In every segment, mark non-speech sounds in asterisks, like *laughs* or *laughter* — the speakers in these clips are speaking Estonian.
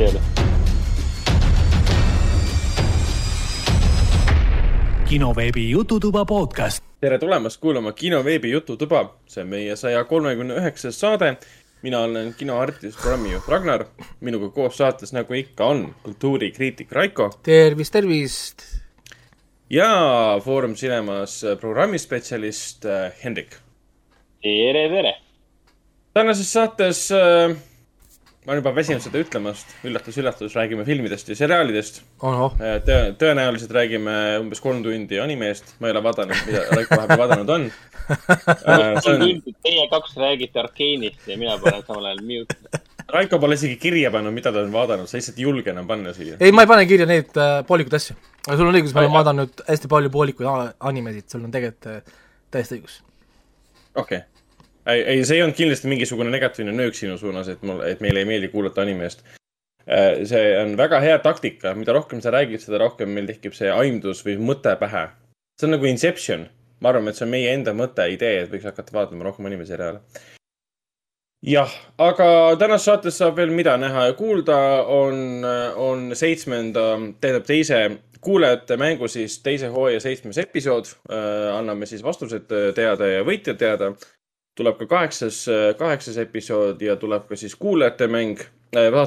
tööle. kinoveebi Jututuba podcast. tere tulemast kuulama kinoveebi Jututuba, see on meie saja kolmekümne üheksas saade. mina olen kinoartist, programmijuht Ragnar, minuga koos saates, nagu ikka on, kultuurikriitik Raiko tervist, tervist. ja Foorum Cinemas programmispetsialist äh, Hendrik. tere, tere. tänases saates äh, ma olen juba väsinud seda ütlemast, üllatus-üllatus, räägime filmidest ja seriaalidest. ohoh, tõe, tõenäoliselt räägime umbes kolm tundi animeest, ma ei ole vaadanud, mida Raiko vahepeal vaadanud on. see on, Teie kaks räägite Arkeenist ja mina panen samal ajal mute. Raiko pole isegi kirja pannud, mida ta on vaadanud, sa lihtsalt ei julge enam panna siia. ei, ma ei pane kirja neid äh, poolikuid asju. aga sul on õigus, ma olen vaadanud hästi palju poolikuid animesid, sul on tegelikult äh, täiesti õigus. okei okay.. ei, ei, see ei olnud kindlasti mingisugune negatiivne nöök sinu suunas, et mul, et meile ei meeldi kuulata animeest. see on väga hea taktika, mida rohkem sa räägid, seda rohkem meil tekib see aimdus või mõte pähe. see on nagu Inception. ma arvan, et see on meie enda mõte, idee, et võiks hakata vaatama rohkem animeseriaale. jah, aga tänases saates saab veel mida näha ja kuulda, on, on seitsmenda, tähendab teise kuulajate mängu siis teise hooaja seitsmes episood. anname siis vastused teada ja võitjad teada tuleb ka kaheksas, kaheksas episood ja tuleb ka siis kuulajate mäng,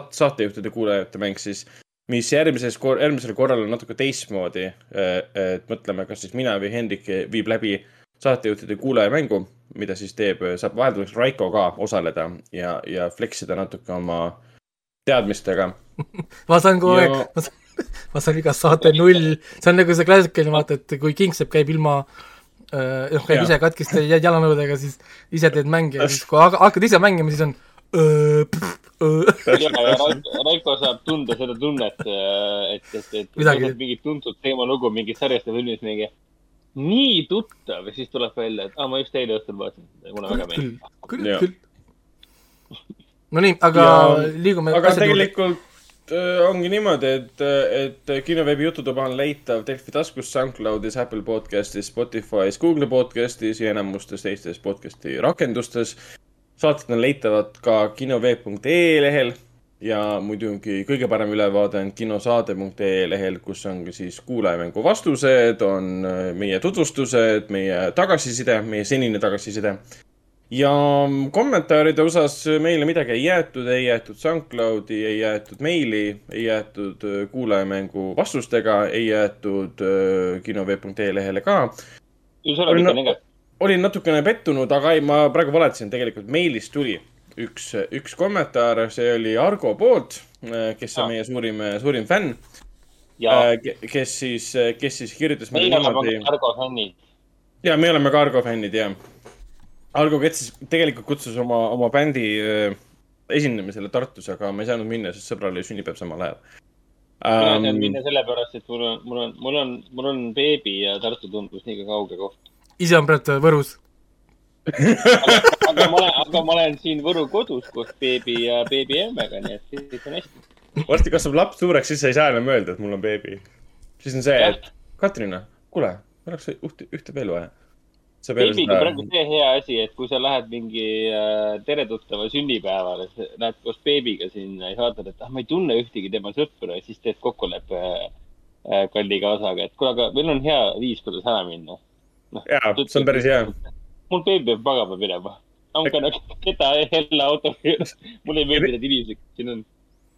saatejuhtide kuulajate mäng siis, mis järgmises, järgmisel korral on natuke teistmoodi. et mõtleme, kas siis mina või Hendrik viib läbi saatejuhtide kuulajamängu, mida siis teeb, saab vahelduseks Raiko ka osaleda ja, ja flex ida natuke oma teadmistega. *laughs* ma saan kogu aeg Ja-, ma saan, *laughs* ma saan iga saate null, see on nagu see klassikaline, vaata, et kui Kingsepp käib ilma äh, noh, käib Jaa. ise katkiste ja- jalanõudega, siis ise teed mänge ja siis kui hak- hakkad ise mängima, siis on Raiko, saab tunda seda tunnet, et, et, et Midagi- võtad mingit tuntud teemalugu mingist sarjast või filmist mingi nii tuttav ja siis tuleb välja, et aa, ma just eile õhtul vaatasin, mulle väga meeldib., küll küll. no nii, aga Ja- liigume aga tegelikult äh, ongi niimoodi, et, et kinoveebi Jututuba on leitav Delfi taskus, SoundCloudis, Apple podcastis, Spotify's, Google podcastis ja enamustes teistes podcasti rakendustes. saated on leitavad ka kinoveeb.ee lehel ja muidugi kõige parem ülevaade on kinosaade.ee lehel, kus on ka siis kuulajamängu vastused, on äh, meie tutvustused, meie tagasiside, meie senine tagasiside ja kommentaaride osas meile midagi ei jäetud, ei jäetud SoundCloudi, ei jäetud meili, ei jäetud äh, kuulajamängu vastustega, ei jäetud äh, kinoveeb.ee lehele ka. ikka nege. olin natukene pettunud, aga ei, ma praegu valetasin, tegelikult meilist tuli üks, üks kommentaar, see oli Argo poolt, kes on Ah. meie suurim, suurim fänn, ja kes siis, kes siis kirjutas meile meie oleme Argo fännid. ja me oleme ka Argo fännid ja. Argo Kets tegelikult kutsus oma, oma bändi äh, esinemisele Tartus, aga ma ei saanud minna, sest sõbral oli sünnipäev samal ajal mina saan um,. minna sellepärast, et mul on, mul on, mul on, mul on beebi ja Tartu tundus liiga kauge koht. ise on praegu Võrus. aga ma olen, aga ma olen siin Võru kodus koos beebi ja beebi emmega, nii et kõik on hästi. varsti kasvab laps suureks, siis sa ei saa enam öelda, et mul on beebi. siis on see, et Katrina, kuule, oleks ühte, ühte veel vaja. Seda praegu see hea asi, et kui sa lähed mingi äh, tere tuttava sünnipäevale, lähed koos beebiga sinna ja vaatad, et ah, ma ei tunne ühtegi tema sõpru ja siis teed kokkuleppe äh, kalli kaasaga, et kuule, aga meil on hea viis, kuidas ära minna. jaa, see on päris hea. mul beebi peab magama minema. I m gonna get a hell out of here. mulle ei meeldi need inimesed, kes siin on.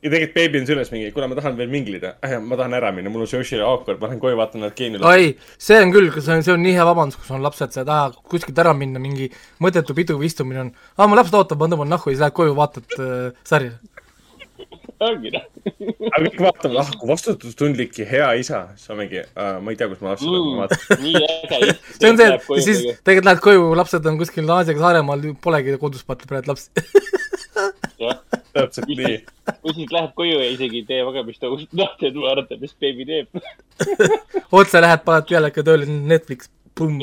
Ja tegelikult beebi on süles mingi, kuule, ma tahan veel minglida äh,. ma tahan ära minna, mul on socially awkward, ma lähen koju vaatan nad geeniule. oi, see on küll, see on, see on nii hea vabandus, kus on lapsed, sa ei taha kuskilt ära minna, mingi mõttetu pidu või istumine on, aa, mu laps ootab, ma tõmban nahku ja siis lähed koju, vaatad äh, sarja. ongi noh. aga kõik vaatavad, ah kui vastutustundlik ja hea isa, siis ma mingi uh,, ma ei tea, kus ma lapsele mm. vaatan. nii äge. *laughs* see on see, et siis tegelikult lähed koju, lapsed on kuskil Aasiaga Saaremaal, polegi kodus vaata praegu lapsi. *laughs* jah, täpselt nii. või siis lähed koju ja isegi ei tee magamistõusust, noh, teed vaadata, mis beebi teeb. *laughs* otse lähed, paned peale ikka tööle Netflix, pumm.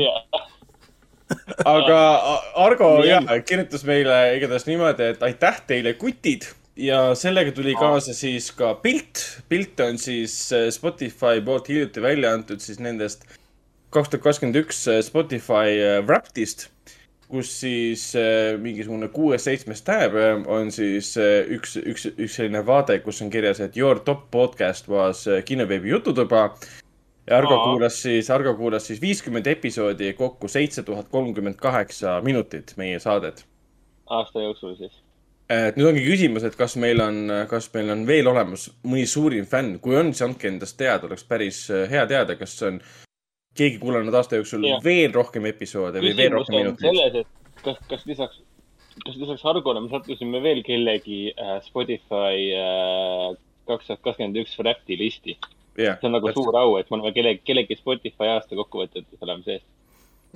aga Argo ja kirjutas meile igatahes niimoodi, et aitäh teile, kutid ja sellega tuli kaasa siis ka pilt. pilt on siis äh, Spotify poolt hiljuti välja antud siis nendest kaks tuhat kakskümmend üks Spotify äh, Wrapped'ist, kus siis äh, mingisugune kuues-seitsmes tab äh, on siis äh, üks, üks, üks selline vaade, kus on kirjas, et your top podcast was äh, kinoveebi jututuba. ja Argo Aa. kuulas siis, Argo kuulas siis viiskümmend episoodi, kokku seitse tuhat kolmkümmend kaheksa minutit meie saadet aasta jooksul siis. et nüüd ongi küsimus, et kas meil on, kas meil on veel olemas mõni suurim fänn, kui on, siis andke endast teada, oleks päris äh, hea teada, kas on keegi kuulanud aasta jooksul Jah. veel rohkem episoode või veel rohkem minuteid. selles, et kas, kas lisaks, kas lisaks Hargole me sattusime veel kellegi äh, Spotify äh, kaks tuhat kakskümmend üks Wrapped'i listi. jah, see on nagu suur au, et me oleme kellegi, kellegi Spotify aasta kokkuvõtetes oleme sees.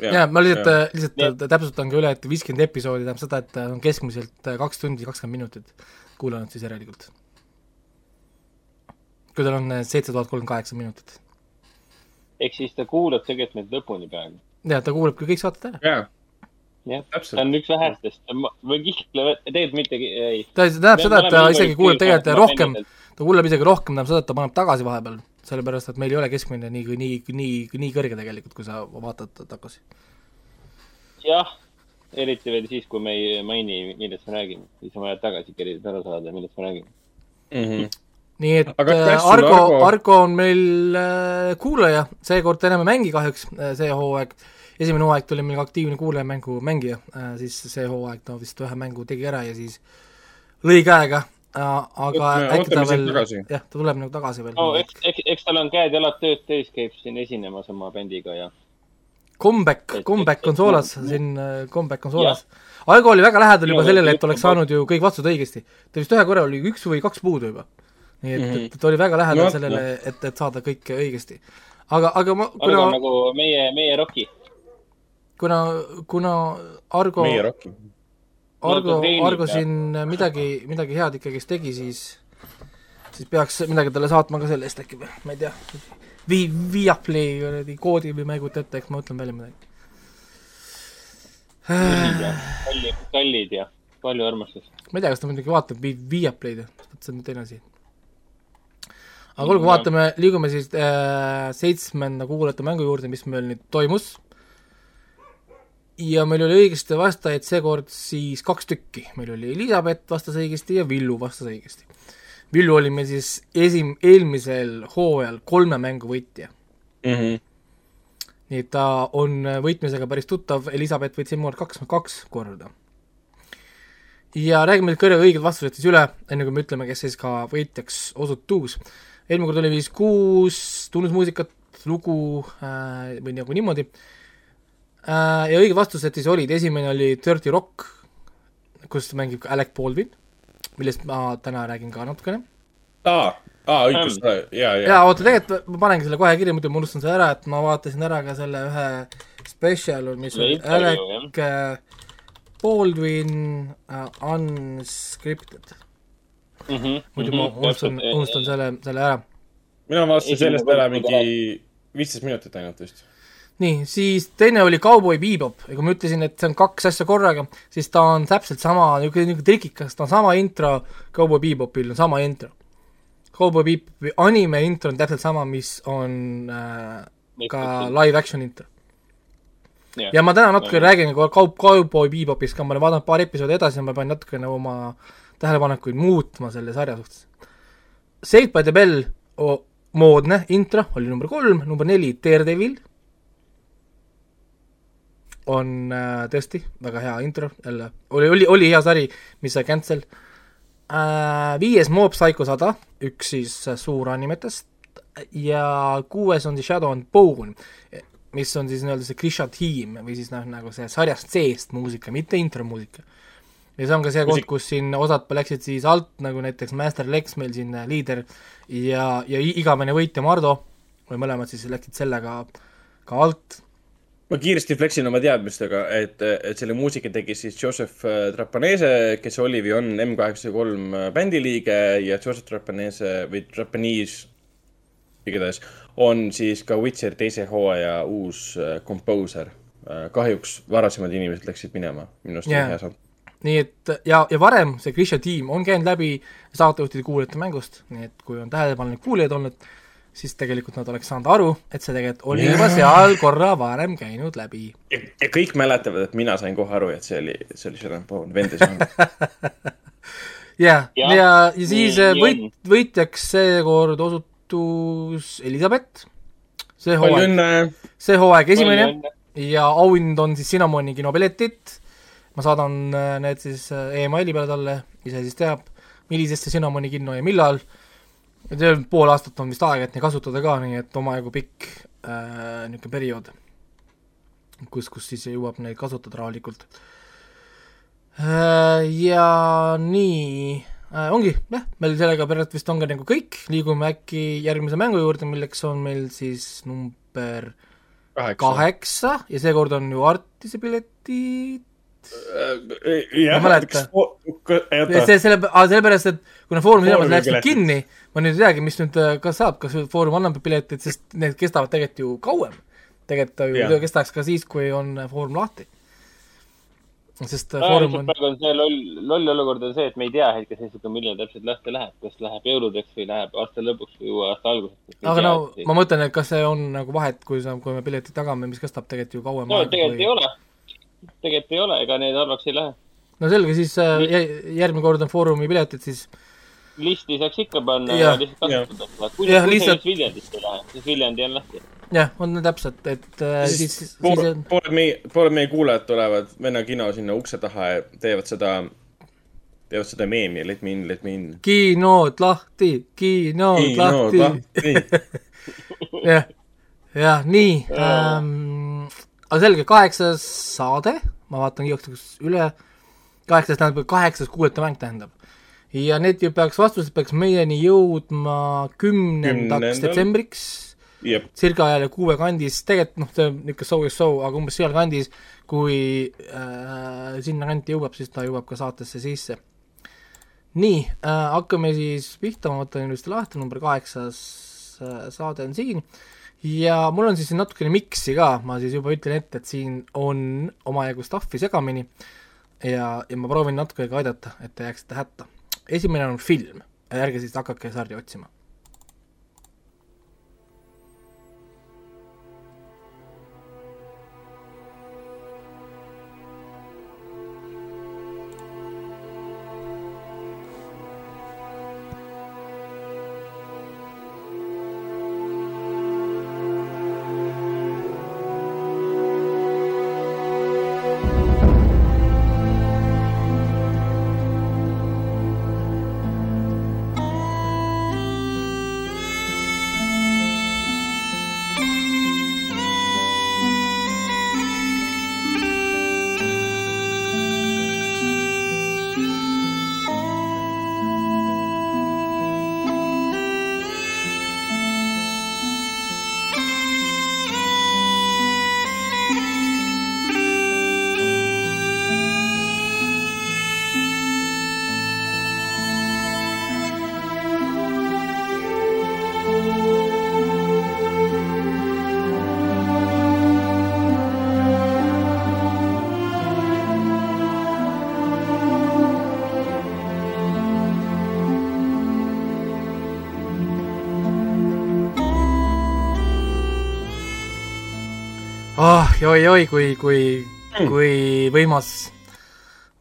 jaa, ma lihtsalt, Nii lihtsalt täpsustan ka üle, et viiskümmend episoodi tähendab seda, et on keskmiselt äh, kaks tundi kakskümmend minutit kuulanud siis järelikult. kui tal on äh, seitse tuhat kolmkümmend kaheksa minutit. Ehk siis ta kuulab tegelikult meid lõpuni praegu. jaa, ta kuulabki kõik saated ära. jaa, jah, ta täpselt. on üks vähestest, või Kihla, tegelikult mitte, ei. ta, tähendab seda, et ta isegi kuulab tegelikult rohkem, ta kuulab isegi rohkem, tähendab seda, et ta paneb tagasi vahepeal, sellepärast et meil ei ole keskmine nii, nii, nii, nii kõrge tegelikult, kui sa vaatad tagasi. jah, eriti veel siis, kui me ei maini, millest me räägime, siis on vaja tagasi kerida, aru saada, millest me räägime. Mhm. Nii et Aga äh, Argo, Argo. Argo on meil äh, kuulaja, seekord enam ei mängi kahjuks äh, see hooaeg, esimene hooaeg tuli meil aktiivne kuulajamängu mängija äh,, siis see hooaeg ta vist ühe mängu tegi ära ja siis lõi käega äh,, aga Ootame- äkki ta veel jah, ta tuleb nagu tagasi veel no eks, eks, eks tal on käed-jalad tööd täis, käib siin esinemas oma bändiga ja comeback, Et- comeback on soolas, siin äh, comeback on soolas. Algo oli väga lähedal juba sellele, et oleks saanud ju kõik vastused õigesti. ta vist ühe korra oli üks või kaks puudu juba. Nii et mm. -hmm. et ta oli väga lähedal No sellele, et, et saada kõik õigesti. aga, aga ma, Argo kuna on, nagu meie, meie Rocki. kuna, kuna Argo, meie Rocki. Argo Argo siin midagi, midagi head ikkagist tegi, siis siis peaks midagi talle saatma ka selle eest äkki või, ma ei tea. Vii-, Viaplay kuradi koodi või ma ei kujuta ette, eks ma mõtlen välja midagi. kallid, kallid ja palju armastust. ma ei tea, kas ta muidugi vaatab Vi-, Viaplay'd, see on nüüd teine asi. Aga olgu, Mm, vaatame, liigume siis äh, seitsmenda kuulajate mängu juurde, mis meil nüüd toimus. ja meil oli õigesti vastajaid seekord siis kaks tükki, meil oli Elizabeth vastas õigesti ja Villu vastas õigesti. Villu oli meil siis esim-, eelmisel hooajal kolme mängu võitja. Mhm. nii et ta on võitmisega päris tuttav, Elizabeth võitis eelmine kord kaks, kaks korda. ja räägime nüüd kõrge õiged vastused siis üle, enne kui me ütleme, kes siis ka võitjaks osutus. Eelmine kord oli vist kuus tunnusmuusikat, lugu äh, või nagu niimoodi äh,. ja õiged vastused siis olid, esimene oli Dirty Rock, kus mängib ka Alec Baldwin, millest ma täna räägin ka natukene aa, aa, õigus, ja, ja. jaa, oota, tegelikult ma panengi selle kohe kirja, muidu ma unustan selle ära, et ma vaatasin ära ka selle ühe spetsial, mis oli Alec äh, Baldwin uh, Unscripted. Mhm, muidu ma unustan, unustan selle, selle ära. mina vaatasin sellest ära mingi viisteist minutit ainult vist. nii, siis teine oli Cowboy Bebop. Ja kui ma ütlesin, et see on kaks asja korraga, siis ta on täpselt sama, niisugune, niisugune trikikas, ta on sama intro, Cowboy Bebopil on sama intro. Cowboy Bebopi anime intro on täpselt sama, mis on äh, ka live action intro. ja ma täna natuke räägin ka Cow- Cowboy Bebopist ka, ma olen vaadanud paar episoodi edasi ja ma pean natukene oma tähelepanekuid muutma selle sarja suhtes. Saved by the Bell moodne intro oli number kolm, number neli Daredevil on äh, tõesti väga hea intro, jälle oli, oli, oli hea sari, mis sai cancel äh,. viies Mob Psycho sada, üks siis äh, suuranimetest ja kuues on siis Shadow and Bone, mis on siis nii-öelda see Krisha tiim või siis noh, nagu see sarjast seest muusika, mitte intromuusika. Ja see on ka see koht, kus siin osad läksid siis alt, nagu näiteks Master Lex meil siin äh, liider ja, ja igavene võitja Mardo või mõlemad siis läksid sellega ka alt ma kiiresti flexin oma teadmistega, et, et selle muusika tegi siis Joseph äh, Trapanese, kes oli või on M83 bändi liige ja Joseph Trapanese või Trapanese, igatahes, on siis ka Witcher teise hooaja uus äh, komposer. kahjuks varasemad inimesed läksid minema, minu arust Jaa. oli hea samm. Nii et ja, ja varem see Grisha tiim on käinud läbi saatejuhtide kuulajate mängust, nii et kui on tähelepanelik kuulajad olnud, siis tegelikult nad oleks saanud aru, et see tegelikult oli juba seal korra varem käinud läbi. ja, ja kõik mäletavad, et mina sain kohe aru, et see oli, see oli Sharon Bone, vend ei saanud. jah, Jah, ja, ja siis nii- võit on., võitjaks seekord osutus Elizabeth. see hooaeg, see hooaeg esimene ja auhind on siis Cinnamoni kinopiletid. Ma saadan äh, need siis äh, emaili peale talle, ise siis teab, millisesse Cinnamoni kinno ja millal. on pool aastat on vist aega, et neid kasutada ka, nii et omajagu pikk äh, niisugune periood, kus, kus siis jõuab neid kasutada rahulikult äh,. ja nii äh, ongi, jah, meil sellega pärast vist on ka nagu kõik, liigume äkki järgmise mängu juurde, milleks on meil siis number kaheksa. kaheksa ja seekord on ju Artise piletid. jah, Ma mäletan. see, selle, sellepärast, et kuna Foorumi silmad läksid piletid. kinni, ma nüüd ei teagi, mis nüüd äh, ka saab, kas Foorum annab piletid, sest need kestavad tegelikult ju kauem. tegelikult ta ju kestaks ka siis, kui on äh, Foorum lahti. sest äh, no, Foorum on, praegu on see loll, loll olukord on see, et me ei tea hetkeseisuga, millal täpselt lahti läheb, kas läheb jõuludeks või läheb aasta lõpuks või uue aasta alguseks. aga no ma mõtlen, et kas see on nagu vahet, kui sa, kui me piletid tagame, mis kestab tegelikult ju kauem no aega tegelikult ei kui.... ole. Tegelikult ei ole, ega need halvaks ei lähe. no selge, siis äh, jä- järgmine kord on Foorumi piletid, siis listi saaks ikka panna Jah. ja lihtsalt kasutada. kui see lihtsalt- Viljandist ei lähe, siis Viljandi on lahti. jah, on täpselt, et äh, siis, siis pooled on, pooled meie, pooled meie kuulajad tulevad venna kino sinna ukse taha ja teevad seda, teevad seda meemi, let me in, let me in. kinod lahti, kinod lahti. *laughs* jah, jah, nii ähm,. aga selge, kaheksas saade, ma vaatan igaks juhuks üle, kaheksas tähendab, kaheksas kuuetamäng tähendab. ja need ju peaks, vastused peaks meieni jõudma kümnendaks detsembriks, circa jälle kuue kandis, tegelikult noh, see on niisugune show is show, aga umbes sealkandis, kui äh, sinnakanti jõuab, siis ta jõuab ka saatesse sisse. nii äh,, hakkame siis pihta, ma võtan ilusti lahti, number kaheksas äh, saade on siin ja mul on siis siin natukene miksi ka, ma siis juba ütlen ette, et siin on omajagu stuff'i segamini ja, ja ma proovin natuke ka aidata, et te jääksite hätta. esimene on film, ärge siis hakake sarja otsima. oi-oi, kui, kui, kui võimas,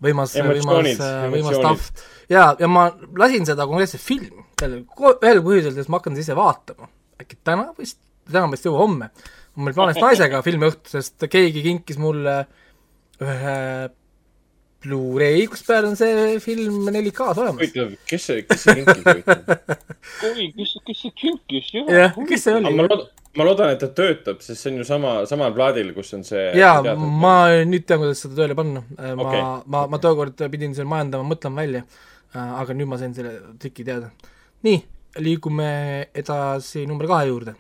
võimas, võimas Emotsioonid,, võimas stuff. ja, ja ma lasin seda konkreetset filmi, sellel, ühel põhjusel, sest ma hakkan seda ise vaatama. äkki täna vist, täna vist juba homme. mul oli plaanis naisega filmiõhtu, sest keegi kinkis mulle ühe Blu-ray, kus peal on see film 4K-s olemas. huvitav, kes see, kes see kinkis oi, kes, kes see kinkis, jah, kes see aga oli ma? loodan, ma loodan, et ta töötab, sest see on ju sama, samal plaadil, kus on see. jaa, ma nüüd tean, kuidas seda tööle panna. ma Okei. okay., ma, ma tookord pidin seal majandama, mõtlema välja, aga nüüd ma sain selle triki teada. nii, liigume edasi number kahe juurde.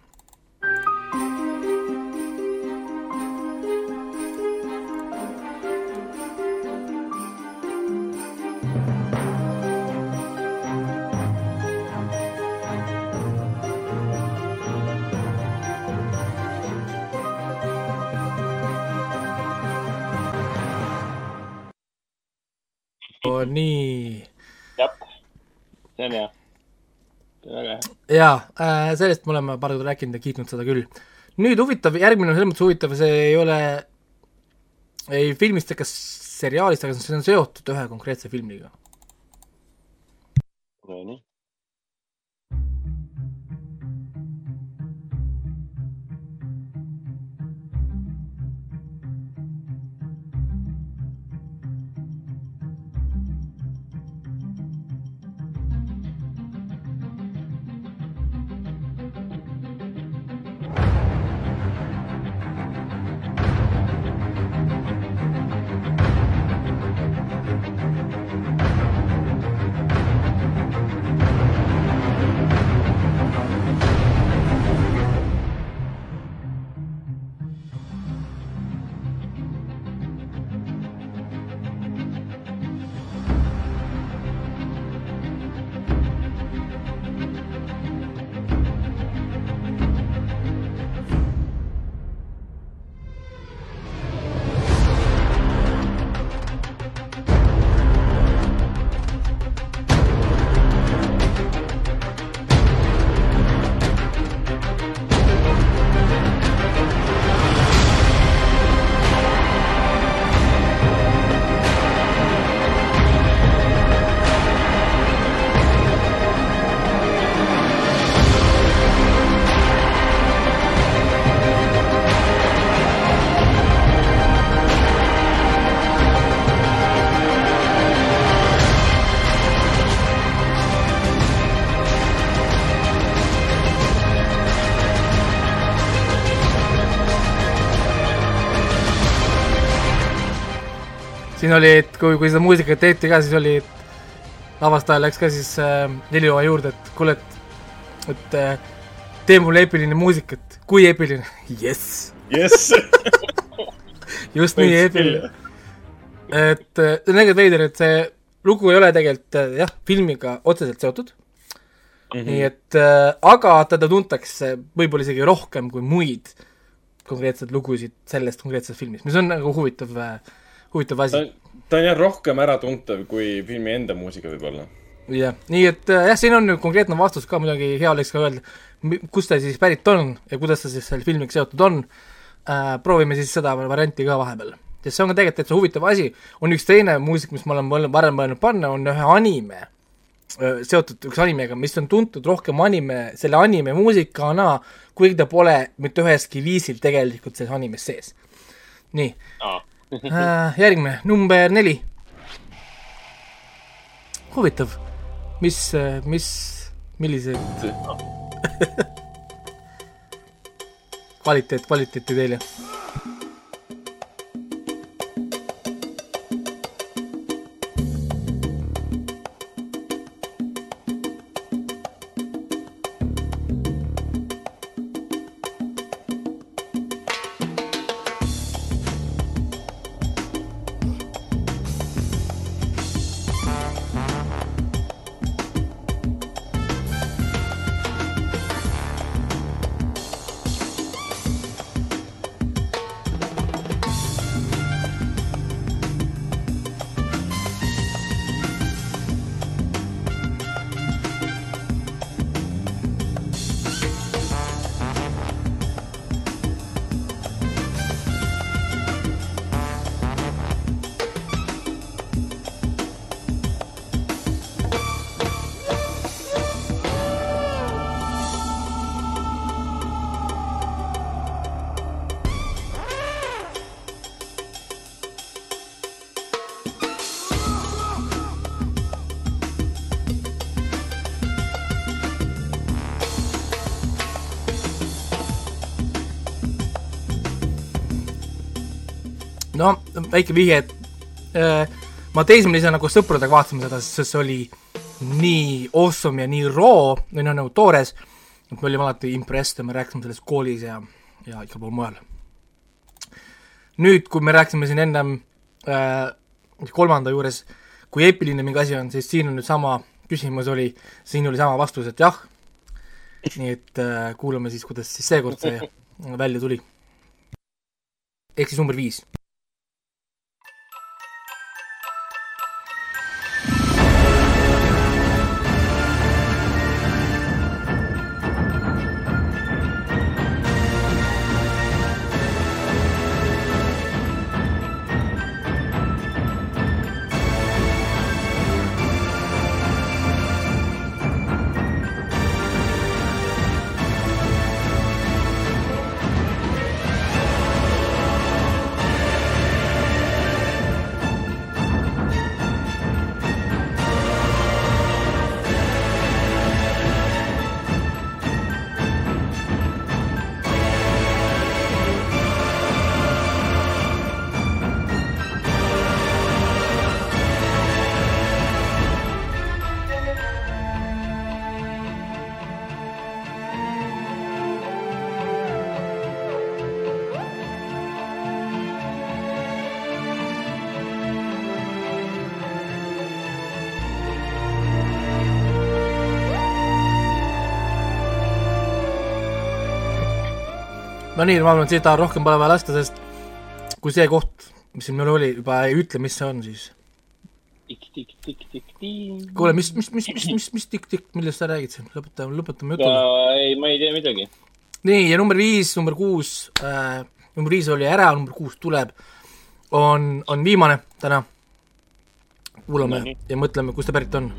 Jaa äh,, sellest me oleme paar korda rääkinud ja kiitnud seda küll. nüüd huvitav, järgmine on selles mõttes huvitav, see ei ole ei filmist ega seriaalist, aga see on seotud ühe konkreetse filmiga. Nonii. Siin oli, et kui, kui seda muusikat tehti ka, siis oli, et lavastaja läks ka siis äh, helilooja juurde, et kuule, et, et äh, tee mulle eepiline muusikat, kui eepiline, *laughs* jess, jess. *laughs* just nii eepiline. et äh, see on tegelikult veider, et see lugu ei ole tegelikult äh, jah, filmiga otseselt seotud mm, -hmm. nii et äh, aga teda tuntakse võib-olla isegi rohkem kui muid konkreetseid lugusid sellest konkreetsest filmist, mis on nagu huvitav äh,, huvitav ta asi. Ta on jah rohkem äratuntav kui filmi enda muusika võib-olla. jah, nii et äh, jah, siin on nüüd konkreetne vastus ka muidugi, hea oleks ka öelda, kust ta siis pärit on ja kuidas ta siis selle filmiga seotud on äh,. proovime siis seda varianti ka vahepeal, sest see on ka tegelikult täitsa huvitav asi. on üks teine muusika, mis ma olen varem mõelnud panna, on ühe anime äh, seotud üks animega, mis on tuntud rohkem anime, selle anime muusikana, kuigi ta pole mitte üheski viisil tegelikult selles animes sees. nii äh,, järgmine, number neli. huvitav, mis, mis, milliseid *laughs* kvaliteet, kvaliteeti teile? Väike vihje, et äh, ma teismelisena koos sõpradega vaatasime seda, sest see oli nii awesome ja nii raw või noh, nagu toores, et me olime alati impressed ja me rääkisime sellest koolis ja, ja igal pool mujal. nüüd, kui me rääkisime siin ennem äh, kolmanda juures, kui eepiline mingi asi on, siis siin on nüüd sama küsimus oli, siin oli sama vastus, et jah. nii et äh, kuulame siis, kuidas siis seekord see välja tuli. ehk siis number viis. No nii, ma arvan, et seda rohkem pole vaja lasta, sest kui see koht, mis siin meil oli, juba ei ütle, mis see on, siis kuule, mis, mis, mis, mis, mis, mis tikk-tikk, millest sa räägid siin, lõpetame, lõpetame no jutule. ei, ma ei tea midagi. nii, ja number viis, number kuus äh,, number viis oli ära, number kuus tuleb, on, on viimane täna. kuulame No ja mõtleme, kust ta pärit on.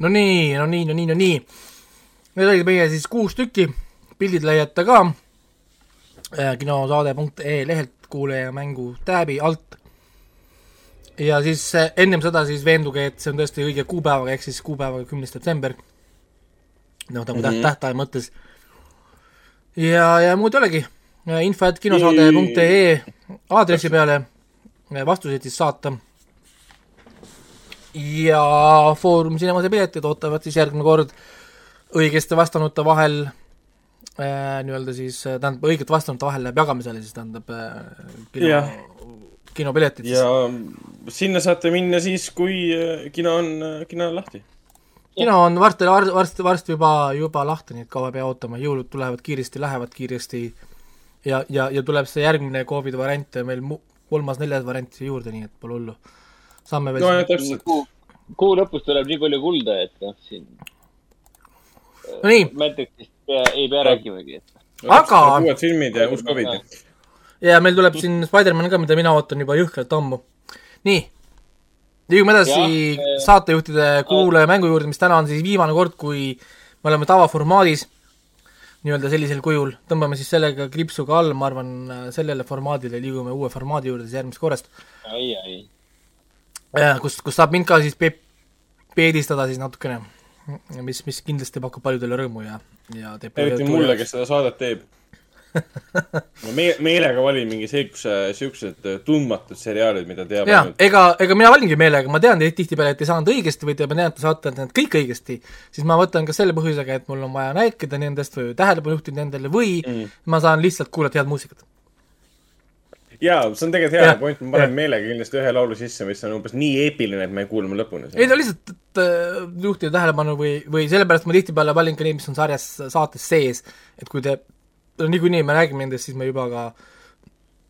No nii, no nii, no nii, no nii. Need olid meie siis kuus tükki, pildid leiate ka äh, kinosaade.ee lehelt kuulaja mängu tääbi alt. ja siis äh, ennem seda siis veenduge, et see on tõesti õige kuupäevaga, ehk siis kuupäevaga kümnes detsember. no nagu mm -hmm. tähtaja mõttes. ja, ja muud ei olegi, info et kinosaade.ee aadressi peale äh, vastuseid siis saata ja Foorum Cinemase piletid ootavad siis järgmine kord õigesti vastanute vahel äh, nii-öelda siis äh, tähendab, õiget vastanute vahel läheb jagamisele siis tähendab äh, kino Jah., kinopiletid siis ja sinna saate minna siis, kui äh, kino on, kino on lahti. kino on varsti, varsti, varsti juba, juba lahti, nii et kaua ei pea ootama, jõulud tulevad kiiresti, lähevad kiiresti ja, ja, ja tuleb see järgmine Covid'i variant meil mu- kolmas-neljas variant siia juurde, nii et pole hullu. Saame veel no kuu, kuu lõpus tuleb nii palju kulda, et noh, siin no nii, Matrixist pea- ei pea rääkimagi, et Aga- uued filmid ja uus Covid. ja meil tuleb siin Spider-man ka, mida mina ootan juba jõhkralt ammu. nii, liigume edasi ja, eh, saatejuhtide kuulaja mängu juurde, mis täna on siis viimane kord, kui me oleme tavaformaadis, nii-öelda sellisel kujul, tõmbame siis sellega kriipsuga all, ma arvan, sellele formaadile liigume uue formaadi juurde siis järgmisest korrast, ai, ai. kus, kus saab mind ka siis pe-, peedistada siis natukene, mis, mis kindlasti pakub paljudele rõõmu ja, ja teeb eriti mulle, kes seda saadet teeb. *laughs* ma me-, meelega valin mingi siukse, siuksed äh, tundmatud seriaalid, mida teab jaa, ega, ega mina valingi meelega, ma tean tihtipeale, et ei saanud õigesti või te ma tean, et te saate need kõik õigesti, siis ma võtan ka selle põhjusega, et mul on vaja rääkida nendest või tähelepanu juhtida nendele või Mm. ma saan lihtsalt kuulata head muusikat. jaa, see on tegelikult hea point, ma panen meelega kindlasti ühe laulu sisse, mis on umbes nii eepiline, et kuule mu lõpuni. ei no lihtsalt, et äh, juhtida tähelepanu või, või sellepärast ma tihtipeale valin ka neid, mis on sarjas, saates sees, et kui te, no niikuinii me räägime nendest, siis ma juba ka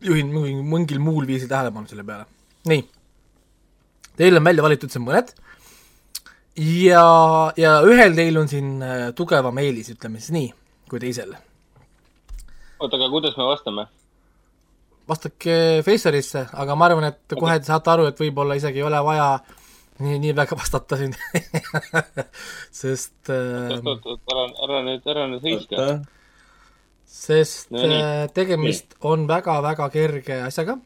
juhin mingil, mingil muul viisil tähelepanu selle peale. nii. Teil on välja valitud siin mõned ja, ja ühel teil on siin äh, tugevam eelis, ütleme siis nii, kui teisel. oota, aga kuidas me vastame? Vastake Facerisse, aga ma arvan, et kohe te saate aru, et võib-olla isegi ei ole vaja nii, nii väga vastata siin. *laughs* Sest oot, oot, oot, ära, ära nüüd, ära nüüd hõiska. sest No nii. äh, tegemist on väga-väga kerge asjaga.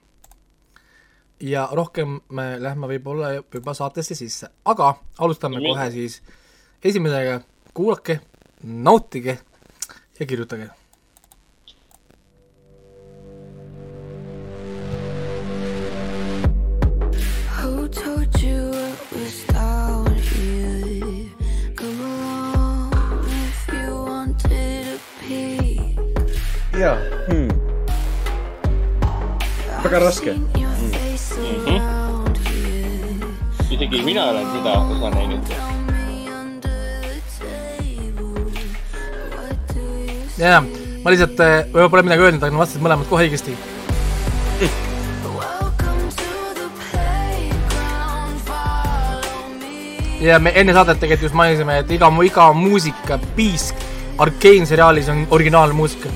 Ja rohkem me lähme võib-olla juba saatesse sisse, aga alustame No kohe siis esimesega, kuulake, nautige ja kirjutage. Jaa hmm.. väga raske. Face around here. isegi mina olen seda osa näinud. Jaa, ma lihtsalt äh, võib-olla pole midagi öelnud, aga nad vastasid mõlemad kohe õigesti. *laughs* Welcome ja me enne saadet tegelikult just mainisime, et iga, iga muusika, piisk Arkane seriaalis on originaalmuusika.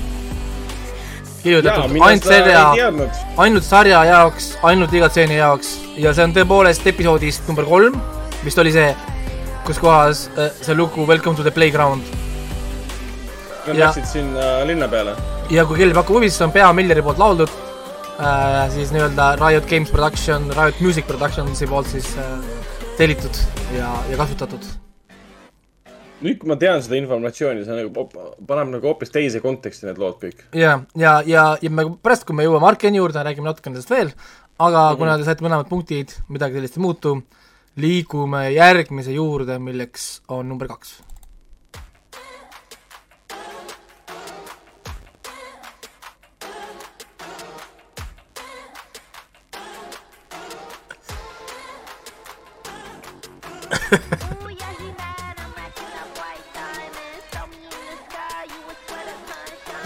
kirjutatud ainult sarja, ainult sarja jaoks, ainult iga stseeni jaoks ja see on tõepoolest episoodist number kolm, vist oli see, kus kohas äh, see lugu Welcome to the playground Nad läksid sinna linna peale. ja kui kellelgi pakub huvi, siis on Pea Milleri poolt lauldud äh,, siis nii-öelda Riot Games Production, Riot Music Productionsi poolt siis äh, tellitud ja, ja kasutatud. nüüd, kui ma tean seda informatsiooni, see nagu paneb nagu hoopis teise konteksti need lood kõik. ja, ja, ja, ja me pärast, kui me jõuame Arkani juurde, räägime natukene sellest veel, aga mm -hmm. kuna te saite mõlemad punktid, midagi sellist ei muutu, liigume järgmise juurde, milleks on number kaks.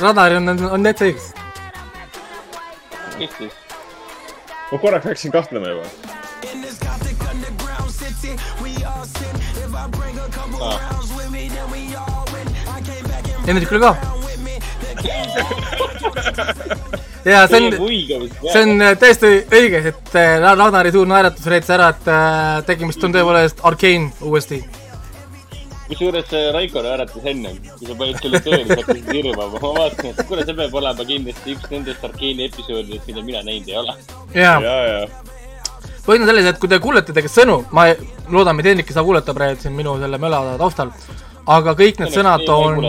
Radar on, on Netflix. kes siis? ma korraks hakkasin kahtlema juba. Hendrik küll ka. *laughs* ja see on, see on äh, täiesti õige, et äh, Ra- Ragnari suur naeratus reetis ära, et äh, tegemist on tõepoolest Arkane uuesti. kusjuures Raiko naeratas ennem, kui sa panid selle tööle, hakkasid irvama. ma vaatasin, et kuule, see peab olema kindlasti üks nendest Arkeeni episoodidest, mida mina näinud ei ole. jaa ja, ja. point on selles, et kui te kuulete tegelikult sõnu, ma loodan, et Hendrik ei saa kuulata praegu siin minu selle möla taustal, aga kõik need sõnad on,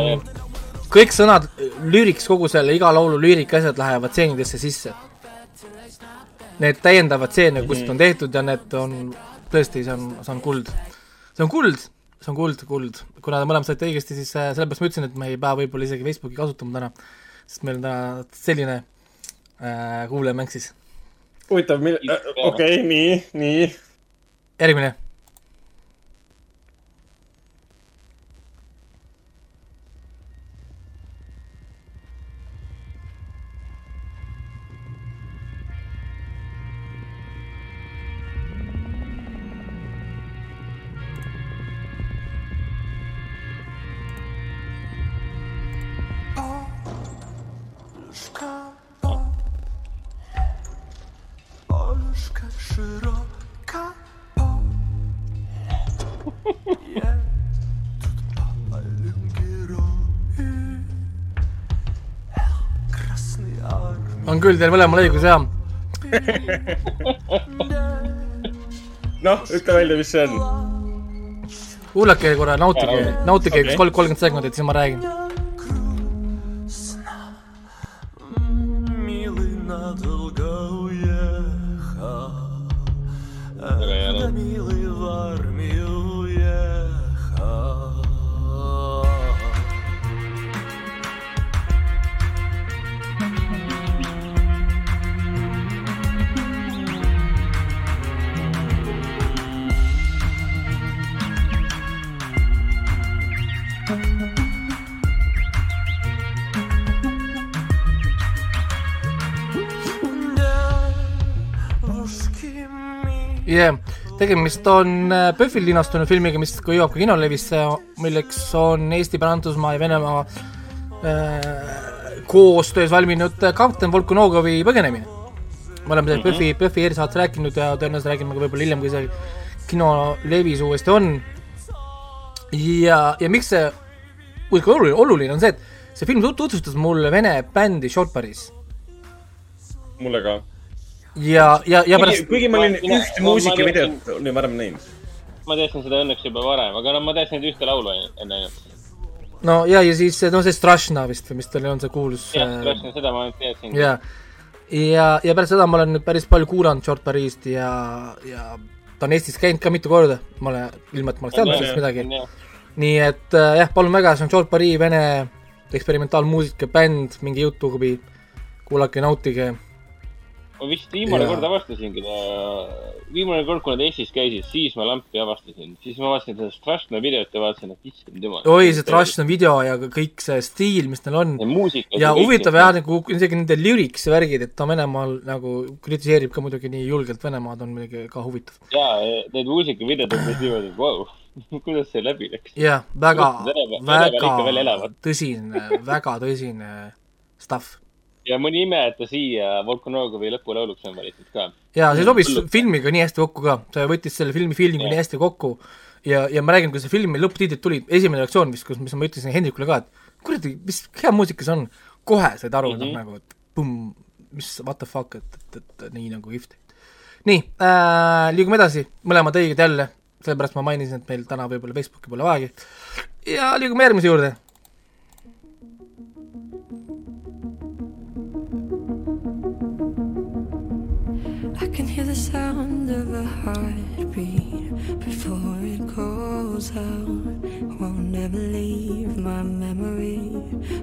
kõik sõnad, lüüriks, kogu selle iga laulu lüürika asjad lähevad stseenidesse sisse. Need täiendavad stseene, kust on tehtud ja need on tõesti, see on, see on kuld. see on kuld, see on kuld, kuld. kuna te mõlemad saite õigesti, siis äh, sellepärast ma ütlesin, et me ei pea võib-olla isegi Facebooki kasutama täna, sest meil on täna selline äh, kuulajamäng siis. huvitav, mil-, okei, nii, nii. järgmine on küll teil mõlemal õigus jah. *laughs* noh, ütle välja, mis see on. kuulake korra, nautige nautige üks kolmkümmend sekundit, siis ma räägin. Tegemist on äh, PÖFFil linastunud filmiga, mis kui jõuab ka kinolevisse, milleks on Eesti, Prantsusmaa ja Venemaa äh, koostöös valminud äh, kapten Volkonogovi põgenemine. me oleme sellest PÖFFi, PÖFFi erisaates rääkinud ja tõenäoliselt räägime ka võib-olla hiljem, kui see kinolevis uuesti on. ja, ja miks see muidugi oluline, oluline on see, et see film tut- tutvustas mulle vene bändi Short Paris mulle ka. ja, ja, ja pärast kuigi ma olin ma muusikavideot olin varem näinud. ma teadsin seda õnneks juba varem, aga no ma teadsin ainult ühte laulu enne ainult. no ja, ja siis no see Strašna vist või mis tal on see kuulus jah, äh, täpselt seda ma ainult teadsin. ja, ja, ja pärast seda ma olen nüüd päris palju kuulanud Short Paris'ti ja, ja ta on Eestis käinud ka mitu korda, ma olen, ilma et ma oleks teadnud sellest midagi. nii et äh, jah, palun väga, see on Short Paris, vene eksperimentaalmuusika bänd, minge Youtube'i, kuulake, nautige ma vist viimane Jaa. kord avastasingi ta, viimane kord, kui nad Eestis käisid, siis ma lampi avastasin, siis ma vaatasin seda Strashna videot ja vaatasin, et issand jumal. oi, see Trashna video ja kõik see stiil, mis neil on. ja huvitav jah, nagu isegi nende lyrics ja värgid, et ta Venemaal nagu kritiseerib ka muidugi nii julgelt Venemaad, on muidugi ka huvitav. ja, need muusikavideod on kõik niimoodi, et vau, *laughs* kuidas see läbi läks. jah, väga väga tõsine, väga tõsine stuff. Ja mõni ime, et ta siia Volkonogovi lõpulauluks on valitud ka. ja see sobis filmiga nii hästi kokku ka, ta võttis selle filmi feeling'u nii hästi kokku ja, ja ma räägin, kui see filmi lõpptiitrid tulid, esimene reaktsioon vist, kus, mis ma ütlesin Hendrikule ka, et kuradi, mis hea muusika see on, kohe said aru mm. -hmm. nagu, et pumm, mis what the fuck, et, et, et, et nii nagu kihvt. nii äh,, liigume edasi, mõlemad õiged jälle, sellepärast ma mainisin, et meil täna võib-olla Facebooki pole vajagi. ja liigume järgmise juurde. Sound of a heartbeat before it goes out. Won't ever leave my memory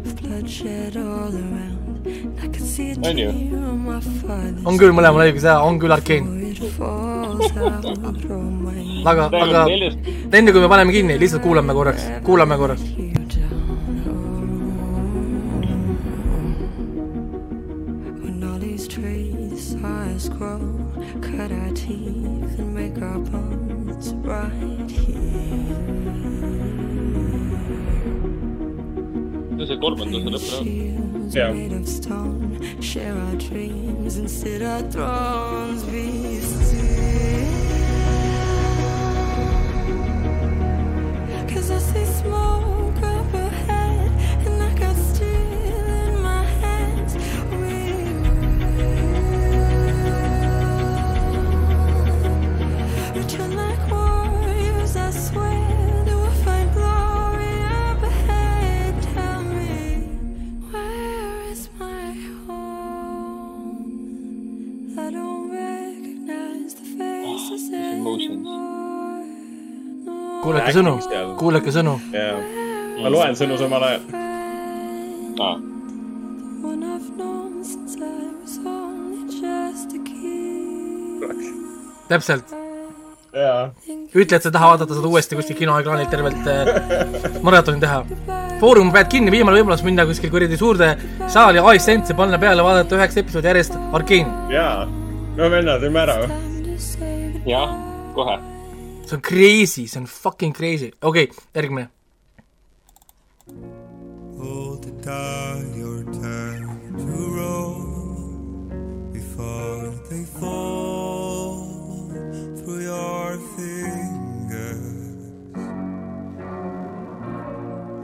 of bloodshed all around. I can see a On tear on my father's on küll mõlemal õigus, jaa, on küll Arkeen. it *laughs* aga, aga enne kui me paneme kinni, lihtsalt kuulame korraks, kuulame korraks. you. When all these trees eyes grow, cut our teeth and make our bones right here. see on see kolmandas lõpulaul. Shields Yeah. made of stone, share our dreams and sit our thrones. Be still. Cause I see smoke kuulake sõnu kuulake sõnu. ma loen sõnu samal ajal. aa, One I've known since I was only just a kid. täpselt, ütle, et sa ei taha vaadata seda uuesti kuskil kinoekraanil tervelt äh, maratoni teha. Foorumi pead kinni, viimane võimalus minna kuskil kuradi suurde saali iSense'i, panna peale, vaadata üheksa episoodi järjest Arkeeni. jaa. no vennad, teeme ära jah, kohe. On crazy, on fucking crazy. okei okay,, järgmine. Hold the die your to roll before they fall through your fingers.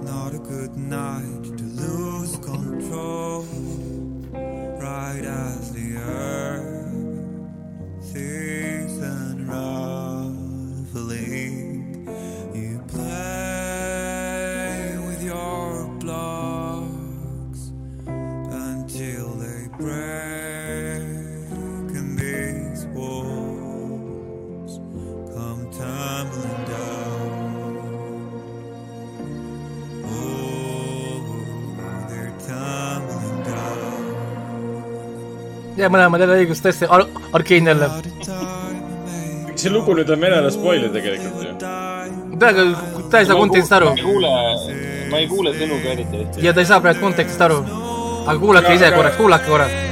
Not a good night to lose control. Right as the earth unraveling, you play with your blocks until they break and these walls come tumbling down. Oh. See lugu nüüd on venelane spoiler tegelikult ju. peaaegu, ta ei saa kontekstist aru ma ei kuule, ma ei kuule sõnu ka eriti hästi. ja ta ei saa praegu kontekstist aru. aga kuulake ise korraks, kuulake korraks.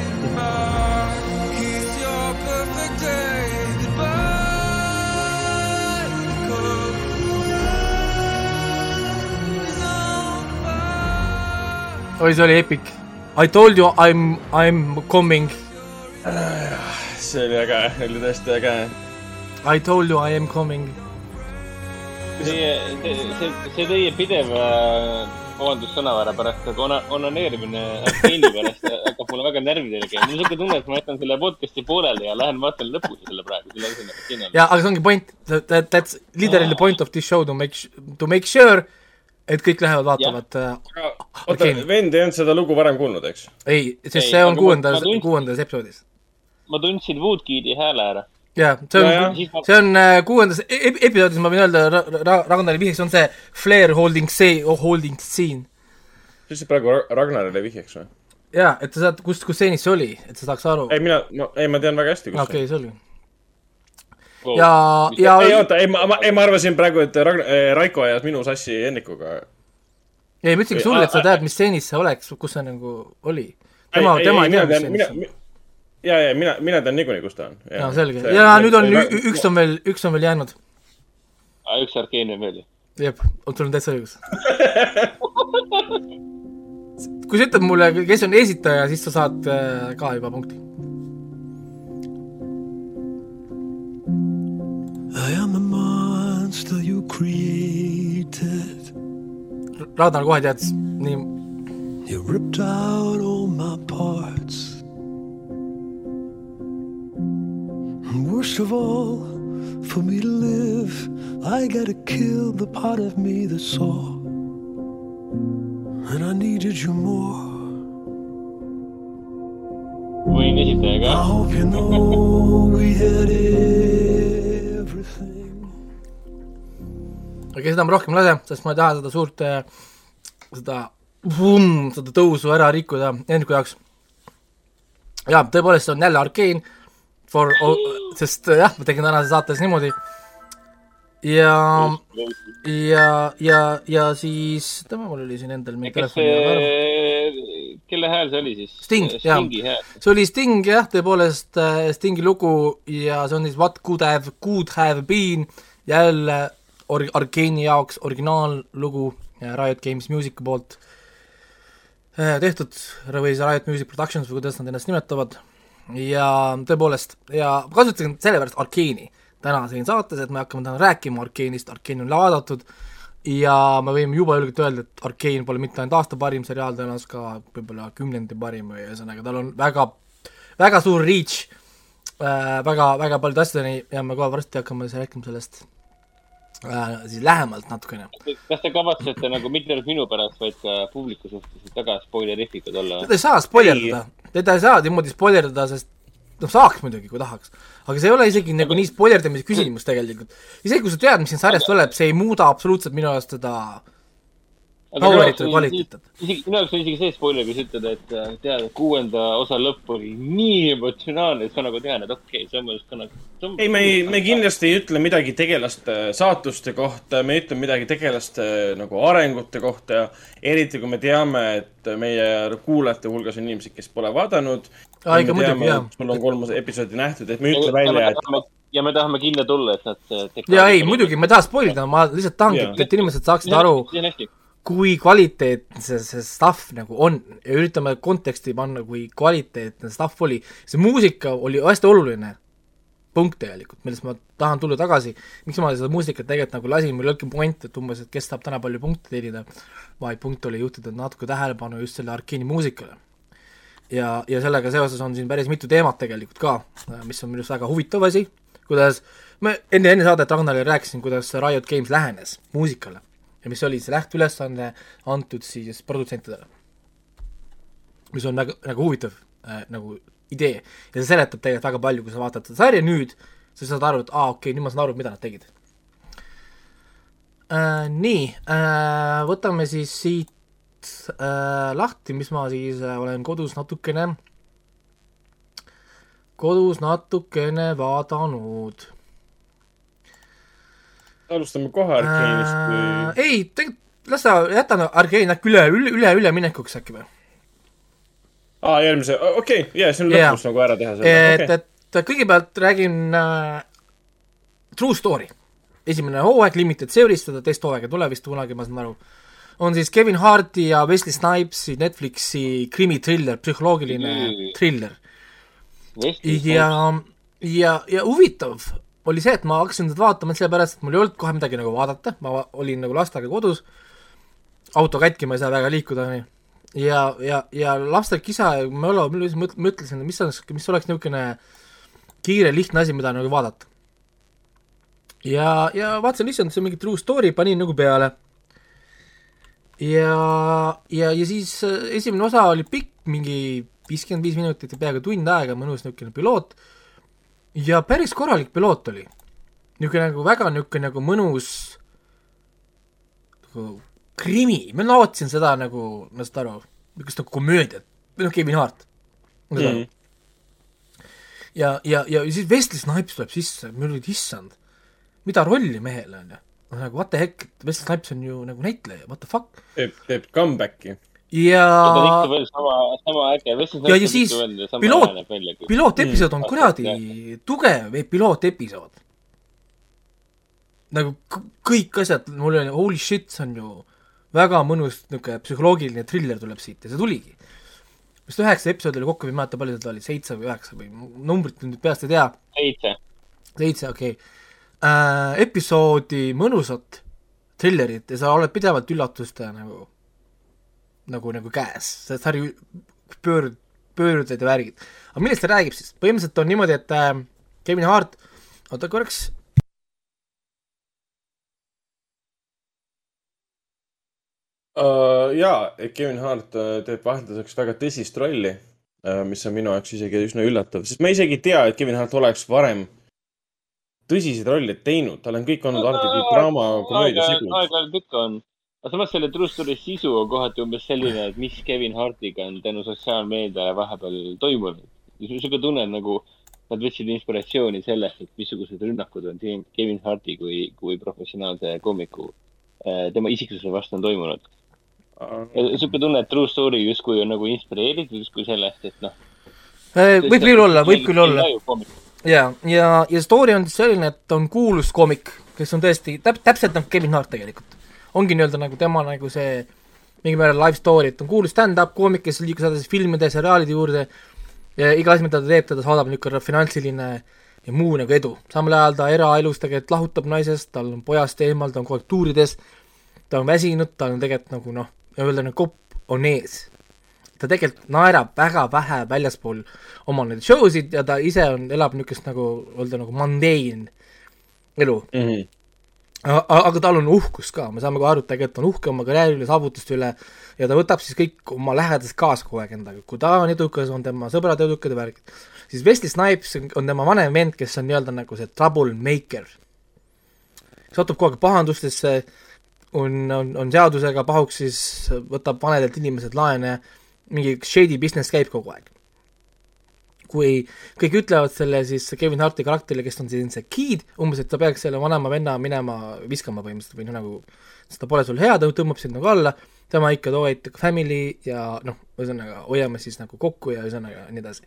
Oi, see oli epic. I told you I m, I m coming. see oli äge, oli tõesti äge. I told you I am coming. see, see, see, see teie pidev äh, vabandust sõnavara pärast, aga ona-, onaneerimine Arkeeni pärast hakkab mulle väga närvidele käima. mul on siuke tunne, et ma jätan selle podcast'i pooleli ja lähen vaatan lõpuni selle praegu, selle asemel, et siin olla. ja, aga see ongi point, that, that's literally point of this show to make, to make sure, et kõik lähevad vaatavad äh,. oota Arkeeni., vend ei olnud seda lugu varem kuulnud, eks? ei, sest Ei, see on kuuendas kuuendas episoodis. ma tundsin Woodkidi hääle ära. jaa, see on ma- see on äh, kuuendas e- e- episoodis, ma võin öelda Ra- Ra-, Ragnari vihjeks on see Flair holding see-, holding scene. sa ütlesid praegu Ra- Ragnarile vihjeks või? jaa, et sa saad, kus, kus stseenis see oli, et sa saaks aru. ei, mina, no ei, ma tean väga hästi, kus okei, selge. Wow. ja, ja ei oota, ei ma, ma, ei ma arvasin praegu, et Ragn-, Raiko ajas minu sassi Hennikuga. ei, ma ütlesingi sulle, et sa tead, mis stseenis see oleks, kus see nagu oli. tema, tema ei tea, mis stseenis, see on. ja, ja mina, mina tean niikuinii, kus ta on. jaa, selge. ja nüüd on, üks on veel, üks on veel jäänud. Üks Arkeenia veel. jep, sul on täitsa õigus. *laughs* kui sa ütled mulle, kes on esitaja, siis sa saad äh, ka juba punkti. I am the monster you created. Ragnar kohe teadis, nii, You ripped out all my parts. And worst of all, for me to live, I gotta kill the part of me that saw. And I needed you more. I hope you know we had everything. aga seda ma rohkem lase, sest ma ei taha seda suurt, seda, seda tõusu ära rikkuda Hendriku jaoks. jaa, tõepoolest, see on jälle Arkeen, for, sest jah, ma tegin tänases saates niimoodi. Ja, ja, ja, ja siis, oota, mul oli siin endal mingi telefoni kelle hääl see oli siis? Sting, jah. See oli Sting jah, tõepoolest äh, Stingi lugu ja see on siis What could have, could have been. Jälle or-, Arkeeni jaoks originaallugu Riot Games Musici poolt äh, tehtud. Või siis Riot Music Productions või kuidas nad ennast nimetavad ja tõepoolest, ja kasutasin sellepärast Arkeeni täna siin saates, et me hakkame täna rääkima Arkeenist, Arkeen on vaadatud ja me võime juba julgelt öelda, et Arkeen pole mitte ainult aasta parim seriaal, tõenäoliselt ka võib-olla kümnendi parim või ühesõnaga tal on väga, väga suur reach äh, väga, väga paljude asjadeni ja me kohe varsti hakkame rääkima sellest siis lähemalt natukene. kas te kavatsete nagu mitte ainult minu pärast, vaid ka publiku suhtes väga spoilerifikud olla? teda ei saa spoilerdada, teda ei saa niimoodi spoilerdada, sest noh, saaks muidugi, kui tahaks. aga see ei ole isegi nagu nii spoilerdamise küsimus tegelikult. isegi kui sa tead, mis siin sarjas tuleb, see ei muuda absoluutselt minu arust seda Powerit või kvaliteeti. isegi, minu jaoks on isegi see spoiler, kui sa ütled, et äh, tead, et kuuenda osa lõpp oli nii emotsionaalne, siis ma nagu tean, et okei okay,, see on minu arust ka nagu. ei, me ei, me kindlasti ei ütle midagi tegelaste saatuste kohta, me ei ütle midagi tegelaste nagu arengute kohta ja eriti kui me teame, et meie kuulajate hulgas on inimesed, kes pole vaadanud. Aa, ikka muidugi, jah. sul on kolm episoodi nähtud, et me ei ütle välja, et ja me tahame kindla tulla, et nad. äh, jaa, ei, muidugi, ma ei taha spoilida, ma lihtsalt tahangi et inimesed saaksid aru. Kui kvaliteetne see, stuff nagu on ja üritame konteksti panna, kui kvaliteetne stuff oli. see muusika oli hästi oluline punkt tegelikult, millest ma tahan tulla tagasi, miks ma seda muusikat tegelikult nagu lasin, mul ei olnudki point, et umbes, et kes saab täna palju punkte teenida, vaid punkt oli juhtida natuke tähelepanu just selle Arkeeni muusikale. ja, ja sellega seoses on siin päris mitu teemat tegelikult ka, mis on minu arust väga huvitav asi, kuidas me enne, enne saadet Ragnale rääkisin, kuidas Riot Games lähenes muusikale ja mis oli see lähteülesanne antud siis produtsentidele. mis on väga nagu huvitav äh, nagu idee ja see seletab tegelikult väga palju, kui sa vaatad seda sarja nüüd, sa saad aru, et aa, okei okay,, nüüd ma saan aru, mida nad tegid äh,. nii äh,, võtame siis siit äh, lahti, mis ma siis äh, olen kodus natukene, kodus natukene vaadanud alustame kohe Arkeenist äh, või? ei, tegelikult las ta, jätan Arkeeni äkki üle, üle, üle, üleminekuks äkki või? aa, järgmise, okei, jaa, see on Jaa. lõpus nagu ära teha et selle, okei. et kõigepealt räägin äh, True Story. esimene hooaeg Limited Series, seda teist hooaega ei tule vist kunagi, ma saan aru, on siis Kevin Harti ja Wesley Snipesi Netflixi krimitriller, psühholoogiline Mm. triller. ja, ja, ja huvitav oli see, et ma hakkasin seda vaatama sellepärast, et mul ei olnud kohe midagi nagu vaadata, ma olin nagu lastega kodus, auto katki, ma ei saa väga liikuda, onju. ja, ja, ja laste kisa me oleme, ma mõtlesin, mis oleks, mis oleks niisugune kiire, lihtne asi, mida nagu vaadata. ja, ja vaatasin, issand, see on mingi true story, panin nagu peale. ja, ja, ja siis äh, esimene osa oli pikk, mingi viiskümmend viis minutit ja peaaegu tund aega, mõnus niisugune piloot ja päris korralik piloot oli. niisugune nagu väga niisugune nagu mõnus nagu krimi, ma nautisin seda nagu, ma saad aru, niisugust nagu komöödiat noh, Kevin Hart mm.. ja, ja, ja siis Wesley Snipes tuleb sisse, mul oli issand, mida rolli mehele on ju. noh, nagu what the heck, Wesley Snipes on ju nagu näitleja, what the fuck. teeb, teeb comeback'i. Ja ta on ikka veel sama, sama äge. Ja- ja siis piloot- pilootepisood on kuradi tugev pilootepisood. nagu kõik asjad, mul oli holy shit, see on ju väga mõnus niisugune psühholoogiline triller tuleb siit ja see tuligi. vist üheksa episoodi oli kokku, ma ei mäleta, palju seda oli, seitse või üheksa või numbrit nüüd peast ei tea, seitse. seitse, okei okay. äh,. episoodi mõnusat trillerit ja sa oled pidevalt üllatuste nagu, nagu, nagu käes, see sari pöörd, pöörded ja värgid. aga millest ta räägib siis? põhimõtteliselt on niimoodi, et äh, Kevin Hart, oota korraks, Uh, jaa, Kevin Hart uh, teeb vahelduseks väga tõsist rolli uh,, mis on minu jaoks isegi üsna üllatav, sest ma isegi ei tea, et Kevin Hart oleks varem tõsiseid rolle teinud, tal on kõik olnud alati kõik draama, komöödia segud. aeg-ajalt ikka on. Aga samas selle True Story sisu on kohati umbes selline, et mis Kevin Hartiga on tänu sotsiaalmeediale vahepeal toimunud. niisugune tunne nagu nad võtsid inspiratsiooni sellest, et missugused rünnakud on siin Kevin Harti kui, kui professionaalse koomiku äh, tema isiksuse vastu on toimunud. niisugune tunne, et True Story justkui on nagu inspireeritud justkui sellest, et noh. Võib küll olla, võib küll olla. ja, ja, ja story on selline, et on kuulus koomik, kes on tõesti täp-, täpselt nagu Kevin Hart tegelikult. Ongi nii-öelda nagu tema nagu see mingil määral life story, et on kuulus stand-up koomik, kes liikus edasi filmide, seriaalide juurde ja iga asi, mida ta teeb, teda saadab niisugune finantsiline ja muu nagu edu. samal ajal ta eraelus tegelikult lahutab naisest, tal on pojast eemal, ta on kogu aeg tuurides, ta on väsinud, tal on tegelikult nagu noh, öelda nagu kopp on ees ta tegelikult naerab väga vähe väljaspool oma neid show sid ja ta ise on, elab niisugust nagu öelda nagu mundane elu. Mm -hmm. Aga tal on uhkus ka, me saame ka aru, et tegelikult on uhke oma karjääri üle, saavutuste üle ja ta võtab siis kõik oma lähedased kaasa kogu aeg endaga, kui ta on edukas, on tema sõbrad edukad ja värgid. siis Wesley Snipes on- tema vanem vend, kes on nii-öelda nagu see trouble maker. satub kogu aeg pahandustesse, on, on, on seadusega pahuks, siis võtab vanadelt inimeselt laene, mingi shady business käib kogu aeg. Kui kõik ütlevad selle siis Kevin Harti karakterile, kes on siin see kid, umbes, et sa peaks selle vanema venna minema viskama põhimõtteliselt või noh, nagu seda pole sul hea, ta tõmbab sind nagu alla, tema ikka too ikka family ja noh, ühesõnaga hoiame siis nagu kokku ja ühesõnaga nii edasi.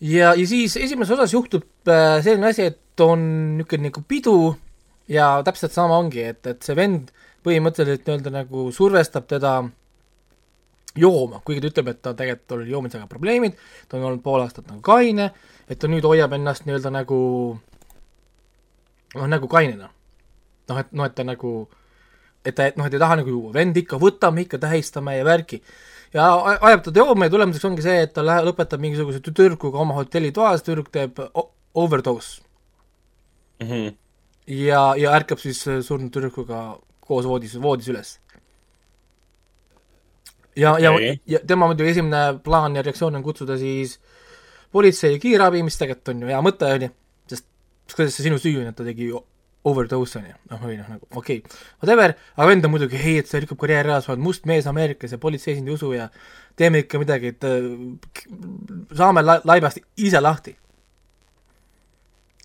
ja, ja siis esimeses osas juhtub äh, selline asi, et on niisugune nagu pidu ja täpselt sama ongi, et, et see vend põhimõtteliselt nii-öelda nagu survestab teda jooma, kuigi ta ütleb, et ta tegelikult oli joomisega probleemid, ta on olnud pool aastat nagu kaine, et ta nüüd hoiab ennast nii-öelda nagu noh, nagu kainena. noh, et noh, et ta nagu, et ta, noh, et ei taha nagu juua, vend ikka, võtame ikka, tähistame ja värki. ja ajab teda jooma ja tulemuseks ongi see, et ta läheb, lõpetab mingisuguse tüdrukuga oma hotellitoas, tüdruk teeb overdose Mm -hmm. ja, ja ärkab siis surnud tüdrukuga koos voodis, voodis üles. Ja ja, ja tema muidugi esimene plaan ja reaktsioon on kutsuda siis politsei ja kiirabi, mis tegelikult on ju hea mõte, on ju, sest kuidas see sinu süü on, et ta tegi overdose, on ju, noh, või noh, nagu okei okay., whatever, aga vend on muidugi, hei, et see rikub karjääri ära, sa oled must mees Ameerikas ja politsei sind ei usu ja teeme ikka midagi, et äh, saame la- laibast ise lahti.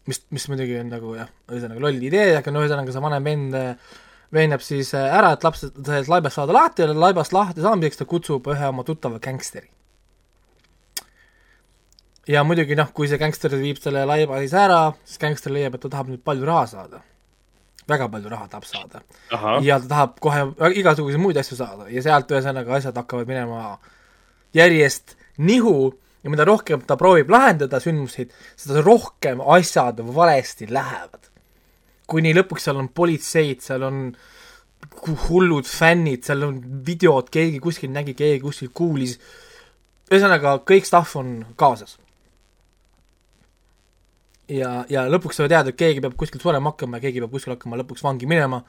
Mis, mis muidugi on nagu jah, ühesõnaga loll idee, aga no ühesõnaga see vanem vend äh, veenab siis äh, ära, et laps sellest laibast saada lahti ja laibast lahti saamiseks ta kutsub ühe oma tuttava gängsteri. ja muidugi noh, kui see gängster viib selle laiba siis ära, siis gängster leiab, et ta tahab nüüd palju raha saada. väga palju raha tahab saada ja ta tahab kohe igasuguseid muid asju saada ja sealt ühesõnaga asjad hakkavad minema järjest nihu ja mida rohkem ta proovib lahendada sündmuseid, seda rohkem asjad valesti lähevad. Kuni lõpuks seal on politseid, seal on hullud fännid, seal on videod, keegi kuskil nägi, keegi kuskil kuulis, ühesõnaga kõik stuff on kaasas. ja, ja lõpuks sa tead, et keegi peab kuskil surema hakkama ja keegi peab kuskil hakkama lõpuks vangi minema,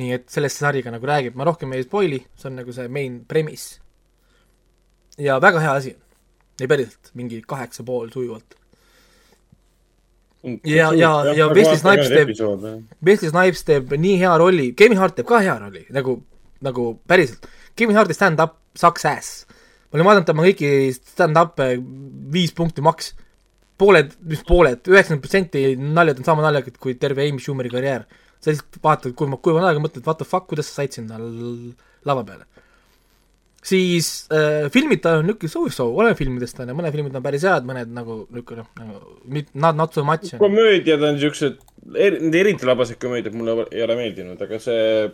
nii et sellest see sari ka nagu räägib, ma rohkem ei spoil'i, see on nagu see main premise. ja väga hea asi, ei päriselt, mingi kaheksa pool sujuvalt. Ja- ja- ja Wesley Snipes teeb- Wesley Snipes teeb nii hea rolli, Kevin Hart teeb ka hea rolli, nagu, nagu päriselt. Kevin Harti stand-up sucks ass. ma olin vaadanud tema kõiki stand-up'e, viis punkti maks, pooled, mis pooled, üheksakümmend protsenti naljad on sama naljakad kui terve Amy Schumeri karjäär. sa lihtsalt vaatad kuiva, kuiva naljaga, mõtled, what the fuck, kuidas sa said sinna lava peale. Siis äh, filmid ta on niisugune so-so, oleneb filmidest, on ju, mõned filmid on päris head, mõned nagu niisugune noh, nagu not, not so much, komöödiad on siuksed, need eriti labased komöödiad mulle ei ole meeldinud, aga see,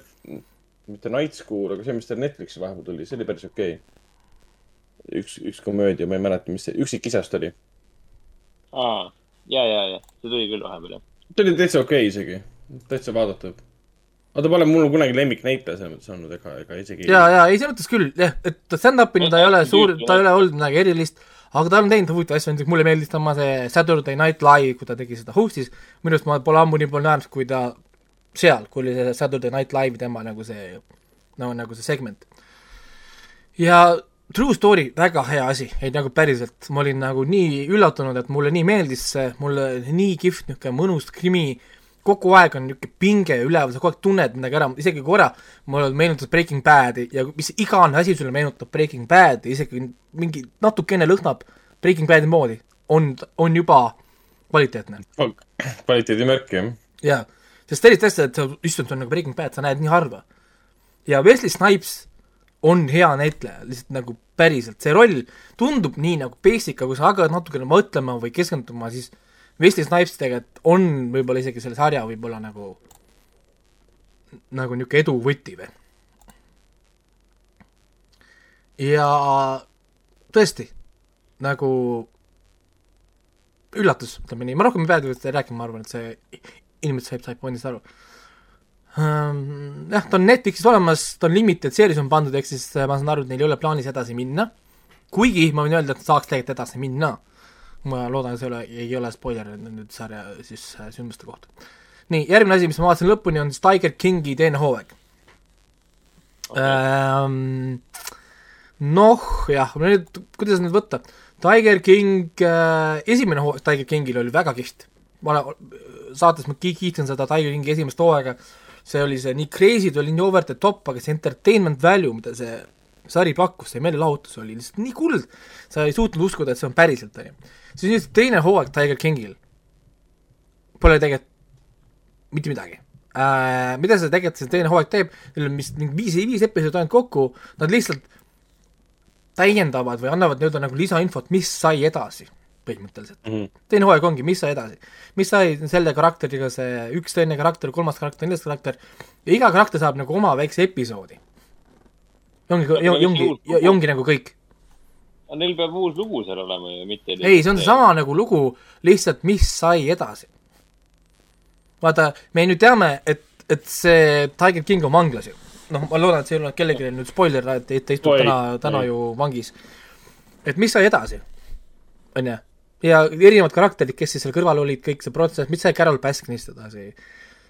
mitte Night School, aga see, mis tal Netflixi vahepeal tuli, see oli päris okei okay.. üks, üks komöödia, ma ei mäleta, mis see, Üksikisast oli. aa, ja, ja, ja see tuli küll vahepeal jah. ta oli täitsa okei okay isegi, täitsa vaadatav. Aga ta pole mul kunagi lemmiknäitleja selles mõttes olnud, ega, ega isegi. jaa, jaa, ei selles mõttes küll, jah, et stand-up'ina ta ei ole suur, ta ei ole olnud midagi erilist, aga ta on teinud huvitavaid asju, näiteks mulle meeldis tema see Saturday Night Live, kui ta tegi seda host'is, minu arust ma pole ammu nii palju näinud, kui ta seal, kui oli see Saturday Night Live tema nagu see, no nagu see segment. ja True Story, väga hea asi, ei nagu päriselt, ma olin nagu nii üllatunud, et mulle nii meeldis see, mulle nii kihvt niisugune mõnus krimi, kogu aeg on niisugune pinge üleval, sa kogu aeg tunned midagi ära, isegi korra mulle meenutas Breaking Bad'i ja mis igane asi sulle meenutab Breaking Bad'i, isegi mingi natukene lõhnab Breaking Bad'i moodi, on, on juba kvaliteetne. kvaliteedimärk, jah. jaa, sest sellist asja, et sa, see on nagu Breaking Bad, sa näed nii harva. ja Wesley Snipes on hea näitleja, lihtsalt nagu päriselt, see roll tundub nii nagu basic, aga kui sa hakkad natukene mõtlema või keskenduma, siis Wesley Snipes tegelikult on võib-olla isegi selle sarja võib-olla nagu nagu niisugune edu võti veel. ja tõesti, nagu üllatus, ütleme nii, ma rohkem ei pea sellest rääkima, ma arvan, et see inimesed said, said pointist aru. jah, ta on Netflixis olemas, ta on limited series on pandud, ehk siis äh, ma saan aru, et neil ei ole plaanis edasi minna, kuigi ma võin öelda, et saaks tegelikult edasi minna. Ma loodan, see ei ole, ei ole spoiler nüüd sarja siis äh, sündmuste kohta. nii, järgmine asi, mis ma vaatasin lõpuni, on siis Tiger Kingi teine hooaeg okay.. noh, jah, nüüd, kuidas nüüd võtta, Tiger King äh,, esimene hooaeg Tiger Kingil oli väga kihvt. ma olen, saates ma ki- kiitsin seda Tiger Kingi esimest hooaega, see oli see nii crazy, ta oli nii over the top, aga see entertainment value, mida see sari pakkus, see meelelahutus oli lihtsalt nii kuld, sa ei suutnud uskuda, et see on päriselt, on ju. siis nüüd teine hooaeg Tiger Kingil pole tegelikult mitte midagi äh,. mida see tegelikult see teine hooaeg teeb, neil on vist mingi viis, viis episoodi ainult kokku, nad lihtsalt täiendavad või annavad nii-öelda nagu lisainfot, mis sai edasi põhimõtteliselt mm. -hmm. teine hooaeg ongi, mis sai edasi. mis sai selle karakteriga, see üks teine karakter, kolmas karakter, neljas karakter ja iga karakter saab nagu oma väikse episoodi. ongi, ongi, ja ongi nagu kõik. neil peab uus lugu seal olema ju, mitte ei, see on seesama nagu lugu, lihtsalt mis sai edasi. vaata, me nüüd teame, et, et see Tiger King on vanglas ju. noh, ma loodan, et see ei ole kellelegi nüüd spoiler, et, ta istub Oi, täna, täna ju vangis. et mis sai edasi, on ju, ja erinevad karakterid, kes siis seal kõrval olid, kõik see protsess, mis sai Carol Baskinist edasi,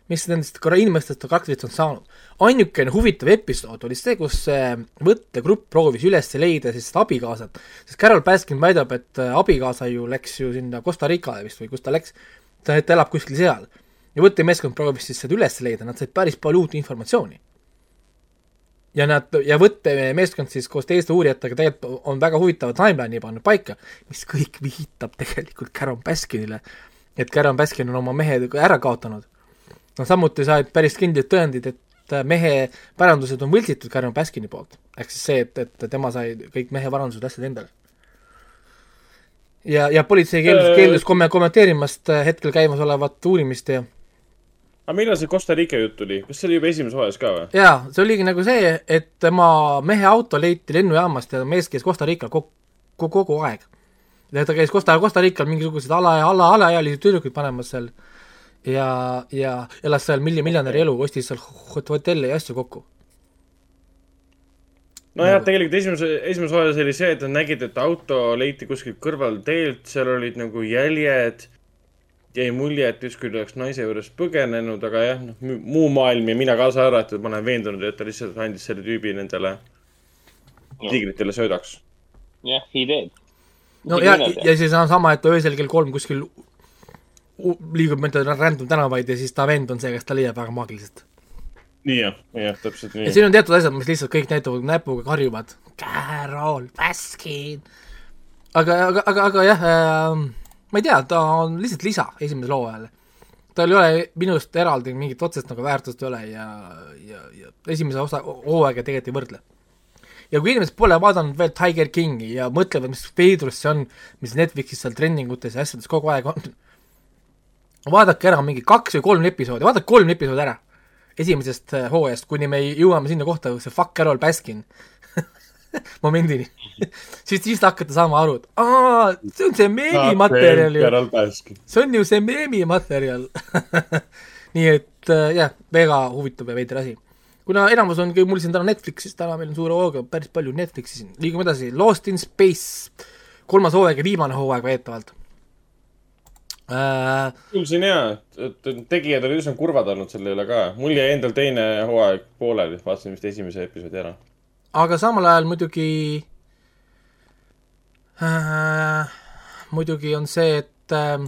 mis nendest inimestest ja karakteritest on saanud. ainukene huvitav episood oli see, kus see võttegrupp proovis üles leida siis seda abikaasat, sest Carol Baskin väidab, et äh, abikaasa ju läks ju sinna Costa Ricale vist või kus ta läks, ta, ta elab kuskil seal. ja võttemeeskond proovis siis seda üles leida, nad said päris palju uut informatsiooni ja nad, ja võttemeeskond siis koos teiste uurijatega tegelikult on väga huvitava timeline'i pannud paika, mis kõik viitab tegelikult Caron Baskinile, et Caron Baskin on oma mehe ära kaotanud. No samuti said päris kindlad tõendid, et mehe pärandused on võltsitud Caron Baskini poolt. ehk siis see, et, et tema sai kõik mehe varandused, asjad endale. ja, ja politsei keeldus, keeldus komme-, kommenteerimast äh, hetkel käimasolevat uurimist ja aga millal see Costa Rica jutt tuli, kas see oli juba esimeses hooajas ka või? jaa, see oligi nagu see, et tema mehe auto leiti lennujaamast ja mees käis Costa Rical kogu, kogu, aeg. ta käis Costa, Costa Rical mingisuguseid ala, ala, alaealisi tüdrukuid panemas seal ja, ja elas seal milli-, miljonäri elu, ostis seal hot- hotelle ja asju kokku. nojah, tegelikult esimese, esimeses hooajas oli see, et nad nägid, et auto leiti kuskilt kõrval teelt, seal olid nagu jäljed. jäi mulje, et justkui ta oleks naise juures põgenenud, aga jah, noh, muu maailm ja mina kaasa arvatud, ma olen veendunud, et ta lihtsalt andis selle tüübi nendele tiigritele söödaks. jah, he did. no ja, ja siis on sama, et ta öösel kell kolm kuskil liigub mööda random tänavaid ja siis ta vend on see, kes ta leiab väga maagiliselt. nii jah, jah, täpselt ja nii. siin on teatud asjad, mis lihtsalt kõik näitavad näpuga karjuvad, Carol Baskin. aga, aga, aga, aga jah äh,, ma ei tea, ta on lihtsalt lisa esimesele hooajale. tal ei ole minu arust eraldi mingit otsest nagu väärtust ei ole ja, ja, ja esimese osa, hooaega tegelikult ei võrdle. ja kui inimesed pole vaadanud veel Tiger Kingi ja mõtlevad, mis veidrus see on, mis Netflixis seal trendingutes ja asjades kogu aeg on, vaadake ära mingi kaks või kolm episoodi, vaadake kolm episoodi ära esimesest äh, hooajast, kuni me jõuame sinna kohta, kus see fuck Carol Baskin *laughs* momendini. Siis, siis te hakkate saama aru, et aa, see on see meemimaterjal ju, see on ju see meemimaterjal *laughs* nii et äh, jah, väga huvitav ja veider asi. kuna enamus on mul siin täna Netflixis, täna meil on suure hooga päris palju Netflixi siin, liigume edasi, Lost in Space, kolmas hooaeg ja viimane hooaeg väidetavalt äh,. kuulsin jaa, et tegijad olid üsna kurvad olnud selle üle ka. mul jäi endal teine hooaeg pooleli, vaatasin vist esimese episoodi ära. aga samal ajal muidugi äh, muidugi on see, et äh,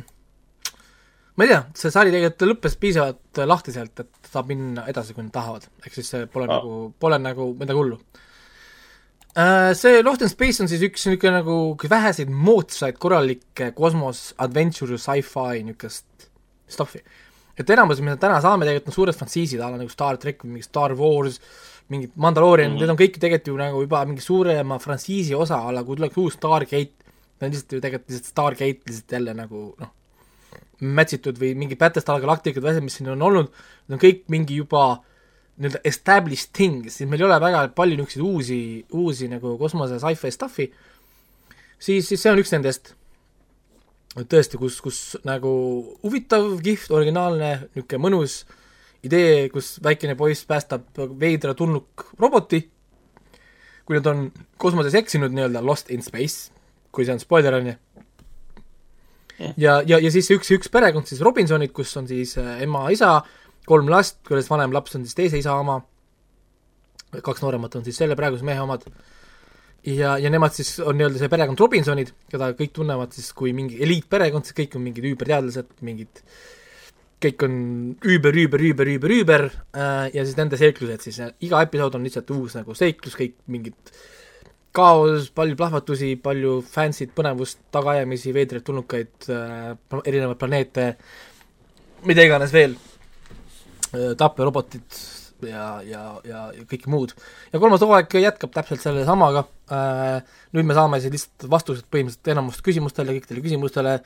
ma ei tea, see sari tegelikult lõppes piisavalt lahtiselt, et saab minna edasi, kui nad tahavad, ehk siis see pole ah. nagu, pole nagu midagi hullu äh,. See Lost in Space on siis üks niisugune nagu väheseid moodsaid korralikke kosmos adventure sci-fi niisugust stuff'i. et enamus, mida täna saame tegelikult on suured frantsiisid, a la nagu Star track või mingi Star Wars, mingid Mandalorian mm, -hmm. need on kõik tegelikult ju nagu juba mingi suurema frantsiisi osa, a la kui tuleks uus Stargate, see on lihtsalt ju tegelikult lihtsalt Stargate lihtsalt jälle nagu noh, match itud või mingi Battlestar Galacticad või asjad, mis siin on olnud, need on kõik mingi juba nii-öelda established things, siis meil ei ole väga palju niisuguseid uusi, uusi nagu kosmose sci-fi stuff'i, siis, siis see on üks nendest tõesti, kus, kus nagu huvitav, kihvt, originaalne, niisugune mõnus idee, kus väikene poiss päästab veidra tulnuk roboti, kui nad on kosmoses eksinud nii-öelda lost in space, kui see on spoiler, on ju. ja, ja, ja siis üks, üks perekond siis Robinsonid, kus on siis äh, ema, isa, kolm last, kellest vanem laps on siis teise isa oma, kaks nooremat on siis selle praeguse mehe omad. ja, ja nemad siis on nii-öelda see perekond Robinsonid, keda kõik tunnevad siis kui mingi eliitperekond, siis kõik on mingid üüberteadlased, mingid kõik on üüber, üüber, üüber, üüber, üüber äh, ja siis nende seiklused siis, iga episood on lihtsalt uus nagu seiklus, kõik mingid kaos, palju plahvatusi, palju fancy't põnevust, tagaajamisi, veidraid tulnukaid äh,, erinevaid planeete, mida iganes veel äh,, tapjarobotid ja, ja, ja, ja kõike muud. ja kolmas hooaeg jätkab täpselt selle samaga. Äh,, nüüd me saame siis lihtsalt vastused põhimõtteliselt enamust küsimustele, kõikidele küsimustele.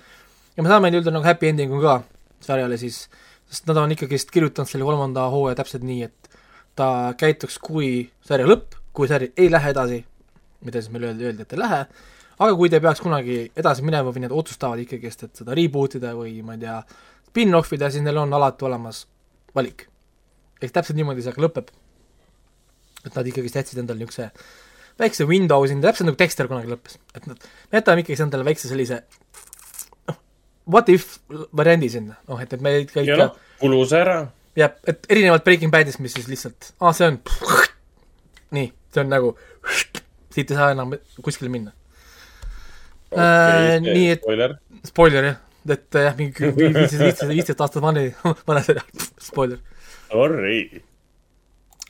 Ja me saame nii-öelda nagu happy ending'u ka sarjale siis, sest nad on ikkagist kirjutanud selle kolmanda hooaja täpselt nii, et ta käituks kui sarja lõpp, kui sari ei lähe edasi, mida siis meile öeldi, öeldi, et ei lähe, aga kui ta peaks kunagi edasi minema või nad otsustavad ikkagist, et seda reboot ida või ma ei tea, spin-off ida, siis neil on alati olemas valik. ehk täpselt niimoodi see ka lõpeb. et nad ikkagist jätsid endale niisuguse väikse window sinna, täpselt nagu Dexter kunagi lõppes, et nad, me jätame ikkagi endale väikse sellise noh, what if variandi sinna, noh et, et me ikka ja ikka noh, kulus ära. jah, et erinevalt Breaking Badist, mis siis lihtsalt, aa, see on *laughs* nii, see on nagu siit ei saa enam kuskile minna. Äh, nii et- spoiler. spoiler jah, et jah, mingi viisteist, viisteist, viisteist aastat *laughs* vana, vana seriaal, spoiler. Sorry.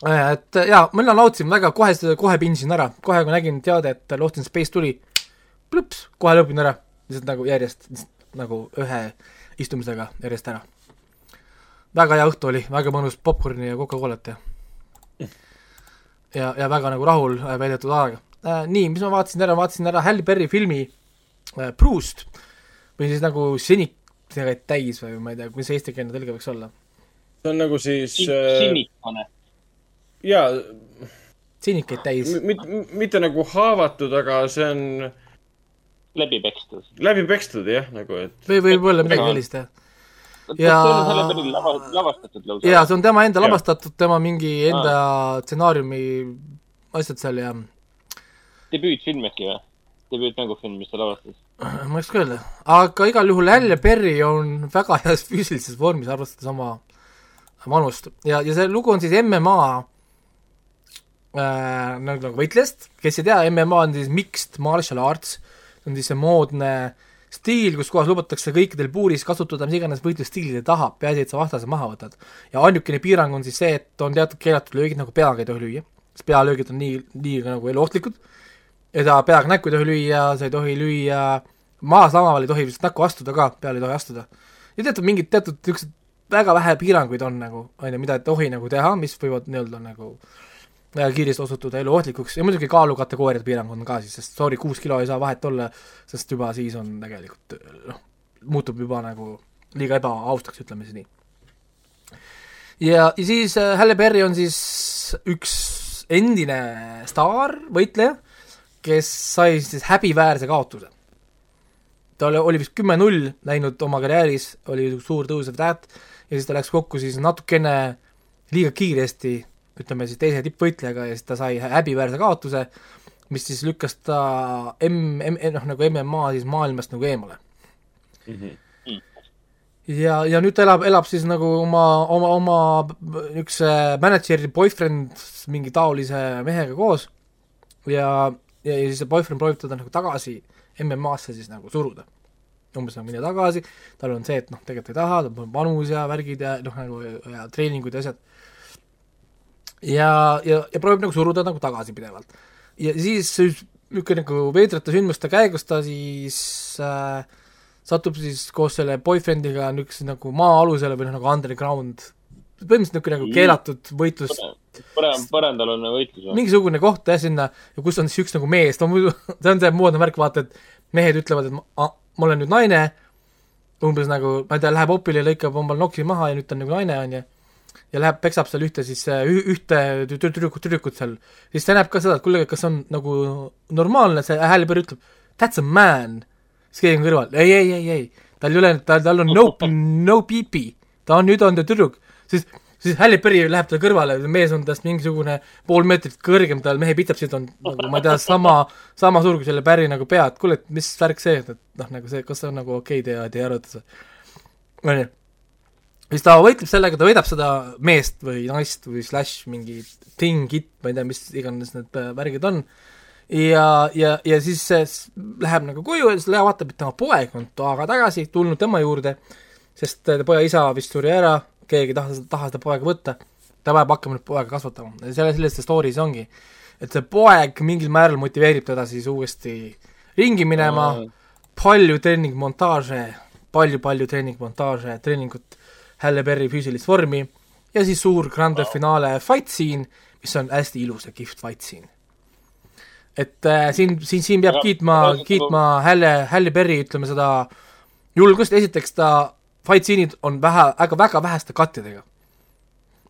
et jaa, mina nautisin väga, kohe, kohe pinsin ära, kohe kui nägin teade, et Lost in Space tuli, plõps, kohe lõpin ära, lihtsalt nagu järjest, nagu ühe istumisega järjest ära. väga hea õhtu oli, väga mõnus popkorni ja Coca-Colat ja *laughs* ja, ja väga nagu rahul äh, veedetud aega äh,. nii, mis ma vaatasin ära, vaatasin ära Halle Berry filmi äh, Proust või siis nagu senikaid täis või ma ei tea, mis see eestikeelne tõlge võiks olla. see on nagu siis äh,, sinikane. jaa, senikaid täis. mitte nagu haavatud, aga see on läbi pekstud. läbi pekstud jah, nagu et. või võib-olla midagi sellist jah. Ja- lavastatud lausa? jaa, see on tema enda lavastatud, tema mingi enda stsenaariumi asjad seal ja debüütfilm äkki või? debüütmängufilm, mis ta lavastas. Ma ei oska öelda, aga igal juhul Halle Berry on väga heas füüsilises vormis, arvestades oma vanust. Ja, ja see lugu on siis MMA äh, nagu, nagu võitlejast, kes ei tea, MMA on siis mixed martial arts, see on siis see moodne stiil, kus kohas lubatakse kõikidel puuris kasutada mis iganes võitlusstiili ta tahab, peaasi, et sa vastase maha võtad. ja ainukene piirang on siis see, et on teatud keelatud löögid, nagu peaga ei tohi lüüa, sest pealöögid on nii, nii nagu eluohtlikud, ja ta peaga näkku ei tohi lüüa, sa ei tohi lüüa maas lamaval ei tohi vist näkku astuda ka, peale ei tohi astuda. ja teatud mingid teatud niisugused väga vähe piiranguid on nagu, on ju, mida ei tohi nagu teha, mis võivad nii-öelda nagu väga kiiresti osutuda eluohtlikuks ja muidugi kaalukategooriad piirangud on ka siis, sest sorry, kuus kilo ei saa vahet olla, sest juba siis on tegelikult noh, muutub juba nagu liiga ebaaustaks, ütleme siis nii. ja, ja siis äh, Halle Berry on siis üks endine staarvõitleja, kes sai siis häbiväärse kaotuse. ta oli, oli vist kümme-null läinud oma karjääris, oli suur tõusev täht ja siis ta läks kokku siis natukene liiga kiiresti ütleme siis teise tippvõitlejaga ja siis ta sai häbiväärse kaotuse, mis siis lükkas ta M, M, noh nagu MMA siis maailmast nagu eemale. ja, ja nüüd ta elab, elab siis nagu oma, oma, oma niisuguse mänedžeri boyfriend mingi taolise mehega koos ja, ja, ja siis see boyfriend proovib teda nagu tagasi MM-asse siis nagu suruda. umbes nagu mine tagasi, tal on see, et noh, tegelikult ei taha, tal on vanus ja värgid ja noh, nagu ja treeningud ja asjad ja, ja, ja proovib nagu suruda nagu tagasi pidevalt. ja siis niisugune nagu veidrate sündmuste käigus ta siis äh, satub siis koos selle boyfriendiga niisuguse nagu maa-alusele või noh, nagu underground, põhimõtteliselt niisugune nagu keelatud võitlus, parem, paremtalune võitlus mingisugune koht jah, sinna, ja kus on siis üks nagu mees, ta on muidu, *laughs* see on see moodne värk, vaata, et mehed ütlevad, et ma, ma olen nüüd naine, umbes nagu, ma ei tea, läheb opile lõikab omal noksi maha ja nüüd ta on nagu naine, on ju. Ja läheb, peksab seal ühte siis, ühte tü- tü- tüdrukut, tüdrukut seal, siis ta näeb ka seda, et kuule, kas on nagu normaalne, see Berry ütleb, that's a man. siis keegi on kõrval, ei, ei, ei, ei, tal ei ole, tal, tal on no, no pipi, ta on, nüüd on ta tüdruk, siis, siis Halle Berry läheb talle kõrvale, mees on tast mingisugune pool meetrit kõrgem, tal mehe pitapsid on nagu ma ei tea, sama, sama suur kui selle Berry nagu pea, et kuule, et mis värk see, et noh, nagu see, kas see on nagu okei okay, teie, teie arvates onju siis ta võitleb sellega, ta võidab seda meest või naist või slash mingi thing it, ma ei tea, mis iganes need värgid on, ja, ja, ja siis see läheb nagu koju ja siis Lea vaatab, et tema poeg on toaga tagasi tulnud tema juurde, sest poja isa vist suri ära, keegi ei taha, taha seda poega võtta, ta peab hakkama nüüd poega kasvatama ja selle, selles see story siis ongi. et see poeg mingil määral motiveerib teda siis uuesti ringi minema, palju treeningmontaaže, palju-palju treeningmontaaže, treeningut Halle Berry füüsilist vormi ja siis suur grande finale fight scene, mis on hästi ilus ja kihvt fight scene. et äh, siin, siin, siin peab Aga- kiitma kiitma Halle, Halle Berry, ütleme seda julgust, esiteks ta fight scene'id on vähe, väga, väga väheste kattidega.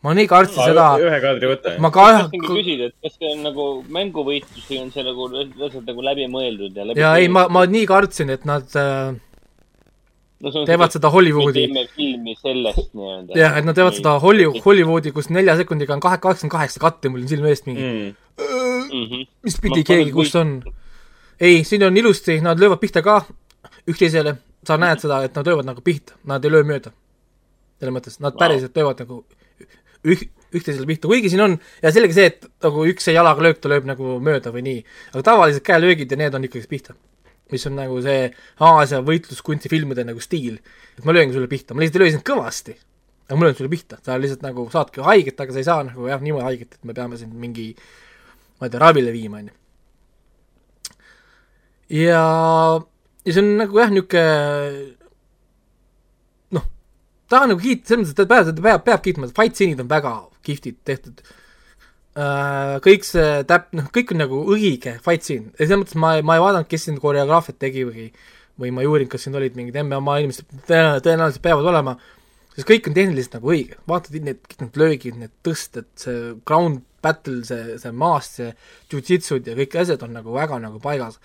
ma nii kartsin seda, ühe kaadri võte. ma ka tahtsingi küsida, et kas see on nagu mänguvõitlus või on see nagu lihtsalt nagu läbimõeldud ja läbi ja ei, ma, ma nii kartsin, et nad äh, no, teevad seda Hollywoodi me teeme filmi sellest nii-öelda. jah, et nad teevad seda Hollywood, Hollywoodi, kus nelja sekundiga on kahe, kaheksakümmend kaheksa katte, mul on silme eest mingi mm.. mm. -hmm. mis pidi Ma- keegi, kus on? ei, siin on ilusti, nad löövad pihta ka üksteisele, sa näed seda, et nad löövad nagu pihta, nad ei löö mööda. selles mõttes, nad päriselt löövad nagu üh-, üksteisele pihta, kuigi siin on ja selge see, et nagu üks see jalaga löök, ta lööb nagu mööda või nii, aga tavalised käelöögid ja need on ikkagi pihta. mis on nagu see Aasia võitluskunstifilmide nagu stiil, et ma lööngi sulle pihta, ma lihtsalt ei löö sind kõvasti, aga ma löön sulle pihta, sa lihtsalt nagu saadki haiget, aga sa ei saa nagu jah, niimoodi haiget, et me peame sind mingi ma ei tea, ravile viima, on ju. ja, ja see on nagu jah, niisugune noh, tahan nagu kiita, selles mõttes, et peab, peab, peab kiitma, et fight scene'id on väga kihvtid tehtud. Äh,. kõik see täp-, noh, kõik on nagu õige fight scene ja selles mõttes ma ma ei vaadanud, kes siin koreograafiat tegi või või ma ei uurinud, kas siin olid mingid MMA inimesed, tõenäoliselt peavad olema, sest kõik on tehniliselt nagu õige, vaatad need, kõik need löögid, need tõsted, see ground battle, see, see maast, see jujitsud ja kõik asjad on nagu väga nagu paigas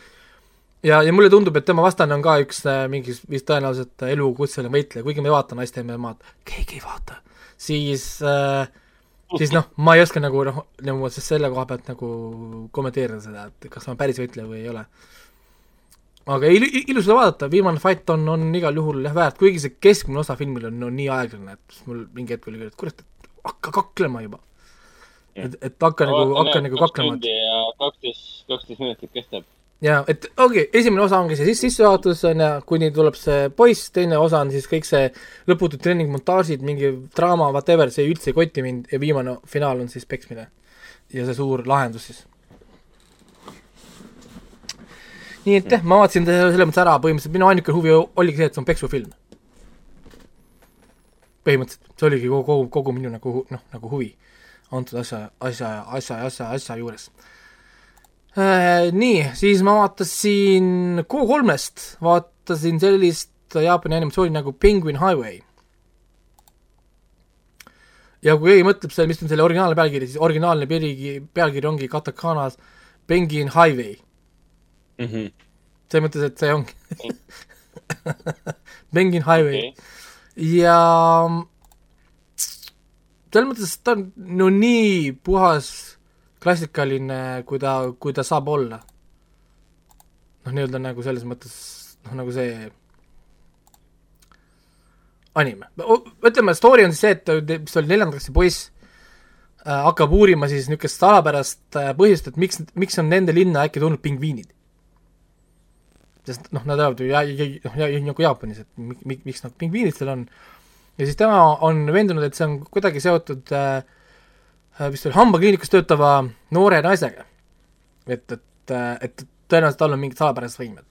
ja, ja mulle tundub, et tema vastane on ka üks äh, mingi vist tõenäoliselt elukutseline võitleja, kuigi ma ei vaata naiste MM-ad, keegi ei vaata, siis äh, siis noh, ma ei oska nagu noh, nagu selle koha pealt nagu kommenteerida seda, et kas on päris võitleja või ei ole. aga il-, ilus seda vaadata, viimane fight on, on igal juhul jah väärt, kuigi see keskmine osa filmil on, on nii aeglane, et mul mingi hetk oli küll, et kurat, et hakka kaklema juba. et, et hakka nagu, hakka nagu kaklema, kaksteist, kaksteist minutit kestab. Ja et okei okay,, esimene osa ongi see sis- sissejuhatus on ju, kuni tuleb see poiss, teine osa on siis kõik see lõputud treeningmontaažid, mingi draama, whatever, see üldse ei koti mind ja viimane finaal on siis peksmine. ja see suur lahendus siis. nii et jah, ma vaatasin ta selles mõttes ära, põhimõtteliselt minu ainuke huvi oligi see, et see on peksufilm. põhimõtteliselt, see oligi kogu, kogu, kogu minu nagu noh, nagu huvi antud asja, asja, asja, asja, asja juures nii, siis ma vaatasin Q3-st, vaatasin sellist Jaapani animatsiooni nagu Penguin Highway. ja kui keegi mõtleb selle, mis on selle originaalne pealkiri, siis originaalne pealkiri, pealkiri ongi katakanas Penguin Highway. mm. -hmm. selles mõttes, et see ongi *laughs* Penguin Highway okei, ja selles mõttes ta on no nii puhas klassikaline, kui ta, kui ta saab olla. noh, nii-öelda nagu selles mõttes, noh nagu see anime, ütleme, story on siis see, et mis oli, neljanda klassi poiss äh, hakkab uurima siis niisugust salapärast äh, põhjust, et miks, miks on nende linna äkki tulnud pingviinid. sest noh, nad elavad ju ja, ja, noh, ja, nagu Jaapanis, et mik, mik, miks nad pingviinid seal on. ja siis tema on veendunud, et see on kuidagi seotud äh, vist oli hambakliinikus töötava noore naisega. et, et, et tõenäoliselt tal on mingid salapärased võimed.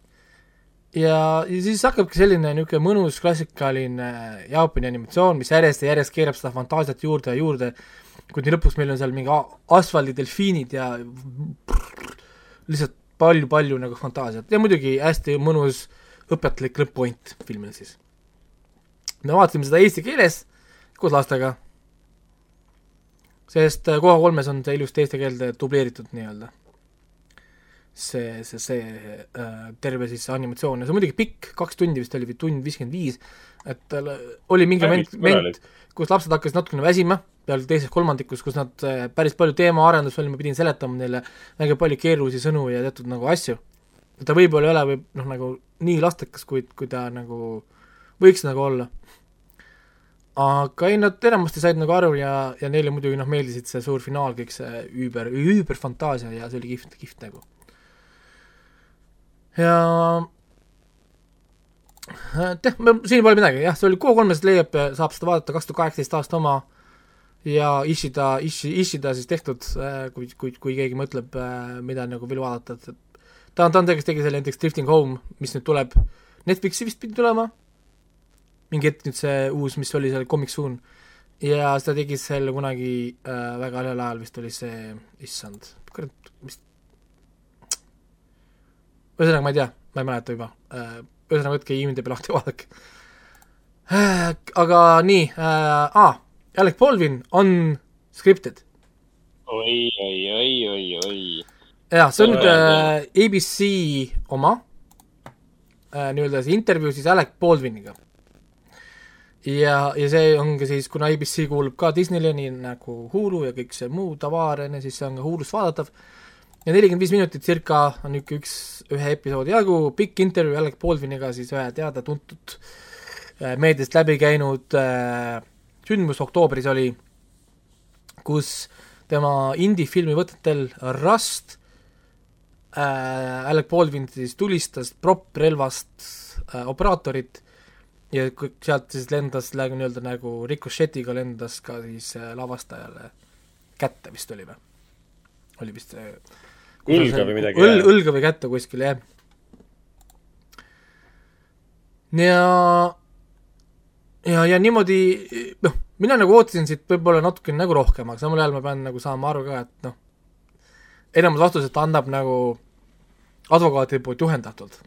ja, ja siis hakkabki selline niisugune mõnus klassikaline Jaapani animatsioon, mis järjest ja järjest keerab seda fantaasiat juurde ja juurde, kuni lõpuks meil on seal mingi asfaldidelfiinid ja lihtsalt palju-palju nagu fantaasiat ja muidugi hästi mõnus õpetlik lõpp-point filmil siis. me vaatasime seda eesti keeles koos lastega, sest äh, kohe kolmes on see ilusti eesti keelde dubleeritud nii-öelda. see, see, see äh, terve siis animatsioon ja see on muidugi pikk, kaks tundi vist oli või tund viiskümmend viis, et tal oli mingi moment, moment, kus lapsed hakkasid natukene väsima, peale teises kolmandikus, kus nad äh, päris palju teemaarendust veel, ma pidin seletama neile väga palju keerulisi sõnu ja teatud nagu asju. ta võib-olla ei ole või noh, nagu nii lastekas, kui, kui ta nagu võiks nagu olla. Aga ei, nad enamasti said nagu aru ja, ja neile muidugi noh, meeldisid see suur finaal, kõik see üüber, üüberfantaasia ja see oli kihvt, kihvt nagu. ja jah, siin pole midagi, jah, see oli K3-st leiab, saab seda vaadata kaks tuhat kaheksateist aasta oma ja Ishida, Ishi, Ishida siis tehtud, kui, kui, kui keegi mõtleb, mida nagu veel vaadata, et ta on, ta on tegelikult tegi selle näiteks Drifting Home, mis nüüd tuleb, Netflixi vist pidi tulema, mingi hetk nüüd see uus, mis oli seal Comic Soon, ja seda tegi selle kunagi äh, väga heal ajal vist oli see, issand, kurat, mis ühesõnaga, ma ei tea, ma ei mäleta juba äh,, ühesõnaga võtke IMDB lahti, vaadake äh,. aga nii äh,, aa, Alec Baldwin on scripted. oi, oi, oi, oi, oi. jaa, see on nüüd äh, ABC oma äh, nii-öelda see intervjuu siis Alec Baldwiniga. ja, ja see ongi siis, kuna ABC kuulub ka Disneyle, nii nagu Hulu ja kõik see muu tavaarene, siis see on ka Hulus vaadatav. ja nelikümmend viis minutit circa on niisugune üks, ühe episoodi jagu pikk intervjuu Alec Baldwiniga, siis ühe teada-tuntud äh, meediast läbi käinud äh, sündmus oktoobris oli, kus tema indie-filmi võtetel Rust äh, Alec Baldwin siis tulistas propprelvast äh, operaatorit ja kui sealt siis lendas nagu nii-öelda nagu rikošetiga lendas ka siis äh, lavastajale kätte vist oli või? oli vist see õlga või midagi. õl-, õlga või kätte kuskil, jah. ja ja, ja niimoodi noh, mina nagu ootasin siit võib-olla natukene nagu rohkem, aga samal ajal ma pean nagu saama aru ka, et noh, enamus vastused ta annab nagu advokaadi poolt juhendatult.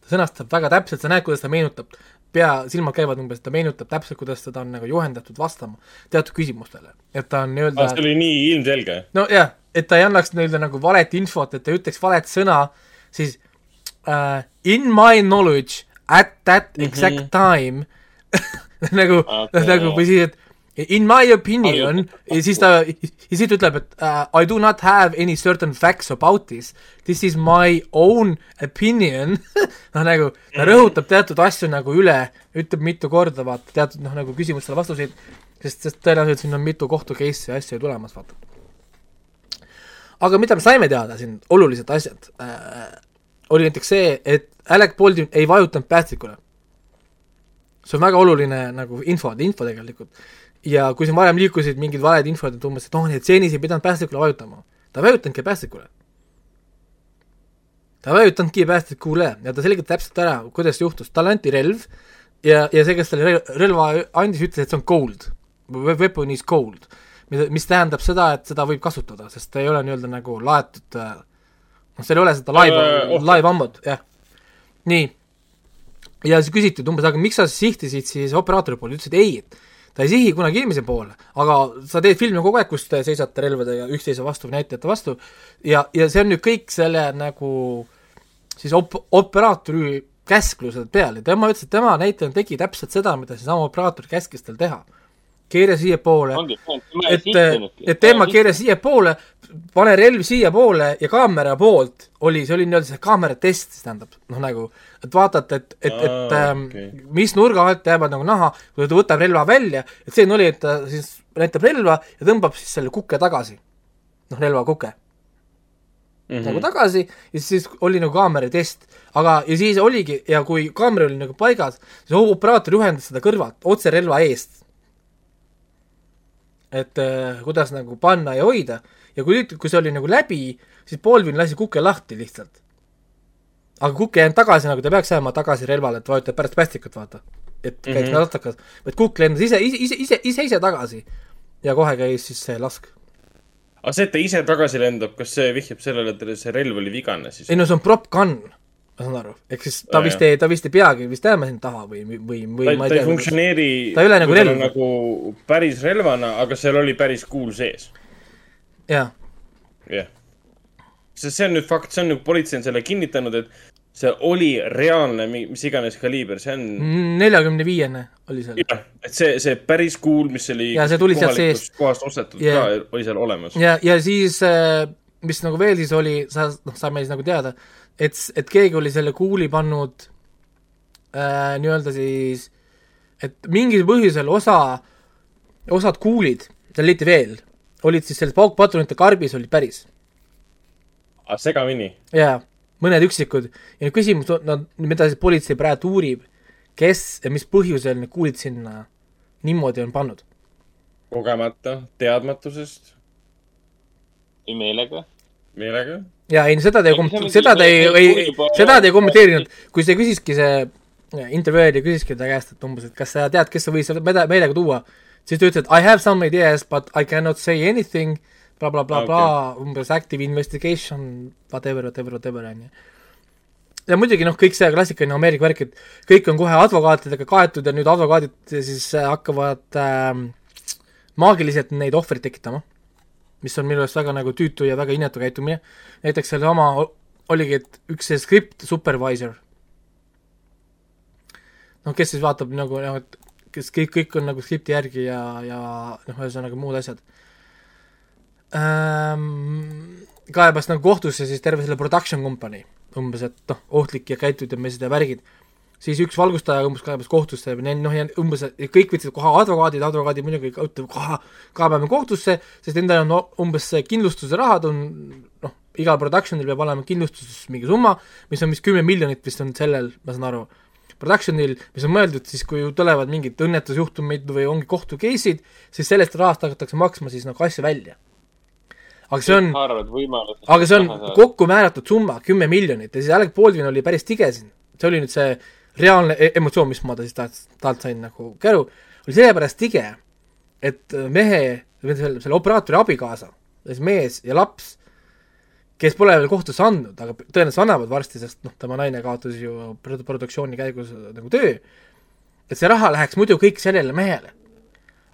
ta sõnastab väga täpselt, sa näed, kuidas ta meenutab, pea, silmad käivad umbes, ta meenutab täpselt, kuidas teda on nagu juhendatud vastama teatud küsimustele. et ta on nii-öelda see oli nii ilmselge. nojah, et ta ei annaks nii-öelda nagu valet infot, et ta ei ütleks valet sõna, siis uh, in my knowledge at that exact mm -hmm. time *laughs* nagu okay., nagu või siis, et in my opinion ja siis ta, ja siis ta ütleb, et uh, I do not have any certain facts about this, this is my own opinion. *laughs* Noh, nagu ta rõhutab teatud asju nagu üle, ütleb mitu korda, vaata, teatud noh, nagu küsimustele vastuseid, sest, sest tõenäoliselt siin on mitu kohtu case'i ja asju tulemas, vaata. Aga mida me saime teada siin, olulised asjad? Äh,, oli näiteks see, et Alec Baldwin ei vajutanud päästikule. see on väga oluline nagu info, info tegelikult. Ja kui siin varem liikusid mingid valed infod, et umbes, et noh, need stseenis ei pidanud päästikule vajutama. ta ei vajutanudki päästikule. ta ei vajutanudki päästikule ja ta selgitab täpselt ära, kuidas juhtus, talle anti relv ja, ja see, kes talle rel- relva andis, ütles, et see on cold. Weapon is cold. mis, tähendab seda, et seda võib kasutada, sest ta ei ole nii-öelda nagu laetud äh, noh, seal ei ole seda live Äh, uh,, ohtu. live ammut, jah. nii. ja siis küsiti, umbes, aga miks sa sihtisid siis operaatori poole, ütles, et ei, et ta ei sihi kunagi inimese poole, aga sa teed filmi kogu aeg, kus te seisate relvadega üksteise vastu või näitlejate vastu. Ja, ja see on nüüd kõik selle nagu siis op-, operaatori käsklused peal. Ja tema ütles, et tema näitlejana tegi täpselt seda, mida seesama operaator käskis tal teha. keera siiapoole, et, et teema keera siiapoole, pane relv siiapoole ja kaamera poolt oli, see oli nii-öelda see kaamera test, tähendab, noh nagu, et vaadata, et, et, et Aa, ähm, okei. mis nurga alt jäävad nagu näha, kui ta võtab relva välja, et see oli, et ta siis näitab relva ja tõmbab siis selle kuke tagasi. noh, relvakuke mm -hmm. nagu tagasi ja siis oli nagu kaamera test, aga, ja siis oligi ja kui kaamera oli nagu paigas, siis operaator juhendas seda kõrvalt otse relva eest. et äh, kuidas nagu panna ja hoida ja kui nüüd, kui see oli nagu läbi, siis Baldwin lasi kuke lahti lihtsalt. Aga kuke ei jäänud tagasi, nagu ta peaks jääma tagasi relvale, et vajutab pärast päästikut, vaata. et käiks mm. -hmm. natakas, vaid kukk lendas ise, ise, ise, ise, ise, ise tagasi ja kohe käis siis see lask. aga see, et ta ise tagasi lendab, kas see vihjab sellele, et see relv oli vigane siis ei? no see on prop gun, ma saan aru, ehk siis ta Aa, vist ei, ta vist ei peagi vist jääma sinna taha või, või, või ta, ma ta ei ei tea. funktsioneeri Ta ei ole nagu relv. nagu päris relvana, aga seal oli päris kuul sees. jah, jah. Sest see on nüüd fakt, see on nüüd, politsei on selle kinnitanud, et seal oli reaalne, mis iganes kaliiber, see on neljakümne viiene oli seal. jah, et see, see päris kuul, mis oli Ja see tuli sealt seest. kohast ostetud Jah. ka, oli seal olemas. ja, ja siis, mis nagu veel siis oli, sa, noh, saime siis nagu teada, et, et keegi oli selle kuuli pannud äh, nii-öelda siis, et mingil põhjusel osa, osad kuulid, seal leiti veel, olid siis selles paukpatronite karbis olid päris segamini. jaa, mõned üksikud ja küsimus on, no mida siis politsei praegu uurib, kes ja mis põhjusel need kuulid sinna niimoodi on pannud. kogemata, teadmatusest, või meelega. meelega. jaa, ei seda ta ei kom- seda ta ei, ei seda ta ei kommenteerinud, kui see küsiski see intervjueerija küsiski ta käest, et umbes, et kas sa tead, kes sa võid seda meelega tuua, siis ta ütles, et I have some ideas but I cannot say anything blablabla, bla, umbes active investigation, whatever, whatever, whatever, on ju. ja muidugi noh, kõik see klassikaline Ameerika värk, et kõik on kohe advokaatidega kaetud ja nüüd advokaadid siis hakkavad äh, maagiliselt neid ohvreid tekitama mis on minu arust väga nagu tüütu ja väga inetu käitumine. näiteks sellesama oligi, et üks see script supervisor, noh, kes siis vaatab nagu noh, et kes kõik, kõik on nagu skripti järgi ja, ja noh, ühesõnaga muud asjad ähm,. kaebas nagu kohtusse siis terve selle production company umbes, et noh, ohtlik ja käituda mees ja värgid siis üks valgustaja umbes kaebas kohtusse, noh umbes kõik võtsid kohe advokaadid, advokaadid muidugi kohe kaebame kohtusse, sest nendel on no, umbes see kindlustuse rahad on noh, igal production'il peab olema kindlustus mingi summa, mis on vist kümme miljonit vist on sellel, ma saan aru, production'il, mis on mõeldud siis, kui tulevad mingid õnnetusjuhtumid või ongi kohtu case'id, siis sellest rahast hakatakse maksma siis nagu asja välja. Aga see on, aga see on kokku määratud summa, kümme miljonit ja siis Alec Baldwin oli päris tige siin, see oli nüüd see reaalne e- emotsioon, mis ma ta siis talt, talt sain nagu käru, oli sellepärast tige, et mehe, selle, selle operaatori abikaasa, siis mees ja laps, kes pole veel kohtusse andnud, aga tõenäoliselt annavad varsti, sest noh, tema naine kaotas ju produ- produktsiooni käigus nagu töö, et see raha läheks muidu kõik sellele mehele.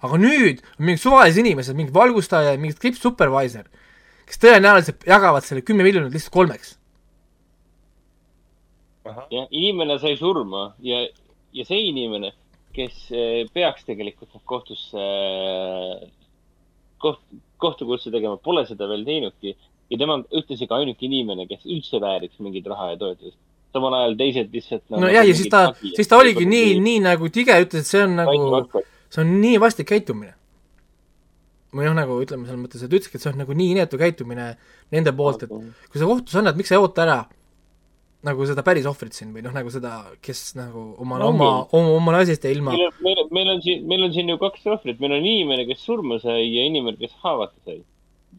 aga nüüd on mingid suvalised inimesed, mingi valgustaja, mingi script supervisor, kes tõenäoliselt jagavad selle kümme miljonit lihtsalt kolmeks. jah, inimene sai surma ja, ja see inimene, kes eh, peaks tegelikult kohtusse, koht, kohtukutse tegema, pole seda veel teinudki. ja tema on ühtlasi ka ainuke inimene, kes üldse vääriks mingit raha ja toetust. samal ajal teised lihtsalt nagu no jah, ja siis ta, siis ta oligi nii, nii nagu tige, ütles, et see on nagu, see on nii vastik käitumine. Või noh, nagu ütleme selles mõttes, et ütleski, et see on nagu nii inetu käitumine nende poolt, et kui sa kohtus annad, miks sa ei oota ära? nagu seda päris ohvrit siin või noh, nagu seda, kes nagu oma No oma oma, oma naisest ja ilma meil on, meil on, siin, meil on siin ju kaks ohvrit, meil on inimene, kes surma sai ja inimene, kes haavata sai.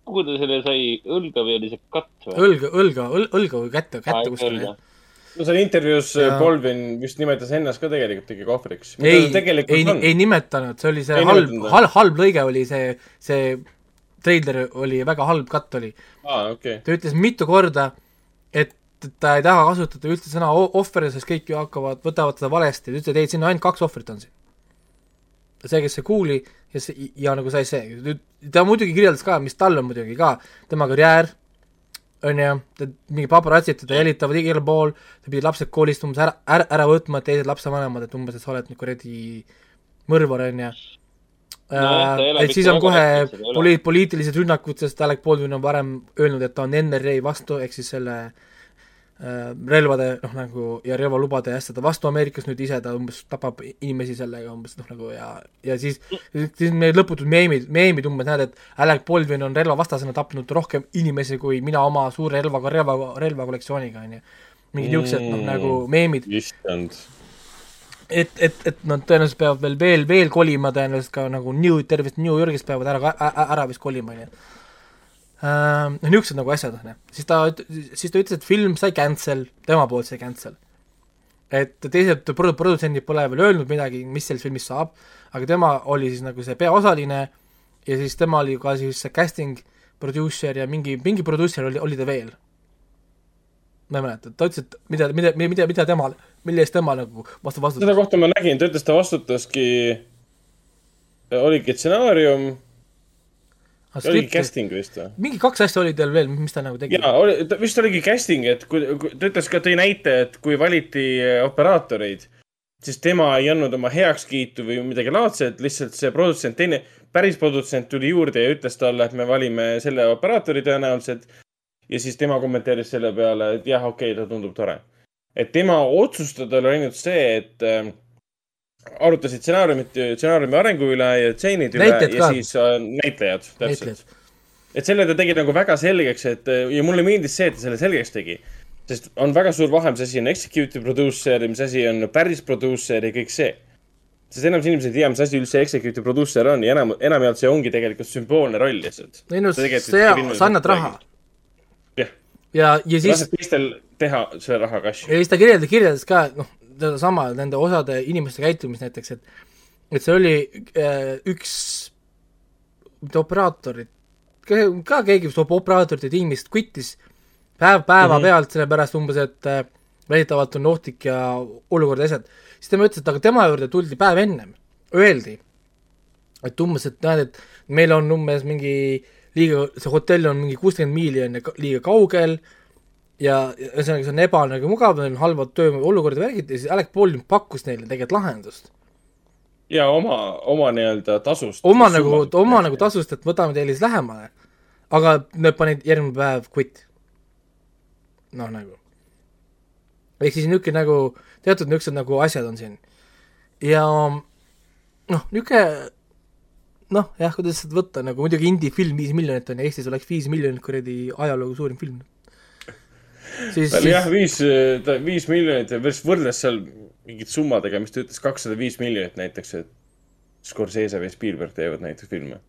kuhu ta selle sai, õlga või oli see katt või? õlga, õlga, õlga või kätte, kätte kuskile. No seal intervjuus Ja- Bolvin vist nimetas ennast ka tegelikult ikkagi kohvriks. ei, ei, on. ei nimetanud, see oli see Ei halb halb, halb lõige oli see, see treiler oli väga halb katt oli. aa, okei. ta ütles mitu korda, et ta ei taha kasutada üldse sõna ohver, sest kõik ju hakkavad, võtavad seda valesti, ta ütles, et ei, siin ainult kaks ohvrit on siin. see, kes see kuuli ja see, ja nagu sai see, ta muidugi kirjeldas ka, mis tal on muidugi ka, tema karjäär, on ju, ta mingi paparatsid teda jälitavad igal pool, ta pidi lapsed koolist umbes ära, ära, ära võtma, et teised lapsevanemad, et umbes, et sa oled nüüd kuradi mõrvar, on ju. Nojah, ta elab et siis on kohe poli-, poliitilised rünnakud, sest Alec Baldwin on varem öelnud, et ta on NRA vastu, ehk siis selle äh, relvade noh, nagu ja relvalubade ja asjade vastu Ameerikas, nüüd ise ta umbes tapab inimesi sellega umbes noh, nagu ja, ja siis, siis meil lõputud meemid, meemid umbes näed, et Alec Baldwin on relvavastasena tapnud rohkem inimesi kui mina oma suure relvaga, relva, relvakollektsiooniga, on ju. mingid niisugused noh, Mm. nagu meemid, issand. et, et, et nad tõenäoliselt peavad veel, veel, veel kolima tõenäoliselt ka nagu New, tervest New Yorgist peavad ära, ära vist kolima, on ju. noh, niisugused nagu asjad, on ju. siis ta, siis ta ütles, et film sai cancel, tema poolt sai cancel. et teised produ-, produtsendid pole veel öelnud midagi, mis sellest filmist saab, aga tema oli siis nagu see peaosaline ja siis tema oli ka siis see casting producer ja mingi, mingi produusser oli, oli ta veel. ma ei mäleta, ta ütles, et mida, mida, mida, mida temal, mille eest tema nagu vastu vastutas seda. kohta ma nägin, ta ütles, ta vastutaski, oligi stsenaarium, oligi casting vist või? mingi kaks asja oli tal veel, mis ta nagu tegi. jaa, oli, vist oligi casting, et kui, kui, ta ütles ka, tõi näite, et kui valiti operaatoreid, siis tema ei andnud oma heakskiitu või midagi laadset, lihtsalt see produtsent, teine, päris produtsent tuli juurde ja ütles talle, et me valime selle operaatori tõenäoliselt. ja siis tema kommenteeris selle peale, et jah, okei okay,, ta tundub tore. et tema otsustada oli ainult see, et äh, arutasid stsenaariumit, stsenaariumi arengu üle ja tseenide üle Näitlejad ja ka. siis äh, näitlejad, täpselt et selle ta tegi nagu väga selgeks, et ja mulle meeldis see, et ta selle selgeks tegi. sest on väga suur vahe, mis asi on executive producer ja mis asi on päris producer ja kõik see. sest enamus inimesed ei tea, mis asi üldse executive producer on ja enam, enamjaolt see ongi tegelikult sümboolne roll lihtsalt. ei no See sa annad raha. jah, ja, ja siis, lased teistel teha selle rahaga asju. ja siis ta kirjeldas, kirjeldas ka noh, sedasama nende osade inimeste käitumist näiteks, et et see oli äh, üks, mitte operaatorid, ka keegi operaatorite tiimist quit'is päev päeva mm Mhm. -hmm. pealt, sellepärast umbes, et äh, väidetavalt on ohtlik ja olukord ja asjad, siis tema ütles, et aga tema juurde tuldi päev ennem, öeldi, et umbes, et näed, et meil on umbes mingi liiga, see hotell on mingi kuuskümmend miili on ka- liiga kaugel ja ja ühesõnaga, see on eba nagu mugav, neil on halvad tööolukorrad ja värgid ja siis Alec Baldwin pakkus neile tegelikult lahendust. ja oma, oma nii-öelda tasust. oma nagu, oma nagu. tasust, et võtame teile siis lähemale. aga need panid järgmine päev quit. noh, nagu. ehk siis niisugune nagu, teatud niisugused nagu asjad on siin. ja noh, niisugune noh, jah, kuidas seda võtta, nagu muidugi indie-film viis miljonit on ja Eestis oleks viis miljonit kuradi ajaloo suurim film. siis, ta oli jah, siis viis, viis miljonit võrdles seal mingite summadega, mis ta ütles, kakssada viis miljonit näiteks, et Scorsese või Spielberg teevad näiteks filme.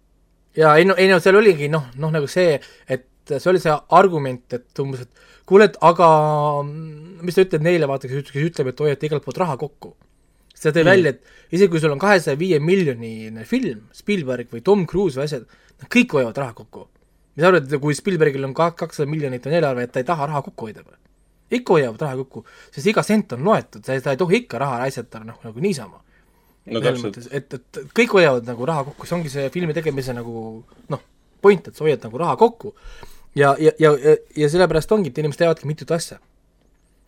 ja ei no, ei no seal oligi noh, noh nagu see, et see oli see argument, et umbes, et kuule, et aga mis sa ütled neile, vaata, kes üt- kes ütleb, et hoiate igalt poolt raha kokku. see tõi mm. välja, et isegi kui sul on kahesaja viie miljonine film, Spielberg või Tom Cruise või asjad, nad kõik hoiavad raha kokku. Mis sa arvad, kui Spielbergil on ka kakssada miljonit on eelarve, et ta ei taha raha kokku hoida või? ikka hoiavad raha kokku, sest iga sent on loetud, sa ei, tohi ikka raha raisata noh, nagu niisama no täpselt. et, et kõik hoiavad nagu raha kokku, see ongi see filmi tegemise nagu noh, point, et sa hoiad nagu raha kokku. ja, ja, ja, ja, ja sellepärast ongi, et inimesed teevadki mitut asja.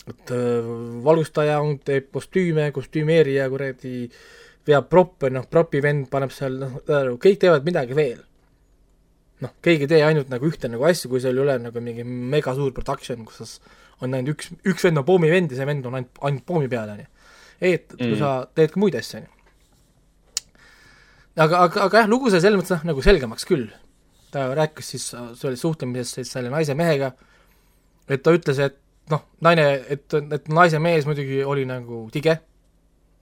et äh, valgustaja on, teeb kostüüme, kostüümeerija kuradi veab proppe, noh, propi vend paneb seal, noh, kõik teevad midagi veel. noh, keegi ei tee ainult nagu ühte nagu asju, kui seal ei ole nagu mingi mega suur production, kus on ainult üks, üks vend on poomivend ja see vend on ainult, ainult poomi peal, on ju. ei, et, kui Mm. sa teed ka muid asju, on ju aga, aga, aga jah, lugu sai selles mõttes noh, nagu selgemaks küll. ta rääkis siis, see oli suhtlemises siis selle naise mehega, et ta ütles, et noh, naine, et, et naise mees muidugi oli nagu tige,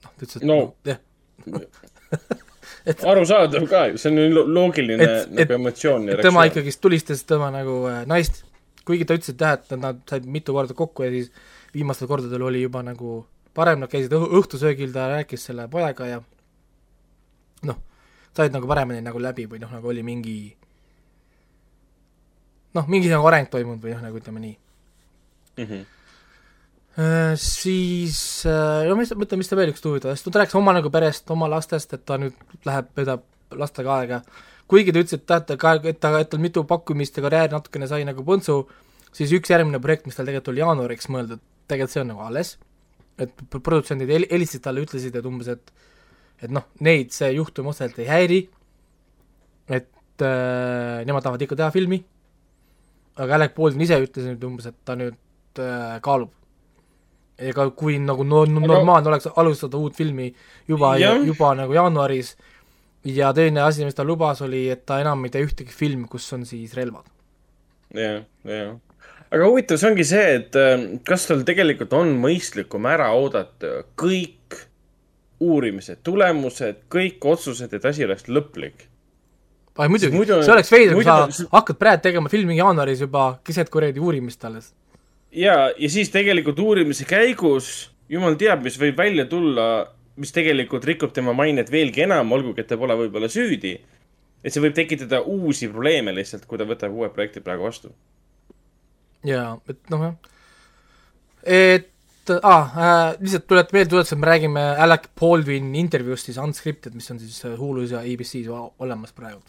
noh, ta ütles, et No. no, *laughs* jah, arusaadav ka ju, see on ju lo- loogiline Et- et- nagu emotsioon et tema ikkagist tulistas tema nagu äh, naist, kuigi ta ütles, et jah, et nad said mitu korda kokku ja siis viimastel kordadel oli juba nagu parem, nad käisid õh- õhtusöögil, ta rääkis selle pojaga ja noh, said nagu paremini nagu läbi või noh, nagu oli mingi noh, mingi nagu areng toimunud või noh, nagu ütleme nii. mm. -hmm. Äh, siis äh, no mis, mõtle, mis ta veel üks huvitav asja, ta rääkis oma nagu perest, oma lastest, et ta nüüd läheb, veedab lastega aega, kuigi ta ütles, et ka, et ta, et tal mitu pakkumist ja karjäär natukene sai nagu põntsu, siis üks järgmine projekt, mis tal tegelikult oli jaanuariks mõeldud, tegelikult see on nagu alles, et produtsendid hel- helistasid talle, ütlesid, et umbes, et et noh, neid see juhtum otseselt ei häiri, et äh, nemad tahavad ikka teha filmi, aga Alec Baldwin ise ütles nüüd umbes, et ta nüüd äh, kaalub ega kui nagu no, no, normaalne oleks alustada uut filmi juba, juba nagu jaanuaris ja teine asi, mis ta lubas, oli, et ta enam ei tee ühtegi filmi, kus on siis relvad. jah, jah. aga huvitav, see ongi see, et äh, kas tal tegelikult on mõistlikum ära oodata kõik uurimised, tulemused, kõik otsused, et asi oleks lõplik. aga muidugi, muidu- see oleks veider, kui sa hakkad praegu tegema filmi jaanuaris juba keset kuradi uurimist alles. ja, ja siis tegelikult uurimise käigus, jumal teab, mis võib välja tulla, mis tegelikult rikub tema mainet veelgi enam, olgugi et ta pole võib-olla süüdi. et see võib tekitada uusi probleeme lihtsalt, kui ta võtab uued projektid praegu vastu. jaa, et noh jah, et aa äh,, lihtsalt tuletan meelde tuletuseks, et me räägime Alec Baldwin intervjuust siis Unscripted, mis on siis äh, Hulus ja ABC-s olemas praegu.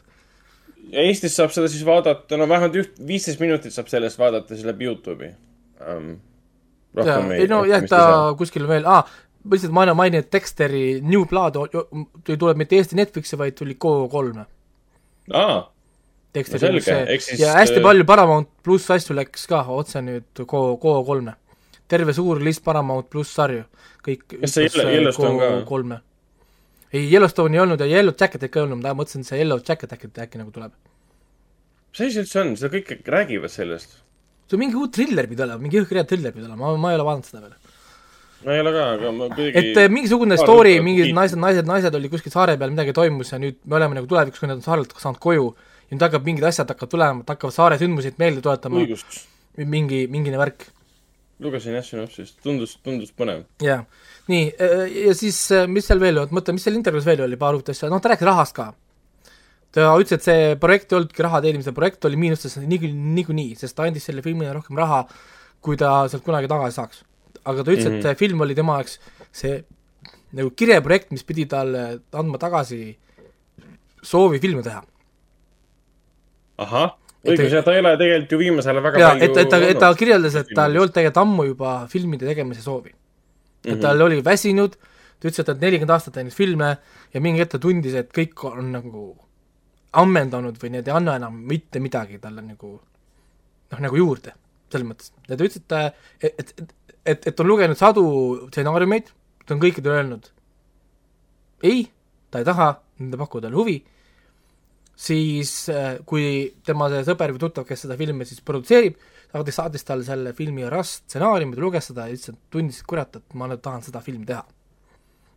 ja Eestis saab seda siis vaadata, no vähemalt üht, viisteist minutit saab sellest vaadata siis läbi Youtube'i um,. jaa, ei no jah, ta kuskil veel, aa, ma lihtsalt mainin, et Dexteri New Blood o- o- ei tule mitte Eesti Netflixi, vaid tuli Go3-e. aa, No selge, ehk siis, ja hästi äh, palju Paramount pluss asju läks ka otse nüüd Go, Go3-e. terve suur list Paramount pluss sarju, kõik Kas see äh, Yellowstone ka? Go3-e. ei, Yellowstone'i ei olnud ja Yellow Jacketit ka ei olnud, ma mõtlesin, et see Yellow Jacket äkki, äkki nagu tuleb. mis asi see üldse on, seda kõik räägivad sellest. See on mingi uus triller pidi olema, mingi õhkõrjad triller pidi olema, ma, ma ei ole vaadanud seda veel. ma ei ole ka, aga ma kuidagi. et äh, mingisugune story, mingid naised, naised, naised olid kuskil saare peal, midagi toimus ja nüüd me oleme nagu tulevikus, kui nad on saarelt saanud koju ja nüüd hakkab mingid asjad hakkavad tulema, hakkavad saare sündmuseid meelde tuletama, mingi, mingine värk. lugesin jah sünopsist, tundus, tundus põnev. jah, nii, ja siis mis seal veel, mõtle, mis seal intervjuus veel oli, paar huvitavat asja, noh, ta rääkis rahast ka. Ta ütles, et see projekt ei olnudki raha teenimise projekt, oli miinustes niikuinii, niikuinii, sest ta andis selle filmile rohkem raha, kui ta sealt kunagi tagasi saaks. aga ta ütles mm, -hmm. et see film oli tema jaoks see nagu kireprojekt, mis pidi talle andma tagasi soovi filme teha. ahah, õigus, jah, ta ei ole tegelikult ju viimasel ajal väga jaa, palju et, et ta, et ta kirjeldas, et tal ei olnud tegelikult ammu juba filmide tegemise soovi. et Mhm. tal oli väsinud, ta ütles, et ta on nelikümmend aastat teinud filme ja mingi hetk ta tundis, et kõik on nagu ammendanud või need ei anna enam mitte midagi talle nagu noh, nagu juurde, selles mõttes. ja ta ütles, et ta, et, et, et, et, et on lugenud sadu stsenaariumeid, ta on kõikidele öelnud ei, ta ei taha, need ei paku talle huvi siis äh, kui tema see sõber või tuttav, kes seda filmi siis produtseerib, saatis, saatis talle selle filmi rast stsenaariumi, ta luges seda ja ütles, et tundis, et kurat, et ma nüüd tahan seda filmi teha.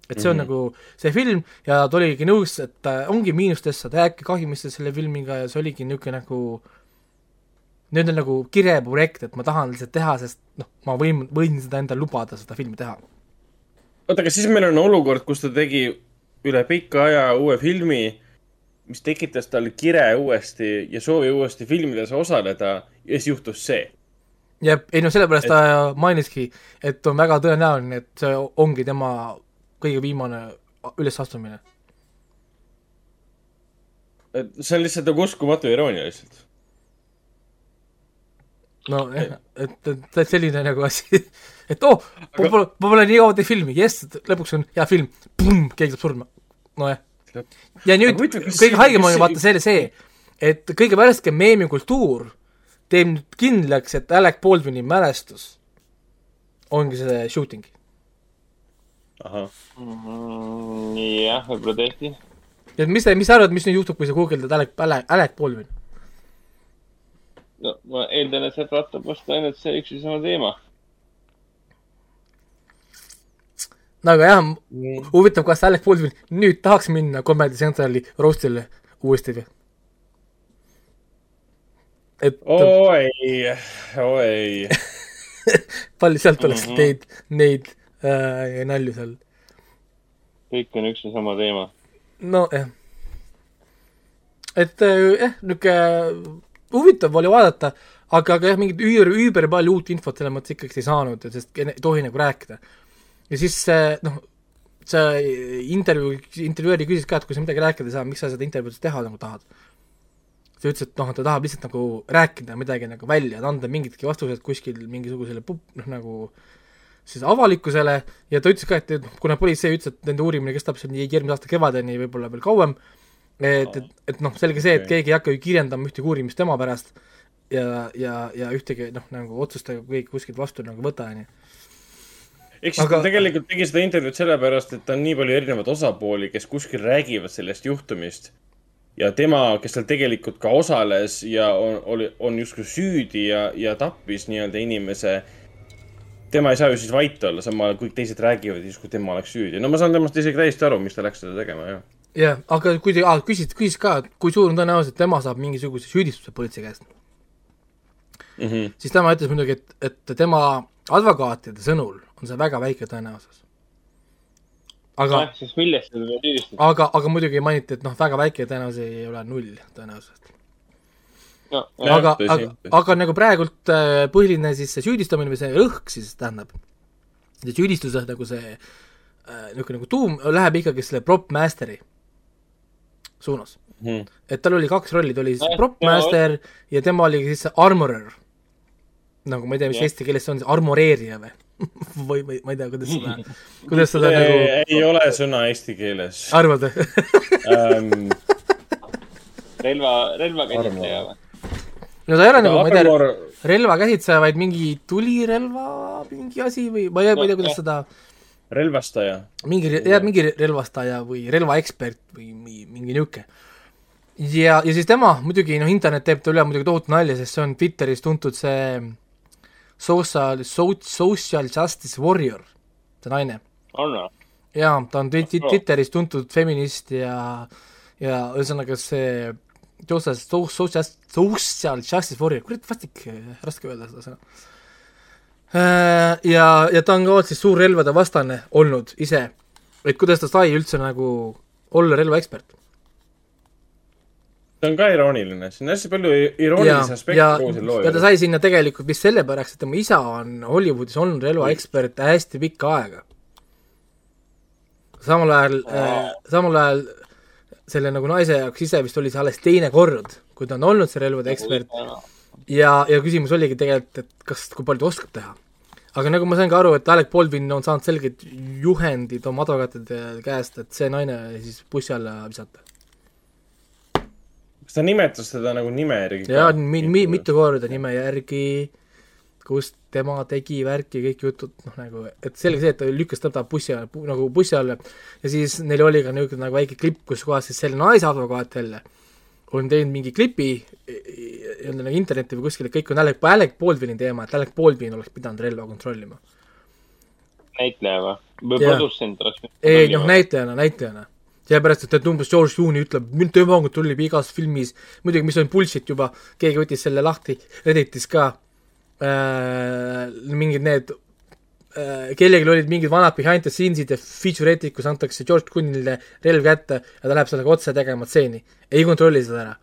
Et see on mm. -hmm. nagu see film ja ta oligi nõus, et äh, ongi miinustesse, ta jääbki kahjumisse selle filmiga ja see oligi niisugune nagu nüüd on nagu kireprojekt, et ma tahan lihtsalt teha, sest noh, ma võin, võin seda endale lubada, seda filmi teha. oota, aga siis meil on olukord, kus ta tegi üle pika aja uue filmi, mis tekitas talle kire uuesti ja soovi uuesti filmides osaleda ja siis juhtus see. jah, ei no sellepärast et... ta mainiski, et on väga tõenäoline, et see ongi tema kõige viimane ülesastumine. et see on lihtsalt nagu uskumatu iroonia lihtsalt. nojah, et, et, et selline nagu asi, *laughs* et oh, ma pole, ma pole nii kaua teinud filmi, jess, lõpuks on hea film, keegi saab surma. nojah. ja nüüd Aga kõige haigem on ju vaata see, see, et kõige värskem meemikultuur teeb nüüd kindlaks, et Alec Baldwini mälestus ongi see shooting ahah mm,. jah, võib-olla tehti. et mis, mis sa arvad, mis nüüd juhtub, kui sa guugeldad Alec, Alec, Alec Baldwin? no ma eeldan, et sealt vaatab vastu ainult see üks ja sama teema. no aga jah mm., huvitav, kas Alec Baldwin nüüd tahaks minna Comedy Centrali roostile uuesti või? et oi, oi *laughs* palju sealt oleks mm -hmm. neid, neid äh, nalju seal. kõik on üks ja sama teema. nojah. et äh, jah, niisugune huvitav oli vaadata, aga, aga jah, mingit üüber, üüber palju uut infot selles mõttes ikkagi ei saanud, sest ei tohi nagu rääkida. ja siis see noh, see intervjuu, intervjueeri küsis ka, et kui sa midagi rääkida ei saa, miks sa seda intervjuud teha nagu tahad. ta ütles, et noh, ta tahab lihtsalt nagu rääkida midagi nagu välja, et anda mingidki vastused kuskil mingisugusele pub-, noh nagu siis avalikkusele ja ta ütles ka, et, kuna politsei ütles, et nende uurimine kestab seal järgmise aasta kevadeni, võib-olla veel kauem, et, et, et noh, selge see, et Okei. keegi ei hakka ju kirjeldama ühtegi uurimist tema pärast ja, ja, ja ühtegi noh, nagu otsustega keegi kuskilt vastu nagu võta, on ju. ehk siis Aga- ta tegelikult tegi seda intervjuud sellepärast, et on nii palju erinevaid osapooli, kes kuskil räägivad sellest juhtumist. ja tema, kes seal tegelikult ka osales ja on, oli, on justkui süüdi ja, ja tappis nii-öelda inimese. Tema ei saa ju siis vait olla, samal ajal kõik teised räägivad justkui tema oleks süüdi. no ma saan temast isegi täiesti aru, miks ta läks seda tegema, jah. jah, aga kui te ah, küsis, küsis ka, et kui suur on tõenäosus, et tema saab mingisuguse süüdistuse politsei käest, Mm -hmm. siis tema ütles muidugi, et, et tema advokaatide sõnul on see väga väike tõenäosus. aga jah, siis millest seda süüdistada? aga, aga muidugi mainiti, et noh, väga väike tõenäosus ei ole null tõenäosust. no, aga, aga aga nagu praegult äh, põhiline siis see süüdistamine või see rõhk siis tähendab, see süüdistuse nagu see äh, niisugune nagu tuum läheb ikkagi selle prop master'i suunas. Mhm. et tal oli kaks rolli, ta oli siis prop master ja tema oli siis armorer. nagu ma ei tea, mis Jah. eesti keeles see on, armoreerija või? *laughs* või, või ma ei tea, kuidas seda, kuidas seda *laughs* nagu ei ole sõna eesti keeles arvad *laughs* või? ähm,. relva, relvakäsitleja või? No ta ei ole nagu, ma ei tea, relvakäsitseja, vaid mingi tulirelva mingi asi või ma ei ei tea, No, kuidas seda relvastaja. mingi, jah, mingi relvastaja või relvaekspert või mi- mingi niisugune. ja, ja siis tema muidugi, noh, internet teeb ta üle muidugi tohutu nalja, sest see on Twitteris tuntud see social, social justice warrior, see naine. on või? jaa, ta on. Twitteris tuntud feminist ja, ja ühesõnaga see social, social, social justice warrior, kurat, vastik, raske öelda seda sõna. ja, ja ta on ka siis suur relvade vastane olnud ise, et kuidas ta sai üldse nagu olla relvaekspert. see on ka irooniline, siin on hästi palju iroonilisi, aspekte kogu selle loo ja ta sai sinna tegelikult vist sellepärast, et tema isa on Hollywoodis olnud relvaekspert hästi pikka aega. samal ajal äh,, samal ajal selle nagu naise jaoks ise vist oli see alles teine kord, kui ta on olnud see relvade ekspert ja, ja küsimus oligi tegelikult, et kas, kui palju ta oskab teha. aga nagu ma sain ka aru, et Alec Baldwin on saanud selged juhendid oma advokaatide käest, et see naine siis bussi alla visata. kas ta nimetas teda nagu nime järgi? ja mi-, mi-, mitu korda nime järgi, kus tema tegi värki, kõik jutud, noh nagu, et selge see, et ta lükkas teda bussi alla, nagu bussi alla ja siis neil oli ka niisugune nagu väike klipp, kus kohas siis selle naise advokaat jälle on teinud mingi klipi nii-öelda nagu internetti või kuskile, kõik on Alec, Alec Baldwini teema, et Alec Baldwin oleks pidanud relva kontrollima. näitleja või? või produtsent oleks? ei noh, näitlejana, näitlejana. sellepärast, et, et umbes George Clooney ütleb, mind tema kontrollib igas filmis, muidugi, mis on bullshit juba, keegi võttis selle lahti Redditis ka äh,, mingid need äh, kellelgi olid mingid vanad behind the scenes'id ja feature'id, kus antakse George Clooney'le relv kätte ja ta läheb sellega otse tegema stseeni. ei kontrolli seda ära.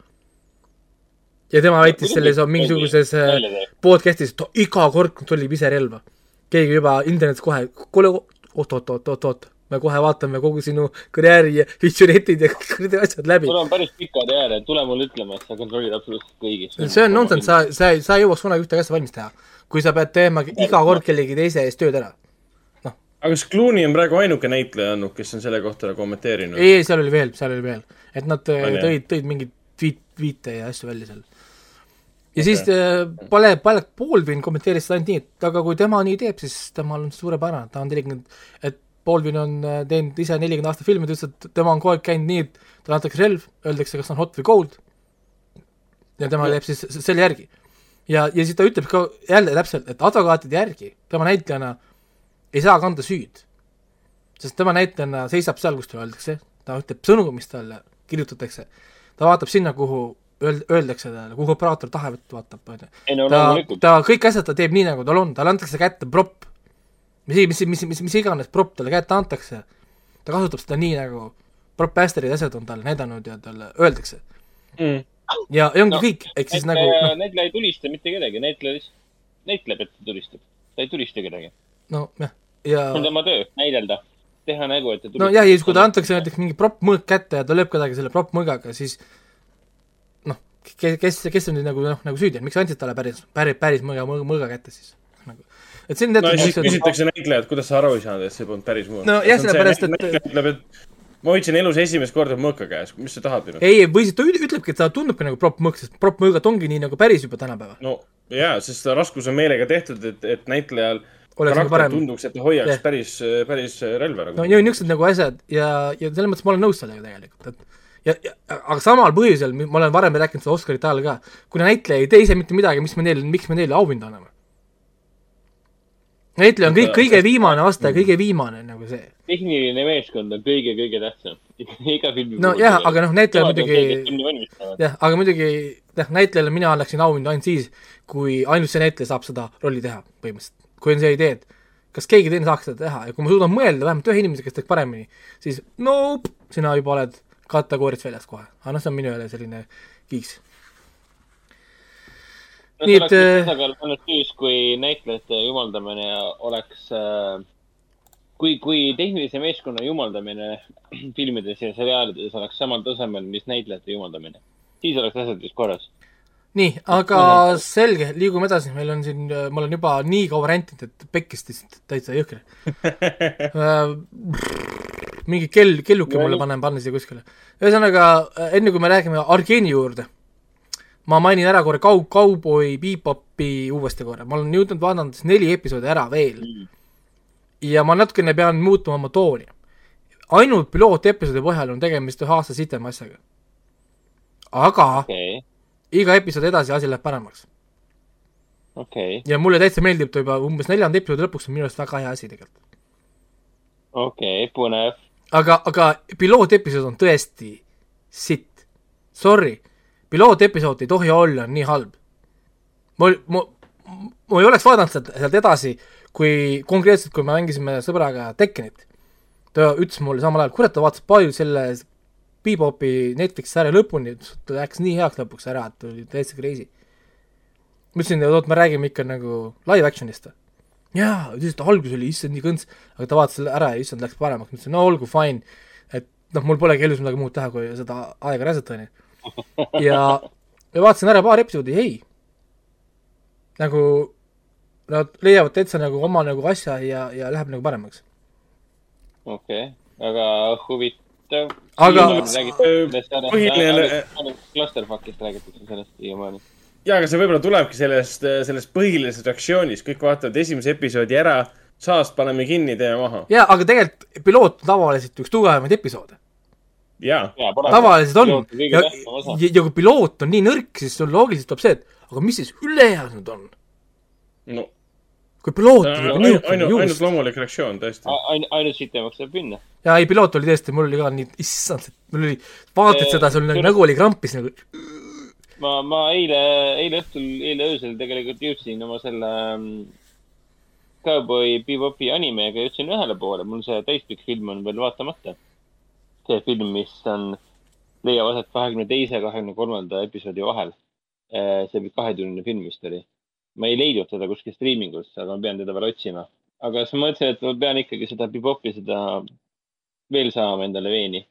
ja tema väitis selles mingisuguses äh, podcast'is, et iga kord kontrollib ise relva. keegi juba internetis kohe, kuule, oot-oot-oot-oot-oot, me kohe vaatame kogu sinu karjääri ja feature'id ja kõik need asjad läbi sul. on päris pika karjäär, et tule mulle ütlema, et sa kontrollid absoluutselt kõigist. see on nonsense, sa, sa ei, sa ei jõuaks kunagi ühte asja valmis teha. kui sa pead tegema iga kord kellegi teise eest tööd ära. aga kas Clooney on praegu ainuke näitleja olnud, kes on selle kohta kommenteerinud? ei, ei, seal oli veel, seal oli veel. et nad äh, On, tõid, tõid mingeid tweet, tweet'e ja asju välja seal. ja siis äh, Pale, Pale Baldwin kommenteeris seda ainult nii, et aga kui tema nii teeb, siis temal on suurepärane, ta on nelikümmend, et Baldwin on äh, teinud ise nelikümmend aastat filmi, ta ütles, et tema on kogu aeg käinud nii, et talle antakse relv, öeldakse, kas on hot või cold. ja tema teeb siis selle järgi. ja, ja siis ta ütleb ka jälle täpselt, et advokaatide järgi tema näitlejana ei saa kanda süüd. sest tema näitlejana seisab seal, kus talle öeldakse, ta ütleb sõnu, mis talle kirjutatakse, ta vaatab sinna, kuhu öeld-, öeldakse talle, kuhu operaator tahab, et vaatab, on ju. ta, ta kõik asjad ta teeb nii, nagu tal on, talle antakse kätte prop. Mis, mis, mis, mis, mis iganes prop talle kätte antakse, ta kasutab seda nii, nagu prop-master'id ja asjad on talle näidanud ja talle öeldakse. mm.. ja, ja ongi No, kõik, ehk siis nagu noh, näitleja ei tulista mitte kedagi, näitleja lihtsalt näitleb, et ta tulistab. ta ei tulista kedagi. no jah, ja see on tema töö, näidelda, teha nägu, et ta no jah, ja siis kui ta antakse näiteks mingi prop-mõõk kätte ja ta lööb kedagi selle prop-mõõgaga, siis noh, kes, kes, kes on nüüd nagu noh, nagu süüdi, miks andsid talle päris, päris, päris mõõga, mõõga kätte siis. Et no teatud ja siis küsitakse näitlejalt, kuidas sa aru ei saanud, et see polnud päris mõõk. No jah, sellepärast, et- näitleja ütleb, et ma hoidsin elus esimest korda mõõka käes, mis sa tahad minult? ei, või siis ta üt- ütlebki, et ta tundubki nagu prop-mõõk, sest prop-mõõgad ongi nii nagu päris juba tänapäeval. no jaa, sest raskus on meelega tehtud, et, et näitlejal nagu karakter tunduks, et ta hoiaks Jah. päris, päris relva nagu no ja niisugused nagu asjad ja, ja selles mõttes ma olen nõus sellega tegelikult, et ja, ja aga samal põhjusel, ma olen varem rääkinud seda Oscarite ajal ka, kuna näitleja ei tee ise mitte midagi, miks me neile, miks me neile auhinda anname? Näitleja on kõik, kõige viimane aste, kõige viimane nagu see. tehniline meeskond on kõige-kõige tähtsam. *laughs* iga filmi no jah, aga noh, näitleja Nemad on see, kes muidugi, jah, aga muidugi jah, näitlejale mina annaksin auhinda ainult siis, kui ainult see näitleja saab seda rolli teha põhimõtteliselt. kui on see idee, et kas keegi teine saaks seda teha ja kui ma suudan mõelda vähemalt ühe inimese, kes teeks paremini, siis nope, sina juba oled kategooriast väljas kohe. aga noh, see on minu jälle selline kiiks. No nii et, äh, tasakaal ainult siis, kui näitlejate jumaldamine oleks äh, kui, kui tehnilise meeskonna jumaldamine *clears throat* filmides ja seriaalides oleks samal tasemel, mis näitlejate jumaldamine, siis oleks asjad vist korras. nii, aga selge, liigume edasi, meil on siin, ma olen juba nii kaua rentinud, et pekkist lihtsalt täitsa jõhker *laughs* Äh, mingi kell, kelluke mulle panen, panen siia kuskile. ühesõnaga, enne kui me räägime Argeeni juurde, ma mainin ära korra kau-, Cowboy Bebopi uuesti korra, ma olen jõudnud siis neli episoodi ära veel. ja ma natukene pean muutma oma tooni. ainult pilootepisoodi põhjal on tegemist ühe aasta sitema asjaga. aga okei, iga episoodi edasi asi läheb paremaks. okei, ja mulle täitsa meeldib ta juba umbes neljanda episoodi lõpuks on minu arust väga hea asi tegelikult. okei, põnev. aga, aga pilootepisood on tõesti sitt. Sorry, pilootepisood ei tohi olla nii halb. ma, ma, ma ei oleks vaadanud sealt, sealt edasi, kui konkreetselt, kui me mängisime sõbraga Tekkenit. ta ütles mulle samal ajal, kurat, ta vaatas palju selle Bebopi Netflixi sarja lõpuni, ta läks nii heaks lõpuks ära, et oli täitsa crazy. ma ütlesin, et oot, me räägime ikka nagu live action'ist jaa, ütles, et algus oli issand nii kõnts, aga ta vaatas selle ära ja issand läks paremaks, ma ütlesin no olgu, fine. et noh, mul polegi elus midagi muud teha, kui seda aega raisata, onju. ja, ja vaatasin ära paar episoodi, ei. nagu nad leiavad täitsa nagu oma nagu asja ja, ja läheb nagu paremaks. okei, väga huvitav. Aga- põhiline- Clusterfuckist räägitakse sellest siiamaani. jaa, aga see võib-olla tulebki sellest, sellest põhilisest reaktsioonist, kõik vaatavad esimese episoodi ära, saast paneme kinni, teeme maha. jaa, aga tegelikult piloot on tavaliselt üks tugevamaid episoode. jaa, tavaliselt on. ja, ja, ja kui piloot on nii nõrk, siis sul loogiliselt tuleb see, et aga mis siis ülejäänud on? no kui piloot see oli ainult, niisugune ainult just. loomulik reaktsioon, tõesti. ainult, ainult sitemaks saab minna. jaa, ei piloot oli tõesti, mul oli ka nii, issand, mul oli, vaatad seda, sul nagu, nägu oli krampis nagu. ma, ma eile, eile õhtul, eile öösel tegelikult jõudsin oma selle mm, Cowboy Bebopi animega jõudsin ühele poole, mul see täispikk film on veel vaatamata. See film, mis on, leiab aset kahekümne teise, kahekümne kolmanda episoodi vahel. see oli kahetunnine film vist oli. ma ei leidnud seda kuskil striimingust, aga ma pean teda veel otsima. aga siis ma mõtlesin, et ma pean ikkagi seda Bebopi, seda veel saama endale veeni.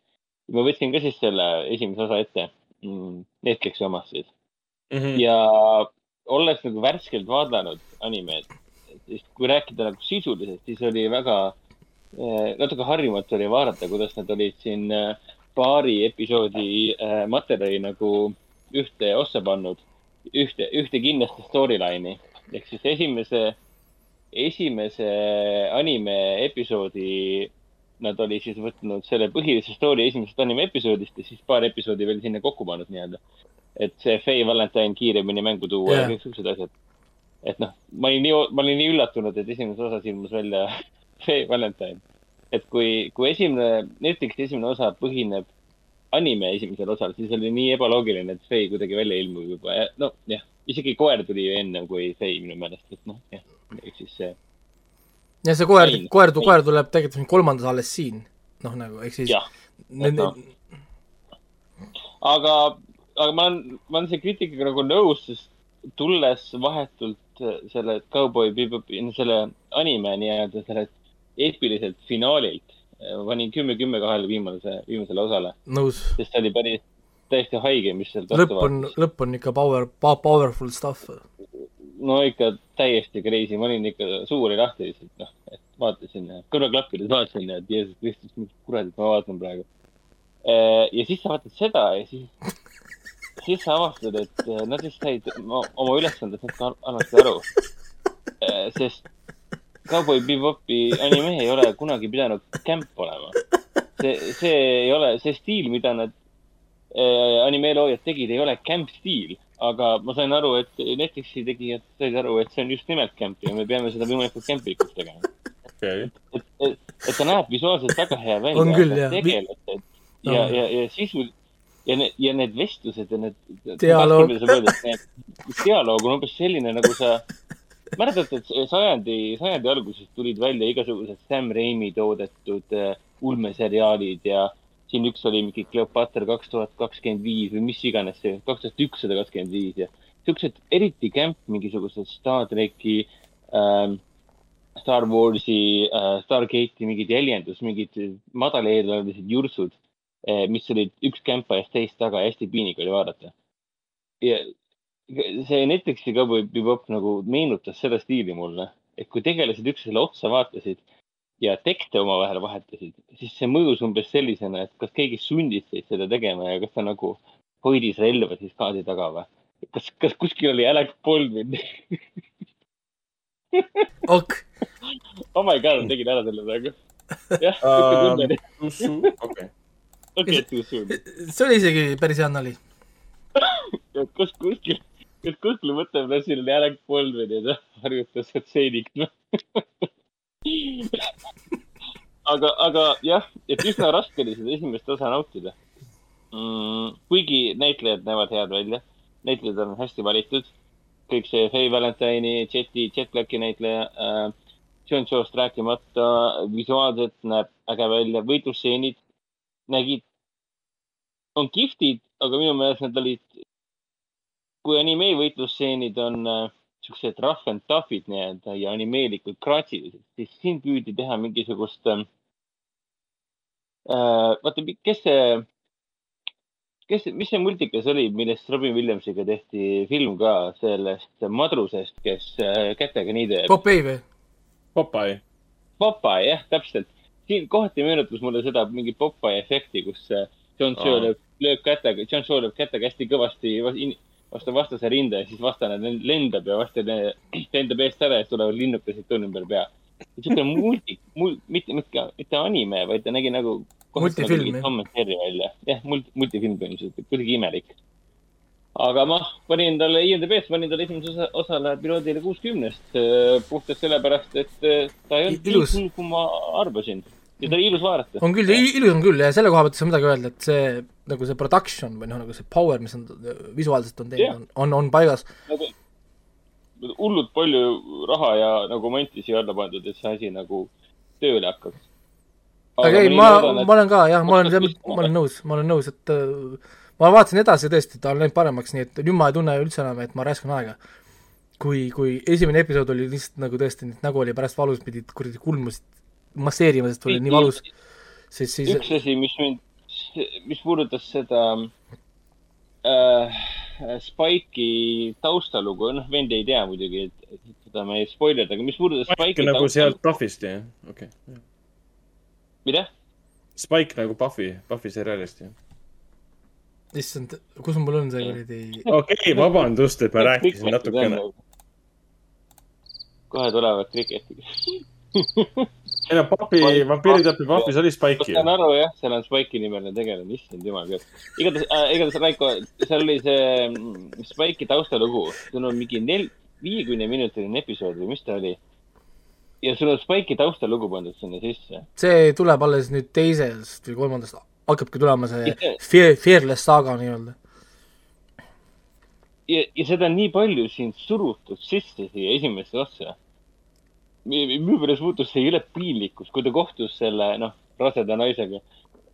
ma võtsin ka siis selle esimese osa ette mm, Netflixi omast siis Mhm. ja olles nagu värskelt vaadanud animeid, siis kui rääkida nagu sisuliselt, siis oli väga, natuke harjumatu oli vaadata, kuidas nad olid siin eh, paari episoodi eh, materjali nagu ühte ossa pannud, ühte, ühte kindlasti storyline'i ehk siis esimese, esimese anime episoodi nad olid siis võtnud selle põhilise story esimesest anime episoodist ja siis paar episoodi veel sinna kokku pannud nii-öelda et see Faye Valentine kiiremini mängu tuua yeah. Ja kõiksugused asjad. et noh, ma olin nii, ma olin nii üllatunud, et esimeses osas ilmus välja *laughs* *laughs* Faye Valentine. et kui, kui esimene, Netflixi esimene osa põhineb anime esimesel osal, siis oli nii ebaloogiline, et Fei kuidagi välja ilmub juba ja no jah, isegi koer tuli ju ennem kui Fei minu meelest, et noh, jah, ehk siis see, ja see koer Ei,, koer, koer tuleb tegelikult kolmandas alles siin, noh nagu, ehk siis noh. aga, aga ma olen, ma olen selle kriitikaga nagu nõus, sest tulles vahetult selle Cowboy Bebopi, selle anime nii-öelda sellelt eepiliselt finaalilt, ma panin kümme-kümme kahele viimase, viimasele osale, sest see oli päris, täiesti haige, mis sealt lõpp on, lõpp on ikka power, powerful stuff. no ikka täiesti crazy, ma olin ikka, suu oli lahti lihtsalt, noh, et vaatasin kõrvaklappides vaatasin, et Jeesus Kristus, mis kuradit ma vaatan praegu. ja siis sa vaatad seda ja siis, siis sa avastad, et eh, nad vist said oma ülesandest natuke hal- halvasti aru. sest Cowboy Bebopi anime ei ole kunagi pidanud kämp olema. see, see ei ole see stiil, mida nad äh, animeeloojad tegid, ei ole camp stiil, aga ma sain aru, et Netflixi tegijad said aru, et see on just nimelt camp ja me peame seda võimalikult camp'likuks tegema. okei, et, et, et ta näeb visuaalselt väga hea välja. On küll, jah. tegelased ja No., ja, ja sisu ja need, ja need vestlused ja need. Dialoog. *laughs* dialoog on umbes selline, nagu sa mäletad, et sajandi, sajandi alguses tulid välja igasugused Sam Raimi toodetud äh, ulmeseriaalid ja siin üks oli mingi Cleopatra kaks tuhat kakskümmend viis või mis iganes see, kaks tuhat ükssada kakskümmend viis ja siuksed eriti camp mingisugused Star tracki ähm,, Star Warsi äh,, Stargate'i mingid jäljendus, mingid madaleelarvelised jursud eh,, mis olid üks kämpa eest teist taga ja hästi piinlik oli vaadata. ja see Netflixi Cowboy Bebop nagu meenutas seda stiili mulle, et kui tegelased üksteisele otsa vaatasid ja tekste omavahel vahetasid, siis see mõjus umbes sellisena, et kas keegi sundis teid seda tegema ja kas ta nagu hoidis relva siis kaadi taga või? kas, kas kuskil oli Alec Baldwin? ok, *laughs* oh my god, ma tegin ära selle praegu. jah, siuke tunne oli. okei. okei, too soon. *laughs* see oli isegi päris hea nali. *laughs* kus kuskil, kas kuskil mõtteplassil oli Alec Baldwin ja ta harjutas stseenik. aga, aga jah, et üsna raske oli seda esimest osa nautida mm,. kuigi näitlejad näevad head välja, näitlejad on hästi valitud. kõik see Faye Valentine'i, Jeti, Jet Blacki näitleja äh,, John Joe'st rääkimata, visuaalselt näeb äge välja, võitlusstseenid nägid, on kihvtid, aga minu meelest nad olid kui anime võitlusstseenid on äh, siuksed rough and tough'id nii-öelda ja animeelikud kratsilised, siis siin püüdi teha mingisugust äh,. vaata, kes see, kes, mis see multikas oli, millest Robin Williamsiga tehti film ka sellest madrusest, kes äh, kätega nii teeb. Popeye või? Popeye. Popeye, jah, täpselt. siin kohati meenutas mulle seda mingi Popeye efekti, kus äh, John Shaw Aa. lööb, kätega, John Shaw lööb kätega hästi kõvasti vas- in- vastu vastase rinde ja siis vastane len- lendab ja vastane *clears throat* lendab eest ära ja siis tulevad linnukesed tulnud ümber pea. siuke multi, mul-, mitte, mitte, mitte anime, vaid ta nägi nagu. Multifilm, jah. Tom and Jerry välja, jah, multi, multifilm põhimõtteliselt, kuidagi imelik. aga ma panin talle IMDB-st, panin talle esimese osa, osale piloodile kuuskümnest. puhtalt sellepärast, et äh, ta ei olnud nii Ilus. hull, kui ma arvasin. ja ta oli ilus vaadata. on küll, ilus on küll ja selle koha pealt ei saa midagi öelda, et see nagu see production või noh, nagu see power, mis nad visuaalselt on teinud, on, on, on paigas. nagu hullult palju raha ja nagu manti siia alla pandud, et see asi nagu tööle hakkaks. aga ei, ma, ma olen ka jah, ma olen, ma olen nõus, ma olen nõus, et äh, ma vaatasin edasi tõesti, ta on läinud paremaks, nii et nüüd ma ei tunne üldse enam, et ma raiskan aega. kui, kui esimene episood oli lihtsalt nagu tõesti, nägu oli pärast valus, pidid kuradi kulmusid masseerima, sest oli nii valus, siis, siis üks asi, mis mind, mis puudutas seda äh, Spike'i taustalugu, noh, vend ei tea muidugi, et seda me ei spoilerda, aga mis puudutas Spike Spike'i nagu sealt Buffist, jah? okei okay.. mida? Spike nagu Buffy, Buffy seriaalist, jah. issand, kus mul on see kuradi, okei okay,, vabandust, et ma rääkisin natukene. kohe tulevad kriketid. *laughs* *laughs* ei no Buffy, vampiiritõppi Buffy's oli ma Spike'i saan. aru jah, seal on Spike'i nimeline tegelane, issand jumal küll. igatahes äh,, igatahes Raiko, seal oli see mm, Spike'i taustalugu, seal on mingi nel-, viiekümne minutiline episood või mis ta oli. ja sul on Spike'i taustalugu pandud sinna sisse. see tuleb alles nüüd teisest või kolmandast, hakkabki tulema see- Fear, Fearless saaga nii-öelda. ja, ja seda on nii palju siin surutud sisse siia esimesse ossa. Minu meelest muutus see jõle piinlikuks, kui ta kohtus selle, noh, raseda naisega.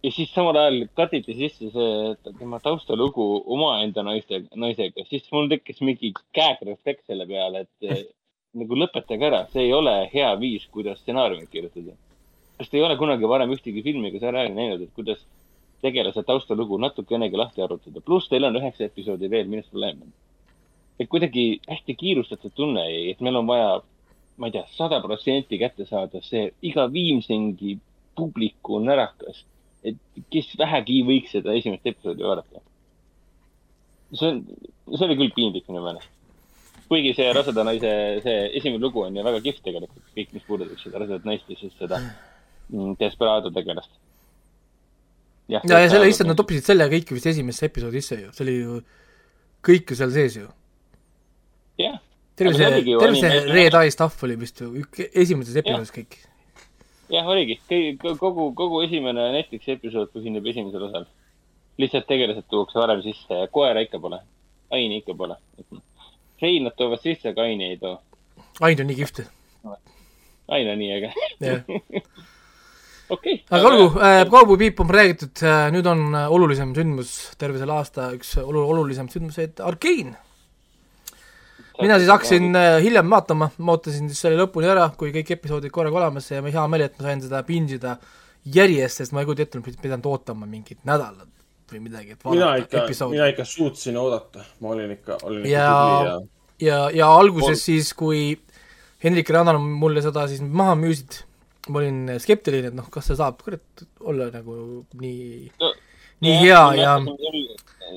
ja siis samal ajal katiti sisse see tema taustalugu omaenda naiste, naisega, siis mul tekkis mingi käegrefleks selle peale, et eh, nagu lõpetage ära, see ei ole hea viis, kuidas stsenaariumit kirjutada. kas te ei ole kunagi varem ühtegi filmi ega seriaali näinud, et kuidas tegelase taustalugu natukenegi lahti arutada, pluss teil on üheksa episoodi veel, milles probleem on? et kuidagi hästi kiirustatud tunne et meil on vaja, ma ei tea, sada protsenti kätte saada see iga Viimsingi publiku närakas, et kes vähegi võiks seda esimest episoodi vaadata. see on, see oli küll piinlik minu meelest. kuigi see raseda naise, see esimene lugu on ju väga kihvt tegelikult, kõik, mis puudutab seda rasedat naist ja siis seda mm, Desperado tegelast. ja, ja selle lihtsalt nad toppisid selle kõik vist esimesse episoodi sisse ju, see oli ju kõik ju seal sees ju. Terve see terve see Red Eye stuff oli vist ju esimeses episoodis kõik. jah, oligi, kogu, kogu esimene Netflixi episood põhineb esimesel osal. lihtsalt tegelased tuuakse varem sisse ja koera ikka pole, Aini ikka pole. Rein nad toovad sisse, aga Aini ei too. Ain on nii kihvt. Ain on nii äge. *laughs* okei. aga olgu, Cowboy Peep on räägitud, nüüd on äh, olulisem sündmus terve selle aasta üks olu-, olulisem sündmuseid, Arkane. Mina siis hakkasin äh, hiljem vaatama, ma ootasin siis selle lõpuni ära, kui kõik episoodid korraga olemas ja ma hea meel, et ma sain seda binge ida järjest, sest ma ei kujuta ette, et ma pidanud ootama mingit nädalat või midagi, et mina vaadata ikka, episoodi mina. ikka suutsin oodata, ma olin ikka, olin ikka Ja- tubli ja ja, ja alguses siis, kui Hendrik ja Rannar mulle seda siis maha müüsid, ma olin skeptiline, et noh, kas see saab kurat olla nagu nii, nii hea ja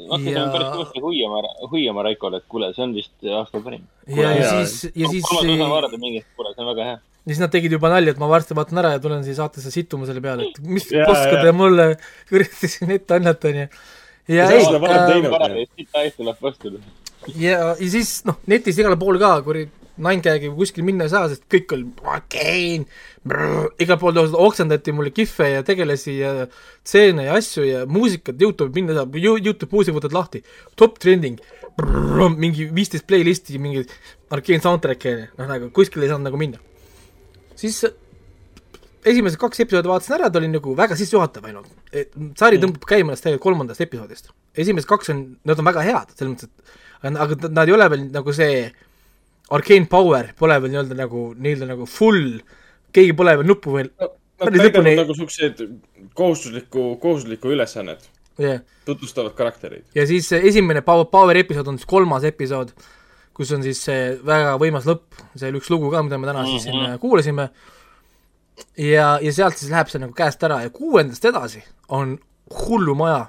hakkasin ja- päris kõvasti hoiama, hoiama Raikole, et kuule, see on vist aasta parim. ja, ja siis, ja siis, kolmas ja osa vaadata mingit, kuule, see on väga hea. siis nad tegid juba nalja, et ma varsti vaatan ära ja tulen siia saatesse sittuma selle peale, et mis jaa. te mulle kuradi siin ette annate, onju. ja Ja ei ja, ja siis noh, netis igal pool ka, kui Ninegagi kuskil minna ei saa, sest kõik oli Arkane, igal pool oksendati mulle kihve ja tegelasi ja stseene ja asju ja muusikat Youtube'i minna saab, Youtube muusika võtad lahti, top trending, mingi viisteist playlisti, mingi Arkane soundtrack'i onju, noh nagu kuskile ei saanud nagu minna. siis esimesed kaks episoodi vaatasin ära, ta oli nagu väga sissejuhatav ainult. sari tõmbab käima ennast tegelikult kolmandast episoodist. esimesed kaks on, nad on väga head, selles mõttes, et aga, aga nad ei ole veel nagu see Arcane Power pole veel nii-öelda nagu, nii-öelda nagu full, keegi pole veel nuppu veel, Nad Päris täidavad nagu siukseid kohustuslikku, kohustuslikku ülesannet, jah. tutvustavad karaktereid. ja siis esimene Power, Power episood on siis kolmas episood, kus on siis see väga võimas lõpp, see oli üks lugu ka, mida me täna siis siin äh, kuulasime, ja, ja sealt siis läheb see nagu käest ära ja kuuendast edasi on hullumaja.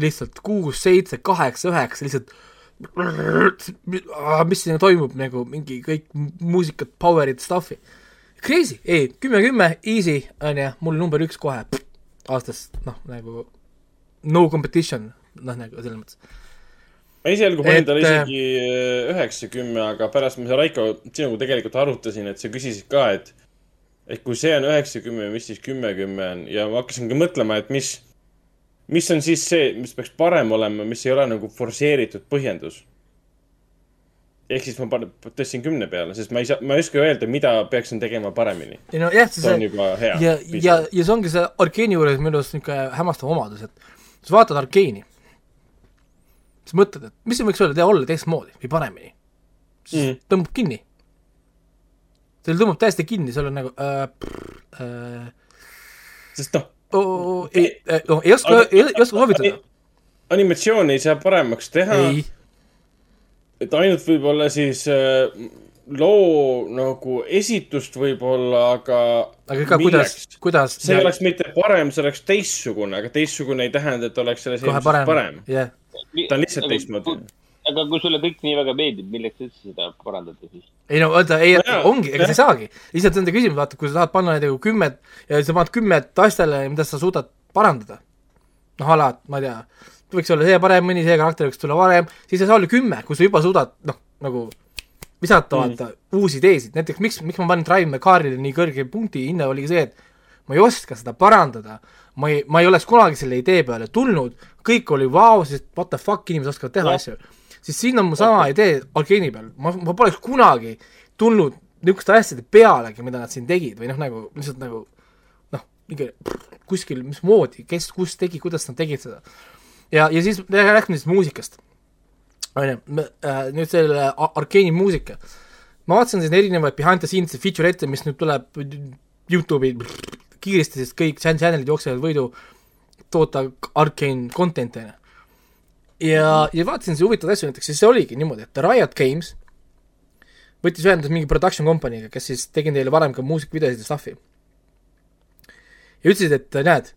lihtsalt kuus, seitse, kaheksa, üheksa, lihtsalt mis siin toimub nagu mingi kõik muusikat, power'id, stuff'i. Crazy, ei, kümme, kümme, easy, on ju, mul number üks kohe aastas, noh, nagu no competition, noh, nagu selles mõttes. ma esialgu panin talle äh, isegi üheksakümme, aga pärast ma Raiko sinuga tegelikult arutasin, et sa küsisid ka, et et kui see on üheksakümme, mis siis kümme, kümme on ja ma hakkasingi mõtlema, et mis, mis on siis see, mis peaks parem olema, mis ei ole nagu forsseeritud põhjendus. ehk siis ma panen, tõstsin kümne peale, sest ma ei saa, ma ei oska öelda, mida peaksin tegema paremini. ei no jah, see see on juba hea. ja, ja, ja see ongi see Arkeeni juures minu arust niisugune hämmastav omadus, et sa vaatad Arkeeni, siis mõtled, et mis siin võiks olla, teha olla teistmoodi või paremini. siis Mm. tõmbab kinni. seal tõmbab täiesti kinni, seal on nagu äh, äh, sest noh, oh, ei, no ei oska ei, oska soovitada. animatsiooni ei saa paremaks teha. et ainult võib-olla siis äh, loo nagu esitust võib-olla, aga. aga ka kuidas, kuidas see ei oleks mitte parem, see oleks teistsugune, aga teistsugune ei tähenda, et oleks selles eelmises parem, parem.. jah. ta on lihtsalt teistmoodi. Aga kui sulle kõik nii väga meeldib, milleks üldse seda parandada siis? ei no vaata, ei No ongi, ega sa ei saagi, lihtsalt on see küsimus, vaata, kui sa tahad panna näiteks kümmet ja sa paned kümmet asjale, mida sa suudad parandada, noh, ala, ma ei tea, võiks olla see paremini, see karakter võiks tulla varem, siis ei saa olla kümme, kui sa juba suudad, noh, nagu visata vaata mm. uusi ideesid, näiteks miks, miks ma panin Drive My Carile nii kõrge punkti hinna, oligi see, et ma ei oska seda parandada, ma ei, ma ei oleks kunagi selle idee peale tulnud, kõik oli vau, sest what the fuck, inimesed oskavad teha Jah. asju. Siis siin on mu sama idee Arkeeni peal, ma, ma poleks kunagi tulnud niisuguste asjade pealegi, mida nad siin tegid või noh, nagu lihtsalt nagu noh, mingi kuskil, mismoodi, kes, kus tegi, kuidas nad tegid seda. ja, ja siis räägime siis muusikast. on ju, nüüd selle Arkeeni muusika. ma vaatasin siin erinevaid behind the scenes feature'ite, mis nüüd tuleb Youtube'i kiiresti, sest kõik chan- channel'id jooksevad võidu toota on ju. ja, ja vaatasin siin huvitavaid asju, näiteks siis see oligi niimoodi, et Riot Games võttis ühendust mingi production company'ga, kes siis tegi neile varem ka muusikavideosid ja stuff'i. ja ütlesid, et näed,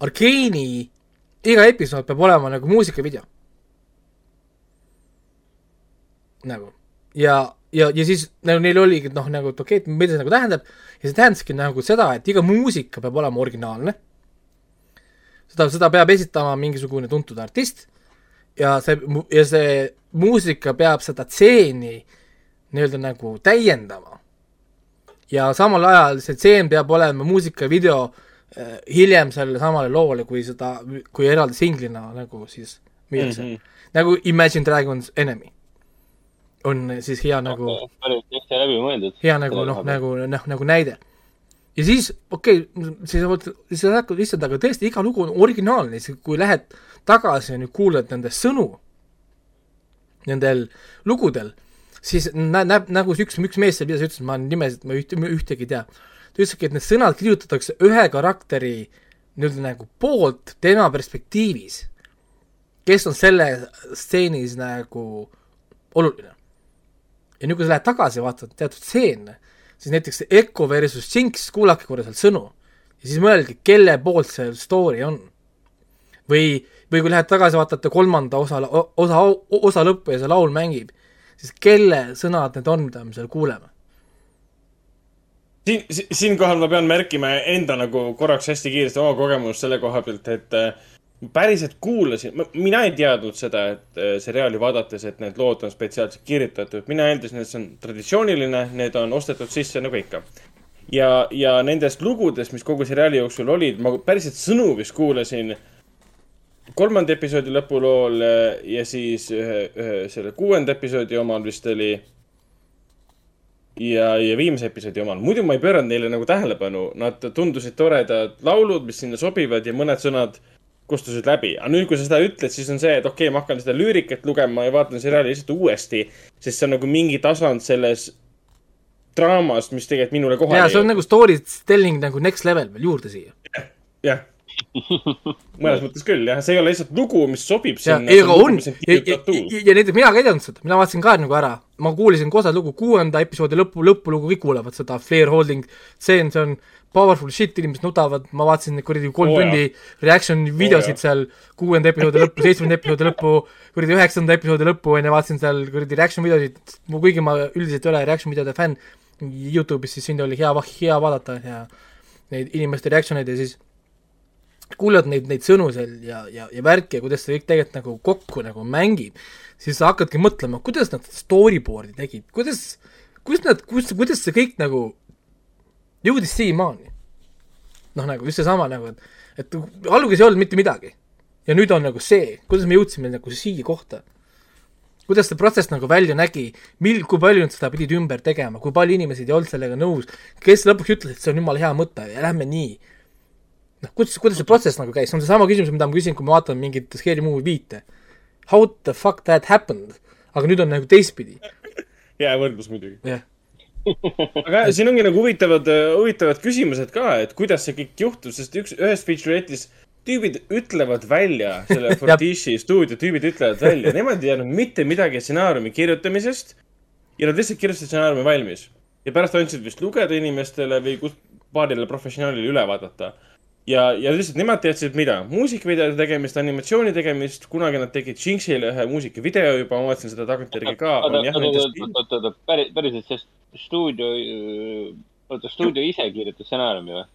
Arkeeni iga episood peab olema nagu muusikavideo. nagu ja, ja, ja siis nagu neil oligi noh, nagu et okei okay,, et mida see nagu tähendab ja see tähendaski nagu seda, et iga muusika peab olema originaalne. seda, seda peab esitama mingisugune tuntud artist ja see, ja see muusika peab seda tseeni nii-öelda nagu täiendama. ja samal ajal see tseen peab olema muusikavideo äh, hiljem sellele samale loole, kui seda, kui eraldi singlina nagu siis müüakse mm. -hmm. nagu Imagine Dragons Enemy on siis hea nagu mõeldud. hea nagu noh, nagu noh, nagu näide. ja siis okei okay,, siis sa hakkad lihtsalt, aga tõesti iga lugu on originaalne, kui lähed tagasi ja nüüd kuulad nende sõnu, nendel lugudel, siis nä-, näeb nagu üks, üks mees seal videos ütles, ma nimesid, ma üht, ühtegi ei tea. ta ütleski, et need sõnad kirjutatakse ühe karakteri nii-öelda nagu poolt tema perspektiivis, kes on selle stseenis nagu oluline ja nüüd, kui sa lähed tagasi vaatad teatud stseene, siis näiteks Echo versus Jinx, kuulake korra sealt sõnu ja siis mõelge, kelle poolt see story on. või, või kui lähed tagasi, vaatate kolmanda osa, osa, osa lõppu ja see laul mängib, siis kelle sõnad need on, mida me seal kuuleme? siin, siinkohal ma pean märkima enda nagu korraks hästi kiiresti oma kogemust selle koha pealt, et äh, päriselt kuulasin, mina ei teadnud seda, et äh, seriaali vaadates, et need lood on spetsiaalselt kirjutatud. mina eeldasin, et see on traditsiooniline, need on ostetud sisse nagu ikka. ja, ja nendest lugudest, mis kogu seriaali jooksul olid, ma päriselt sõnu vist kuulasin kolmanda episoodi lõpulool äh, ja siis ühe, ühe selle kuuenda episoodi omal vist oli ja, ja viimase episoodi omal. muidu ma ei pööranud neile nagu tähelepanu, nad tundusid toredad laulud, mis sinna sobivad ja mõned sõnad kustusid läbi. aga nüüd, kui sa seda ütled, siis on see, et okei okay,, ma hakkan seda lüürikat lugema ja vaatan seriaali lihtsalt uuesti, sest see on nagu mingi tasand selles draamas, mis tegelikult minule kohale jaa, see on nagu story telling nagu next level veel juurde siia. jah, *laughs* mõnes mõttes küll jah, see ei ole lihtsalt lugu, mis sobib ja, sinna. ei aga on, ja, ja, ja, ja näiteks mina ka ei teadnud seda, mina vaatasin ka nagu ära, ma kuulisin kosa lugu, kuuenda episoodi lõpu, lõpulugu kõik kuulevad seda. Flair Holding, see on, see on powerful shit, inimesed nutavad, ma vaatasin neid kuradi kolm oh, tundi reaction videosid jaa. seal kuuenda episoodi lõppu, *laughs* seitsmenda episoodi lõppu, kuradi üheksanda episoodi lõppu onju, vaatasin seal kuradi reaction videosid, kuigi ma üldiselt ei ole reaction videode fänn. Youtube'is, siis siin oli hea, hea vaadata ja neid inimeste reaction eid ja siis kuulad neid, neid sõnu seal ja, ja, ja värki ja kuidas see kõik tegelikult nagu kokku nagu mängib, siis sa hakkadki mõtlema, kuidas nad storyboard'i tegid, kuidas, kuidas nad, kus, kuidas see kõik nagu jõudis siiamaani. noh, nagu just seesama nagu, et, et alguses ei olnud mitte midagi ja nüüd on nagu see, kuidas me jõudsime nagu siia kohta. kuidas see protsess nagu välja nägi, mil-, kui palju nad seda pidid ümber tegema, kui palju inimesed ei olnud sellega nõus, kes lõpuks ütles, et see on jumala hea mõte ja lähme nii noh, kuidas, kuidas see protsess nagu käis, see on seesama küsimus, mida ma küsin, kui ma vaatan mingit Scary Movie viite. How the fuck that happened? aga nüüd on nagu teistpidi, hea võrdlus muidugi. jah. aga siin ongi nagu huvitavad, huvitavad küsimused ka, et kuidas see kõik juhtus, sest üks, ühes feature'is tüübid ütlevad välja, selle *laughs* Fortishi stuudio tüübid ütlevad välja, nemad ei teadnud mitte midagi stsenaariumi kirjutamisest ja nad lihtsalt kirjutasid stsenaariumi valmis. ja pärast andsid vist lugeda inimestele või kus paarile professionaalile üle vaadata. ja, ja lihtsalt nemad teadsid, mida, muusikavideode tegemist, animatsiooni tegemist, kunagi nad tegid Jinxile ühe muusikavideo juba, ma vaatasin seda tagantjärgi ka. oota, oota, oota, oota, päris, päriselt see stuudio, oota, stuudio ise kirjutas stsenaariumi või?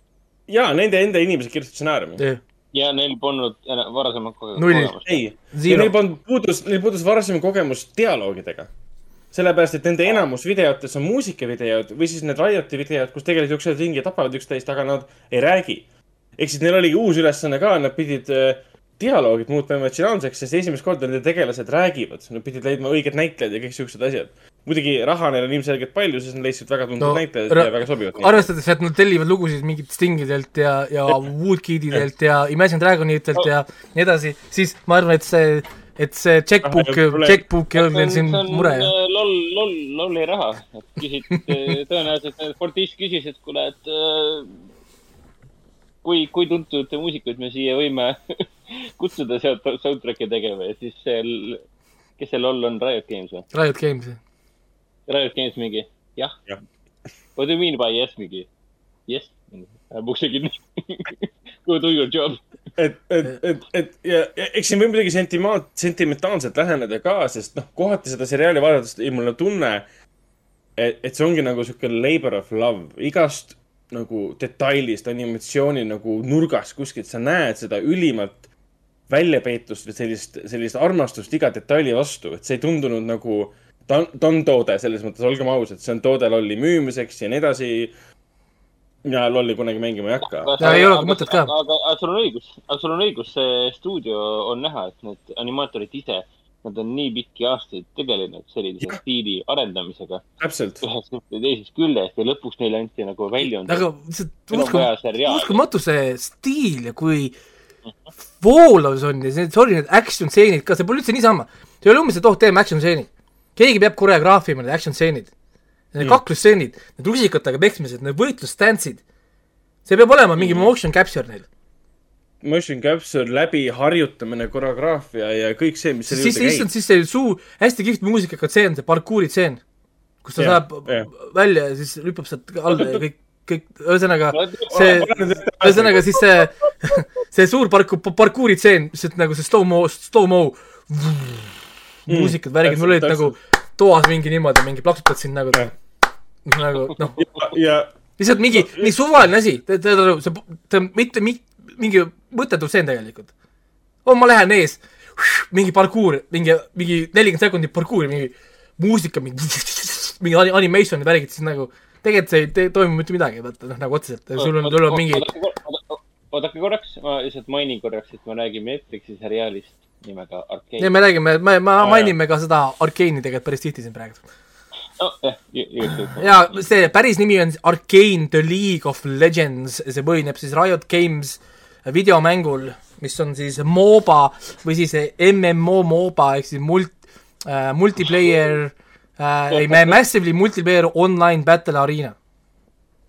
ja nende enda inimesed kirjutasid stsenaariumi. ja neil polnud ena- varasemat kogemust. ei, neil polnud, puudus, neil puudus varasem kogemus dialoogidega. sellepärast, et nende enamus videotes on muusikavideod või siis need Rioti videod, kus tegelikult jooksevad ringi ja tapavad üksteist, aga nad ei räägi. Ehk siis neil oligi uus ülesanne ka, nad pidid äh, dialoogid muutma emotsionaalseks, sest esimest korda nende tegelased räägivad. Nad pidid leidma õiged näitlejad ja kõik siuksed asjad. muidugi raha neil on ilmselgelt palju, sest nad leidsid väga tuntud No, no, näitlejad ja väga sobivad. arvestades, et nad tellivad lugusid mingit Stingidelt ja, ja *laughs* Woodkididelt ja Imagine Dragonitelt ja nii edasi, siis ma arvan, et see, et see checkbook Ah, ei ole, probleem. checkbook ei olnud neil siin mure. äh, loll, loll, lolli raha. küsid, tõenäoliselt need Fortis küsis, et kuule, et äh, kui, kui tuntud muusikuid me siia võime *laughs* kutsuda sealt soundtrack'i tegema ja siis see, kes see loll on, Riot Games või? Riot Games. Riot Games mingi, jah Jah.. What do you mean by yes mingi? Yes. ukse kinni. Go do your job. et, et, et, et ja ja eks siin võib muidugi sentima-, sentimentaalselt läheneda ka, sest noh, kohati seda seriaali vaadates jäi mulle tunne, et, et see ongi nagu sihuke labor of love, igast nagu detailist, animatsiooni nagu nurgast kuskilt sa näed seda ülimalt väljapeetust või sellist, sellist armastust iga detaili vastu, et see ei tundunud nagu, ta on, ta on toode selles mõttes, olgem ausad, see on toode lolli müümiseks ja nii edasi. mina lolli kunagi mängima ei hakka. Ja ei ole ka mõtet ka. aga, aga sul on õigus, aga sul on õigus, see stuudio on näha, et need animaatorid ise, nad on nii pikki aastaid tegelenud sellise Jah. stiili arendamisega täpselt. ühest ja teisest küljest ja lõpuks neile anti nagu väljund. aga lihtsalt Meil on uskum- vaja seriaali. uskumatu see stiil ja kui voolavus on ja see, sorry, need action stseenid ka, see pole üldse niisama. see ei ole umbes, et oh, teeme action stseenid. keegi peab koreograafima need action stseenid. Need Mm. kaklusstseenid, need rusikatega peksmised, need võitlusstantsid. see peab olema mingi motion capture neil. Motion capture läbi harjutamine, koreograafia ja kõik see, mis selle siis, issand, siis see suu, hästi kihvt muusikaga tseen, see parkuuri tseen, kus ta Jah, saab jah. välja ja siis hüppab sealt alla ja kõik, kõik, ühesõnaga see, *laughs* ühesõnaga siis see, *laughs* see suur parku-, parkuuri tseen, lihtsalt nagu see slow-mo, slow-mo, muusikad, värgid, mul olid nagu toas mingi niimoodi, mingi plaksutad siin nagu, nagu noh, ja lihtsalt mingi nii suvaline asi, see, see mitte mi-, mingi mõttetu stseen tegelikult. oh, ma lähen ees, mingi parkuur, mingi, mingi nelikümmend sekundit parkuuri, mingi muusika, mingi, mingi ani- animation ja värgid, siis nagu tegelikult see ei te- toimu mitte midagi, vaata noh, nagu otseselt, sul on, sul on mingi, oodake korraks, ma lihtsalt mainin korraks, et me räägime Netflixi seriaalist nimega Arcane ja. me räägime, me, me jaa. mainime ka seda Arkeeni tegelikult päris tihti siin praegu. nojah, just. ja see päris nimi on Arcane The League of Legends, see põhineb siis Riot Games videomängul, mis on siis MOBA või siis MMO MOBA ehk siis mult- äh,, multiplayer äh,, ei, massively multiplayer online battle arena.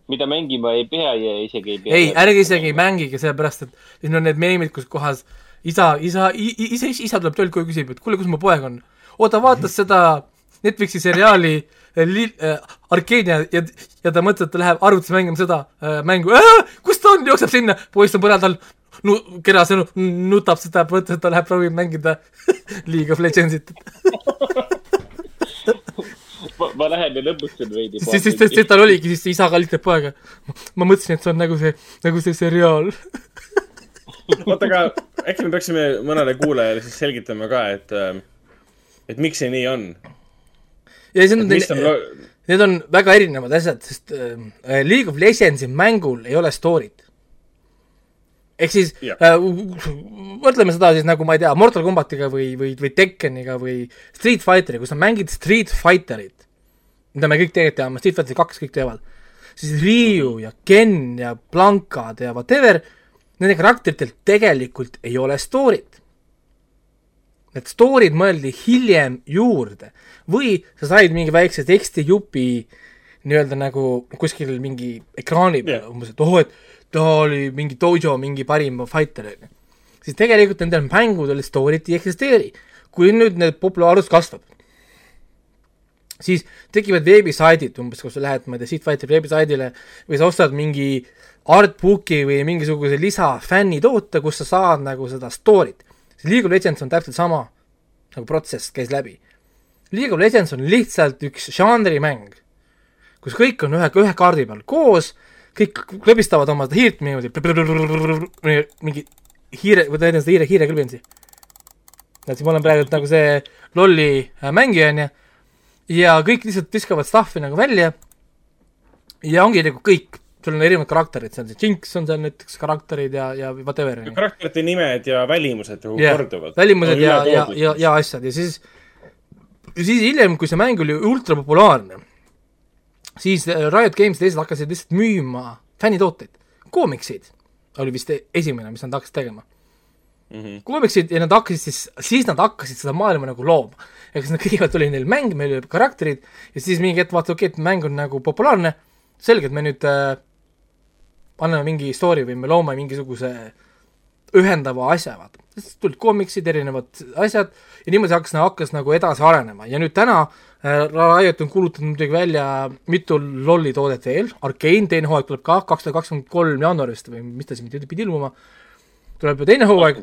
mida mängima ei pea ja isegi ei pea. ei, ärge isegi ei mängige, sellepärast et siin on need meemid, kus kohas isa, isa, isa, isa tuleb töölt koju küsib, et kuule, kus mu poeg on. oo, ta vaatas seda Netflixi seriaali li- äh, Arcane ja, ja, ja ta mõtles, et ta läheb arvutis mängima seda äh, mängu, kus ta on, jookseb sinna, poiss on põrandal, nu-, kera sõnu, nutab seda, mõtles, et ta läheb proovib mängida *laughs* League of Legendsit. *laughs* ma, ma lähen ja lõbustan veidi. siis, siis, siis, siis tal oligi siis isa kallitab poega. ma mõtlesin, et see on nagu see, nagu see seriaal. *laughs* oota, aga äkki me peaksime mõnele kuulajale siis selgitama ka, et, et miks see nii on. Ja see on lo-, Need on väga erinevad asjad, sest äh, League of Legendsi mängul ei ole story't. ehk siis Jah. äh, mõtleme seda siis nagu ma ei tea, Mortal Combatiga või, või, või Tekkeniga või Street Fighteriga, kui sa mängid Street Fighterit, mida me kõik tegelikult teame, Street Fighter kaks kõik teavad, siis Ryu ja Ken ja Blankad ja whatever, nende karakteritel tegelikult ei ole story't. Need story'd mõeldi hiljem juurde või sa said mingi väikse tekstijupi nii-öelda nagu kuskil mingi ekraani peal yeah. umbes, et oh, et ta oli mingi dojo mingi parim fighter, onju. siis tegelikult nendel mängudel story't ei eksisteeri. kui nüüd need populaarsus kasvab, siis tekivad veebisaidid umbes, kus sa lähed, ma ei tea, Street Fighteri veebisaidile või sa ostad mingi artbook'i või mingisuguse lisa fännitoote, kus sa saad nagu seda story't. See League of Legends on täpselt sama nagu protsess käis läbi. League of Legends on lihtsalt üks žanrimäng, kus kõik on ühe, ühe kaardi peal koos, kõik klõbistavad oma hiirt niimoodi, mingi hiire, või tähendab seda hiire, hiire klõbinsi. et siis ma olen praegu nagu see lolli äh, mängija, onju, ja kõik lihtsalt viskavad stuff'i nagu välja ja ongi nagu kõik, sul on erinevad karakterid, seal see Jinx on seal näiteks karakterid ja, ja whatever. karakterite nimed ja välimused ju Jah, korduvad. välimused ja, ja, ja, ja asjad ja siis, siis hiljem, kui see mäng oli ultrapopulaarne, siis äh, Riot Games ja teised hakkasid lihtsalt müüma fännitooteid, koomiksid oli vist e- esimene, mis nad hakkasid tegema mm. -hmm. koomiksid ja nad hakkasid siis, siis nad hakkasid seda maailma nagu looma. ehk siis nad kõigepealt oli neil mäng, meil olid karakterid ja siis mingi hetk vaatasid, okei okay,, et mäng on nagu populaarne, selge, et me nüüd äh, anname mingi story või me loome mingisuguse ühendava asja, vaata. siis tulid koomiksid, erinevad asjad ja niimoodi hakkas, hakkas nagu edasi arenema ja nüüd täna äh, Riot on kuulutanud muidugi välja mitu lolli toodet veel, Arcane teine hooaeg tuleb ka kaks tuhat kakskümmend kolm jaanuarist või mis ta siin pidi ilmuma, tuleb ju teine hooaeg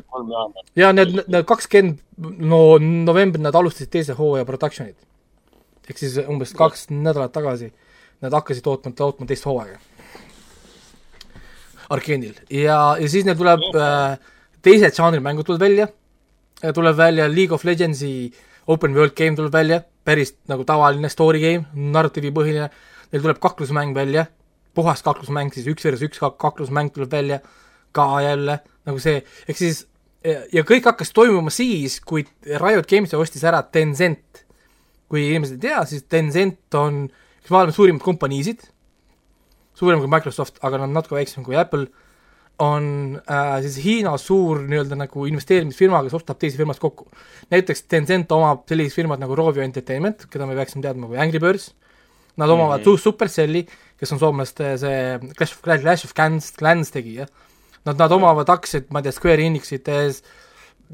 ja need, need kakskümmend no novembril nad alustasid teise hooaja production'it. ehk siis umbes kaks nädalat tagasi nad hakkasid tootma, tootma teist hooaega. Arkane'il ja, ja siis neil tuleb äh, teised žanrimängud tulevad välja, tuleb välja League of Legendsi open world game tuleb välja, päris nagu tavaline story game, narratiivipõhiline, neil tuleb kaklusmäng välja, puhas kaklusmäng siis üks versus üks kak- kaklusmäng tuleb välja. Ka jälle nagu see, ehk siis ja ja kõik hakkas toimuma siis, kui Riot Games ostis ära Tencent. kui inimesed ei tea, siis Tencent on üks maailma suurimaid kompaniisid, suurem kui Microsoft, aga nad on natuke väiksem kui Apple, on äh, siis Hiina suur nii-öelda nagu investeerimisfirma, kes ostab teisi firmasid kokku. näiteks Tencent omab sellised firmad nagu Rovio Entertainment, keda me peaksime teadma kui Angry Birds, nad omavad mm -hmm. Supercelli, kes on soomlaste see Clash of, Clash of Clans, Clans tegija, nad, nad omavad aktsiaid, ma ei tea, Square Enixites,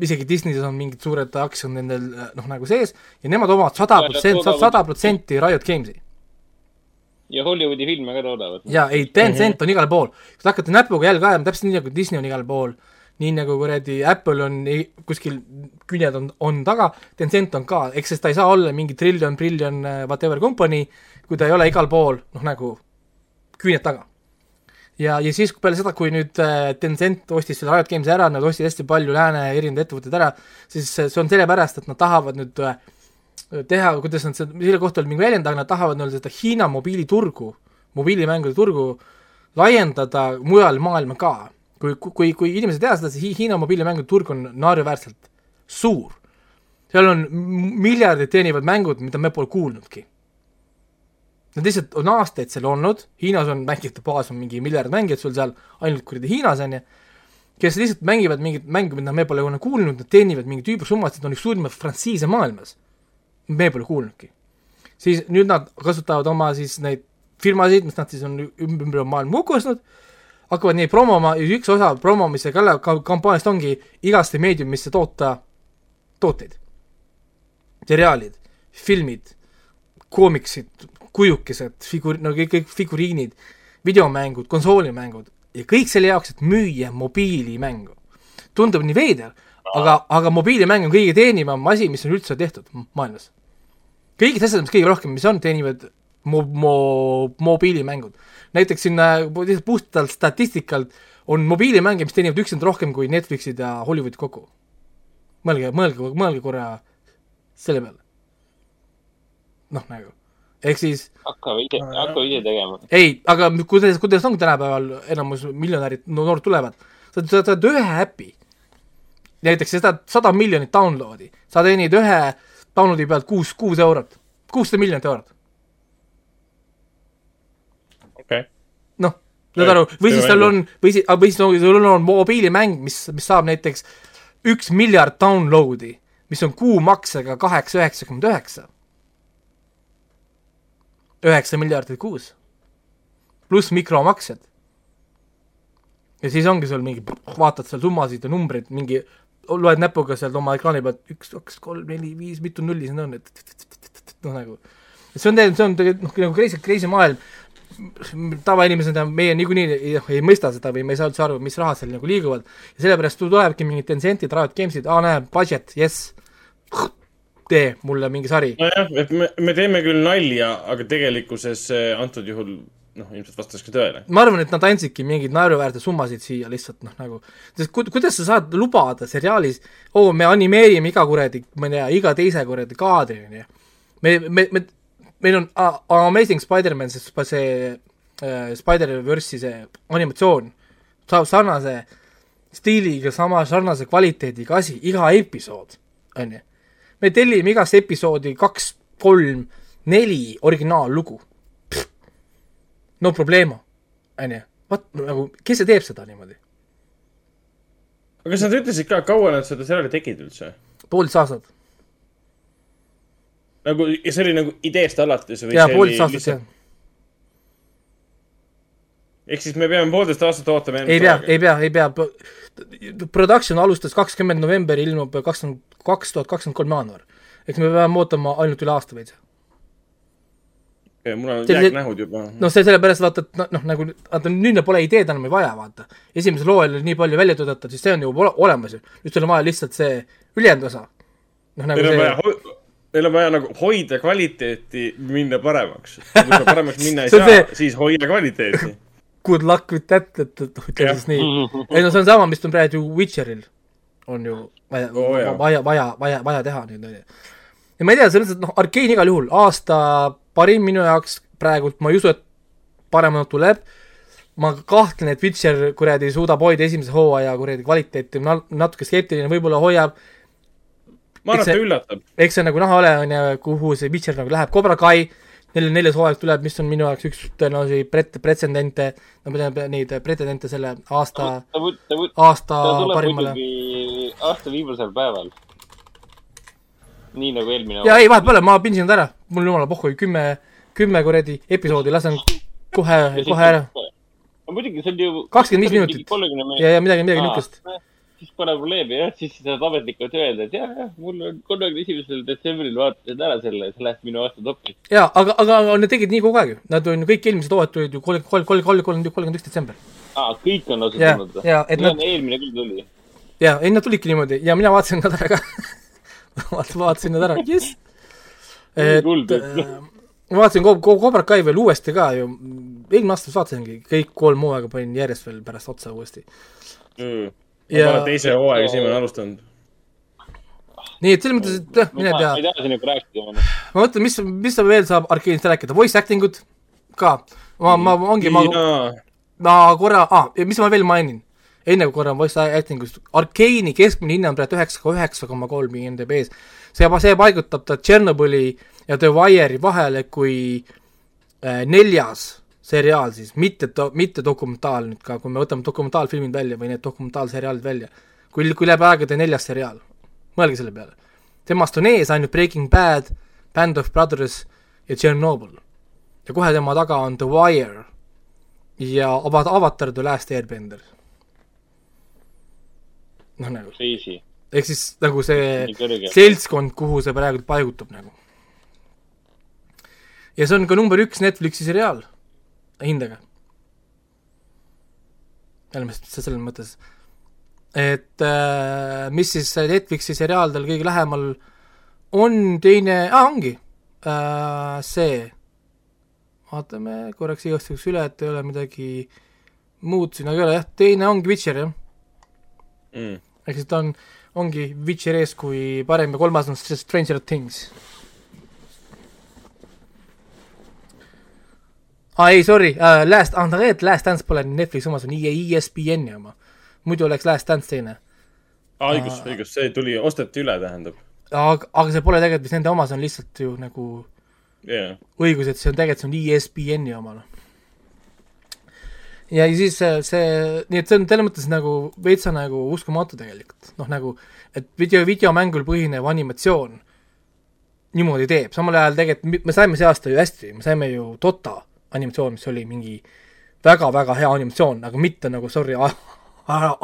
isegi Disney's on mingid suured aktsiad nendel noh, nagu sees ja nemad omavad sada protsenti, sada protsenti Riot Games'i. Ja Hollywoodi filme ka toodavad. jaa, ei, Tencent mm -hmm. on igal pool. kui te hakkate näpuga jälge ajama, täpselt nii nagu Disney on igal pool, nii nagu kuradi Apple on kuskil, küljed on, on taga, Tencent on ka, eks sest ta ei saa olla mingi triljon, triljon äh, whatever company, kui ta ei ole igal pool, noh nagu küüned taga. ja, ja siis peale seda, kui nüüd äh, Tencent ostis selle Riot Games'i ära, nad ostsid hästi palju lääne erinevaid ettevõtteid ära, siis äh, see on sellepärast, et nad tahavad nüüd äh, teha, kuidas nad seda, selle kohta oli mingi väljend, aga nad tahavad nii-öelda seda Hiina mobiiliturgu, mobiilimängude turgu laiendada mujal maailma ka. kui, kui, kui inimesed ei tea seda, siis Hi- Hiina mobiilimängude turg on naeruväärselt suur. seal on miljardid teenivad mängud, mida me pole kuulnudki. Nad lihtsalt on aastaid seal olnud, Hiinas on mängijate baas on mingi miljard mängijat sul seal, ainult kuradi Hiinas on ju, kes lihtsalt mängivad mingit mängu, mida me pole kunagi kuulnud, nad teenivad mingeid üübersummasid, on üks suurimaid frantsiise maailmas. Me pole kuulnudki. siis nüüd nad kasutavad oma siis neid firmasid, mis nad siis on üm- ümber maailma kokku ostnud, hakkavad neid promoma ja üks osa promomise kampaaniast ongi igasse meediumisse toota tooteid. seriaalid, filmid, koomiksid, kujukesed, figur-, no kõik, kõik figuriinid, videomängud, konsoolimängud ja kõik selle jaoks, et müüa mobiilimängu. tundub nii veider, aga, aga mobiilimäng on kõige teenivam asi, mis on üldse tehtud maailmas. Kõigid asjad, mis kõige rohkem, mis on, teenivad mo-, mo-, mobiilimängud. näiteks siin äh, lihtsalt puhtalt statistikalt on mobiilimänge, mis teenivad üksinda rohkem kui Netflixid ja Hollywoodid kokku. mõelge, mõelge, mõelge korra selle peale. noh, nagu, ehk siis hakkame ise, hakkame ise tegema. ei, aga kuidas, kuidas on tänapäeval enamus miljonärid, no noored tulevad, sa sa saad ühe äpi, näiteks sa saad sada miljonit download'i, sa teenid ühe download'i pealt kuus, kuus eurot, kuussada miljonit eurot, okei. noh, saad aru, või siis tal on, või siis, või siis sul on mobiilimäng, mis, mis saab näiteks üks miljard download'i, mis on kuumaksega kaheksa üheksakümmend üheksa. üheksa miljardit kuus. pluss mikromaksed. ja siis ongi sul mingi, vaatad seal summasid ja numbreid, mingi, loed näpuga sealt oma ekraani pealt üks, kaks, kolm, neli, viis, mitu nulli siin on, et noh, nagu. See on tegelikult, see on tegelikult noh, nagu crazy, crazy maailm, tavainimesena meie niikuinii ei, ei mõista seda või me ei saa üldse aru, mis rahad seal nagu liiguvad. Ja sellepärast tulebki mingid Tencentid, Riot Games'id, aa näe, budget, jess, tee mulle mingi sari. nojah, et me, me teeme küll nalja, aga tegelikkuses see antud juhul noh, ilmselt vastas ka tõele. ma arvan, et nad andsidki mingeid naeruväärseid summasid siia lihtsalt noh, nagu sest ku- kuidas sa saad lubada seriaalis, oo, me animeerime iga kuradi, ma ei tea, iga teise kuradi kaadri, onju. me, me, me meil on A- Amazing Spider-man, see, see äh, Spider-verse'i see animatsioon saab sarnase stiiliga, sama sarnase kvaliteediga asi, iga episood, on ju. me tellime igast episoodi kaks, kolm, neli originaallugu. No problemo, on ju. vot nagu, kes see teeb seda niimoodi? aga kas nad ütlesid ka, kaua nad seda seriaali tegid üldse? poolteist aastat. nagu, see oli nagu ideest alates või jaa, poolteist aastat, jah. ehk siis me peame poolteist aastat ootama ei pea, ei pea, ei pea. Production alustas kakskümmend november, ilmub kakskümmend, kaks tuhat kakskümmend kolm jaanuar. eks me peame ootama ainult üle aasta veidi. Mul on See- jääknähud juba. noh, see sellepärast vaata, et noh- nagu vaata nüüd neil pole ideed enam ei vaja, vaata. esimesel hooajal oli nii palju välja töötatud, siis see on ju ole, olemas ju. nüüd sul on vaja lihtsalt see ülejäänud osa. noh, nagu on vaja see, Neil on vaja nagu hoida kvaliteeti, minna paremaks. kui sa paremaks *laughs* minna ei See saa see-, siis hoia kvaliteeti. *laughs* good luck with that, et, et ütleme siis nii. *laughs* ei no see on sama, mis on praegu Witcheril on ju vaja jaa. vaja, vaja, vaja, vaja teha nüüd on ju. ja ma ei tea, selles mõttes, et noh, Arkeen igal juhul aasta parim minu jaoks praegult, ma ei usu, et paremat tuleb. ma kahtlen, et Witcher kuradi suudab hoida esimese hooaja kuradi kvaliteeti, natuke skeptiline, võib-olla hoiab, ma arvan, et ta üllatab. eks see nagu näha ole, on ju, kuhu see Witcher nagu läheb, Cobra Kai, neil neljas hooaeg tuleb, mis on minu jaoks üks tõenäolisi pret-, pretsedente, no ma tean neid pretsedente selle aasta, aasta ta parimale. aasta viimasel päeval. Nii nagu eelmine ja ei, vahet pole, ma pinsin nad ära, mul jumala pohhu, kümme, kümme kuradi episoodi lasen kohe, kohe ära. no muidugi, see on ju. 25 minutit. kolmekümne ja, ja midagi, midagi niisugust. siis pole probleemi jah, siis sa saad ametlikult öelda, et jah, jah, mul on kolmekümne esimesel detsembril vaatasid ära selle, see läheb minu aasta topi. jaa, aga, aga nad tegid nii kogu aeg ju, nad on kõik eelmised hooajad tulid ju kolm, kolm, kolm, kolm, kolm, kolmkümmend üks detsember. aa, kõik on jaa, et nad- eelmine küll tuli. jaa, ei nad tulidki niimoodi ja mina vaatasin nad ära ka *laughs* vaatasin, nad ära, jess. et äh, ma vaatasin kogu, kogu Cobra Kai veel uuesti ka ju, eelmine aasta vaatasingi kõik kolm hooaega panin järjest veel pärast otsa uuesti. ma Ja- pole teise hooaega olen alustanud. nii et selles mõttes, et jah, mine ma tea ei, taha sinuga rääkida. ma mõtlen, mis, mis sa veel saab Arkeenist rääkida, voice acting ud ka, ma, ma ongi, ma, ma korra ah,, mis ma veel mainin, enne kui korra voice acting ust, Arkeeni keskmine hinne on praegu üheksa, üheksa koma kolm IMDB-s. see, see paigutab ta Tšernobõli ja The Wire'i vahele kui äh, neljas seriaal siis, mitte, mitte dokumentaal nüüd ka, kui me võtame dokumentaalfilmid välja või need dokumentaalseriaalid välja, kui, kui läbi aegade neljas seriaal, mõelge selle peale. temast on ees ainult Breaking Bad, Band of Brothers ja Chernobyl. ja kohe tema taga on The Wire ja Ava- Avatar The Last Airbender. Noh nagu, ehk siis nagu see seltskond, kuhu see praegu paigutub nagu. ja see on ka number üks Netflixi seriaal hindega. see selles mõttes, et äh, mis siis Netflixi seriaal tal kõige lähemal on teine ah,, ongi äh, see, vaatame korraks igaks juhuks üle, et ei ole midagi muud siin, aga ei ole jah, teine ongi Witcher jah, Mm. Ehk siis ta on, ongi Witcher ees kui parem ja kolmas on Stranger Things. aa ah, ei, sorry uh,, Last, ah tegelikult Last Dance pole Netflixi oma, see on E ESPN-i oma. muidu oleks Last Dance teine. õigus, õigus, see tuli, osteti üle, tähendab. aga, aga see pole tegelikult vist nende oma, see on lihtsalt ju nagu jaa. õigus, et see on tegelikult, see on E ESPN-i oma, noh. Ja siis see, see, nii et see on selles mõttes nagu veitsa nagu uskumatu tegelikult, noh nagu, et video, videomängul põhinev animatsioon niimoodi teeb, samal ajal tegelikult me saime see aasta ju hästi, me saime ju Dota animatsioon, mis oli mingi väga-väga hea animatsioon, aga mitte nagu sorry, *laughs*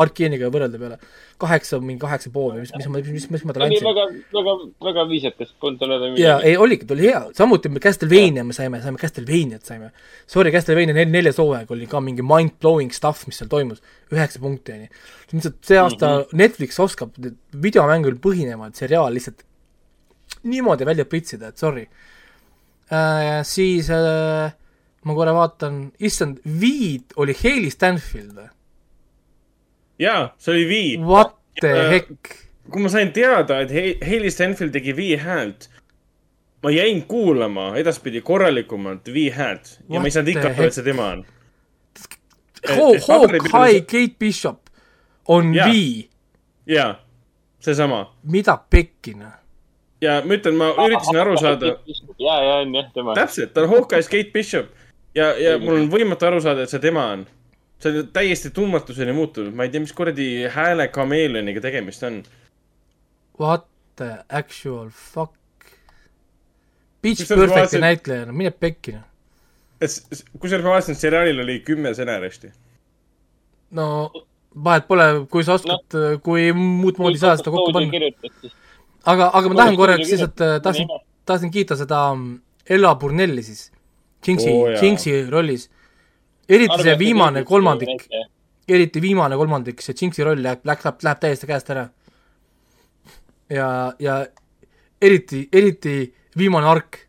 Arkeeniga võrrelda peale. kaheksa, mingi kaheksa pool või mis, mis ma, mis, mis ma talle andsin. väga, väga, väga viisakas kontrollida jaa, ei oligi, ta oli hea, samuti me Castlevania me saime, saime Castlevaniat saime. Sorry, Castlevania nel-, neljas hooaeg oli ka mingi mind-blowing stuff, mis seal toimus, üheksa punkti on ju. lihtsalt see aasta mm -hmm. Netflix oskab videomängul põhinevad seriaal lihtsalt niimoodi välja pritsida, et sorry äh,. siis äh, ma korra vaatan, issand, Viid oli Hailey Stanfield või? jaa, see oli Vii. What the Äh, heck? kui ma sain teada, et Hailey Stenfield tegi Vii häält, ma jäin kuulama edaspidi korralikumalt V häält ja ma ei saanud What ikka aru, et see tema on. Hawkeye Kate Bishop on Jaa. V, jaa, seesama. mida pekki noh. ja ma ütlen, ma üritasin aru saada, ja, ja on jah tema. täpselt, ta on Hawkeye's Kate Bishop ja, ja mul on võimatu aru saada, et see tema on. See on täiesti tundmatuseni muutunud, ma ei tea, mis kuradi hääle kameeleoniga tegemist on. What the actual fuck. Pitch Perfecti vaatasin- näitleja, no mine pekki noh. kusjuures ma vaatasin, et seriaalil oli kümme stsenaristi. no vahet pole, kui sa oskad no., kui muud moodi saa seda kokku panna. aga, aga ma tahan korraks lihtsalt, tahtsin Nime., tahtsin kiita seda mm, Ella Burnelli siis, Jinxi Oo, oh. Jinxi rollis. Eriti see viimane kolmandik, eriti viimane kolmandik, see Jinxi roll läheb, läheb, läheb, täiesti käest ära. ja, ja eriti, eriti viimane ark.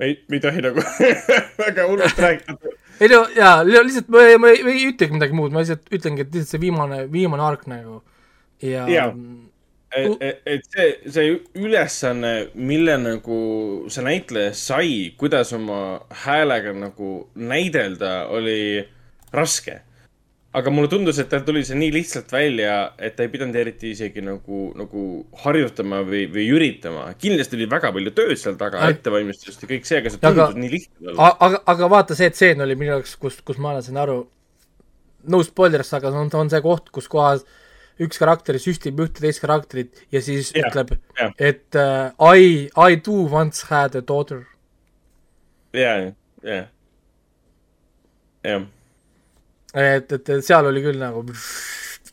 ei, me ei tohi nagu *laughs* väga hullult rääkida. ei no jaa, lihtsalt ma ei, ma ei, ei ütlegi midagi muud, ma lihtsalt ütlengi, et lihtsalt see viimane, viimane ark nagu ja, Jaa. et, et, et see, see ülesanne, mille nagu see näitleja sai, kuidas oma häälega nagu näidelda, oli raske. aga mulle tundus, et tal tuli see nii lihtsalt välja, et ta ei pidanud eriti isegi nagu, nagu harjutama või, või üritama. kindlasti oli väga palju tööd seal taga, ettevalmistust ja kõik see, aga see Aga- tundus nii lihtne aga, aga vaata, see tseen oli minu jaoks, kus, kus ma sain aru, no spoilers, aga on, on see koht, kus kohas üks karakter süstib ühte teist karakterit ja siis yeah, ütleb jah., et uh, I, I do once had a daughter. ja, ja, jah et, et, et seal oli küll nagu,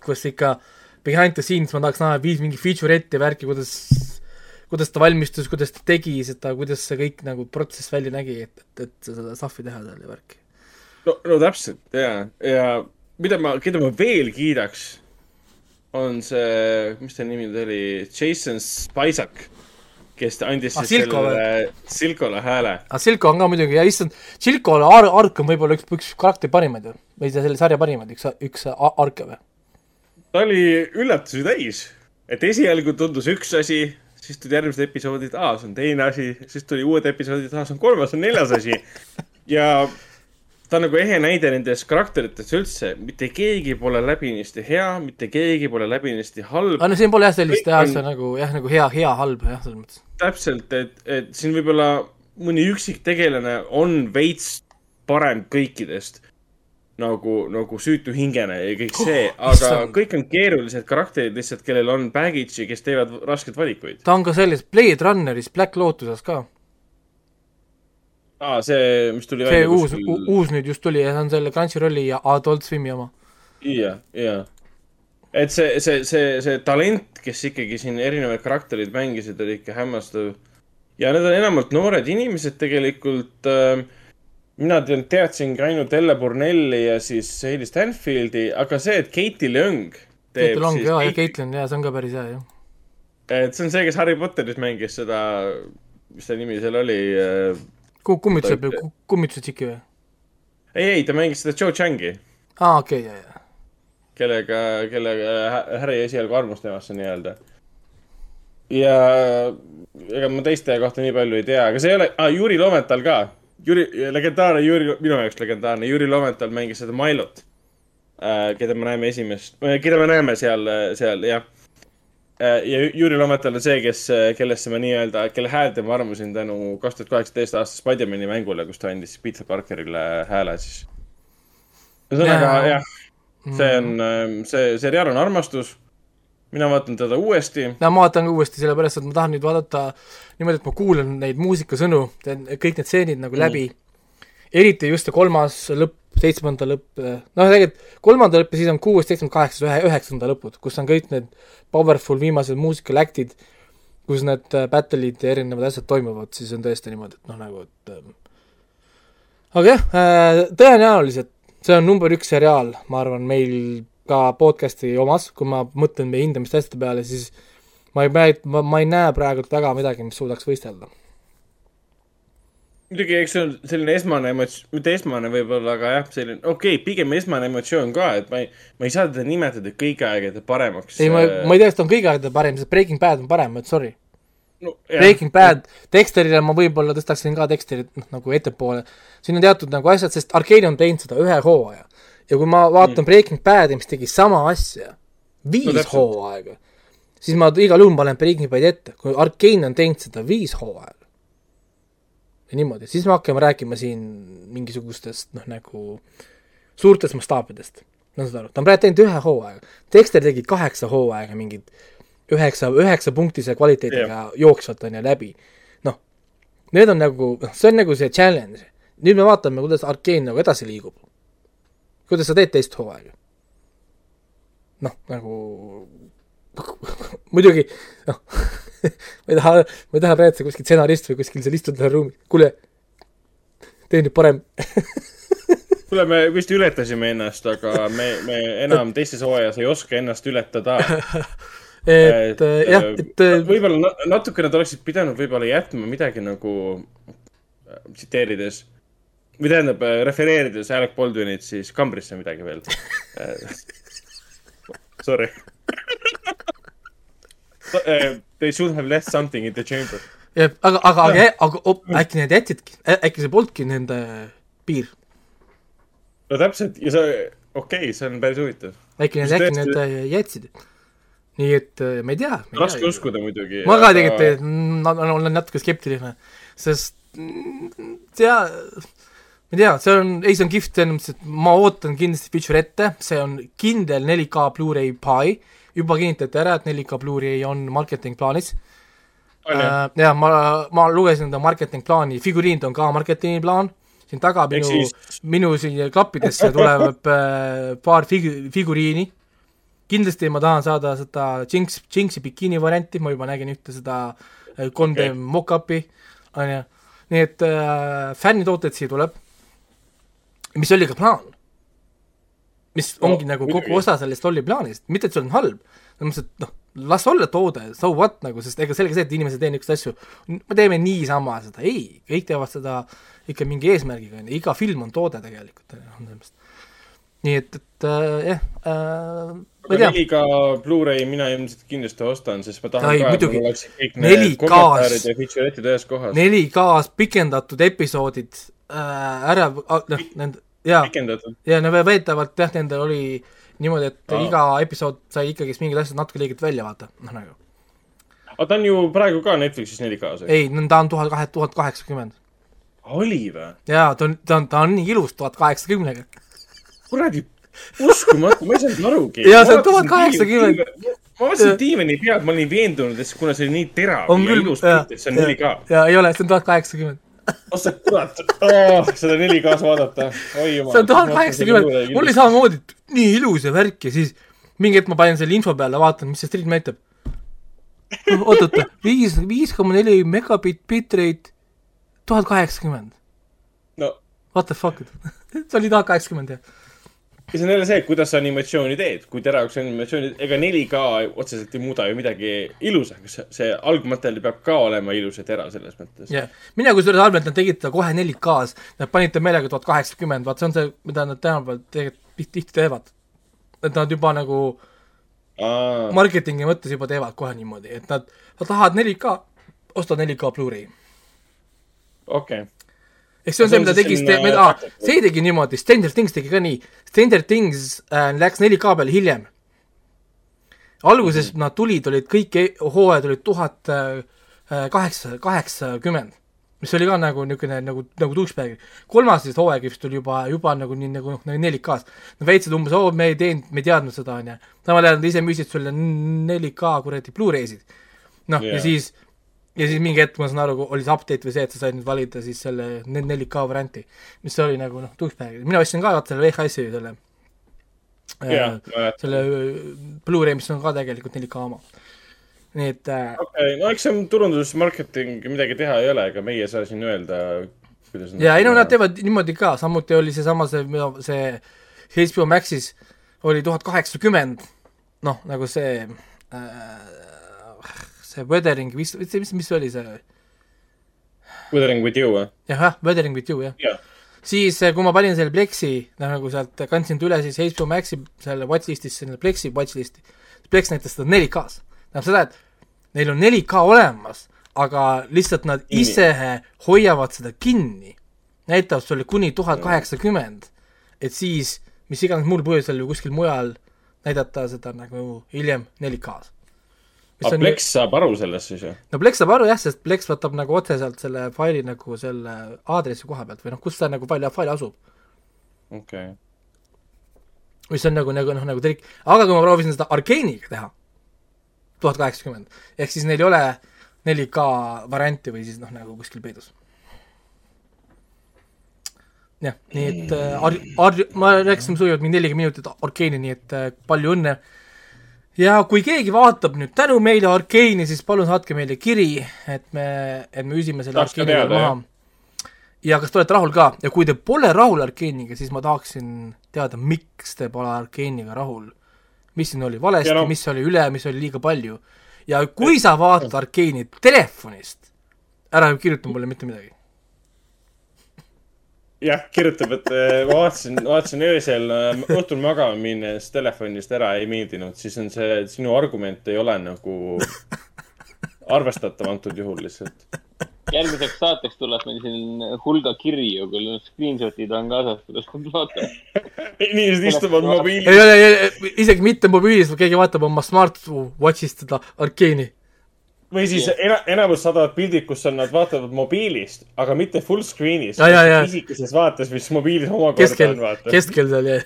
kus ikka behind the scenes ma tahaks näha, viis mingi feature'it ja värki, kuidas, kuidas ta valmistus, kuidas ta tegi seda, kuidas see kõik nagu protsess välja nägi, et, et, et seda stuff'i teha seal ja värki. no, no täpselt ja, ja mida ma, keda ma veel kiidaks, on see, mis ta nimi nüüd oli, Jason Spisak, kes andis Ah, siis Silko sellele Silkole hääle. aga Silko on ka muidugi ja issand, Silkole ar-, Ark on võib-olla üks, üks karakteri parimaid ju, või selle sarja parimaid, üks, üks Arke või? ta oli üllatusi täis, et esialgu tundus üks asi, siis tulid järgmised episoodid, aa, see on teine asi, siis tuli uued episoodid, aa, see on kolmas, see on neljas asi. *laughs* ja ta on nagu ehe näide nendest karakteritest üldse, mitte keegi pole läbinisti hea, mitte keegi pole läbinisti halb aga no siin pole jah sellist jah on- asja nagu jah, nagu hea, hea, halb jah, selles mõttes. täpselt, et, et siin võib-olla mõni üksik tegelane on veits parem kõikidest. nagu, nagu süütu hingene ja kõik see, aga issand. kõik on keerulised karakterid lihtsalt, kellel on baggage'i, kes teevad raskeid valikuid. ta on ka selles Blade Runneris Black Lotuses ka, aa, see, mis tuli see uus, uus nüüd just tuli ja see on selle Crunchyrolli ja Adult Swimi oma. ja, ja. et see, see, see, see talent, kes ikkagi siin erinevaid karakterid mängisid, oli ikka hämmastav. ja need on enamalt noored inimesed tegelikult äh,. mina teadsingi ainult Elle Bornelli ja siis Hailey Stanfieldi, aga see, et Katie Leung Kate teeb Long siis ja, ja Kate- Caitlin ja see on ka päris hea jah. et see on see, kes Harry Potteris mängis seda, mis ta nimi seal oli äh,. Või kummitused tšiki või? ei, ei, ta mängis seda Joe Changi, aa, okei okay,, ja, ja. kellega, kellega hä- Harry esialgu armus temasse nii-öelda. ja ega ma teiste kohta nii palju ei tea, aga see ei ole ah,, Juri Loventhal ka. Juri, legendaarne Juri, minu jaoks legendaarne Juri Loventhal mängis seda Milot äh,, keda me näeme esimest, keda me näeme seal, seal jah äh,. Ja Juri Loventhal on see, kes, kellesse ma nii-öelda, kelle häälte ma armusin tänu kaks tuhat kaheksateist aasta Spider-man'i mängule, kus ta andis Peter Parkerile hääle siis. ühesõnaga Jaa. jah, see on, see seriaal on armastus. mina vaatan teda uuesti. no ma vaatan ka uuesti, sellepärast et ma tahan nüüd vaadata niimoodi, et ma kuulan neid muusikasõnu, kõik need stseenid nagu läbi mm.. eriti just see kolmas lõpp, seitsmenda lõpp, noh, tegelikult kolmanda lõpp ja siis on kuues, seitsmenda, kaheksas, ühe, üheksanda lõpud, kus on kõik need powerful viimased musical act'id, kus need äh, battle'id ja erinevad asjad toimuvad, siis on tõesti niimoodi, et noh, nagu et ähm, aga jah äh,, tõenäoliselt see on number üks seriaal, ma arvan, meil ka podcast'i omas, kui ma mõtlen meie hindamiste asjade peale, siis ma ei ma, ma ei näe praegu väga midagi, mis suudaks võistelda. muidugi, eks see on selline esmane emotsioon, mitte esmane võib-olla, aga jah, selline, okei okay,, pigem esmane emotsioon ka, et ma ei, ma ei saa teda nimetada kõigi aegade paremaks. ei, ma, ma ei tea, kas ta on kõigi aegade parim, sest Breaking Bad on parem, et sorry. no, Breaking Bad, Dexterile ma võib-olla tõstaksin ka Dexterit noh, nagu ettepoole, siin on teatud nagu asjad, sest Arcane on teinud seda ühe hooaja ja kui ma vaatan mm. Breaking Badi, mis tegi sama asja, viis No hooaega, siis ma igal juhul panen Breaking Badi ette, kui Arcane on teinud seda viis hooaega ja niimoodi, siis me hakkame rääkima siin mingisugustest noh, nagu suurtest mastaapidest, no saad aru, ta on praegu teinud ühe hooaega, Dexter tegi kaheksa hooaega mingit üheksa, üheksapunktise kvaliteediga yeah. jooksvalt on ju läbi. noh, need on nagu, noh, see on nagu see challenge. nüüd me vaatame, kuidas Arkeen nagu edasi liigub. kuidas sa teed teist hooaega? noh, nagu *laughs* muidugi noh, *laughs* *laughs* ma ei taha, ma ei taha see kuskil stsenarist või kuskil seal istuda seal ruumis, kuule, tee nüüd parem *laughs* kuule, me vist ületasime ennast, aga me, me enam teises hooajas ei oska ennast ületada. *laughs* et äh, jah, et äh, võib-olla na- natukene nad oleksid pidanud võib-olla jätma midagi nagu äh, tsiteerides või tähendab, refereerides Alec Baldwinit siis kambrisse midagi veel. Sorry. They should have left something in the chamber. jah, aga, aga, aga, aga op, äkki need jätsidki, äkki see polnudki nende piir, no täpselt ja see, okei okay,, see on päris huvitav. äkki need, äkki need äh, jätsid. nii et äh, ma ei tea. raske uskuda muidugi. ma ka tegelikult na- na- olen natuke skeptiline, sest mm, tea, ma ei tea, see on, ei see on kihvt selles mõttes, et ma ootan kindlasti feature ette, see on kindel 4K Blu-ray Pi, juba kinnitati ära, et 4K Blu-ray on marketing plaanis on ju, äh,. ja ma, ma lugesin enda marketing plaani, figuriinid on ka marketingi plaan, siin taga minu minu siia klappidesse tuleb äh, paar fig-, figuriini. kindlasti ma tahan saada seda Jinx, Jinxi bikiini varianti, ma juba nägin ühte seda äh, 3D Okei. okay. mock-up'i, on ju, nii et äh, fännitooteid siia tuleb, mis oli ka plaan. Mis No, ongi nagu kogu muidugi. osa sellest lolli plaanist, mitte et see on halb, selles mõttes, et noh, las olla toode, so what nagu, sest ega selge see, et inimesed teevad niisuguseid asju, me teeme niisama seda, ei, kõik teevad seda ikka mingi eesmärgiga, on ju, iga film on toode tegelikult, on ju, nii et, et äh, jah äh,, ma ei tea, 4K Blu-ray mina ilmselt kindlasti ostan, sest ma tahan Ai, ka, et mul oleksid kõik need 4K-s. kommentaarid ja feature'id ühes kohas. 4K-s pikendatud episoodid äh, ära, noh, nende, pikendatud. ja no väidetavalt jah, nendel oli niimoodi, et Aa. iga episood sai ikkagist mingid asjad natuke liigelt välja vaata, noh nagu. aga ta on ju praegu ka Netflixis 4K-s, eks? ei, ta on tuhat kahe, tuhat kaheksakümmend. oli või? jaa, ta on, ta on, ta on nii ilus tuhat kaheksakümnega. kuradi, uskumatu, ma ei saanud arugi. Jaa, see on 1080. ma vaatasin diivani pealt, ma olin veendunud, et kuna see oli nii terav on ja küll, ilus pilt, et see on 4K.. jaa, ei ole, see on tuhat kaheksakümmend. *laughs* oh sa kurat oh,, seda 4K-s vaadata, oi jumal. see on tuhat kaheksakümmend, mul oli samamoodi, nii ilus ja värk ja siis mingi hetk ma panin selle info peale, vaatan, mis see stream näitab. oot-oot, viis, viis koma neli megabitt bitrate, tuhat kaheksakümmend. no What the fuck, *laughs* see oli tuhat kaheksakümmend jah. Ja see on jälle see, kuidas sa animatsiooni teed, kui teravaks animatsiooni, ega 4K otseselt ei muuda ju midagi ilusaks, see algmaterjal peab ka olema ilus ja terav selles mõttes. jah, mina kusjuures arvan, et nad tegid seda kohe 4K-s, nad panid ta meelega tuhat kaheksakümmend, vaat see on see, mida nad tänapäeval tegelikult tihti, teevad. et nad juba nagu aa, marketingi mõttes juba teevad kohe niimoodi, et nad, nad tahavad 4K, osta 4K Blu-ray. okei. Ehk see on See mida tegi Ste-, aa see tegi niimoodi, Stranger Things tegi ka nii, Stranger Things äh, läks 4K peale hiljem. alguses mm -hmm. nad tulid, olid kõik e- hooajad olid tuhat äh, kaheksa, kaheksakümmend, mis oli ka nagu niisugune nagu, nagu douchebag. kolmas siis hooaeg vist tuli juba, juba nagu nii nagu noh, nagu 4K-s. Nad väitsid umbes, oo, me ei teinud, me ei teadnud seda, on ju. samal ajal nad ise müüsid sulle 4K kuradi Blu-ray'sid. noh yeah., ja siis ja siis mingi hetk ma saan aru, oli see update või see, et sa said nüüd valida siis selle 4K varianti, mis oli nagu noh, douchebag, mina ostsin ka vaata selle VHS-i selle jaa äh,, selle äh, Blu-ray, mis on ka tegelikult 4K oma. nii et äh, okei, no eks see on turundus, marketing, midagi teha ei ole, ega meie ei saa siin öelda, kuidas ja ei no nad teevad niimoodi ka, samuti oli seesama see, see HBO Maxis oli tuhat kaheksakümmend, noh, nagu see äh, see Weathering, mis, mis, mis, mis oli see Wuthering with you või? jah, Weathering with you, jah. jah, siis eh, kui ma panin selle Plexi, nagu sealt kandsin ta üle siis HBO Maxi selle watchlist'is selle Plexi watchlist'i, Plex näitas seda 4K-s. tähendab seda, et neil on 4K olemas, aga lihtsalt nad ise hoiavad seda kinni, näitavad sulle kuni tuhat kaheksakümmend, et siis mis iganes muul põhjusel või kuskil mujal näidata seda nagu hiljem 4K-s. Aga Plex saab aru sellest siis ju? no Plex saab aru jah, sest Plex võtab nagu otseselt selle faili nagu selle aadressi koha pealt või noh, kus see nagu fail, fail asub. okei okay.. mis on nagu, nagu noh, nagu trik, aga kui ma proovisin seda Arcane'iga teha, tuhat kaheksakümmend, ehk siis neil ei ole 4K varianti või siis noh, nagu kuskil peidus. jah, nii et äh, Ar-, Ar-, ma rääkisin sujuvalt mingi nelikümmend minutit Arcane'i, nii et äh, palju õnne. Ja kui keegi vaatab nüüd tänu meile Arcane'i, siis palun saatke meile kiri, et me, et me üsime selle Arcane'i teada, maha. ja kas te olete rahul ka ja kui te pole rahul Arcane'iga, siis ma tahaksin teada, miks te pole Arcane'iga rahul. mis siin oli valesti no,, mis oli üle, mis oli liiga palju. ja kui sa vaatad Arcane'i telefonist, ära kirjuta mulle mitte midagi. jah, kirjutab, et äh, ma vaatasin, vaatasin öösel äh, õhtul magama minnes telefonist ära, ei meeldinud, siis on see, sinu argument ei ole nagu arvestatav antud juhul lihtsalt. järgmiseks saateks tuleb meil siin hulga kirju, küll screenshot'id on kaasas, kuidas nad vaatavad. inimesed istuvad mobiili ei ole, isegi mitte mobiilis, vaid keegi vaatab oma smartwatch'ist seda Arcane'i. Või siis ena, enamus saadavad pildid, kus on, nad vaatavad mobiilist, aga mitte full screen'is. Ja, ja, ja. pisikeses vaates, mis mobiilis omakorda keskel on, vaata. keskel seal jäi.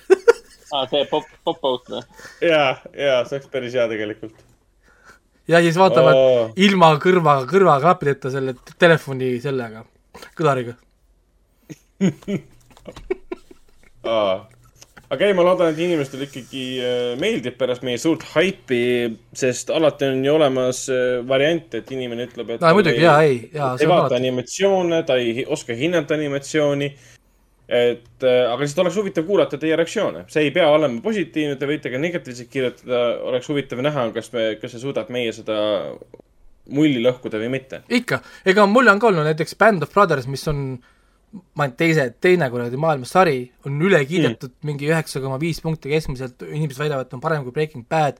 aa, see pop, pop-out või? ja, ja see oleks päris hea tegelikult. ja siis vaatavad Oo. ilma kõrva, kõrvaklappideta selle telefoni sellega, kõlariga. *laughs* aga ei, ma loodan, et inimestele ikkagi äh, meeldib pärast meie suurt haipi, sest alati on ju olemas äh, variant, et inimene ütleb, et no muidugi, jaa, ei, jaa, ei vaata alati. animatsioone, ta ei oska hinnata animatsiooni. et äh, aga lihtsalt oleks huvitav kuulata teie reaktsioone, see ei pea olema positiivne, te võite ka negatiivselt kirjutada, oleks huvitav näha, kas me, kas see suudab meie seda mulli lõhkuda või mitte. ikka, ega mulle on ka olnud näiteks Band of Brothers, mis on ma tea, teise, teine kuradi maailmas sari, on üle kiidetud mm. mingi üheksa koma viis punkti keskmiselt, inimesed väidavad, et on parem kui Breaking Bad,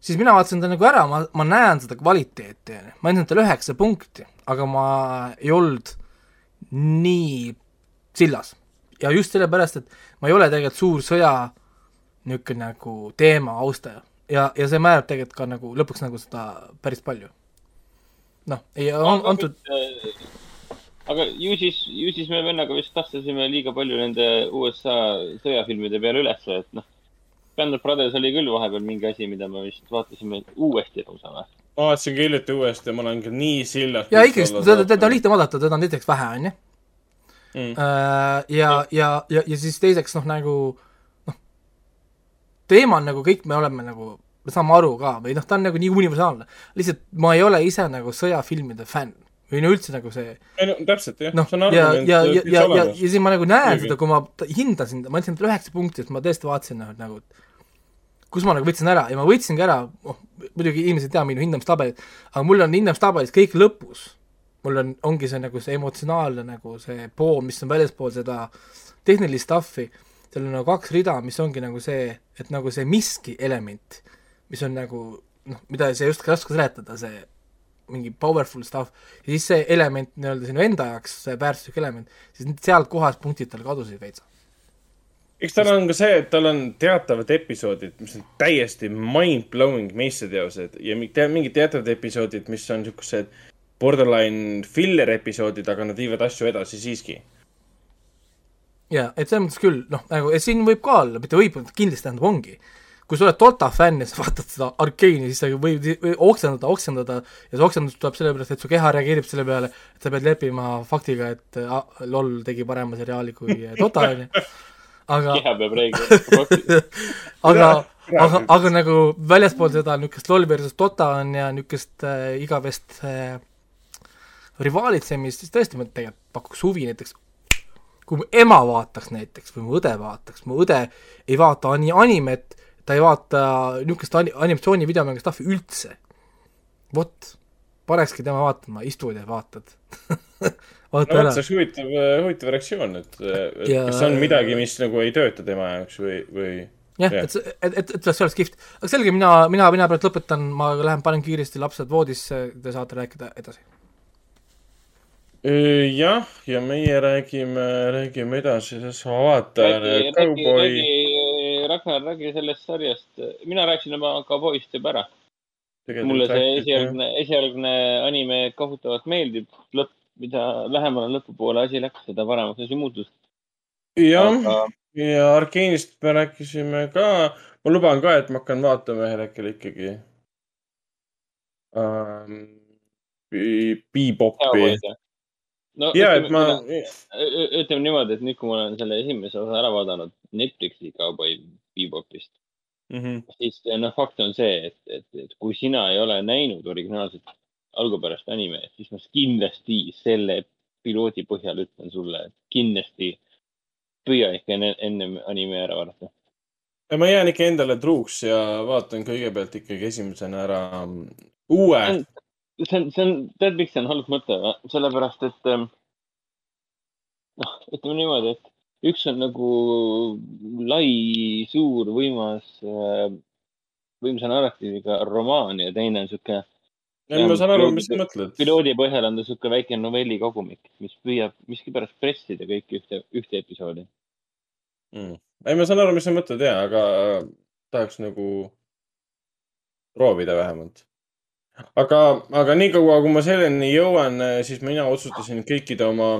siis mina vaatasin ta nagu ära, ma, ma näen seda kvaliteeti, ma andsin talle üheksa punkti, aga ma ei olnud nii sillas. ja just sellepärast, et ma ei ole tegelikult suur sõja niisugune nagu teema austaja. ja, ja see määrab tegelikult ka nagu lõpuks nagu seda päris palju. noh, ei on antud, aga ju siis, ju siis me vennaga vist kastasime liiga palju nende USA sõjafilmide peale ülesse, et noh. Band of Brothers oli küll vahepeal mingi asi, mida me vist vaatasime uuesti lausa või? ma vaatasin ka hiljuti uuesti ja ma olen ka nii sillas. ja ikkagi, teda, teda on lihtne vaadata, teda on esiteks vähe, on ju. Mm. ja, ja, ja, ja siis teiseks noh, nagu noh, teema on nagu kõik me oleme nagu, me saame aru ka või noh, ta on nagu nii universaalne. lihtsalt ma ei ole ise nagu sõjafilmide fänn või no üldse nagu see ei no täpselt jah, noh see on, ja, argument ja, ja, ja, ja, ja siis ma nagu näen Muidugi. seda, kui ma hindasin, ma andsin talle üheksa punkti, sest ma tõesti vaatasin noh, et nagu kus ma nagu võtsin ära ja ma võtsingi ära, noh, muidugi inimesed ei tea minu hindamistabelit, aga mul on hindamistabelis kõik lõpus. mul on, ongi see nagu see emotsionaalne nagu see pool, mis on väljaspool seda tehnilist stuff'i, seal on nagu kaks rida, mis ongi nagu see, et nagu see miski element, mis on nagu noh, mida ei oska raske seletada, see mingi powerful stuff ja siis see element nii-öelda sinu enda jaoks, see väärtuslik element, siis sealt kohast punktid tal kadusid veitsa. eks tal on ka see, et tal on teatavad episoodid, mis on täiesti mind-blowing meistriteosed ja mingid teatavad episoodid, mis on siuksed borderline filler episoodid, aga nad viivad asju edasi siiski. jaa, et selles mõttes küll, noh, nagu siin võib ka olla, mitte võib, kindlasti tähendab ongi, kui sa oled Dota fänn ja sa vaatad seda Arkeeni, siis sa võid või oksendada, oksendada ja see oksendus tuleb sellepärast, et su keha reageerib selle peale, et sa pead leppima faktiga, et ah, LOL tegi parema seriaali kui Dota, on ju. aga, keha peab reeglima. *laughs* aga, aga, aga nagu väljaspool seda niisugust LOL versus Dota on ja niisugust äh, igavest äh, rivaalitsemist, siis tõesti ma tegelikult pakuks huvi näiteks kui mu ema vaataks näiteks või mu õde vaataks, mu õde ei vaata ani-, animet, ta ei vaata niisugust ani-, animatsiooni videomängu stuff'i üldse. vot, panekski tema vaatama, istud ja vaatad *laughs* vaata no ära see oleks huvitav, huvitav reaktsioon, et, et Ja- kas on midagi, mis nagu ei tööta tema jaoks või, või jah Jah. et, et, et, et see oleks kihvt. aga selge, mina, mina, mina praegu lõpetan, ma lähen panen kiiresti lapsed voodisse, te saate rääkida edasi. jah, ja meie räägime, räägime edasi, sest ma vaatan räägi, räägi, Ragnar, räägi sellest sarjast. mina rääkisin oma Cowboy'st juba ära. mulle see esialgne, esialgne anime kohutavalt meeldib. lõpp, mida lähemale lõpupoole asi läks, seda paremaks asi muutus. jah, aga ja Arkeenist me rääkisime ka. ma luban ka, et ma hakkan vaatama ühel hetkel ikkagi um,. Bebopi. Cowboy'd, no ja, et ma, ütleme niimoodi, et nüüd, kui ma olen selle esimese osa ära vaadanud Netflixi Cowboy Bebopist, Mhm. siis noh, fakt on see, et, et, et kui sina ei ole näinud originaalset algupärast animeid, siis ma kindlasti selle piloodi põhjal ütlen sulle, et kindlasti püüa ikka enne, ennem anime ära vaadata. ma jään ikka endale truuks ja vaatan kõigepealt ikkagi esimesena ära uue. see on, see on, tead, miks see on halb mõte sellepärast, et ähm, noh, ütleme niimoodi, et üks on nagu lai, suur, võimas, võimsa narratiiviga romaan ja teine on sihuke ma saan aru, mis sa mõtled. piloodi põhjal on ta sihuke väike novellikogumik, mis püüab miskipärast pressida kõiki ühte, ühte episoodi. mm.. ei, ma saan aru, mis sa mõtled ja, aga äh, tahaks nagu proovida vähemalt. aga, aga niikaua, kui ma selleni jõuan, siis mina otsustasin kõikide oma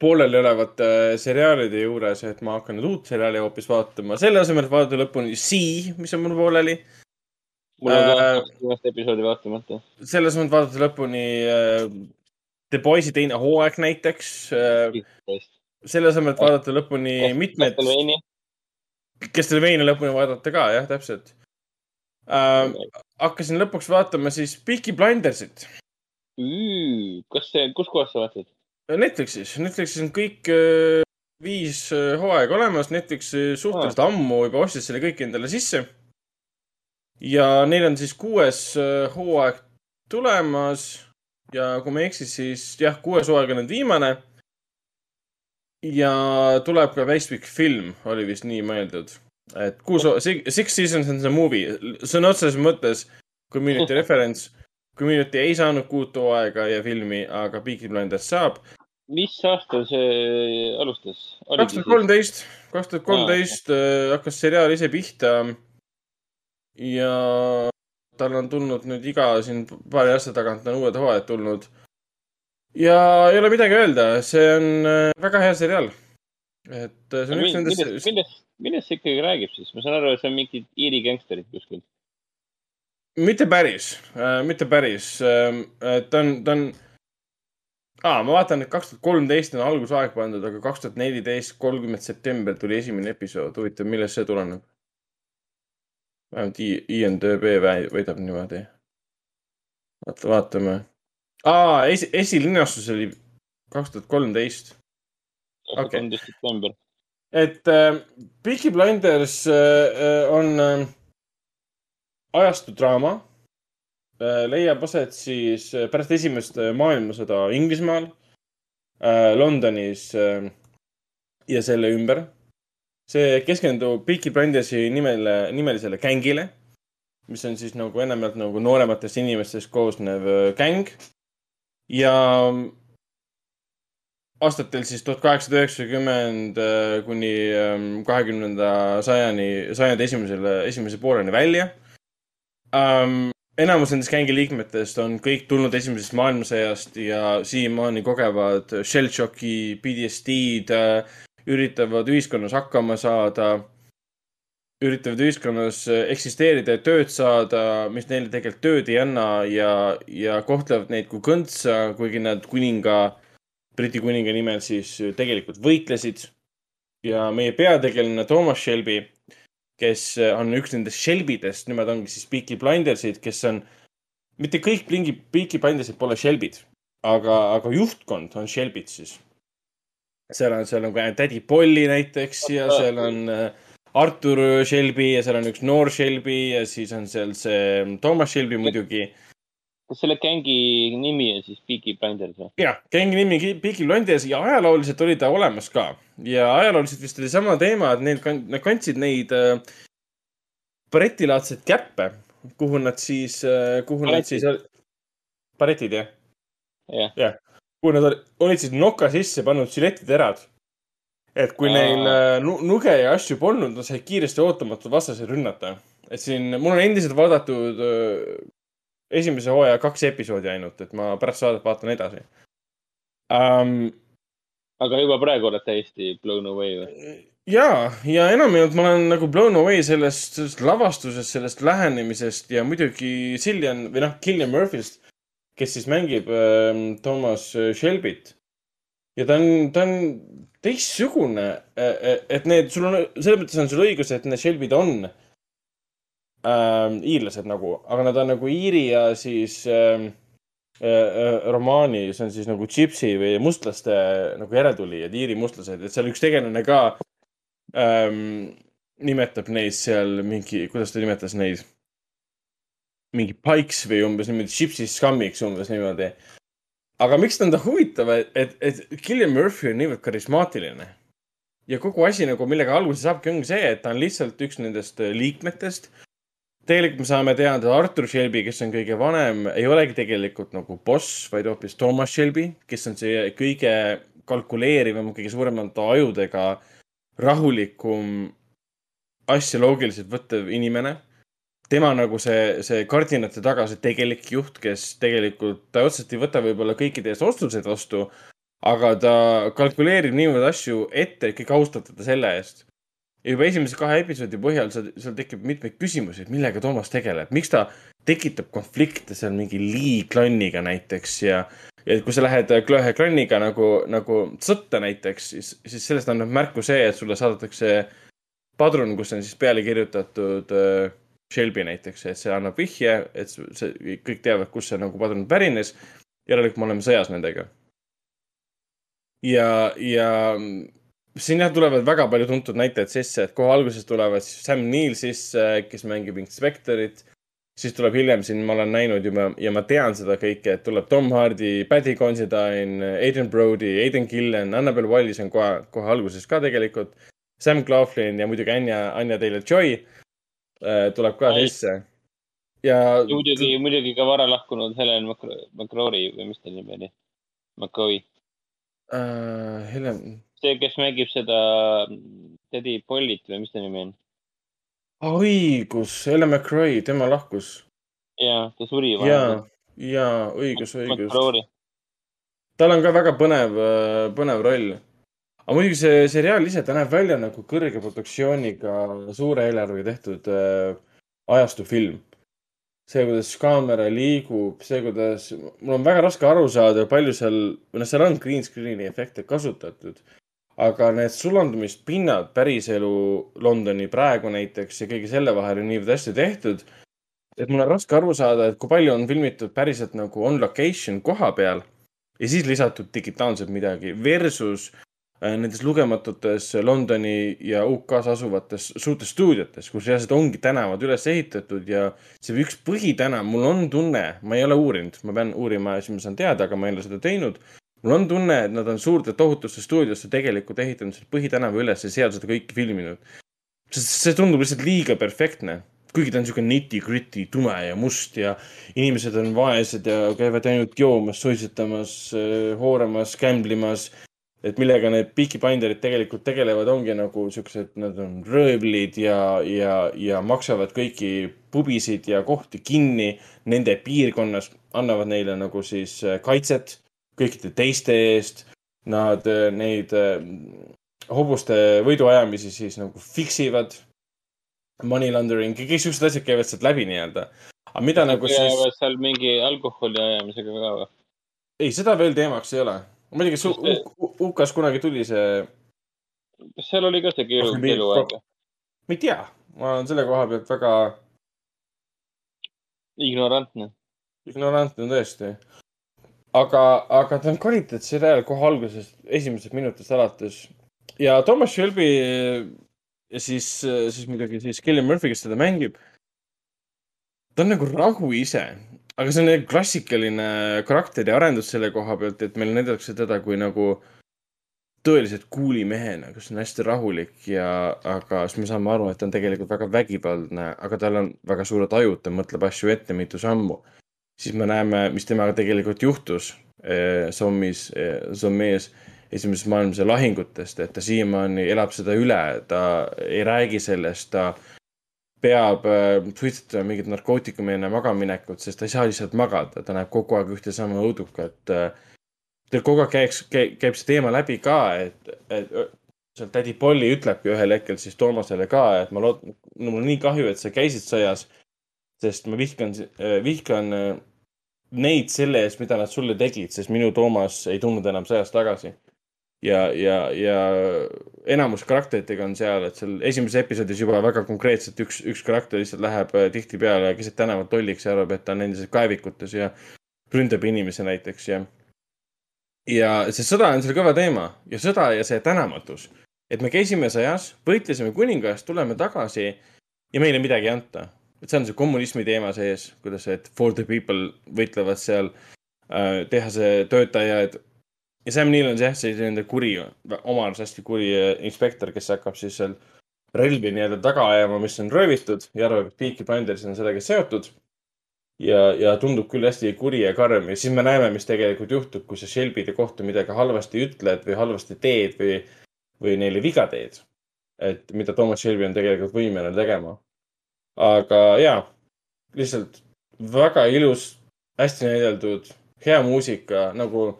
pooleliolevate seriaalide juures, et ma hakkan nüüd uut seriaali hoopis vaatama, selle asemel, et vaadata lõpuni Sea, mis on mul pooleli. mul on Äh, ka kaks viimast episoodi vaatamata. selle asemel, et vaadata lõpuni äh, The Boys'i teine hooaeg näiteks äh,. selle asemel, et vaadata lõpuni mitmed, Castlevania lõpuni vaadata ka, jah, täpselt äh,. hakkasin lõpuks vaatama siis Peaky Blindersit kas see, kus kohas sa vaatad? Netflixis. Netflixis on kõik äh, viis äh, hooaega olemas, Netflix äh, suhteliselt ammu juba ostis selle kõik endale sisse. ja neil on siis kuues hooaeg tulemas ja kui ma ei eksi, siis jah, kuues hooaeg on nüüd viimane. ja tuleb ka täispikk film, oli vist nii mõeldud. et kuus, Six Seasons on see movie, sõna otseses mõttes community *laughs* reference. Community ei saanud kuut hooaega ja filmi, aga Peaky Blinders saab. Mis aastal see alustas? kaks tuhat kolmteist, kaks tuhat kolmteist äh, hakkas seriaal ise pihta. ja tal on tulnud nüüd iga siin paari aasta tagant on uued hooajad tulnud. ja ei ole midagi öelda, see on äh, väga hea seriaal. et äh, see on üks millest, nendest, millest, millest see ikkagi räägib siis? ma saan aru, et see on mingid Iiri gängsterid kuskil. mitte päris, mitte päris, ta on, ta on. aa, ma vaatan, et kaks tuhat kolmteist on algusaeg pandud, aga kaks tuhat neliteist, kolmkümmend september tuli esimene episood. huvitav, millest see tuleneb? vähemalt IMDB vä- väidab niimoodi. vaata, vaatame. aa, esi, esilinastus oli kaks tuhat kolmteist. kolmteist september. et äh, Peaky Blinders äh, on äh, ajastudraama äh,. Leiab aset siis äh, pärast esimest äh, maailmasõda Inglismaal äh,, Londonis äh, ja selle ümber. see keskendub Peaky Blindersi nimele, nimelisele gängile, mis on siis nagu enamjaolt nagu noorematest inimestest koosnev äh, gäng. ja aastatel siis tuhat kaheksasada üheksakümmend äh, kuni ähm, kahekümnenda sajani, sajandi esimesele, esimese pooleni välja um,. Enamus nendest gängi liikmetest on kõik tulnud esimesest maailmasõjast ja siiamaani kogevad shell shock'i, PTSD-d, üritavad ühiskonnas hakkama saada, üritavad ühiskonnas eksisteerida ja tööd saada, mis neile tegelikult tööd ei anna ja, ja kohtlevad neid kui kõntsa, kuigi nad kuninga Briti kuninga nimel siis tegelikult võitlesid. ja meie peategelane Thomas Shelby, kes on üks nendest Shelbydest, nemad ongi siis Peaky Blindersid, kes on, mitte kõik Peaky, Peaky Blindersid pole Shelbyd, aga, aga juhtkond on Shelbyd siis. seal on, seal on ka tädi Polly näiteks ja seal on äh, Artur Shelby ja seal on üks noor Shelby ja siis on seal see Thomas Shelby muidugi kas selle gängi nimi on siis Peaky Blinders või? jah, gängi nimi Peaky Blinders ja ajalooliselt oli ta olemas ka ja ajalooliselt vist oli sama teema, et neil, nad kandsid neid äh, baretilaadseid käppe, kuhu nad siis, kuhu nad Baretid. siis, baretid jah, jah, kuhu nad oli- olid siis noka sisse pannud žiletiterad. et kui Aa. neil äh, nu- nuge ja asju polnud, nad said kiiresti ootamatult vastaseid rünnata. et siin, mul on endiselt vaadatud äh, esimese hooaja kaks episoodi ainult, et ma pärast saadet vaatan edasi um,. aga juba praegu oled täiesti blown away või? ja, ja enamjaolt ma olen nagu blown away sellest, sellest lavastusest, sellest lähenemisest ja muidugi Cillian või noh, Killian Murphy'st, kes siis mängib äh, Thomas Shelby't. ja ta on, ta on teistsugune, et need, sul on, selles mõttes on sul õigus, et need Shelby'd on äh, iirlased nagu, aga nad on nagu Iiri ja siis äh, äh, romaani, see on siis nagu Gypsy või mustlaste nagu järeltulijad, Iiri mustlased, et seal üks tegelane ka ähm, nimetab neid seal mingi, kuidas ta nimetas neid? mingi Pikes või umbes niimoodi, Gypsy Scummiks umbes niimoodi. aga miks ta on ta huvitav, et, et, Killian Murphy on niivõrd karismaatiline. ja kogu asi nagu, millega alguse saabki, ongi see, et ta on lihtsalt üks nendest liikmetest. Tegelikult me saame teada, Artur Shelby, kes on kõige vanem, ei olegi tegelikult nagu boss, vaid hoopis Thomas Shelby, kes on see kõige kalkuleerivam, kõige suuremate ajudega, rahulikum, asja loogiliselt võttev inimene. tema nagu see, see kardinate taga, see tegelik juht, kes tegelikult, ta otseselt ei võta võib-olla kõikide eest otsuseid vastu, aga ta kalkuleerib niivõrd asju ette, et kõik austavad teda selle eest ja juba esimese kahe episoodi põhjal seal, seal tekib mitmeid küsimusi, et millega Toomas tegeleb, miks ta tekitab konflikte seal mingi Lee klanniga näiteks ja, ja kui sa lähed ühe klanniga nagu, nagu sõtta näiteks, siis, siis sellest annab märku see, et sulle saadetakse padrun, kus on siis peale kirjutatud äh, Shelby näiteks, et see annab vihje, et see- kõik teavad, kust see nagu padrun pärines. järelikult me oleme sõjas nendega. ja, ja siin jah, tulevad väga palju tuntud näitajad sisse, et kohe alguses tulevad siis Sam Neill sisse, kes mängib inspektorit. siis tuleb hiljem siin, ma olen näinud juba ja ma tean seda kõike, et tuleb Tom Hardy, Paddy Considine, Aiden Brody, Aiden Gillen, Annabel Wallis on kohe, kohe alguses ka tegelikult. Sam Claflin ja muidugi Anja, Anja Taylor-Joy äh, tuleb ka Ai. sisse. ja muidugi, muidugi ka vara lahkunud Helen McCrory või mis ta nimi oli? McCoy. äh, Helen, see, kes mängib seda Teddy Pollit või mis ta nimi on? õigus, Ellen McRae, tema lahkus. ja, ta suri ja, ja õigus, õigus. Tal on ka väga põnev, põnev roll. aga muidugi see seriaal ise, ta näeb välja nagu kõrge produktsiooniga, suure eelarvega tehtud äh, ajastufilm. see, kuidas kaamera liigub, see, kuidas, mul on väga raske aru saada, palju seal, või noh, seal on green screen'i efekte kasutatud. Aga need sulandumispinnad päriselu Londoni praegu näiteks ja kõige selle vahel on niivõrd hästi tehtud, et mul on raske aru saada, et kui palju on filmitud päriselt nagu on location koha peal ja siis lisatud digitaalselt midagi versus äh, nendes lugematutes Londoni ja UK-s asuvates suurtes stuudiotes, kus reaalselt ongi tänavad üles ehitatud ja see üks põhitänav, mul on tunne, ma ei ole uurinud, ma pean uurima ja siis ma saan teada, aga ma ei ole seda teinud. Mul on tunne, et nad on suurte tohutusse stuudiosse tegelikult ehitanud selle põhitänava üles ja seal seda kõike filminud. sest see tundub lihtsalt liiga perfektne, kuigi ta on niisugune nitty-gritty, tume ja must ja inimesed on vaesed ja käivad ainult joomas, suitsetamas, hooramas, gamblemas. et millega need Peaky Blinderid tegelikult tegelevad, ongi nagu siuksed, nad on röövlid ja, ja, ja maksavad kõiki pubisid ja kohti kinni nende piirkonnas, annavad neile nagu siis äh, kaitset kõikide teiste eest. Nad äh, neid äh, hobuste võiduajamisi siis nagu fix ivad. Money laundering, kõik siuksed asjad käivad sealt läbi nii-öelda. aga mida nagu siis, seal mingi alkoholi ajamisega ka või? ei, seda veel teemaks ei ole. su- Sest- U- U- UK-s kunagi tuli see, kas seal oli ka see keelu, keeluaeg? ma ei tea, ma olen selle koha pealt väga ignorantne. ignorantne tõesti. aga, aga ta on kvaliteetseriaal kohe algusest, esimesest minutist alates. ja Thomas Shelby ja siis, siis muidugi siis Killian Murphy, kes teda mängib. ta on nagu rahu ise aga see on klassikaline karakteri arendus selle koha pealt, et meil näidatakse teda kui nagu tõeliselt kuuli mehena, kes on hästi rahulik ja, aga siis me saame aru, et ta on tegelikult väga vägivaldne, aga tal on väga suured ajud, ta mõtleb asju ette mitu sammu. Siis me näeme, mis temaga tegelikult juhtus eh, Sommis eh,, esimeses maailmasõja lahingutest, et ta siiamaani elab seda üle, ta ei räägi sellest, ta peab äh, suitsetama mingit narkootikumi enne magamaminekut, sest ta ei saa lihtsalt magada, ta näeb kogu aeg ühte sama õudukat tal kogu aeg käiks, käib see teema läbi ka, et, et seal tädi Polly ütlebki ühel hetkel siis Toomasele ka, et ma lood-, mul on nii kahju, et sa käisid sõjas, sest ma vihkan, vihkan äh, neid selle eest, mida nad sulle tegid, sest minu Toomas ei tulnud enam sõjast tagasi. ja, ja, ja enamus karakteritega on seal, et seal esimeses episoodis juba väga konkreetselt üks, üks karakter lihtsalt läheb äh, tihtipeale keset tänavat lolliks ja arvab, et ta on endiselt kaevikutes ja ründab inimesi näiteks ja ja see sõda on seal kõva teema ja sõda ja see tänamatus, et me käisime sõjas, võitlesime kuningast, tuleme tagasi ja meile midagi ei anta. Et see on see kommunismi teema sees, kuidas, et for the people võitlevad seal äh, tehase töötajad. ja Sam Neill on jah, selline kuri, oma arust hästi kuri äh, inspektor, kes hakkab siis seal relvi nii-öelda taga ajama, mis on röövitud ja arvab, et Peaky Blinders on sellega seotud ja, ja tundub küll hästi kuri ja karm ja siis me näeme, mis tegelikult juhtub, kui sa Shelby'de kohta midagi halvasti ütled või halvasti teed või, või neile viga teed. et mida Thomas Shelby on tegelikult võimeline tegema. Aga jaa, lihtsalt väga ilus, hästi näideldud, hea muusika, nagu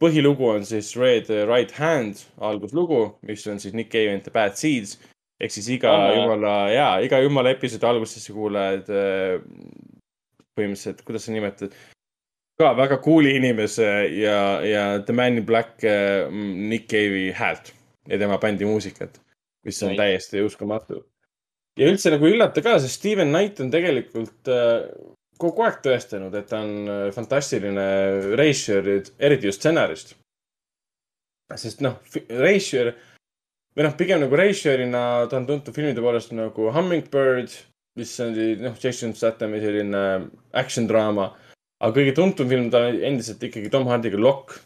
põhilugu on siis Red Right Hand alguslugu, mis on siis Nick Cave and the Bad Seeds ehk siis iga Aha. jumala, jaa, iga jumala episoodi alguses sa kuuled äh, põhimõtteliselt, kuidas sa nimetad, ka väga cool'i inimese ja, ja The Man in Black äh, Nick Cave'i häält ja tema bändi muusikat, mis on Nice. täiesti uskumatu. Ja üldse nagu ei üllata ka, sest Steven Knight on tegelikult äh, kogu aeg tõestanud, et ta on äh, fantastiline reisjöör, eriti just stsenarist. sest noh, reisjöör või noh, pigem nagu reisjöörina ta on tuntud filmide poolest nagu Hummingbird, mis oli noh, Jason Stathami selline action draama. aga kõige tuntum film ta on endiselt ikkagi Tom Hardy'ga Lock,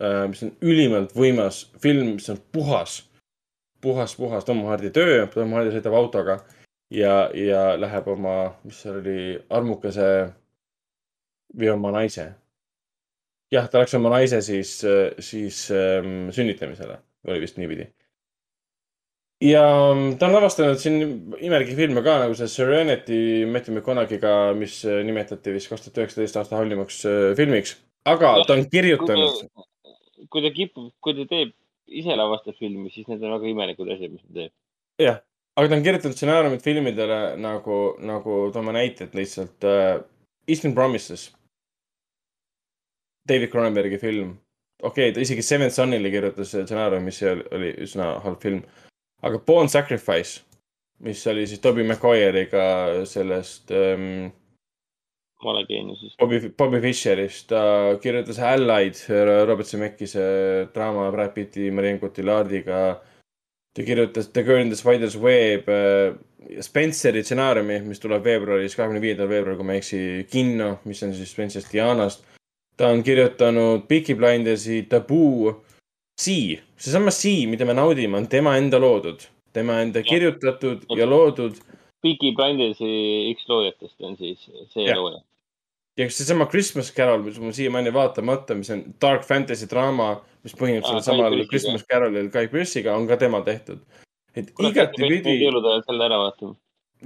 äh, mis on ülimalt võimas film, mis on puhas, puhas, puhas Tom Hardy töö. Tom Hardy sõidab autoga ja, ja läheb oma, mis seal oli, armukese või oma naise. jah, ta läks oma naise siis, siis ähm, sünnitamisele, oli vist niipidi ja ta on lavastanud siin imelikke filme ka nagu see Serenity Matthew McConaughey'ga, mis nimetati vist kaks tuhat üheksateist aasta halvimaks äh, filmiks, aga ta on kirjutanud. kui ta kipub, kui ta teeb, ise lavastab filmi, siis need on väga imelikud asjad, mis ta teeb. jah, aga ta on kirjutanud stsenaariumid filmidele nagu, nagu toome näited lihtsalt uh,. Eastern Promises. David Cronenbergi film. okei okay,, ta isegi Seven Sonile kirjutas stsenaariumi, mis oli üsna halb film aga Born Sacrifice, mis oli siis Toby Maguire'iga sellest ähm,. valegeeniusest. Bobby, Bobby Fischerist, ta kirjutas Allied Robert Zemeckise draama Brad Pitti, Marianne Cotillardiga. Ta kirjutas The Girl in the Spider's Web äh,, Spenceri stsenaariumi, mis tuleb veebruaris, kahekümne viiendal veebruaril, kui ma ei eksi, kinno, mis on siis Spencerist Dianast. ta on kirjutanud Peaky Blindersi, Taboo Sea, seesama Sea, mida me naudime, on tema enda loodud, tema enda ja. kirjutatud ja, ja loodud. Peaky Blindersi üks loojatest on siis see ja. looja. Ja seesama Christmas Carol, mis mul siiamaani vaatamata, mis on dark fantasy draama, mis põhineb sellel samal Christmas Carolil Guy Pearce'iga, on ka tema tehtud. et igatipidi. jõulude ajal selle ära vaatama.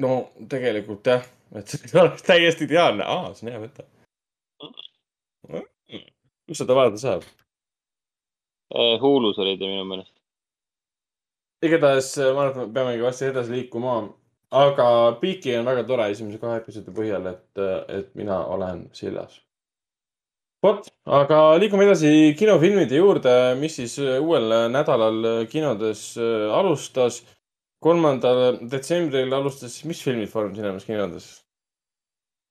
no tegelikult jah, et see *laughs* oleks täiesti ideaalne, aa, see on hea mõte. kus seda vaadata saab? Eh, Hulus oli ta minu meelest. igatahes eh, ma arvan, et me peamegi varsti edasi liikuma. Aga Peaky on väga tore esimese kahe episoodi põhjal, et, et mina olen sillas. vot, aga liigume edasi kinofilmide juurde, mis siis uuel nädalal kinodes alustas. kolmandal detsembril alustas, mis filmid Foorum Cinemas kinodes?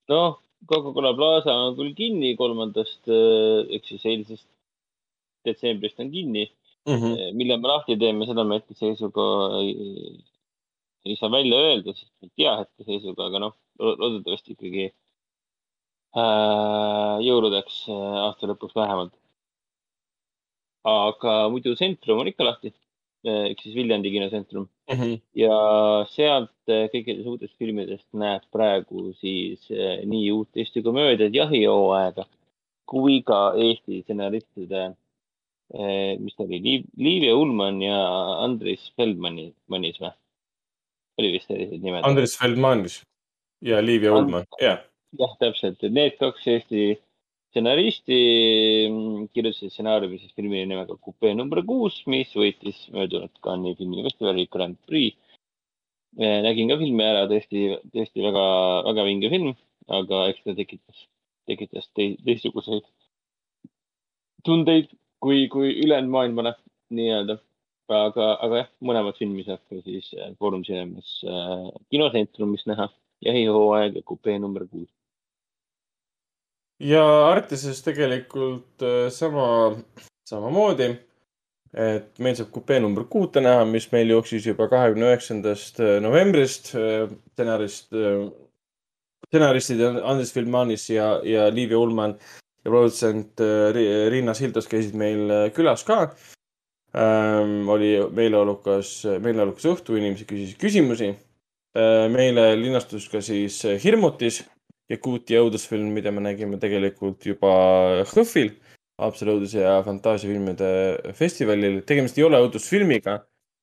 noh, Coca-Cola Plaza on küll kinni kolmandast, ehk siis eilsest detsembrist on kinni mm. -hmm. millal me lahti teeme, seda me hetkeseisuga ei, ei saa välja öelda, sest ei tea hetkeseisuga, aga noh, loodetavasti ikkagi äh, jõuludeks äh, aasta lõpuks vähemalt. aga muidu Centrum on ikka lahti, ehk siis Viljandi kinosentrum ja sealt äh, kõikidest uutest filmidest näeb praegu siis äh, nii uut Eesti komöödiat Jahihooaega kui ka Eesti stsenaristide, mis ta oli, Liiv ja Ullmann ja Andris Feldmanni, Mannis või? Oli vist sellised nimed? Andres Feldmanis ja Liiv ja Ullmann, jah. jah, täpselt, et need kaks Eesti stsenaristi mm, kirjutasid stsenaariumi siis filmile nimega Kupee number kuus, mis võitis möödunud Cannes'i filmifestivali Grand Prix. nägin ka filmi ära, tõesti, tõesti väga, väga vinge film, aga eks ta tekitas, tekitas tei- teistsuguseid tundeid kui, kui ülejäänud maailmale nii-öelda. aga, aga jah, mõlemat filmi saab ka siis äh, Foorum Cinemas äh, kinosentrumis näha. jahihooaeg ja Kupee number kuus. ja Artises tegelikult äh, sama, samamoodi. et meil saab kupee number kuute näha, mis meil jooksis juba kahekümne üheksandast novembrist. stsenarist, stsenaristid Andres Filmanis ja, ja Liiv ja Ullmann ja produtsent äh, Ri- Riina Sildas käisid meil äh, külas ka ähm,. oli meeleolukas, meeleolukas õhtu, inimesed küsisid küsimusi äh,. meile linastus ka siis Hirmutis Jakuuti õudusfilm, mida me nägime tegelikult juba HÖFFil, Haapsalu õudus- ja fantaasiafilmide festivalil. tegemist ei ole õudusfilmiga,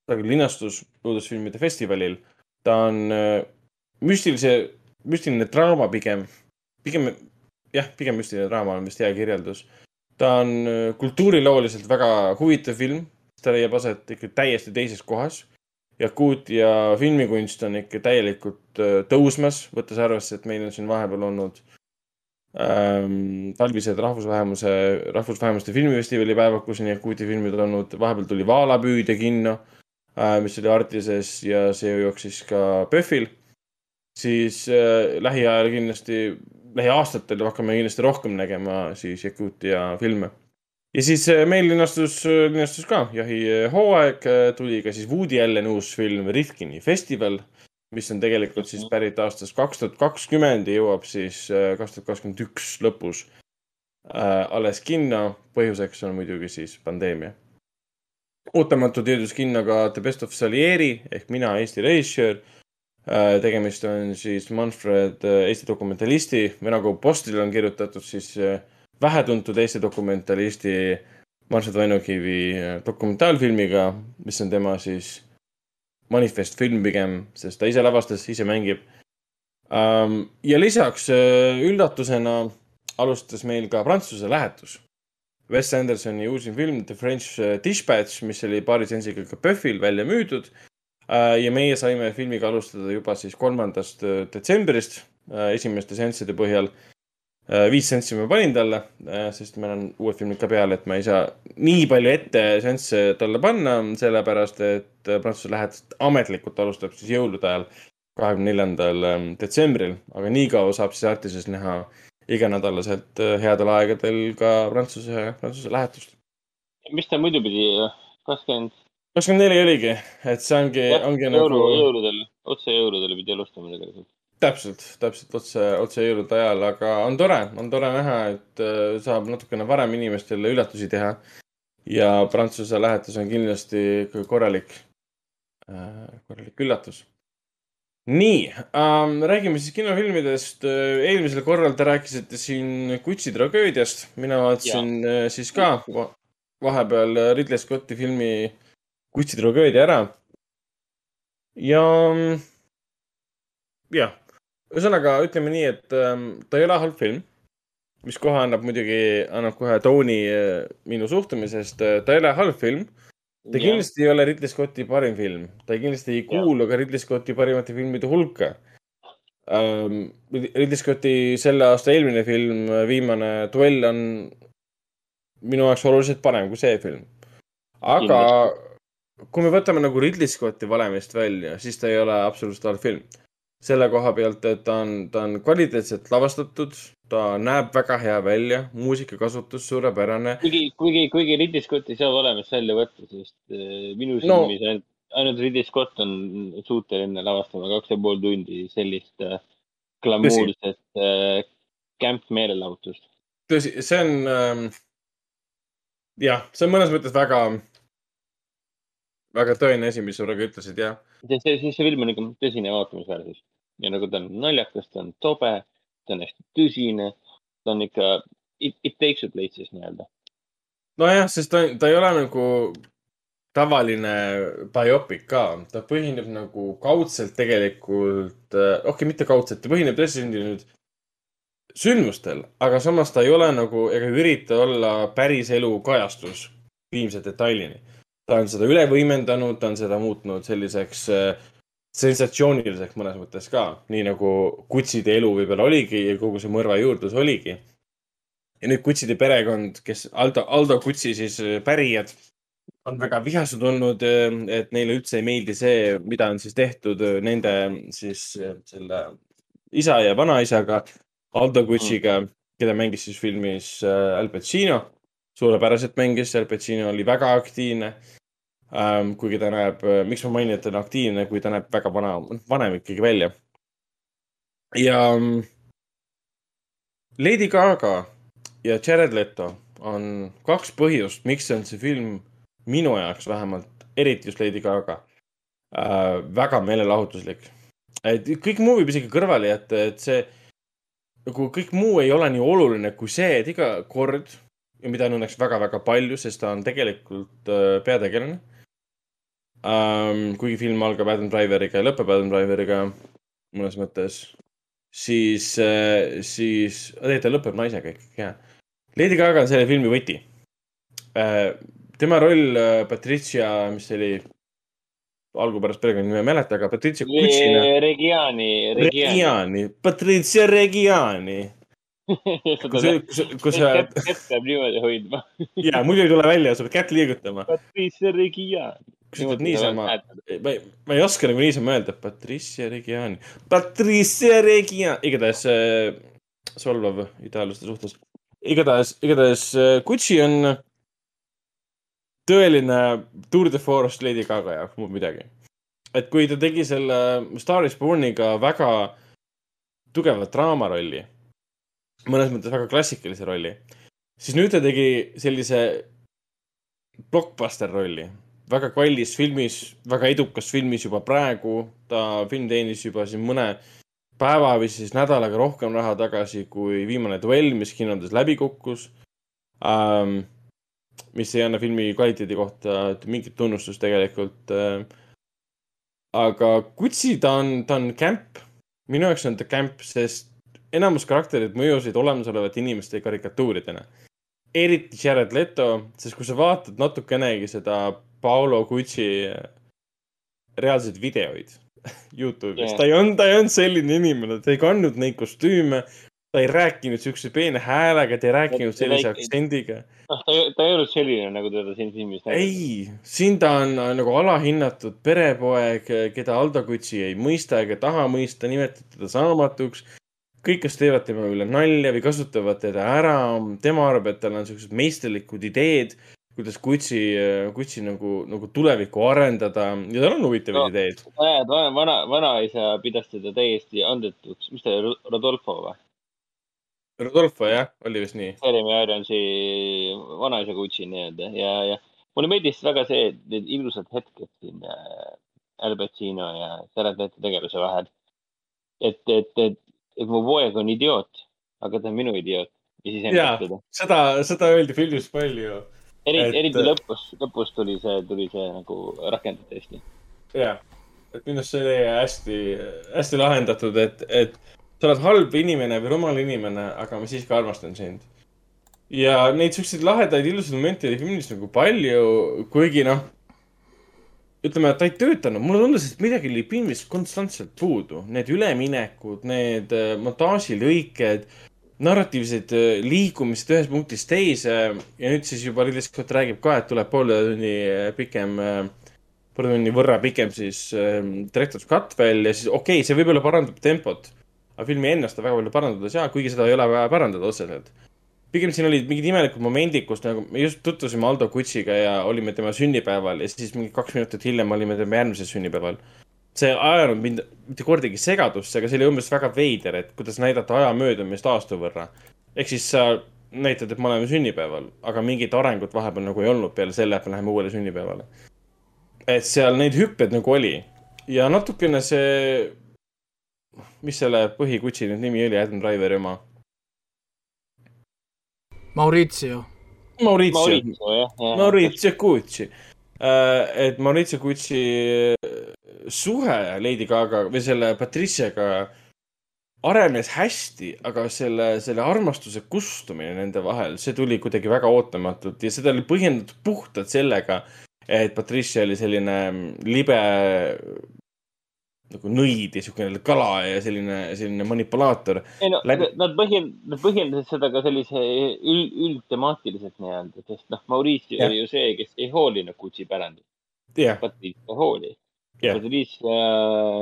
ta küll linastus õudusfilmide festivalil. ta on äh, müstilise, müstiline draama pigem, pigem jah, pigem müstiline draama on vist hea kirjeldus. ta on äh, kultuurilooliselt väga huvitav film, ta leiab aset ikka täiesti teises kohas Jakuutia filmikunst on ikka täielikult äh, tõusmas, võttes arvesse, et meil on siin vahepeal olnud ähm, talvised rahvusvähemuse, rahvusvähemuste filmifestivali päevad, kus on Jakuutia filmid olnud, vahepeal tuli Vaalapüüdja kinno äh,, mis oli Artises ja see jooksis ka PÖFFil. siis äh, lähiajal kindlasti, lähiaastatel hakkame kindlasti rohkem nägema siis Jakuutia filme ja siis äh, meil linastus, linastus ka jahihooaeg, tuli ka siis Woody Allen uus film Rifkini festival, mis on tegelikult siis pärit aastast kaks tuhat kakskümmend ja jõuab siis äh, kaks tuhat kakskümmend üks lõpus äh, alles kinno. põhjuseks on muidugi siis pandeemia. ootamatult jõudis kinno ka The Best of Salieri ehk mina, Eesti režissöör äh,. tegemist on siis Manfred äh, Eesti dokumentalisti või nagu Postil on kirjutatud siis äh, vähetuntud Eesti dokumentalisti Marsad Vainokivi äh, dokumentaalfilmiga, mis on tema siis manifestfilm pigem, sest ta ise lavastas, ise mängib. ja lisaks äh, üllatusena alustas meil ka Prantsuse lähetus. Wes Andersoni uusim film The French äh, Dispatch, mis oli paari sensiga ka PÖFFil välja müüdud. ja meie saime filmiga alustada juba siis kolmandast detsembrist esimeste seansside põhjal viis seanssi ma panin talle, sest meil on uued filmid ka peal, et ma ei saa nii palju ette seansse talle panna, sellepärast et äh, Prantsuse lähetus ametlikult alustab siis jõulude ajal, kahekümne neljandal ähm, detsembril, aga nii kaua saab siis Artises näha iganädalaselt äh, headel aegadel ka Prantsuse, Prantsuse lähetust. mis ta muidu pidi, kakskümmend kakskümmend neli oligi, et see ongi, ongi jõulu nagu, jõuludel, otse jõuludel pidi alustama tegelikult. täpselt, täpselt otse, otse jõulude ajal, aga on tore, on tore näha, et äh, saab natukene varem inimestele üllatusi teha. ja Prantsuse lähetus on kindlasti korralik, korralik üllatus. nii ähm,, räägime siis kinofilmidest. eelmisel korral te rääkisite siin Kutsi tragöödiast, mina vaatasin äh, siis ka va vahepeal Ridley Scotti filmi Kutsi tragöödia ära. ja jah, ühesõnaga ütleme nii, et ähm, ta ei ole halb film, mis kohe annab muidugi, annab kohe tooni äh, minu suhtumisest, ta ei ole halb film. ta kindlasti ei ole Ridley Scotti parim film, ta kindlasti ei kuulu ka Ridley Scotti parimate filmide hulka ähm,. Ridley Scotti selle aasta eelmine film, viimane duell on minu jaoks oluliselt parem kui see film. aga kui me võtame nagu Ridley Scotti valemist välja, siis ta ei ole absoluutselt halb film selle koha pealt, et ta on, ta on kvaliteetselt lavastatud, ta näeb väga hea välja, muusikakasutus suurepärane. kuigi, kuigi, kuigi Ridley Scott ei saa olemist välja võtta, sest äh, minu No. silmis ainult, ainult Ridley Scott on suuteline lavastama kaks ja pool tundi sellist äh, glamuurset äh, camp meelelahutust. tõsi, see on ähm,, jah, see on mõnes mõttes väga, väga tõene asi, mis sa praegu ütlesid, jah. see, see, see film on ikka tõsine vaatamisväärsus ja nagu ta on naljakas, ta on tobe, ta on hästi tõsine, ta on ikka, it, it takes you places nii-öelda. nojah, sest ta, ta ei ole nagu tavaline biopic ka, ta põhineb nagu kaudselt tegelikult, okei okay,, mitte kaudselt, ta põhineb tõesti sündinud sündmustel, aga samas ta ei ole nagu ega ürita olla päriselu kajastus viimse detailini. ta on seda üle võimendanud, ta on seda muutnud selliseks äh, sensatsiooniliseks mõnes mõttes ka, nii nagu kutside elu võib-olla oligi ja kogu see mõrva juurdlus oligi ja nüüd kutside perekond, kes Aldo, Aldo Kutsi siis äh, pärijad, on väga vihased olnud, et neile üldse ei meeldi see, mida on siis tehtud äh, nende siis äh, selle isa ja vanaisaga, Aldo Kutsiga, keda mängis siis filmis äh, Al Pacino. suurepäraselt mängis, Al Pacino oli väga aktiivne ähm,. kuigi ta näeb, miks ma mainin, et ta on aktiivne, kui ta näeb väga vana, vanem ikkagi välja. ja mm, Lady Gaga ja Jared Leto on kaks põhjust, miks on see film minu jaoks vähemalt, eriti just Lady Gaga äh,, väga meelelahutuslik. et kõik muu võib isegi kõrvale jätta, et see nagu kõik muu ei ole nii oluline kui see, et iga kord ja mida on õnneks väga-väga palju, sest ta on tegelikult äh, peategelane ähm,. kuigi film algab Adam Driveriga ja lõpeb Adam Driveriga mõnes mõttes, siis äh,, siis, tegelikult ta lõpeb naisega ikkagi, jah. Lady Gaga on selle filmi võti äh,. tema roll äh, Patricia, mis see oli, algupärast perekonnanime ei mäleta, aga Patricia Kutsina. Regiani, Regiani. Reggiani, Patricia Reggiani. *laughs* kui sa, kui sa, kätt peab niimoodi hoidma. ja muidu ei tule välja, sa pead kätt liigutama. Patricia Regiani. Ütled niisama, ma ei, ma ei oska nagu niisama öelda, Patricia Reggiani, Patricia Reggiani, igatahes äh, solvav itaallaste suhtes. igatahes, igatahes äh, Gucci on tõeline tour de force Lady Gaga jaoks, muud midagi. et kui ta tegi selle Star is Borniga väga tugeva draamarolli, mõnes mõttes väga klassikalise rolli, siis nüüd ta tegi sellise blockbuster rolli, väga kallis filmis, väga edukas filmis juba praegu. ta film teenis juba siin mõne päeva või siis nädalaga rohkem raha tagasi kui viimane duell, mis kinodes läbi kukkus ähm,. mis ei anna filmi kvaliteedi kohta mingit tunnustust tegelikult äh,. aga Gutsi, ta on, ta on kämp. minu jaoks on ta kämp, sest enamus karakterid mõjusid olemasolevate inimeste karikatuuridena eriti Jared Leto, sest kui sa vaatad natukenegi seda Paolo Gucci reaalseid videoid *laughs* Youtube'is yeah., ta ei olnud, ta ei olnud selline inimene, ta ei kandnud neid kostüüme. ta ei rääkinud siukse peene häälega, ta ei rääkinud Ta- sellise väike- aktsendiga. noh, ta, ta ei olnud selline, nagu teda siin filmis ei, siin ta on äh, nagu alahinnatud perepoeg, keda Aldo Gucci ei mõista ega taha mõista, nimetab teda saamatuks. kõik, kes teevad tema üle nalja või kasutavad teda ära, tema arvab, et tal on siuksed meisterlikud ideed, kuidas Gucci, Gucci nagu, nagu tulevikku arendada ja tal on huvitavaid No. ideed. näed, vana, vana, vanaisa pidas teda täiesti andetuks, mis ta oli, Rodolfo või? Rodolfo jah, oli vist nii. Jeremy Ironsi vanaisa Gucci nii-öelda ja, ja mulle meeldis väga see, need ilusad hetked siin äh, Al Pacino ja Leto tegelase vahel. et, et, et, et mu poeg on idioot, aga ta on minu idioot ja siis Jaa. seda, seda öeldi filmis palju. eriti, eriti lõpus, lõpus tuli see, tuli see nagu rakendada hästi. jah, et minu arust see oli hästi, hästi lahendatud, et, et sa oled halb inimene või rumal inimene, aga ma siiski armastan sind. ja neid siukseid lahedaid ilusaid momente oli filmis nagu palju, kuigi noh, ütleme, et ta ei töötanud, mulle tundus, et midagi oli filmis konstantselt puudu, need üleminekud, need äh, montaažilõiked, narratiivsed äh, liikumised ühest punktist teise ja nüüd siis juba Ridley Scott räägib ka, et tuleb poole tunni äh, pikem äh, poole tunni võrra pikem siis äh, director's cut veel ja siis okei okay,, see võib-olla parandab tempot. aga filmi ennast ta väga palju parandada ei saa, kuigi seda ei ole vaja parandada otseselt. pigem siin olid mingid imelikud momendid, kus nagu me just tutvusime Aldo Gutsiga ja olime tema sünnipäeval ja siis mingi kaks minutit hiljem olime tema järgmisel sünnipäeval. See ei ajanud mind mitte kordagi segadusse, aga see oli umbes väga veider, et kuidas näidata aja möödumist aasta võrra. ehk siis sa näitad, et me oleme sünnipäeval, aga mingit arengut vahepeal nagu ei olnud peale selle, et me läheme uuele sünnipäevale. et seal neid hüppeid nagu oli ja natukene see, mis selle põhikutsi nüüd nimi oli, Adam Driveri oma? Maurizio. Maurizio, Maurizio. Maurizio Gucci. et Maurizio Gucci suhe Lady Gaga või selle Patriciaga arenes hästi, aga selle, selle armastuse kustumine nende vahel, see tuli kuidagi väga ootamatult ja seda oli põhjendatud puhtalt sellega, et Patricia oli selline libe nagu nõid ja siukene kala ja selline, selline manipulaator. ei no Läbi- nad põhjend-, nad põhjendasid seda ka sellise üld, üldtemaatiliselt nii-öelda, sest noh, Mauricio Jah. oli ju see, kes ei hoolinud Gucci pärandist, jah, Patricia hoolis. jah, Patricia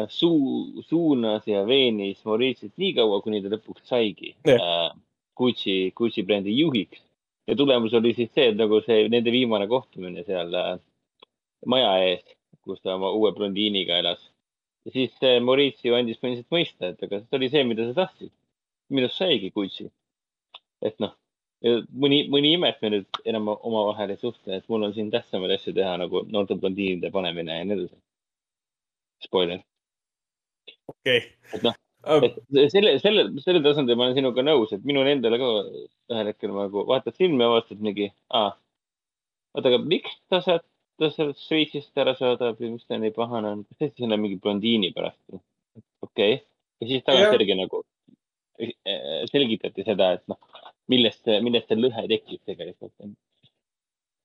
äh, suu, suunas ja veenis Mauritiusit nii kaua, kuni ta lõpuks saigi Jah. äh, Gucci, Gucci brändi juhiks. ja tulemus oli siis see, et nagu see nende viimane kohtumine seal äh, maja ees, kus ta oma uue blondiiniga elas. ja siis äh, Mauricio andis põhimõtteliselt mõista, et aga see oli see, mida sa tahtsid. minust saigi Gucci. et noh, mõni, mõni ime, et me nüüd enam omavahel ei suhtle, et mul on siin tähtsamaid asju teha nagu noorte blondiinide panemine ja nii edasi. Spoiler. okei Et noh, okay.. et selle, selle, selle tasandil ma olen sinuga nõus, et minul endale ka ühel hetkel nagu vaatad filmi ja avastad mingi, aa, oota, aga miks ta sealt, ta sealt Šveitsist ära saadab ja miks ta nii pahane on, kas tõesti seal on mingi blondiini pärast? okei okay., ja siis tagantjärgi nagu eh, selgitati seda, et noh, millest, millest see lõhe tekib tegelikult.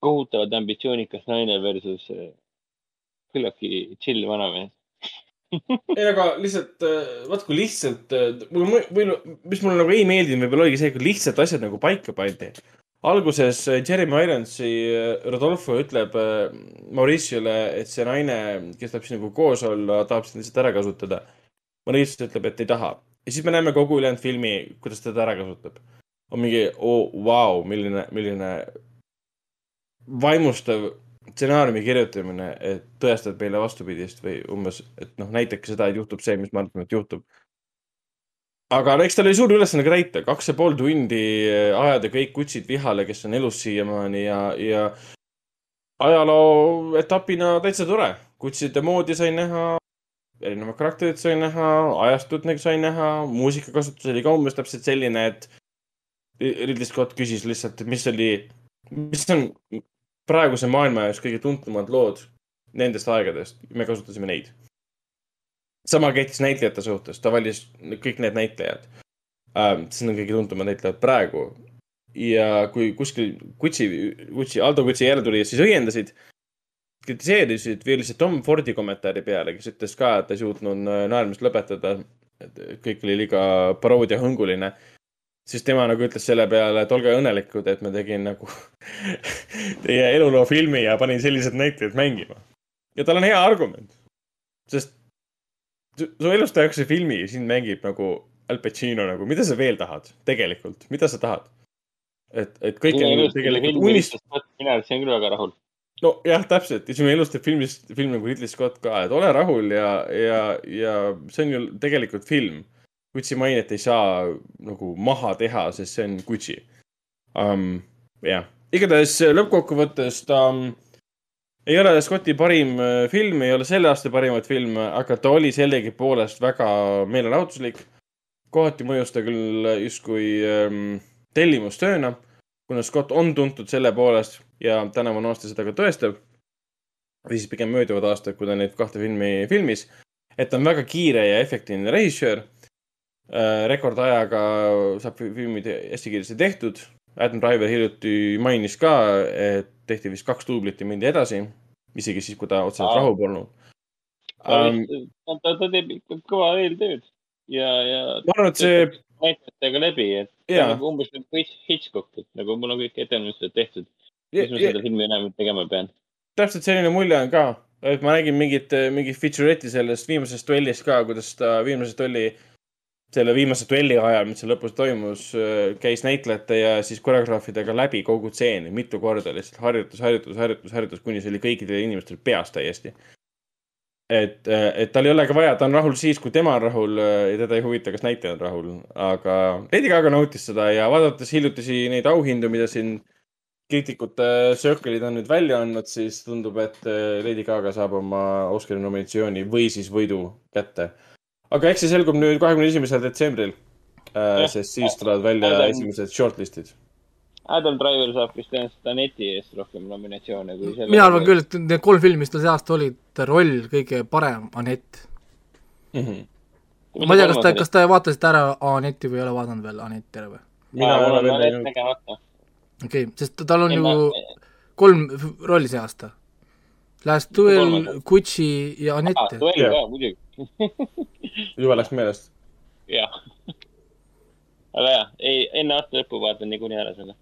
kohutavalt ambitsioonikas naine versus eh, küllaltki chill vanamees. ei, aga lihtsalt, vaat kui lihtsalt, mul, mul, mis mulle nagu ei meeldinud, võib-olla oligi see, kui lihtsalt asjad nagu paika pandi. alguses äh, Jeremy Ironsi äh, Rodolfo ütleb äh, Mauritiole, et see naine, kes tahab sinuga koos olla, tahab sind lihtsalt ära kasutada. Mauricio ütleb, et ei taha. ja siis me näeme kogu ülejäänud filmi, kuidas teda ära kasutab. on mingi, oo, vau, milline, milline vaimustav stsenaariumi kirjutamine, et tõestab meile vastupidist või umbes, et noh, näiteks seda, et juhtub see, mis me arvame, et juhtub. aga no eks tal oli suur ülesanne ka täita, kaks ja pool tundi ajada kõik kutsid vihale, kes on elus siiamaani ja, ja ajaloo etapina täitsa tore. kutside moodi sai näha, erinevad karakterid sai näha, ajastut sai näha, muusikakasutus oli ka umbes täpselt selline, et Ridley Scott küsis lihtsalt, mis oli, mis on praeguse maailma jaoks kõige tuntumad lood nendest aegadest, me kasutasime neid. sama kehtis näitlejate suhtes, ta valis kõik need näitlejad ähm,. see on kõige tuntumad näitlejad praegu. ja kui kuskil Gucci, Gucci, Aldo Gucci järeltulijad siis õiendasid, kritiseerisid oli see Tom Fordi kommentaari peale, kes ütles ka, et ta ei suutnud äh, naermist lõpetada. et kõik oli liiga paroodiahõnguline siis tema nagu ütles selle peale, et olge õnnelikud, et ma tegin nagu *laughs* teie eluloo filmi ja panin sellised näitlejad mängima. ja tal on hea argument, sest su, elust tehakse filmi siin mängib nagu Al Pacino nagu, mida sa veel tahad tegelikult, mida sa tahad? et, et kõik on tegelikult unist-. mina oleksin küll väga rahul. nojah, täpselt ja sinu elust teeb filmis, film nagu Ridley Scott ka, et ole rahul ja, ja, ja see on ju tegelikult film. Gucci mainet ei saa nagu maha teha, sest see on Gucci um,. jah, igatahes lõppkokkuvõttes ta um, ei ole Scotti parim äh, film, ei ole selle aasta parimaid filme, aga ta oli sellegipoolest väga meelelahutuslik. kohati mõjus ta küll justkui um, tellimustööna, kuna Scott on tuntud selle poolest ja tänavune aasta seda ka tõestab. või siis pigem mööduvad aastad, kui ta neid kahte filmi filmis, et ta on väga kiire ja efektiivne režissöör äh,. Rekordajaga saab filmid hästi kiiresti tehtud. Adam Driver hiljuti mainis ka, et tehti vist kaks duublit ja mindi edasi, isegi siis, kui ta otseselt Aa. rahul polnud ta um,. ta, ta teeb ikka kõva eeltööd ja, ja ma arvan, et see, näitlejatega läbi, et on nagu umbes nagu Hitch- Hitchcock, et nagu mul on kõik ettevalmistused tehtud. Mis ma ja- seda filmi enam tegema pean? täpselt selline mulje on ka, et ma nägin mingit, mingit feature'i sellest viimasest duellist ka, kuidas ta viimase duelli, selle viimase duelli ajal, mis seal lõpus toimus, käis näitlejate ja siis koreograafidega läbi kogu tseeni mitu korda lihtsalt harjutus, harjutus, harjutus, harjutus, kuni see oli kõikidel inimestel peas täiesti. et, et tal ei olegi vaja, ta on rahul siis, kui tema on rahul ja teda ei huvita, kas näitleja on rahul. aga Lady Gaga nautis seda ja vaadates hiljutisi neid auhindu, mida siin kriitikute circle'id on nüüd välja andnud, siis tundub, et äh, Lady Gaga saab oma Oscari nominatsiooni või siis võidu kätte. Aga eks see selgub nüüd kahekümne esimesel detsembril, Jah. sest siis tulevad välja Adam- esimesed shortlist'id. Adam Driver saab vist tõenäoliselt Aneti eest rohkem nominatsioone kui selle. mina arvan küll, et need kolm filmi, mis tal see aasta olid, roll kõige parem, Anett. Mhm. ma ei tea, kas te, kas te vaatasite ära Anetti või ei ole vaadanud veel Anetti ära või? mina ei ole veel näinud. okei okay,, sest tal on Ei, ju ma- kolm rolli see aasta. Last Duel Gucci ja Anett. duell ka muidugi. *laughs* juba läks meelest. jah. aga jaa, ei, enne aasta lõppu vaatan niikuinii ära selle.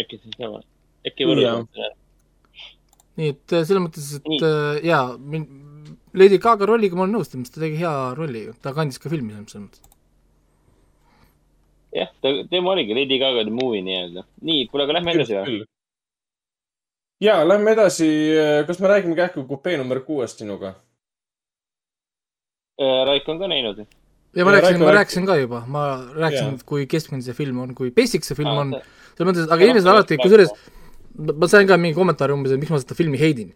äkki siis sama, äkki võrdleme. nii et äh, selles mõttes, et Nii. äh, jaa, Lady Gaga rolliga ma olen nõus, ta tegi hea rolli ta kandis ka filmi selles mõttes. jah, ta, tema oligi Lady Gaga the movie nii-öelda. nii, kuule, aga lähme edasi või? Ja lähme edasi, kas me räägime kähku kupee number kuuest sinuga? Raik on ka näinud. ja ma Ja rääkisin, ma rääkis- rääkisin ka juba, ma rääkisin kui keskmine see film on, kui basic see film Aa, on selles mõttes, aga inimesed alati, kusjuures ma sain ka mingi kommentaari umbes, et miks ma seda filmi heidin.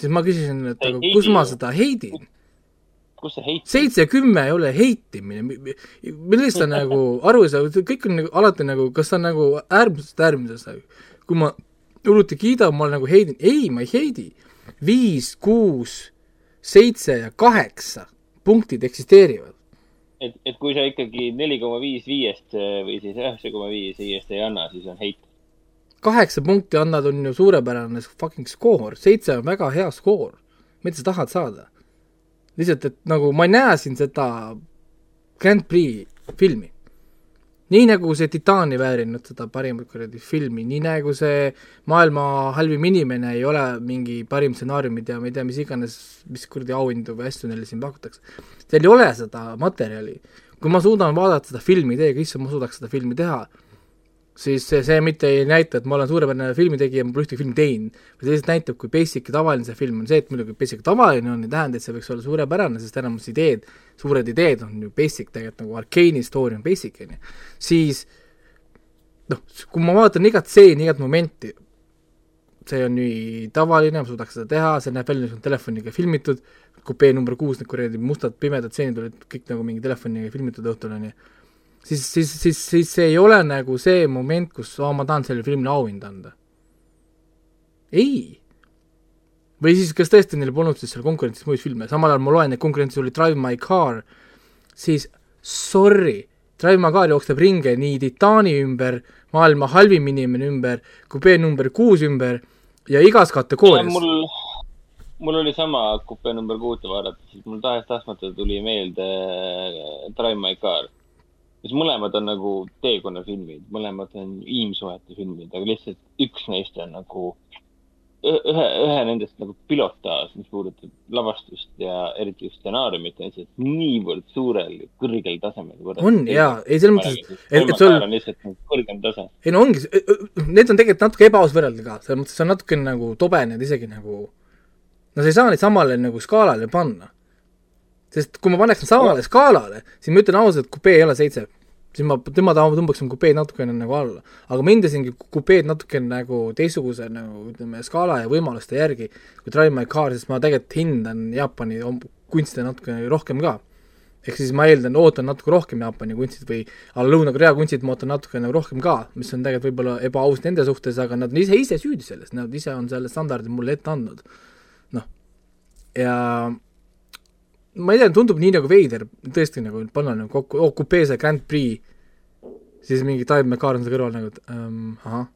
siis ma küsisin, et Sa aga kus ma ju. seda heidin. kus see heit? seitse ja kümme ei ole heitimine, millest sa *laughs* nagu aru ei saa, kõik on nagu alati nagu, kas ta on nagu äärmusest äärmusest nagu, kui ma hullult ei kiida, ma nagu heidin, ei, ma ei heidi. viis, kuus, seitse ja kaheksa punktid eksisteerivad. et, et kui sa ikkagi neli koma viis viiest eh, või siis üheksa koma viis viiest ei anna, siis on heit. kaheksa punkti annad, on ju suurepärane fucking skoor, seitse on väga hea skoor. mida sa tahad saada? lihtsalt, et nagu ma ei näe siin seda Grand Prix filmi. Nii nagu see Titani väärinud seda parimat kuradi filmi, nii nagu see maailma halvim inimene ei ole mingi parim stsenaariumid ja ma ei tea, mis iganes, mis kuradi auhindu või asju neile siin pakutakse. Teil ei ole seda materjali. kui ma suudan vaadata seda filmi teiega, issand, ma suudaks seda filmi teha siis see, see mitte ei näita, et ma olen suurepärane filmitegija, ma pole ühtegi filmi teinud, vaid lihtsalt näitab, kui basic ja tavaline see film on, see, et muidugi basic tavaline on, ei tähenda, et see võiks olla suurepärane, sest enamus ideed, suured ideed on ju basic tegelikult nagu Arkeeni story on basic, on ju, siis noh, kui ma vaatan igat stseeni, igat momenti, see on nii tavaline, ma suudaks seda teha, see näeb välja, see on telefoniga filmitud, kupee number kuus, need kuradi mustad pimedad stseenid olid kõik nagu mingi telefoniga filmitud õhtul, on ju siis, siis, siis, siis see ei ole nagu see moment, kus oh, ma tahan sellele filmile auhinda anda. ei. või siis, kas tõesti neil polnud siis seal konkurentsis muid filme, samal ajal ma loen, et konkurentsis oli Drive My Car, siis sorry, Drive My Car jookseb ringe nii Titani ümber, maailma halvim inimene ümber, kupee number kuus ümber ja igas kategoorias. mul, mul oli sama kupe number kuute vaadata, siis mul tahes-tahtmata tuli meelde äh, Drive My Car. Mis mõlemad on nagu teekonnafilmid, mõlemad on inimsuhete filmid, aga lihtsalt üks neist on nagu ühe, ühe nendest nagu pilotaaž, mis puudutab lavastust ja eriti just stsenaariumit, on lihtsalt niivõrd suurel, kõrgel tasemel. On, jaa. Ei, selles mõttes, et- et sul- on lihtsalt nagu kõrgem tase. ei no ongi, need on tegelikult natuke ebaaus võrrelda ka, selles mõttes see on natukene nagu tobe need isegi nagu, no sa ei saa neid samale nagu skaalale panna. Sest kui ma paneks nad samale skaalale, siis ma ütlen ausalt, kupee ei ole seitse. siis ma, tema taha tõmbaksin kupeed natukene nagu alla. aga ma hindasingi kupeed natukene nagu teistsuguse nagu ütleme, skaala ja võimaluste järgi kui Drive My Car, sest ma tegelikult hindan Jaapani kunste natukene rohkem ka ehk siis ma eeldan, ootan natuke rohkem Jaapani kunstid või Lõuna-Korea kunstid ma ootan natuke nagu rohkem ka, mis on tegelikult võib-olla ebaaus nende suhtes, aga nad on ise, ise süüdi selles, nad ise on selle standardi mulle ette andnud. noh, ja ma ei tea, tundub nii nagu veider tõesti nagu panna nagu kokku, oo, kupee see Grand Prix, siis mingi Drive My Car on seal kõrval nagu, et ähm, ahah,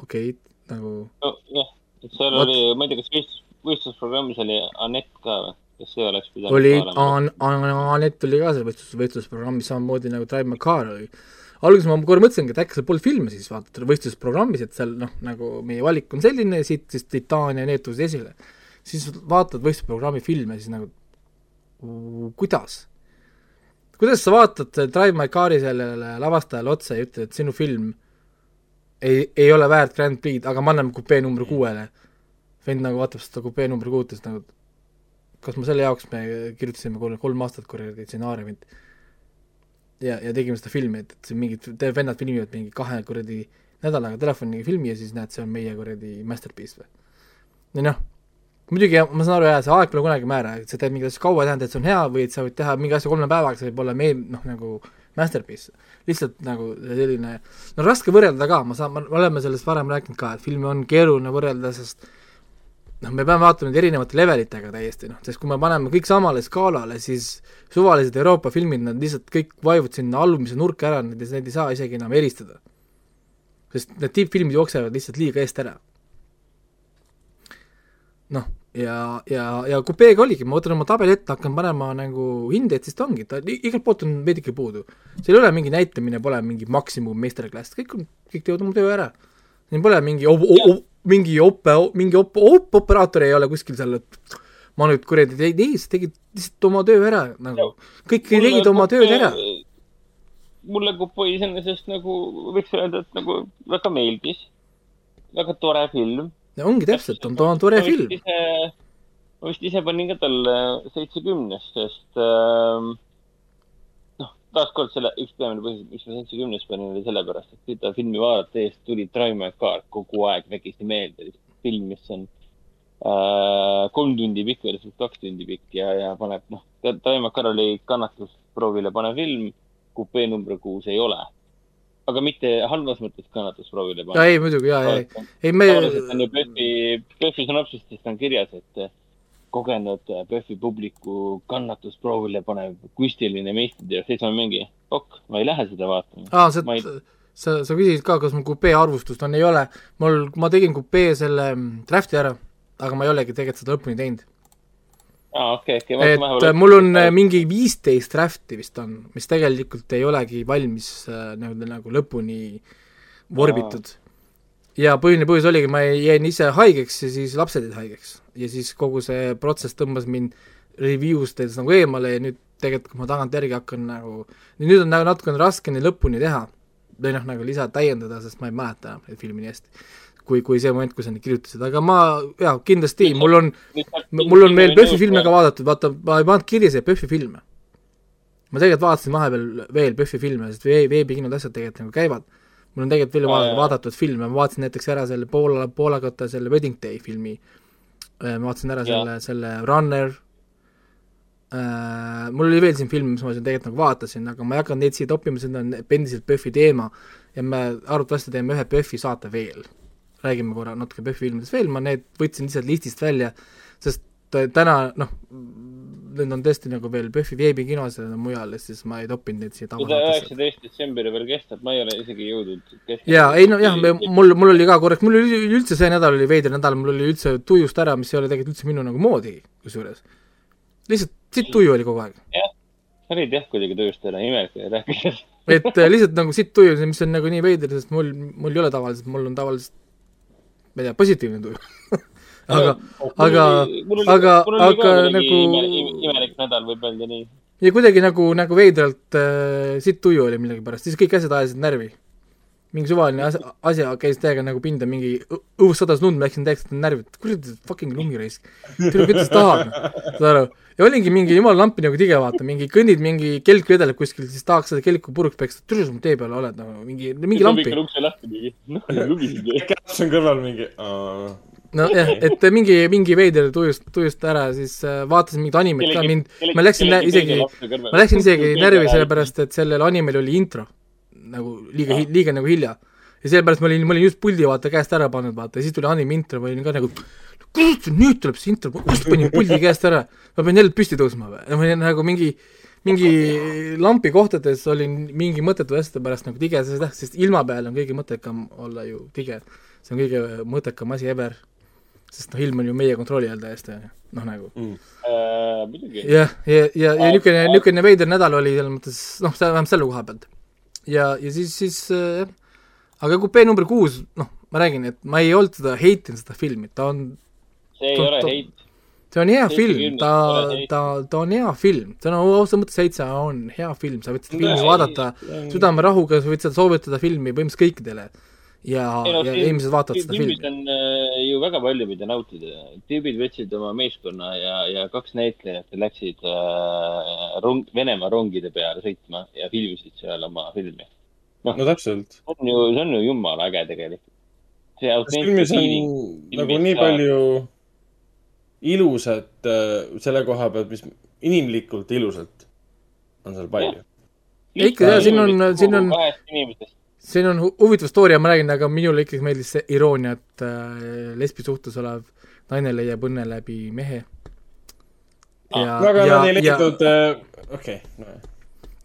okei okay,, nagu nojah, et seal Vot. oli, ma ei tea, kas võistlus, võistlusprogrammis oli Anett ka või? kas see oleks pidanud oli Anett oli ka seal võistlus, võistlusprogrammis samamoodi nagu Drive My Car oli. alguses ma korra mõtlesingi, et äkki seal polnud filme siis vaadata võistlusprogrammis, et seal noh, nagu meie valik on selline, siit siis Titan ja need tulesid esile. siis vaatad võistlusprogrammi filme, siis nagu kuidas? kuidas sa vaatad Drive My Car'i sellele lavastajale otsa ja ütled, et sinu film ei, ei ole väärt Grand Prix'd, aga me anname kupee number kuuele. vend nagu vaatab seda kupee number kuut ja siis nagu kas ma selle jaoks me kirjutasime kolm, aastat kuradi stsenaariumit ja, ja tegime seda filmi, et, et see mingid vennad filmivad mingi kahe kuradi nädalaga telefoniga filmi ja siis näed, see on meie kuradi masterpiece või? või noh, muidugi jah, ma saan aru jah, see aeg pole kunagi määra, et sa teed mingit asja kaua, ei tähenda, et see on hea või et sa võid teha mingi asja kolme päevaga, see võib olla meil noh, nagu masterpiece. lihtsalt nagu selline, no raske võrrelda ka, ma saan, me oleme sellest varem rääkinud ka, et filmi on keeruline võrrelda, sest noh, me peame vaatama neid erinevate levelitega täiesti noh, sest kui me paneme kõik samale skaalale, siis suvalised Euroopa filmid, nad lihtsalt kõik vajuvad sinna allumise nurka ära, neid, neid ei saa isegi enam eristada. sest need tippfilmid jooksevad lihtsalt liiga eest ära. noh, ja, ja, ja kupeega oligi, ma võtan oma tabeli ette, hakkan panema nagu hindeid, siis ta ongi, ta igalt poolt on veidike puudu. seal ei ole mingi näitamine, pole mingi maksimum meisterklass, kõik on, kõik teevad oma töö ära. siin pole mingi ob, ob, mingi ope, mingi op-, op-, operaator ei ole kuskil seal, et ma nüüd kuradi ei, ei, sa tegid lihtsalt oma töö ära nagu, kõik tegid oma tööd ära. mulle Kupoi iseenesest nagu võiks öelda, et nagu väga meeldis. väga tore film. Ongi täpselt, on, on tore film. ma vist ise panin ka talle seitsekümnest, sest ähm, noh, taaskord selle üks peamine põhjus, miks ma seitsekümnest panin, oli sellepärast, et seda filmi vaadates tuli Drive My Car kogu aeg vägisi meelde. film, mis on äh, kolm tundi pikk versus kaks tundi pikk ja, ja paneb, noh, Drive My Car oli kannatusproovile panev film, kupee number kuus ei ole aga mitte halvas mõttes kannatusproovile panna. ei, muidugi, jaa, ei, ei me. tavaliselt on ju PÖFFi, PÖFFi sünopsistes on kirjas, et kogenud PÖFFi publiku kannatusproovile panev kunstiline ma mingi, ok, ma ei lähe seda vaatama. aa, sa ei... sa, sa küsisid ka, kas mul kupee arvustust on, ei ole, mul, ma tegin kupee selle draft'i ära, aga ma ei olegi tegelikult seda lõpuni teinud aa, okei, okei. et äh, mul on äh, mingi viisteist draft'i vist on, mis tegelikult ei olegi valmis äh, nii-öelda nagu lõpuni vorbitud. ja põhiline põhjus oligi, ma jäin ise haigeks ja siis lapsed jäid haigeks. ja siis kogu see protsess tõmbas mind review stest nagu eemale ja nüüd tegelikult, kui ma tagantjärgi hakkan nagu, nüüd on nagu natukene raske neid lõpuni teha. või noh, nagu lisa täiendada, sest ma ei mäleta enam neid filmi nii hästi kui, kui see moment, kui sa neid kirjutasid, aga ma jaa, kindlasti, mul on, mul on veel PÖFFi filme ka vaadatud, vaata, ma ei pannud kirja siia PÖFFi filme. ma tegelikult vaatasin vahepeal veel PÖFFi filme, sest vee, veebikinod, asjad tegelikult nagu käivad. mul on tegelikult veel vaadatud, vaadatud filme, ma vaatasin näiteks ära selle Poola, poolakate selle Wedding Day filmi, ma vaatasin ära selle, selle Runner, Uh, mul oli veel siin film, mis ma siin tegelikult nagu vaatasin, aga ma ei hakanud neid siia toppima, see on endiselt PÖFFi teema. Ja me arvatavasti teeme ühe PÖFFi saate veel räägime korra natuke PÖFFi filmidest veel, ma need võtsin lihtsalt listist välja, sest täna noh, need on tõesti nagu veel PÖFFi veebikinos ja mujal ja siis ma ei toppinud neid siia seda üheksateist detsembri veel kestab, ma ei ole isegi jõudnud jaa, ei no jah, mul, mul oli ka korraks, mul oli üldse see nädal oli veider nädal, mul oli üldse tujust ära, mis ei ole tegelikult üldse minu nagu moodi, kusjuures. lihtsalt siit tuju oli kogu aeg. jah, sa olid jah kuidagi tujust ära, imelik rääkides et äh, lihtsalt nagu siit tuju, mis on nagu nii veider, sest mul, mul ei ole tavaliselt, mul on tavaliselt ma ei tea, positiivne tuju *laughs* aga, aga, aga, aga nagu imelik nädal, võib öelda nii. ja kuidagi nagu, nagu veidralt äh, sitt tuju oli millegipärast, siis kõik asjad ajasid närvi. Mingi suvaline asja, asja käis täiega nagu pinda, mingi õhus sadas lund, ma läksin täiesti närvi, et kuradi fucking lumiraisk. tule, mida sa tahad, saad aru? ja olingi mingi jumala lampi nagu tige, vaata, mingi kõnnid, mingi kelk vedeleb kuskil, siis tahaks seda kelku puruks peksta, tule sa mu tee peal oled nagu mingi, mingi lampi. ukse lahti mingi, noh, lumisid. käps on kõrval mingi. nojah, et mingi, mingi veider tujust, tujust ära, siis äh, vaatasin mingit animet ka, mind, ma läksin isegi, ma läksin isegi närvi, sellepärast et sellel animel oli intro nagu liiga, liiga nagu hilja. ja sellepärast ma olin, ma olin just puldi vaata käest ära pannud, vaata, ja siis tuli anime intro, ma olin ka nagu kurat, nüüd tuleb see intro, kust panin puldi käest ära, ma pean jälle püsti tõusma või, ma olin nagu mingi mingi lampi kohtades olin mingi mõttetu asjade pärast nagu tige, sest ilma peal on kõige mõttekam olla ju tige. see on kõige mõttekam asi ever. Sest noh, ilm on ju meie kontrolli all täiesti, noh nagu. Mm.. Muidugi. jah, ja, ja, ja, ja niisugune, niisugune veider nädal oli selles mõttes, noh, vähemalt selle koha pealt. Ja, ja siis, siis jah äh,, aga kupee number kuus, noh, ma räägin, et ma ei olnud seda heitinud, seda filmi, ta on see ei ta, ole heit. see on hea film, ta, ta, ta on hea film, see on ausalt mõttes seitse on hea film, sa võid seda filmi vaadata südamerahuga, sa võid seda soovitada filmi põhimõtteliselt kõikidele ja, ja inimesed vaatavad seda filmi. Äh, ju väga palju, mida nautida. tüübid võtsid oma meeskonna ja, ja kaks näitlejat ja läksid äh, rong, Venemaa rongide peale sõitma ja filmisid seal oma filmi. no täpselt. on ju, see on ju jumala äge tegelikult. see on autentne nagu nii palju ilusat äh, selle koha pealt, mis inimlikult ilusat on seal palju. Ikka, jaa, siin on- siin on- kahest inimesest. Siin on hu- huvitav story ja ma räägin, aga minule ikkagi meeldis see iroonia, et äh, lesbi suhtes olev naine leiab õnne läbi mehe. ja, no aga ja nad ei, leitud äh,, okei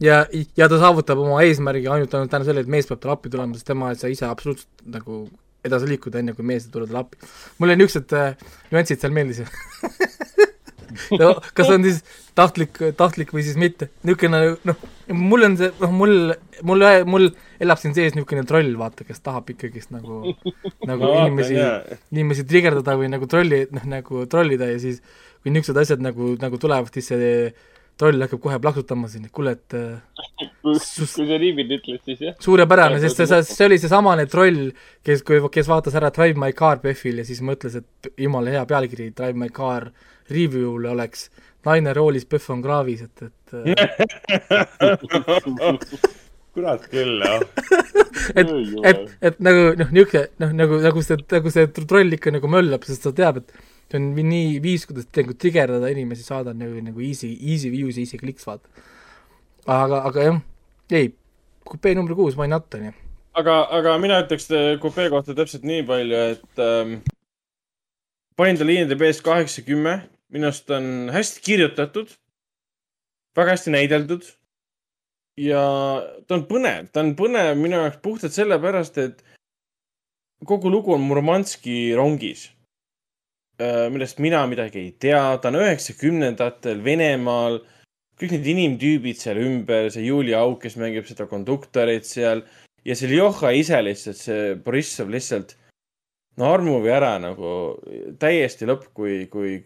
ja, ja ta saavutab oma eesmärgi ainult, ainult tänu sellele, et mees peab talle appi tulema, sest tema ei saa ise absoluutselt nagu edasi liikuda, enne kui mees ei tule talle appi. mulle niisugused äh, nüansid seal meeldisid no. *laughs* *laughs* kas on siis tahtlik, tahtlik või siis mitte, niisugune noh, mul on see, noh mul, mul, mul elab siin sees niisugune troll, vaata, kes tahab ikkagist nagu, nagu no inimesi, inimesi trigerdada või nagu trolli, noh nagu trollida ja siis kui niisugused asjad nagu, nagu tulevad, siis see troll hakkab kohe plaksutama siin, et kuule, et *laughs* äh, kui sa niipidi ütled, siis jah. suurepärane, sest see, see oli seesamane troll, kes, kes vaatas ära Drive My Car PÖFFil ja siis mõtles, et jumala hea pealkiri Drive My Car review'le oleks naine roolis, PÖFF on kraavis, et, et äh, *laughs* kurat küll, jah. *laughs* et, et, et nagu noh, niisugune noh, nagu, nagu see, nagu see troll ikka nagu möllab, sest ta teab, et see on nii viis, kuidas nagu trigerdada inimesi, saada nagu, nagu easy, easy views, easy clicks, vaata. aga, aga jah, ei, kupee number kuus, why not, on ju. aga, aga mina ütleks äh, kupee kohta täpselt nii palju, et ähm, panin talle IMDB-s kaheksa, kümme. minu arust on hästi kirjutatud, väga hästi näideldud ja ta on põnev, ta on põnev minu jaoks puhtalt sellepärast, et kogu lugu on Murmanski rongis, millest mina midagi ei tea, ta on üheksakümnendatel Venemaal, kõik need inimtüübid seal ümber, see Julia Auk, kes mängib seda konduktorit seal ja see Ljoha ise lihtsalt, see Borissov lihtsalt, no armuvi ära nagu täiesti lõpp, kui, kui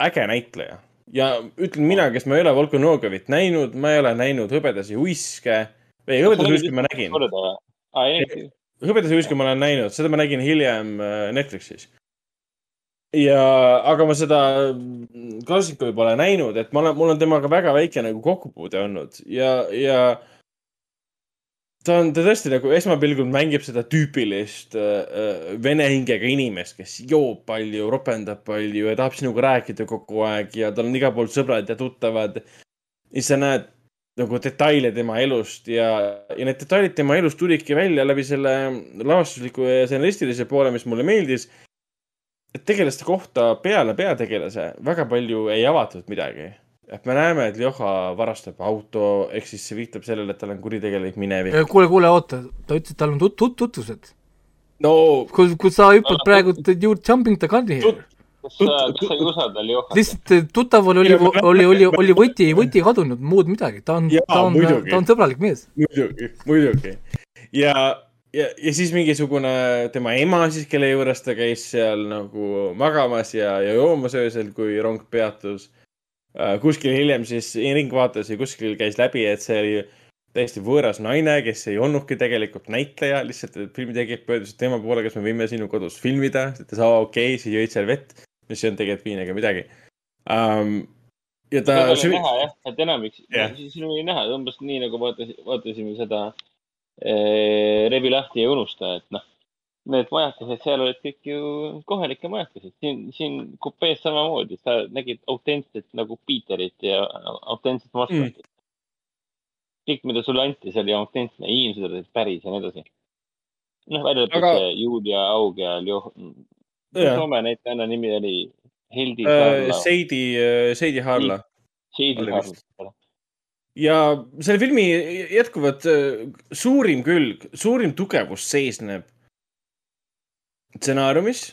äge näitleja. ja ütlen mina, kes ma ei ole Volkanovit näinud, ma ei ole näinud Hõbedasi uiske. ei, Hõbedasi uiske ma nägin. või? ei näinud. Hõbedase uiske ma olen näinud, seda ma nägin hiljem äh, Netflixis. ja, aga ma seda klassikuid pole näinud, et ma olen, mul on temaga väga väike nagu kokkupuude olnud ja, ja ta on, ta tõesti nagu esmapilgul mängib seda tüüpilist äh, vene hingega inimest, kes joob palju, ropendab palju ja tahab sinuga rääkida kogu aeg ja tal on igal pool sõbrad ja tuttavad. ja sa näed nagu detaile tema elust ja, ja need detailid tema elust tulidki välja läbi selle lavastusliku ja stsenaristilise poole, mis mulle meeldis. Et tegelaste kohta peale peategelase väga palju ei avatud midagi. et me näeme, et Ljoha varastab auto, ehk siis see viitab sellele, et tal on kuritegelik minevik. kuule, kuule, oota, ta ütles, et tal on tut-, tut-, tutvused. no kui, kui sa hüppad praegu, you are jumping the gun here. kas sa, kas sa ei usalda Ljohat? lihtsalt eh, tuttaval oli, oli, oli, oli võti, võti kadunud, muud midagi, ta on, ta on, ta on sõbralik mees. muidugi, muidugi. ja, ja, ja siis mingisugune tema ema siis, kelle juures ta käis seal nagu magamas ja, ja joomas öösel, kui rong peatus. kuskil hiljem siis ringvaates ja kuskil käis läbi, et see oli täiesti võõras naine, kes ei olnudki tegelikult näitleja, lihtsalt et filmitegijad pöördusid tema poole, kas me võime sinu kodus filmida, ütles, aa okei okay,, siis jõid seal vett, mis ei olnud tegelikult viin ega midagi um,. ja ta seal oli näha jah, et enamik Jah., siin oli näha umbes nii nagu vaatas, vaatasime seda eh, Rebi lahti ja unusta, et noh, need majakesed seal olid kõik ju kohalikke majakesed, siin, siin kupees samamoodi, sa nägid autentset nagu Piiterit ja autentset Moskvat mm.. kõik, mida sulle anti, see oli autentne, inimesed olid päris ja nii edasi. noh, välja arvatud Aga- see Julia Aug ja Ljo-. Soome näitlejanna nimi oli Heldi Sarla, Seidi, Seidi Harla. Vist. Sarla. Ja selle filmi jätkuvalt äh, suurim külg, suurim tugevus seisneb stsenaariumis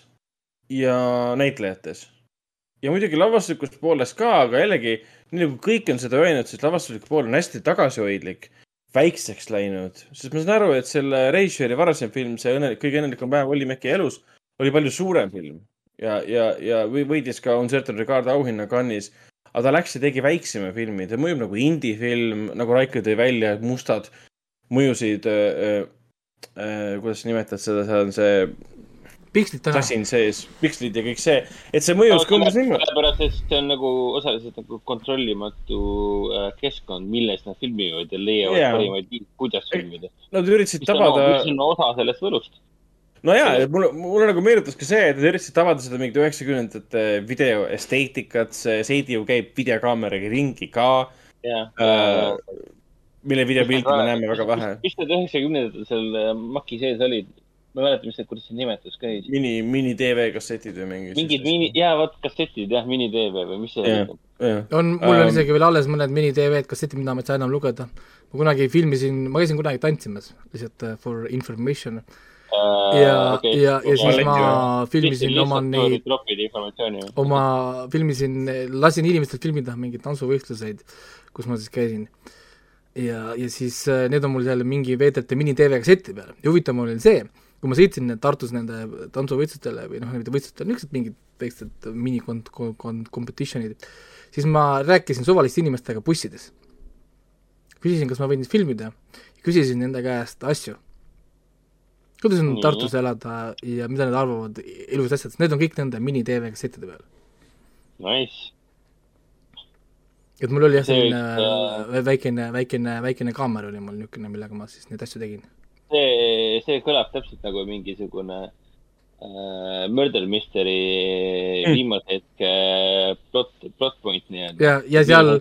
ja näitlejates. ja muidugi lavastuslikust poolest ka, aga jällegi, nii nagu kõik on seda öelnud, siis lavastuslik pool on hästi tagasihoidlik, väikseks läinud, sest ma saan aru, et selle režissööri varasem film, see õnnelik, kõige õnnelikum päev Olli Mäki elus oli palju suurem film ja, ja, ja või- võitis ka Uncertain Regard auhinna Cannes'is aga ta läks ja tegi väiksema filmi, ta mõjub nagu indie-film, nagu Raiko tõi välja, mustad mõjusid äh, kuidas sa nimetad seda, seal on see pikslid täna, sasin sees, pikslid ja kõik see, et see mõjus ka umbes niimoodi. sellepärast, et see on nagu osaliselt nagu kontrollimatu äh, keskkond, milles nad filmivad ja leiavad Jaa. parimaid viise, kuidas filmida. Nad üritasid mis on, tabada mis on osa sellest võlust. No jaa, mulle, mulle nagu meenutas ka see, et nad üritasid tabada seda mingit üheksakümnendate video esteetikat, see Seidi ju käib videokaameraga ringi ka jah äh,, mille videopilti me näeme väga vähe. mis need üheksakümnendatel seal äh, maki sees olid? ma ei mäleta, mis need, kuidas see nimetus käis. mini, mini TV kassetid või mingi. mingid mini, jaa, vot kassetid jah, mini-tv või mis see Jah. oli. jah, on, mul on Ähm. isegi veel alles mõned mini-TV-d, kassetid, mida ma ei saa enam lugeda. ma kunagi filmisin, ma käisin kunagi tantsimas, lihtsalt uh, for information. ja, ja, ja siis ma filmisin oma neid, oma, filmisin, lasin inimestel filmida mingeid tantsuvõistluseid, kus ma siis käisin. ja, ja siis äh, need on mul seal mingi veedelte mini-tv kasseti peal ja huvitav oli see, kui ma sõitsin Tartus nende tantsuvõistlustele või noh, mitte võistlustele, niisugused mingid väiksed mini-kont-, kont-, competition'id, siis ma rääkisin suvaliste inimestega bussides. küsisin, kas ma võin filmida, küsisin nende käest asju. Kuidas on Nii. Tartus elada ja mida nad arvavad elus asjadest, need on kõik nende mini-tv kassettide peal. Nice. et mul oli jah, selline äh, väikene, väikene, väikene kaamera oli mul niisugune, millega ma siis neid asju tegin. see, see kõlab täpselt nagu mingisugune äh, Murder Mystery Mm. viimase hetke plot, plot point nii-öelda. ja, ja seal,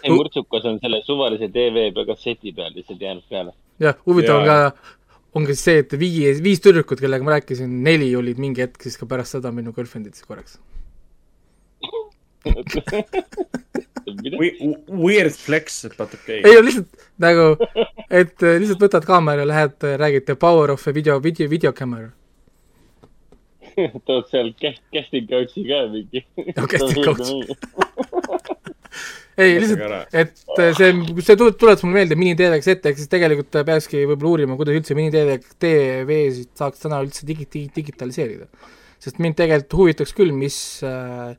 see murtsukas on selle suvalise tv peal kasseti peal lihtsalt jäänud peale. jah, huvitav on ka, on ka siis see, et viis, viis tüdrukut, kellega ma rääkisin, neli olid mingi hetk siis ka pärast seda minu girlfriend'id korraks. Weird flex, but okei ei, lihtsalt nagu, et äh, lihtsalt võtad kaamera, lähed, räägid the power of a video, video, video camera. *laughs* tood seal cast- casting couch'i ka mingi. No casting *laughs* couch. *laughs* *laughs* ei, lihtsalt et äh, see, see tu- tuletas mulle meelde mini-TV-ks ette, ehk siis tegelikult peakski võib-olla uurima, kuidas üldse mini-TV, TV-sid saaks täna üldse digi-, digi-, digitaliseerida. sest mind tegelikult huvitaks küll, mis äh,,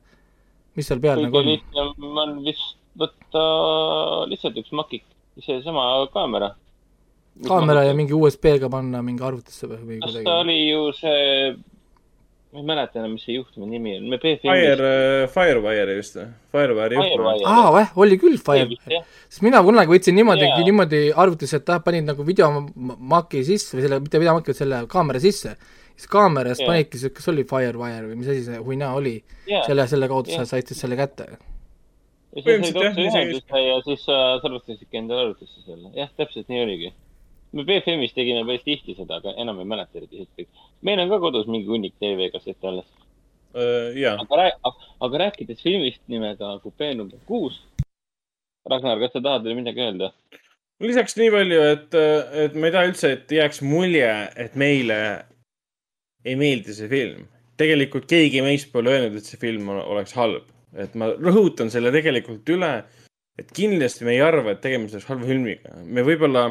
mis seal peal nagu on. lihtsam on vist võtta lihtsalt üks makik, seesama kaamera. kaamera ja mingi USB-ga panna mingi arvutisse või, või kas ta kuidagi. oli ju see, ma ei mäleta enam, mis see juhtme nimi on, me BFM-is. Fire, Firewire'i vist või? Firewire'i juht. Firewire. aa, jah, oli küll Fire. sest mina kunagi võtsin niimoodi yeah., niimoodi arvutisse, et ah, panin nagu videomaki sisse või selle, mitte videomaki, vaid selle kaamera sisse. siis kaameras yeah. panidki see, kas oli Firewire või mis asi see huina oli Jaa. selle, selle kaudu Jaa. sa said siis selle kätte. ja siis said otse ühendusse ja siis sa salvestasidki endale arvutisse selle. jah, täpselt nii oligi. Me BFM-is tegime päris tihti seda, aga enam ei mäleta eriti hetkel. meil on ka kodus mingi hunnik tv-kassette alles. jaa, aga rääk-, aga rääkides filmist nimega Kupee number kuus. Ragnar, kas sa tahad veel midagi öelda? lisaks nii palju, et, et ma ei taha üldse, et jääks mulje, et meile ei meeldi see film. tegelikult keegi meist pole öelnud, et see film oleks halb. et ma rõhutan selle tegelikult üle, et kindlasti me ei arva, et tegemist oleks halva filmiga. me võib-olla,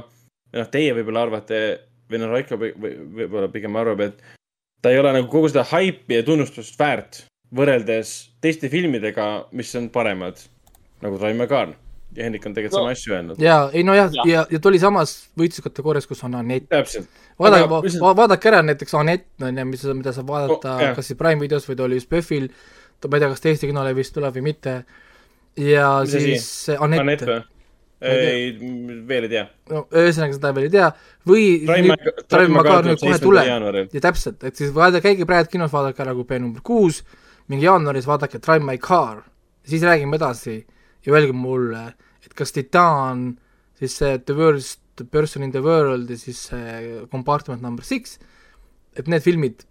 noh, teie võib-olla arvate või noh, Raiko või- või- võib-olla pigem arvab, et ta ei ole nagu kogu seda haipi ja tunnustust väärt võrreldes teiste filmidega, mis on paremad nagu Raimar Kaarn ja Hendrik on tegelikult No. sama asju öelnud. jaa, ei nojah, Jah. ja, ja ta oli samas võistluskategoorias, kus on Anett. täpselt. vaadake Aga va, vaadake ära näiteks Anett, on ju, mis, mida saab vaadata Oh, jah. kas siis Prime videos või ta oli just PÖFFil, ma ei tea, kas ta Eesti kinole vist tuleb või mitte, ja Mis siis Anett, või? ei, veel ei tea. no ühesõnaga seda veel ei tea, või Makaar nüüd kohe tuleb. ja täpselt, et siis vaadake, käige praegu kinos, vaadake ära Kupee number kuus, mingi jaanuaris vaadake Drive My Car, siis räägime edasi ja öelge mulle, et kas Titan, siis see The Worst Person in the World ja siis see Compartment number six, et need filmid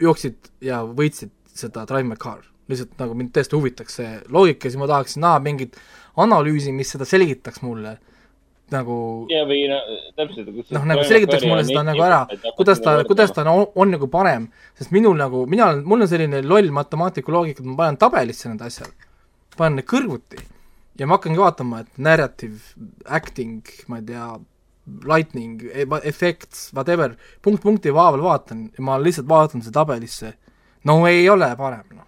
jooksid ja võitsid seda Drive My Car. Lihtsalt nagu mind tõesti huvitaks see loogika, siis ma tahaksin näha mingit analüüsi, mis seda selgitaks mulle. Nagu ja, või no täpselt. noh, nagu selgitaks mulle seda nagu ära, kuidas ta, kuidas ta on, on nagu parem, sest minul nagu, mina olen, mul on selline loll matemaatiku loogika, et ma panen tabelisse need asjad, panen need kõrvuti. Ja ma hakkangi vaatama, et narrative, acting, ma ei tea, lightning, effects, whatever, punkt punkti haaval vaatan ja ma lihtsalt vaatan seda tabelisse, no ei ole parem, noh.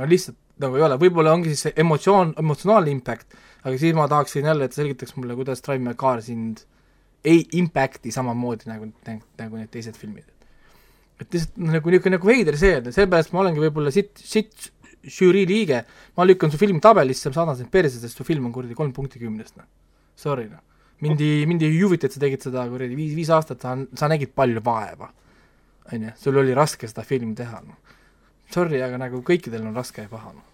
No lihtsalt nagu ei ole, võib-olla ongi siis see emotsioon, emotsionaalne impact, aga siis ma tahaksin jälle, et selgitaks mulle, kuidas Drive My Car sind ei impact'i samamoodi nagu, nagu, need teised filmid. et lihtsalt nagu niisugune nagu veider see on ja sellepärast ma olengi võib-olla siit, siit žürii liige, ma lükkan su filmi tabelisse, ma saadan sind perse, sest su film on kuradi kolm punkti kümnest, noh. Sorry, noh. mind ei, mind ei huvita, et sa tegid seda kuradi viis, viis aastat, sa, sa nägid palju vaeva. on ju, sul oli raske seda filmi teha, noh. Sorry, aga nagu kõikidel on raske ja paha, noh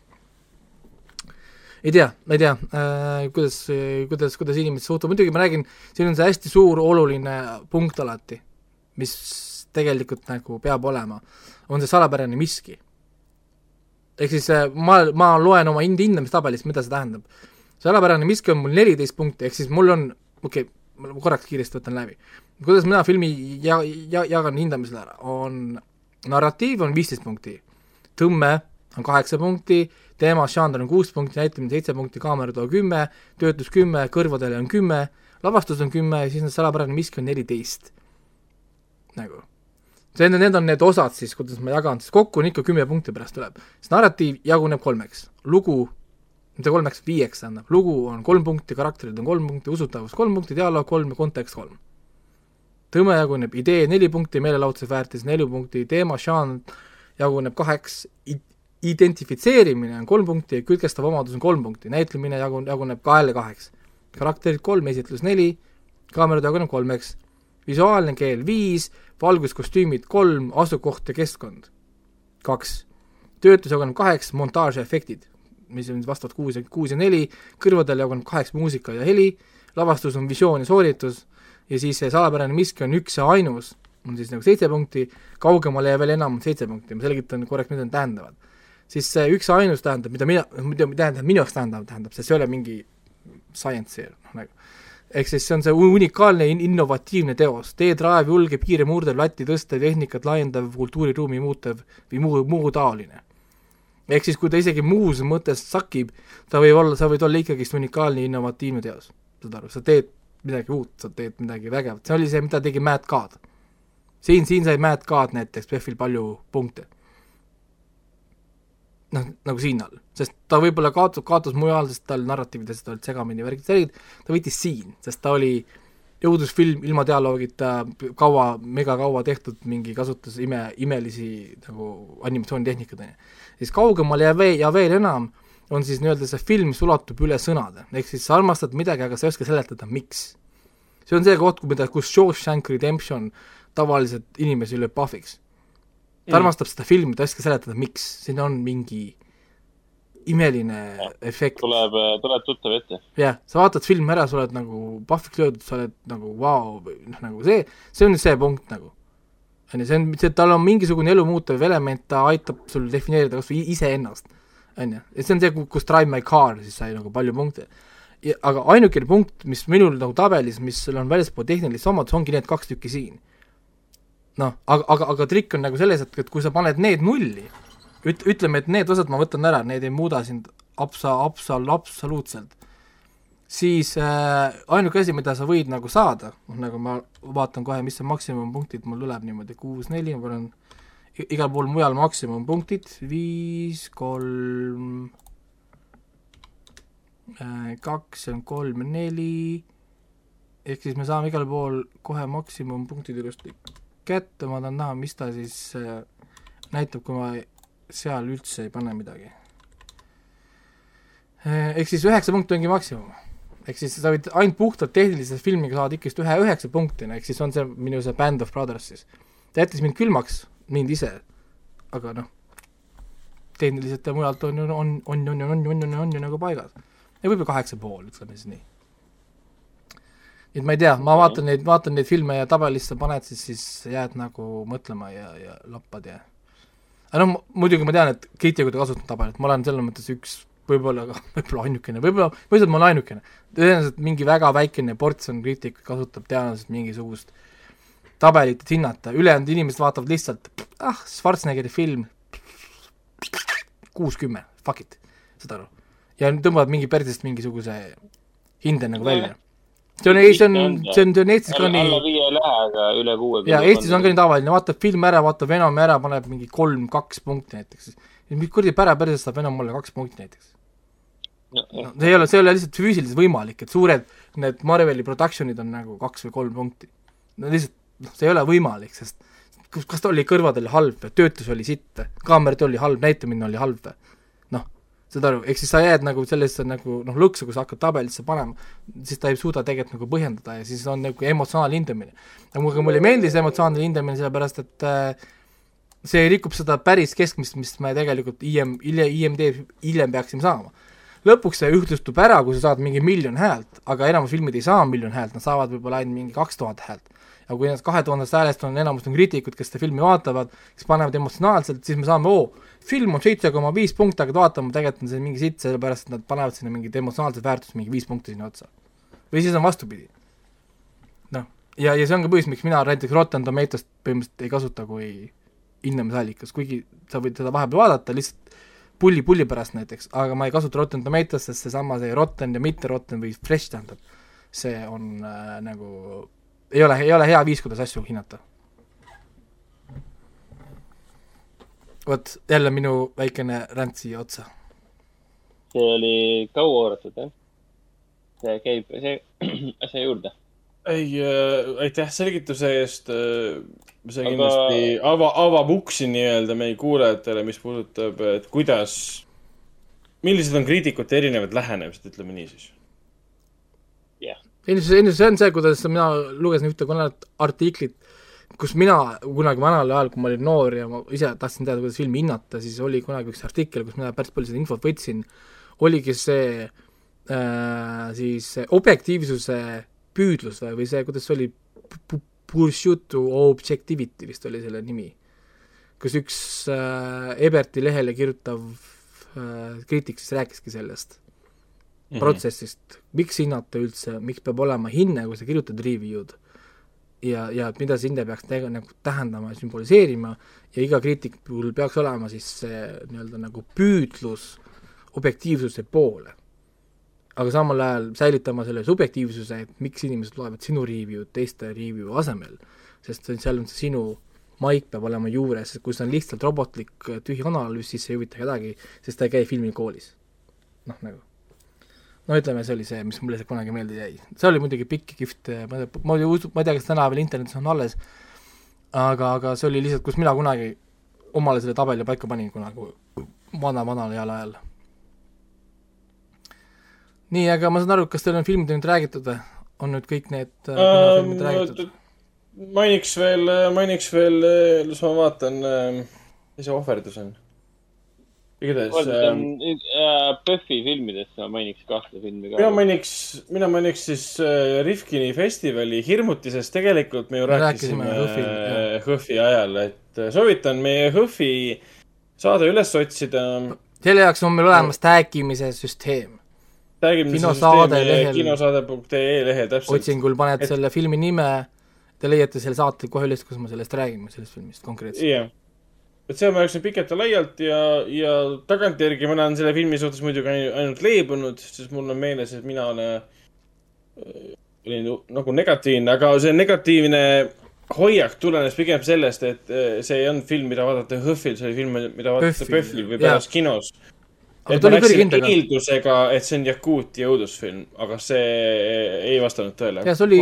ei tea, ma ei tea äh,, kuidas, kuidas, kuidas inimesed suhtuvad, muidugi ma räägin, siin on see hästi suur oluline punkt alati, mis tegelikult nagu peab olema, on see salapärane miski. ehk siis äh, ma, ma loen oma hind-, hindamistabelist, mida see tähendab. salapärane miski on mul neliteist punkti, ehk siis mul on, okei okay,, ma korraks kiiresti võtan läbi. kuidas mina filmi ja, ja, jagan hindamisele ära, on narratiiv on viisteist punkti, tõmme on kaheksa punkti, teema žanr on kuus punkti, näitlemine seitse punkti, kaameratoa kümme, töötlus kümme, kõrvadele on kümme, lavastus on kümme ja siis on salapärane miski on neliteist. nagu. see, need on need osad siis, kuidas ma jagan, siis kokku on ikka kümme punkti pärast tuleb. siis narratiiv jaguneb kolmeks, lugu, mitte kolmeks, viieks tähendab, lugu on kolm punkti, karakterid on kolm punkti, usutavus kolm punkti, dialoog kolm ja kontekst kolm. tõme jaguneb idee neli punkti, meelelahutuse väärtus neli punkti, teema, žanr jaguneb kaheks, identifitseerimine on kolm punkti ja kütkestav omadus on kolm punkti, näitlemine jagun-, jaguneb kahele kaheks. karakterid kolm, esitlus neli, kaamerad jaguneb kolmeks, visuaalne keel viis, valguskostüümid kolm, asukoht ja keskkond kaks. töötlus jaguneb kaheks, montaaž ja efektid, mis on vastavalt kuus ja, kuus ja neli, kõrvadel jaguneb kaheks muusika ja heli, lavastus on visioon ja sooritus. Ja siis see salapärane miski on üks ja ainus, on siis nagu seitse punkti, kaugemale ja veel enam on seitse punkti, ma selgitan korraks, mida need tähendavad siis see üks ainus tähendab, mida mina, mida tähendab, minu jaoks tähendab, tähendab, sest see ei ole mingi science here, noh nagu ehk siis see on see unikaalne in-, innovatiivne teos, teed raev, julge piire murdev, latti tõstev, tehnikat laiendav, kultuuriruumi muutev või muu, muu taoline. ehk siis, kui ta isegi muus mõttes sakib, ta võib olla, sa võid olla ikkagist unikaalne innovatiivne teos. saad aru, sa teed midagi uut, sa teed midagi vägevat, see oli see, mida tegi Matt Card. Siin, siin sai Matt Card näiteks PEF-il palju punkte noh, nagu siin all, sest ta võib-olla kaotas, kaotas mujal, sest tal narratiividest olid segamini värgid, selged, ta võitis siin, sest ta oli õudusfilm ilma dialoogita, kaua, megakaua tehtud, mingi kasutas ime, imelisi nagu animatsioonitehnikat, on ju. siis kaugemal ja veel, ja veel enam on siis nii-öelda see film, mis ulatub üle sõnade, ehk siis sa armastad midagi, aga sa ei oska seletada, miks. see on see koht, mida, kus Shawshank Redemption tavaliselt inimesi lööb pahviks ta mm. armastab seda filmi, ta ei oska seletada, miks, siin on mingi imeline ja, efekt. tuleb, tuleb tuttav ette. jah, sa vaatad filmi ära, sa oled nagu pahviks löödud, sa oled nagu vau wow,, noh nagu see, see on see punkt nagu. on ju, see on, see, tal on mingisugune elu muutev element, ta aitab sul defineerida kas või iseennast. on ju, et see on see, kus Drive my car siis sai nagu palju punkte. aga ainukene punkt, mis minul nagu tabelis, mis on väljaspool tehnilist omadust, ongi need kaks tükki siin noh, aga, aga, aga trikk on nagu selles, et, et kui sa paned need nulli, üt-, ütleme, et need osad ma võtan ära, need ei muuda sind absa, absa, absoluutselt, siis äh, ainuke asi, mida sa võid nagu saada, noh nagu ma vaatan kohe, mis see maksimumpunktid mul tuleb niimoodi, kuus, neli, ma panen igal pool mujal maksimumpunktid, viis, kolm äh,, kaks on kolm neli, ehk siis me saame igal pool kohe maksimumpunktid ilusti kätte, ma tahan näha, mis ta siis äh, näitab, kui ma seal üldse ei pane midagi. Äh, ehk siis üheksa punkti ongi maksimum. ehk siis sa võid ainult puhtalt tehnilise filmiga saada ikkagist ühe üheksa punktini, ehk siis on see minu see Band of Brothers siis. ta jättis mind külmaks, mind ise, aga noh, tehniliselt ja mujalt on ju, on, on, on, on, on, on, on ju nagu paigas. ja võib-olla kaheksa pool, ütleme siis nii et ma ei tea, ma vaatan neid, vaatan neid filme ja tabelisse paned, siis, siis jääd nagu mõtlema ja, ja lappad ja aga noh, muidugi ma tean, et kriitikud ei kasuta tabelit, ma olen selles mõttes üks võib-olla, *laughs* võib-olla ainukene, võib-olla, ütle, et ma olen ainukene. tõenäoliselt mingi väga väikene portsjon kriitikuid kasutab tõenäoliselt mingisugust tabelit, et hinnata, ülejäänud inimesed vaatavad lihtsalt, ah, Schwarzeneggeri film, kuus-kümme, fuck it, saad aru. ja tõmbavad mingi persest mingisuguse hinde nagu välja see on, ei, see on, see on, see on Eestis ka nii. alla viie ei lähe, aga üle kuue. jaa, Eestis on ka nii tavaline, vaatab film ära, vaatab Venom ära, paneb mingi kolm, kaks punkti näiteks. mis kuradi pära perses saab Venom mulle kaks punkti näiteks? no, no see ei ole, see ei ole lihtsalt füüsiliselt võimalik, et suured need Marveli production'id on nagu kaks või kolm punkti. no lihtsalt, noh, see ei ole võimalik, sest kas, ta oli kõrvadel halb või töötlus oli sitt või, kaamerad oli halb, näitamine oli halb või, saad aru, ehk siis sa jääd nagu sellesse nagu noh, lõksu, kui sa hakkad tabelisse panema, siis ta ei suuda tegelikult nagu põhjendada ja siis on nagu emotsionaalne hindamine. aga mulle, mulle ei meeldi see emotsionaalne hindamine, sellepärast et äh, see rikub seda päris keskmist, mis me tegelikult IM, IMD hiljem peaksime saama lõpuks see ühtlustub ära, kui sa saad mingi miljon häält, aga enamus filmid ei saa miljon häält, nad saavad võib-olla ainult mingi kaks tuhat häält. ja kui nendest kahe tuhandest häälest on enamus on kriitikud, kes seda filmi vaatavad, kes panevad emotsionaalselt, siis me saame, oo, film on seitse koma viis punkti, aga vaatame, tegelikult on see mingi sitt, sellepärast et nad panevad sinna mingit emotsionaalset väärtust, mingi viis punkti sinna otsa. või siis on vastupidi. noh, ja, ja see on ka põhjus, miks mina näiteks Rotten Tomatost põhimõtteliselt ei kasuta kui hindamisallikas, kuigi sa võid seda vahepeal vaadata lihtsalt pulli, pulli pärast näiteks, aga ma ei kasuta Rotten Tomatoes, sest seesama see Rotten ja mitte Rotten või Fresh tähendab, see on äh, nagu, ei ole, ei ole hea viis, kuidas asju hinnata. Vot jälle minu väikene ränd siia otsa. see oli kaua oodatud, jah. see käib, see *clears throat* asja juurde. ei äh,, aitäh selgituse eest äh,. see Aga- kindlasti ava, avab uksi nii-öelda meie kuulajatele, mis puudutab, et kuidas, millised on kriitikute erinevad lähenemised, ütleme nii siis. ilmselt, ilmselt see on see, kuidas mina lugesin ühte artiklit, kus mina kunagi vanal ajal, kui ma olin noor ja ma ise tahtsin teada, kuidas filmi hinnata, siis oli kunagi üks artikkel, kus mina päris palju seda infot võtsin, oligi see äh, siis objektiivsuse püüdlus või, või see, kuidas see oli, pursuit to objectivity vist oli selle nimi. kus üks äh, Eberti lehele kirjutav äh, kriitik siis rääkiski sellest Mhm. protsessist, miks hinnata üldse, miks peab olema hinne, kui sa kirjutad review'd ja, ja mida see hinne peaks tege-, nagu tähendama ja sümboliseerima ja iga kriitikul peaks olema siis see nii-öelda nagu püüdlus objektiivsuse poole. aga samal ajal säilitama selle subjektiivsuse, et miks inimesed loevad sinu review'd teiste review asemel, sest seal on see sinu maik peab olema juures, kui see on lihtsalt robotlik tühi analüüs, siis see ei huvita kedagi, sest ta ei käi filmikoolis. noh, nagu no ütleme, see oli see, mis mulle kunagi meelde jäi. see oli muidugi pikk ja kihvt, ma ei tea, ma ei usu, ma ei tea, kas täna veel internetis on alles, aga, aga see oli lihtsalt, kus mina kunagi omale selle tabeli paika panin kunagi vana-vanal heal ajal. nii, aga ma saan aru, kas teil on filmid nüüd räägitud või? on nüüd kõik need äh, filmid räägitud? mainiks veel, mainiks veel, las ma vaatan, mis see ohverdus on. Igatahes on äh, äh, filmidest ma mainiks kahte filmi ka mina. mainiks, mina mainiks siis äh, Rifkini festivali hirmuti, sest tegelikult me ju Rääkisime rääkisime HÖFFil, jah. äh, HÖFFi ajal, et äh, soovitan meie HÖFFi saade üles otsida. selle jaoks on meil olemas tag'imise süsteem. kinosaade.ee lehel täpselt. otsingul paned Et- selle filmi nime, te leiate selle saate kohe üles, kus me sellest räägime, sellest filmist konkreetselt. jah, et seal ma rääkisin pikalt ja laialt ja, ja tagantjärgi ma olen selle filmi suhtes muidugi ainu- ainult leebunud, sest mul on meeles, et mina olen, olin ju nagu negatiivne, aga see negatiivne hoiak tulenes pigem sellest, et eh, see ei olnud film, mida vaadata HÖFFil, see oli film, mida vaadata PÖFFil, või pärast kinos. et ma läksin eeldusega, et see on Jakuuti õudusfilm, aga see ei vastanud tõele. See oli-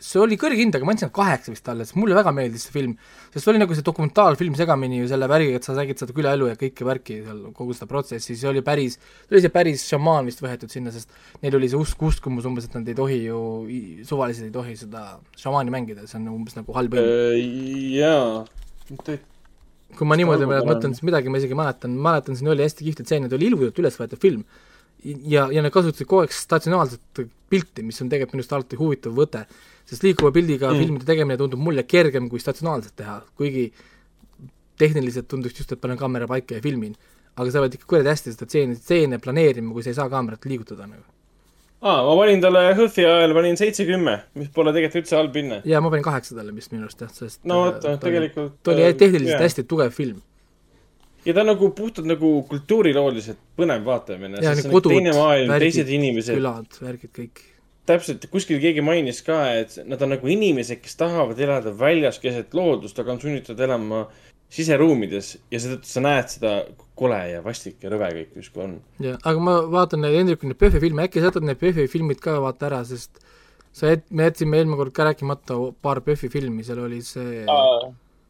see oli kõrghindaga, ma andsin kaheksa vist talle, sest mulle väga meeldis see film. Sest see oli nagu see dokumentaalfilm segamini ju selle värgiga, et sa räägid seda külaelu ja kõike värki seal, kogu seda protsessi, see oli päris, see oli see päris šamaan vist võetud sinna, sest neil oli see usk, uskumus umbes, et nad ei tohi ju, suvaliselt ei tohi seda šamaani mängida, see on umbes nagu halb õnn. Äh, jaa, kui ma niimoodi Olgu, mõtlen, siis midagi ma isegi mäletan, mäletan, siin oli hästi kihvt tseen, et oli ilusalt üles võetud film. Ja, ja nad kasutasid kogu aeg statsionaarset pilti, mis on tegelikult minu arust alati huvitav võte, sest liikuva pildiga mm. filmide tegemine tundub mulle kergem kui statsionaarselt teha, kuigi tehniliselt tunduks just, et panen kaamera paika ja filmin, aga sa pead ikka kuradi hästi seda stseeni, stseene planeerima, kui sa ei saa kaamerat liigutada nagu. aa, ma panin talle HÖFFi ajal panin seitse-kümme, mis pole tegelikult üldse halb hinne. ja ma panin kaheksa talle vist minu arust jah, sest no äh, vot, ta oli- tegelikult. ta oli tehniliselt hästi tugev film. ja ta on nagu puhtalt nagu kultuurilooliselt põnev vaatamine. Jaa, on kodud, teine maailm, teised inimesed. külad, värgid kõik. täpselt, kuskil keegi mainis ka, et nad on nagu inimesed, kes tahavad elada väljas keset loodust, aga on sunnitud elama siseruumides ja seetõttu sa näed seda kole ja vastik ja rõve kõik justkui on. jah, aga ma vaatan neid Hendrik neid PÖFFi filme, äkki sa jätad need PÖFFi filmid ka vaata ära, sest sa jät-, me jätsime eelmine kord ka rääkimata paar PÖFFi filmi, seal oli see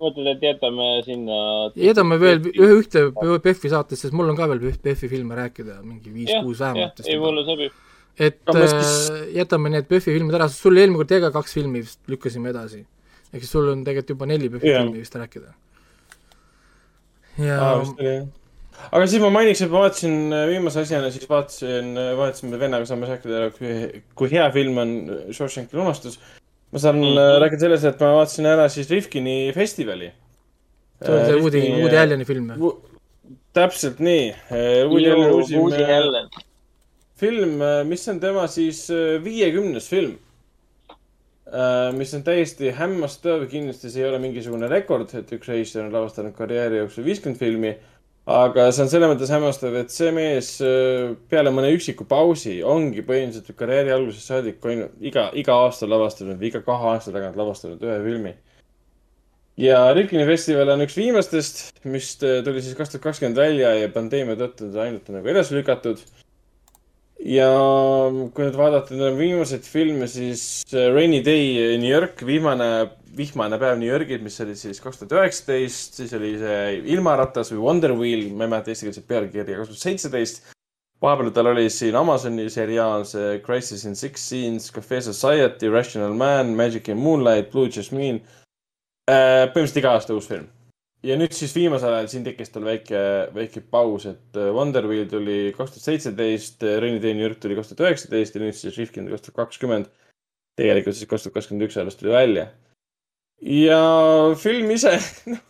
mõtled, et jätame sinna. jätame veel ühe ühte PÖFFi saatesse, sest mul on ka veel PÖFFi filme rääkida, mingi viis-kuus vähemalt. ei mulle sobib. Et ma äh, siis- jätame need PÖFFi filmid ära, sul eelmine kord jäi ka kaks filmi vist lükkasime edasi. ehk siis sul on tegelikult juba neli PÖFFi Jah. filmi vist rääkida. ja oli jah. aga siis ma mainiks, et ma vaatasin äh, viimase asjana, siis vaatasin, vaatasime vennaga saame rääkida, kui, kui hea film on Shawshanki lunastus. ma saan mm. -hmm. rääkida sellest, et ma vaatasin ära siis Rifkini festivali. see on see Woody, Woody Alleni film või? täpselt nii. Woody Allen. film, mis on tema siis äh, viiekümnes film. mis on täiesti hämmastav, kindlasti see ei ole mingisugune rekord, et üks režissöör on lavastanud karjääri jooksul viiskümmend filmi. aga see on selles mõttes hämmastav, et see mees äh, peale mõne üksiku pausi ongi põhimõtteliselt karjääri algusest saadik ainult iga, iga aasta lavastanud või iga kahe aasta tagant lavastanud ühe filmi. ja Rikini festival on üks viimastest, mis äh, tuli siis kaks tuhat kakskümmend välja ja pandeemia tõttu ta ainult on nagu edasi lükatud ja kui nüüd vaadata neid viimaseid filme, siis äh, Rainy Day New York, viimane vihmane päev New Yorgis, mis oli siis kaks tuhat üheksateist, siis oli see Ilmaratas või Wonder Wheel, ma ei mäleta eestikeelset pealkirja, kaks tuhat seitseteist. vahepeal tal oli siin Amazoni seriaal see Crisis in Six Scenes, Cafe Society, Rational Man, Magic in Moonlight, Blue Jasmine. põhimõtteliselt iga aasta uus film ja nüüd siis viimasel ajal siin tekkis tal väike, väike paus, et äh, Wonder Wheel tuli kaks tuhat seitseteist, Day New York tuli kaks tuhat üheksateist ja nüüd siis Rifkin kaks tuhat kakskümmend. tegelikult siis kaks tuhat kakskümmend üks alles tuli välja. ja film ise, *laughs* noh,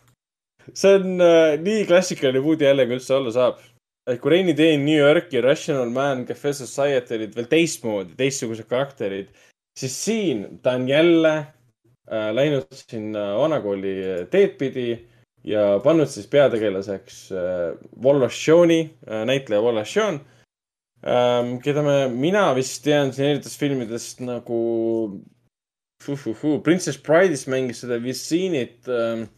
see on äh, nii klassikaline Woody Allen kui üldse olla saab. et kui Day New York ja Rational Man, Cafe Society olid veel teistmoodi, teistsugused karakterid, siis siin ta on jälle äh, läinud sinna vanakooli teed pidi ja pannud siis peategelaseks äh, Wallace Shawn'i äh,, näitleja Wallace Shawn ähm,, keda me, mina vist tean siin erinevatest filmidest nagu Fuhuhu, Princess Bride'is mängis seda Vicinit ähm,.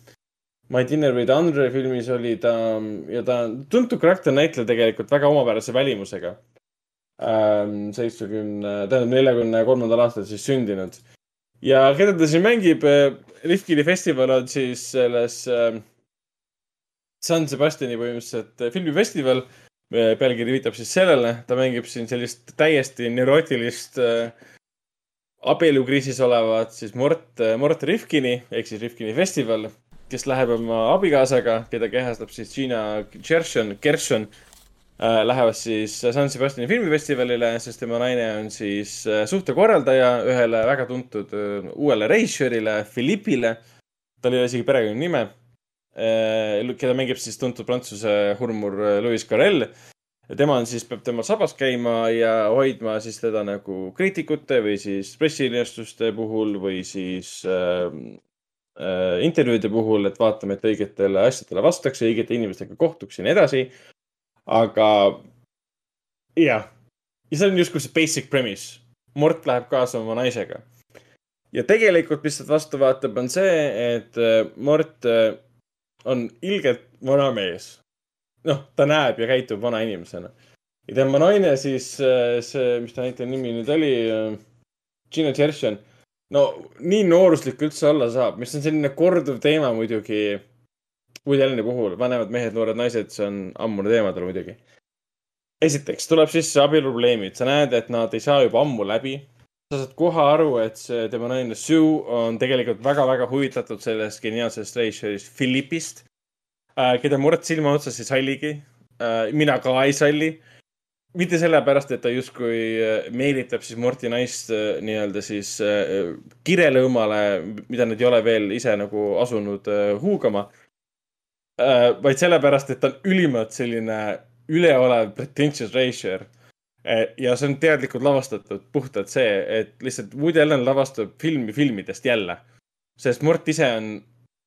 My Dinner with Andre filmis oli ta ja ta tuntud karakternäitleja tegelikult väga omapärase välimusega ähm,. seitsmekümne, tähendab neljakümne kolmandal aastal siis sündinud ja keda ta siin mängib, Rifkini festival on siis selles äh, San Sebastiani põhimõtteliselt äh, filmifestival. pealkiri viitab siis sellele, ta mängib siin sellist täiesti neurootilist äh, abielukriisis olevat siis Mort, Mort Rifkini ehk siis Rifkini festival, kes läheb oma abikaasaga, keda kehastab siis Gina Gershon, Gershon äh,, lähevad siis San Sebastiani filmifestivalile, sest tema naine on siis äh, suhtekorraldaja ühele väga tuntud äh, uuele režissöörile, Philippile. tal ei ole isegi perekonnanime äh,, keda mängib siis tuntud prantsuse hurmur äh, Louis Carrel. tema on siis, peab temal sabas käima ja hoidma siis teda nagu kriitikute või siis pressiilmastuste puhul või siis äh, äh, intervjuude puhul, et vaatame, et õigetele asjadele vastaks ja õigete inimestega kohtuks ja nii edasi. aga jah, ja see on justkui see basic premise. Mort läheb kaasa oma naisega. ja tegelikult, mis sealt vastu vaatab, on see, et Mort äh, on ilgelt vana mees. noh, ta näeb ja käitub vana inimesena. ja tema naine siis, see, mis ta näitleja nimi nüüd oli, Gina Gershon. no nii nooruslik üldse olla saab, mis on selline korduv teema muidugi Woody Alleni puhul, vanemad mehed, noored naised, see on ammune teema tal muidugi. esiteks tuleb sisse abieluprobleemid, sa näed, et nad ei saa juba ammu läbi. Sa saad kohe aru, et see tema naine Sue on tegelikult väga-väga huvitatud sellest geniaalsest režissöörist Philippist, keda Mort silma otsas ei salligi. mina ka ei salli. mitte sellepärast, et ta justkui äh, meelitab siis Morti naist äh, nii-öelda siis äh, kirelõõmale, mida nad ei ole veel ise nagu asunud äh, huugama. vaid sellepärast, et ta on ülimalt selline üleolev pretentious režissöör. Ja see on teadlikult lavastatud puhtalt see, et lihtsalt Woody Allen lavastab filmi filmidest jälle. sest Mort ise on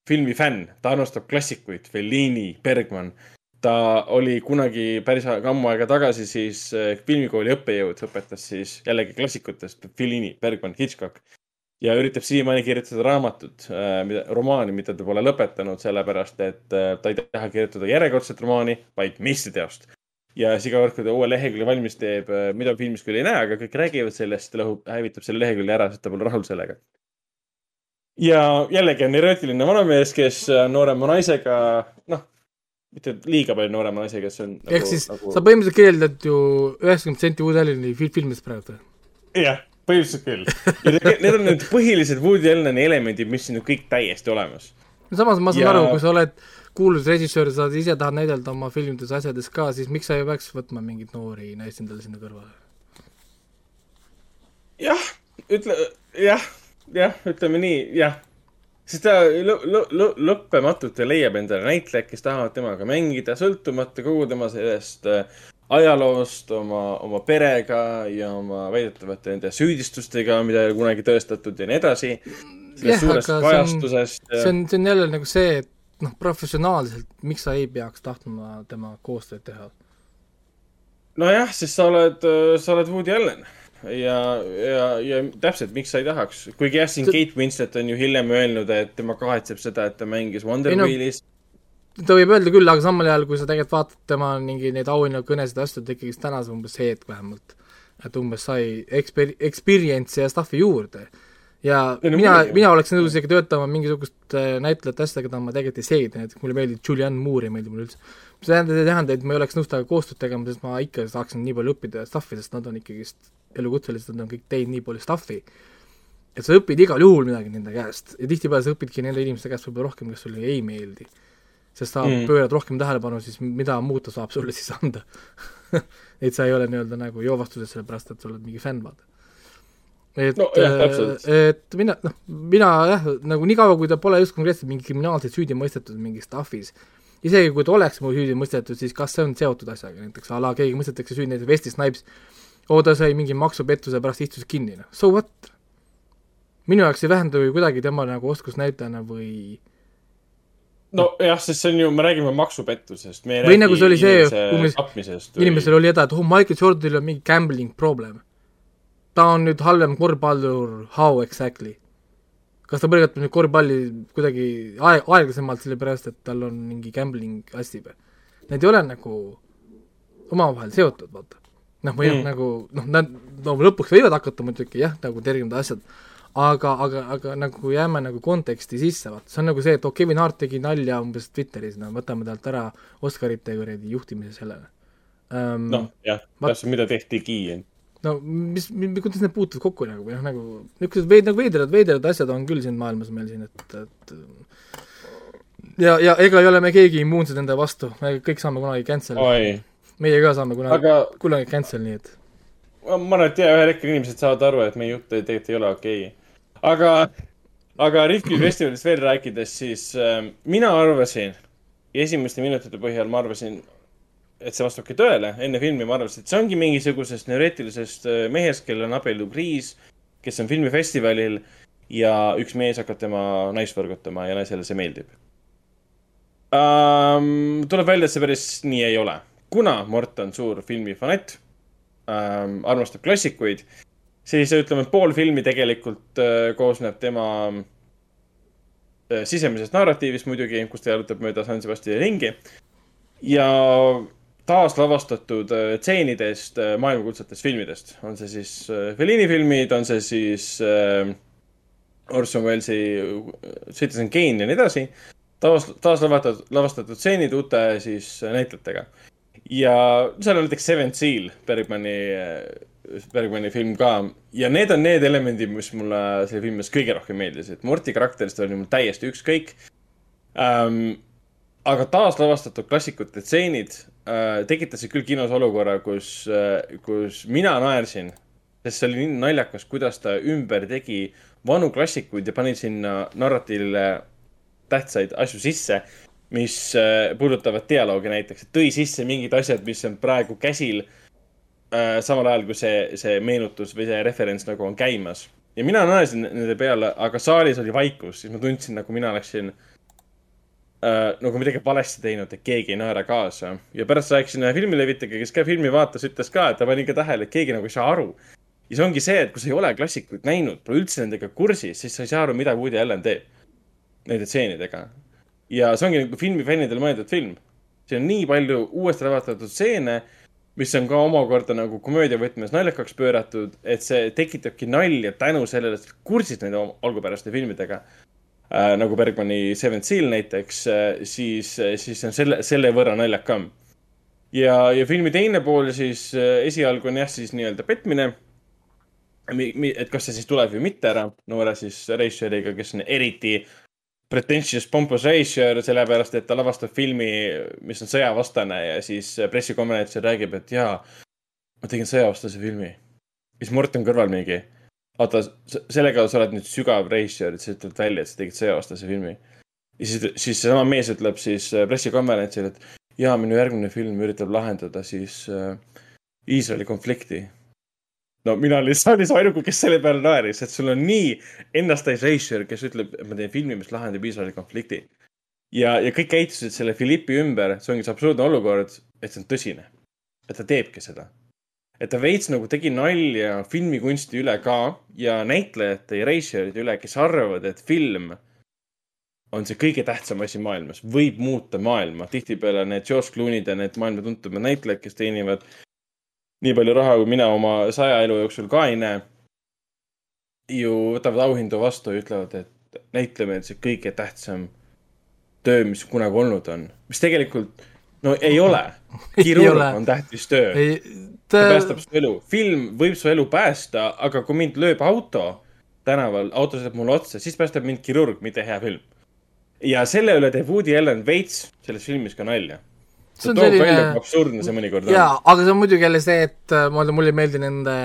filmi fänn, ta armastab klassikuid, Fellini, Bergman. ta oli kunagi päris ammu aega tagasi siis äh, filmikooli õppejõud, õpetas siis jällegi klassikutest Fellini, Bergman, Hitchcock. ja üritab siiamaani kirjutada raamatut, mida, romaani, mida ta pole lõpetanud, sellepärast et ta ei taha kirjutada järjekordset romaani, vaid meistriteost. Ja siis iga kord, kui ta uue lehekülje valmis teeb, äh, mida filmis küll ei näe, aga kõik räägivad sellest, ta lõhub, hävitab selle lehekülje ära, sest ta pole rahul sellega. ja jällegi on erootiline vanamees, kes on noorema naisega, noh, mitte liiga palju noorema naisega, kes on ehk siis nagu... sa põhimõtteliselt kirjeldad ju üheksakümmend protsenti Woody Alleni filmidest praegu. jah põhiliselt küll. need on need põhilised Woody Alleni elemendid, mis siin on kõik täiesti olemas. Samas ma saan ja... aru, kui sa oled kuulus režissöör, sa ise tahad näidelda oma filmides, asjades ka, siis miks sa ei peaks võtma mingeid noori naisi endale sinna kõrvale? jah, ütle, jah, jah, ütleme nii, jah. sest ta lõ, lõ, lõ, lõppematult leiab endale näitlejaid, kes tahavad temaga mängida, sõltumata kogu tema sellest äh, ajaloost, oma, oma perega ja oma väidetavate nende süüdistustega, mida ei ole kunagi tõestatud ja nii edasi. Sellest suurest kajastusest. see on, see on jälle nagu see, et noh, professionaalselt, miks sa ei peaks tahtma tema koostööd teha? nojah, sest sa oled, sa oled Woody Allen ja, ja, ja täpselt, miks sa ei tahaks, kuigi jah, siin Kate Winslet on ju hiljem öelnud, et tema kahetseb seda, et ta mängis Wonder no, Wheelis ta võib öelda küll, aga samal ajal, kui sa tegelikult vaatad tema mingi neid auhinnakõnesid ja asju, ta ikkagi tänas umbes hetk vähemalt. et umbes sai eksper-, experience'i ja stuff'i juurde. Ja no, mina, mina oleks nõus isegi töötama mingisugust äh, näitlejat asjadega, keda ma tegelikult ei seedi, näiteks mulle meeldib Julianne Moore, ei meeldi mulle üldse. see tähendab, ei tähenda, et ma ei oleks nõus temaga koostööd tegema, sest ma ikka saaksin nii palju õppida stuff'i, sest nad on ikkagist elukutselised, nad on kõik teinud nii palju stuff'i et sa õpid igal juhul midagi nende käest ja tihtipeale sa õpidki nende inimeste käest võib-olla rohkem, kes sulle ei meeldi sest sa mm. pöörad rohkem tähelepanu, siis mida muud ta saab sulle siis anda *laughs* et sa ei ole nii-öelda nagu joovastuses sellepärast, et sa oled mingi fänn, vaata. Et no,, äh, et mina, noh, mina jah, nagu niikaua, kui ta pole just konkreetselt mingi kriminaalselt süüdi mõistetud mingis stuff'is, isegi kui ta oleks mul süüdi mõistetud, siis kas see on seotud asjaga, näiteks a la keegi mõistetakse süüdi, näiteks Wesley Snipes, oo, ta sai mingi maksupettuse pärast istus kinni, noh, so what? minu jaoks ei vähenda ju kuidagi tema nagu oskusnäitlejana või nojah, sest see on ju, me räägime maksupettusest. või nagu see oli see, umbes inimesel oli häda, et oh, Michael Jordanil on mingi gambling problem. Ta on nüüd halvem korvpallur, how exactly? kas ta põrgatab nüüd korvpalli kuidagi aeg, aeglasemalt, sellepärast et tal on mingi gambling asi või? Need ei ole nagu omavahel seotud, vaata. noh, või mm. nagu noh, nad no lõpuks võivad hakata muidugi jah, nagu tervinud asjad aga, aga, aga nagu jääme nagu konteksti sisse, vaata, see on nagu see, et oh, Kevin Hart tegi nalja umbes Twitteris, no võtame talt ära Oscarite kuradi juhtimise sellele um,. noh, jah, täpselt, mida tehtigi. No mis, mis, kuidas need puutuvad kokku nagu või noh, nagu niisugused veid-, nagu veidrad, veidrad asjad on küll siin maailmas meil siin, et, et ja, ja ega ei ole me keegi immuunsed enda vastu, me kõik saame kunagi cancel. meie ka saame kunagi aga..., kunagi cancel, nii et ma arvan, et ja ühel hetkel inimesed saavad aru, et meie jutt tegelikult ei ole okei. Okay aga, aga Rifki festivalist veel rääkides, siis äh, mina arvasin, esimeste minutite põhjal ma arvasin, et see vastabki tõele. enne filmi ma arvasin, et see ongi mingisugusest neureetilisest äh, mehest, kellel on abielukriis, kes on filmifestivalil ja üks mees hakkab tema naist võrgutama ja naisele see meeldib um,. tuleb välja, et see päris nii ei ole. kuna Mort on suur filmifanatt um,, armastab klassikuid siis ütleme, pool filmi tegelikult äh, koosneb tema äh, sisemisest narratiivist muidugi, kus ta jalutab mööda San Sebastiani ringi. ja taaslavastatud äh, tseenidest maailmakutsetest filmidest, on see siis Fellini filmid, on see siis Orson Wellesi Citizen Kane ja nii edasi. taas, taaslavastatud, lavastatud stseenid uute siis näitlejatega. ja seal on näiteks Seven Seal, Bergmani Bergmani film ka ja need on need elemendid, mis mulle selle filmis kõige rohkem meeldisid. Morti karakterist oli mul täiesti ükskõik ähm,. Aga taaslavastatud klassikute stseenid äh, tekitasid küll kinos olukorra, kus äh,, kus mina naersin, sest see oli nii naljakas, kuidas ta ümber tegi vanu klassikuid ja pani sinna narratiivile tähtsaid asju sisse, mis äh, puudutavad dialoogi näiteks, tõi sisse mingid asjad, mis on praegu käsil äh, samal ajal kui see, see meenutus või see referents nagu on käimas. ja mina naersin nende peale, aga saalis oli vaikus, siis ma tundsin, nagu mina oleksin äh, nagu midagi valesti teinud, et keegi ei naera kaasa. ja pärast rääkisin ühe filmilevitajaga, kes ka filmi vaatas, ütles ka, et ta pani ka tähele, et keegi nagu ei saa aru. ja see ongi see, et kui sa ei ole klassikuid näinud, pole üldse nendega kursis, siis sa ei saa aru, mida Woody Allen teeb nende stseenidega. ja see ongi nagu filmifännidele mõeldud film. siin on nii palju uuesti lavastatud stseene, mis on ka omakorda nagu komöödia võtmes naljakaks pööratud, et see tekitabki nalja tänu sellele, et kursis nende algupäraste filmidega äh, nagu Bergmani Seventh Seal näiteks äh,, siis, siis see on selle, selle võrra naljakam. ja, ja filmi teine pool siis äh, esialgu on jah, siis nii-öelda petmine. et kas see siis tuleb või mitte ära noore siis režissööriga, kes on eriti pretentious pompous režissöör, sellepärast et ta lavastab filmi, mis on sõjavastane ja siis pressikonverentsil räägib, et jaa, ma tegin sõjavastase filmi. siis Mort on kõrval mingi, vaata, sellega sa oled nüüd sügav režissöör, et sa ütled välja, et sa tegid sõjavastase filmi. ja siis, siis seesama mees ütleb siis äh, pressikonverentsil, et jaa, minu järgmine film üritab lahendada siis äh, Iisraeli konflikti. no mina olin *laughs* saalis ainuke, kes selle peale naeris, et sul on nii ennasttäis režissöör, kes ütleb, et ma teen filmi, mis lahendab Iisraeli konflikti. ja, ja kõik käitusid selle Philippi ümber, see ongi see absurdne olukord, et see on tõsine. et ta teebki seda. Et ta veits nagu tegi nalja filmikunsti üle ka ja näitlejate ja režissööride üle, kes arvavad, et film on see kõige tähtsam asi maailmas, võib muuta maailma. tihtipeale need George Clooney'd ja need maailma tuntumad näitlejad, kes teenivad nii palju raha, kui mina oma saja elu jooksul ka ei näe, ju võtavad auhindu vastu ja ütlevad, et näitleme, et see kõige tähtsam töö, mis kunagi olnud on. mis tegelikult, no ei ole. kirurg on tähtis töö. ta ta, päästab su elu. film võib su elu päästa, aga kui mind lööb auto tänaval, auto sõidab mulle otsa, siis päästab mind kirurg, mitte hea film. ja selle üle teeb Woody Allen veits selles filmis ka nalja. See on selline- välja, absurdne see mõnikord on. jaa, aga see on muidugi jälle see, et äh, mulle, mulle ei meeldi nende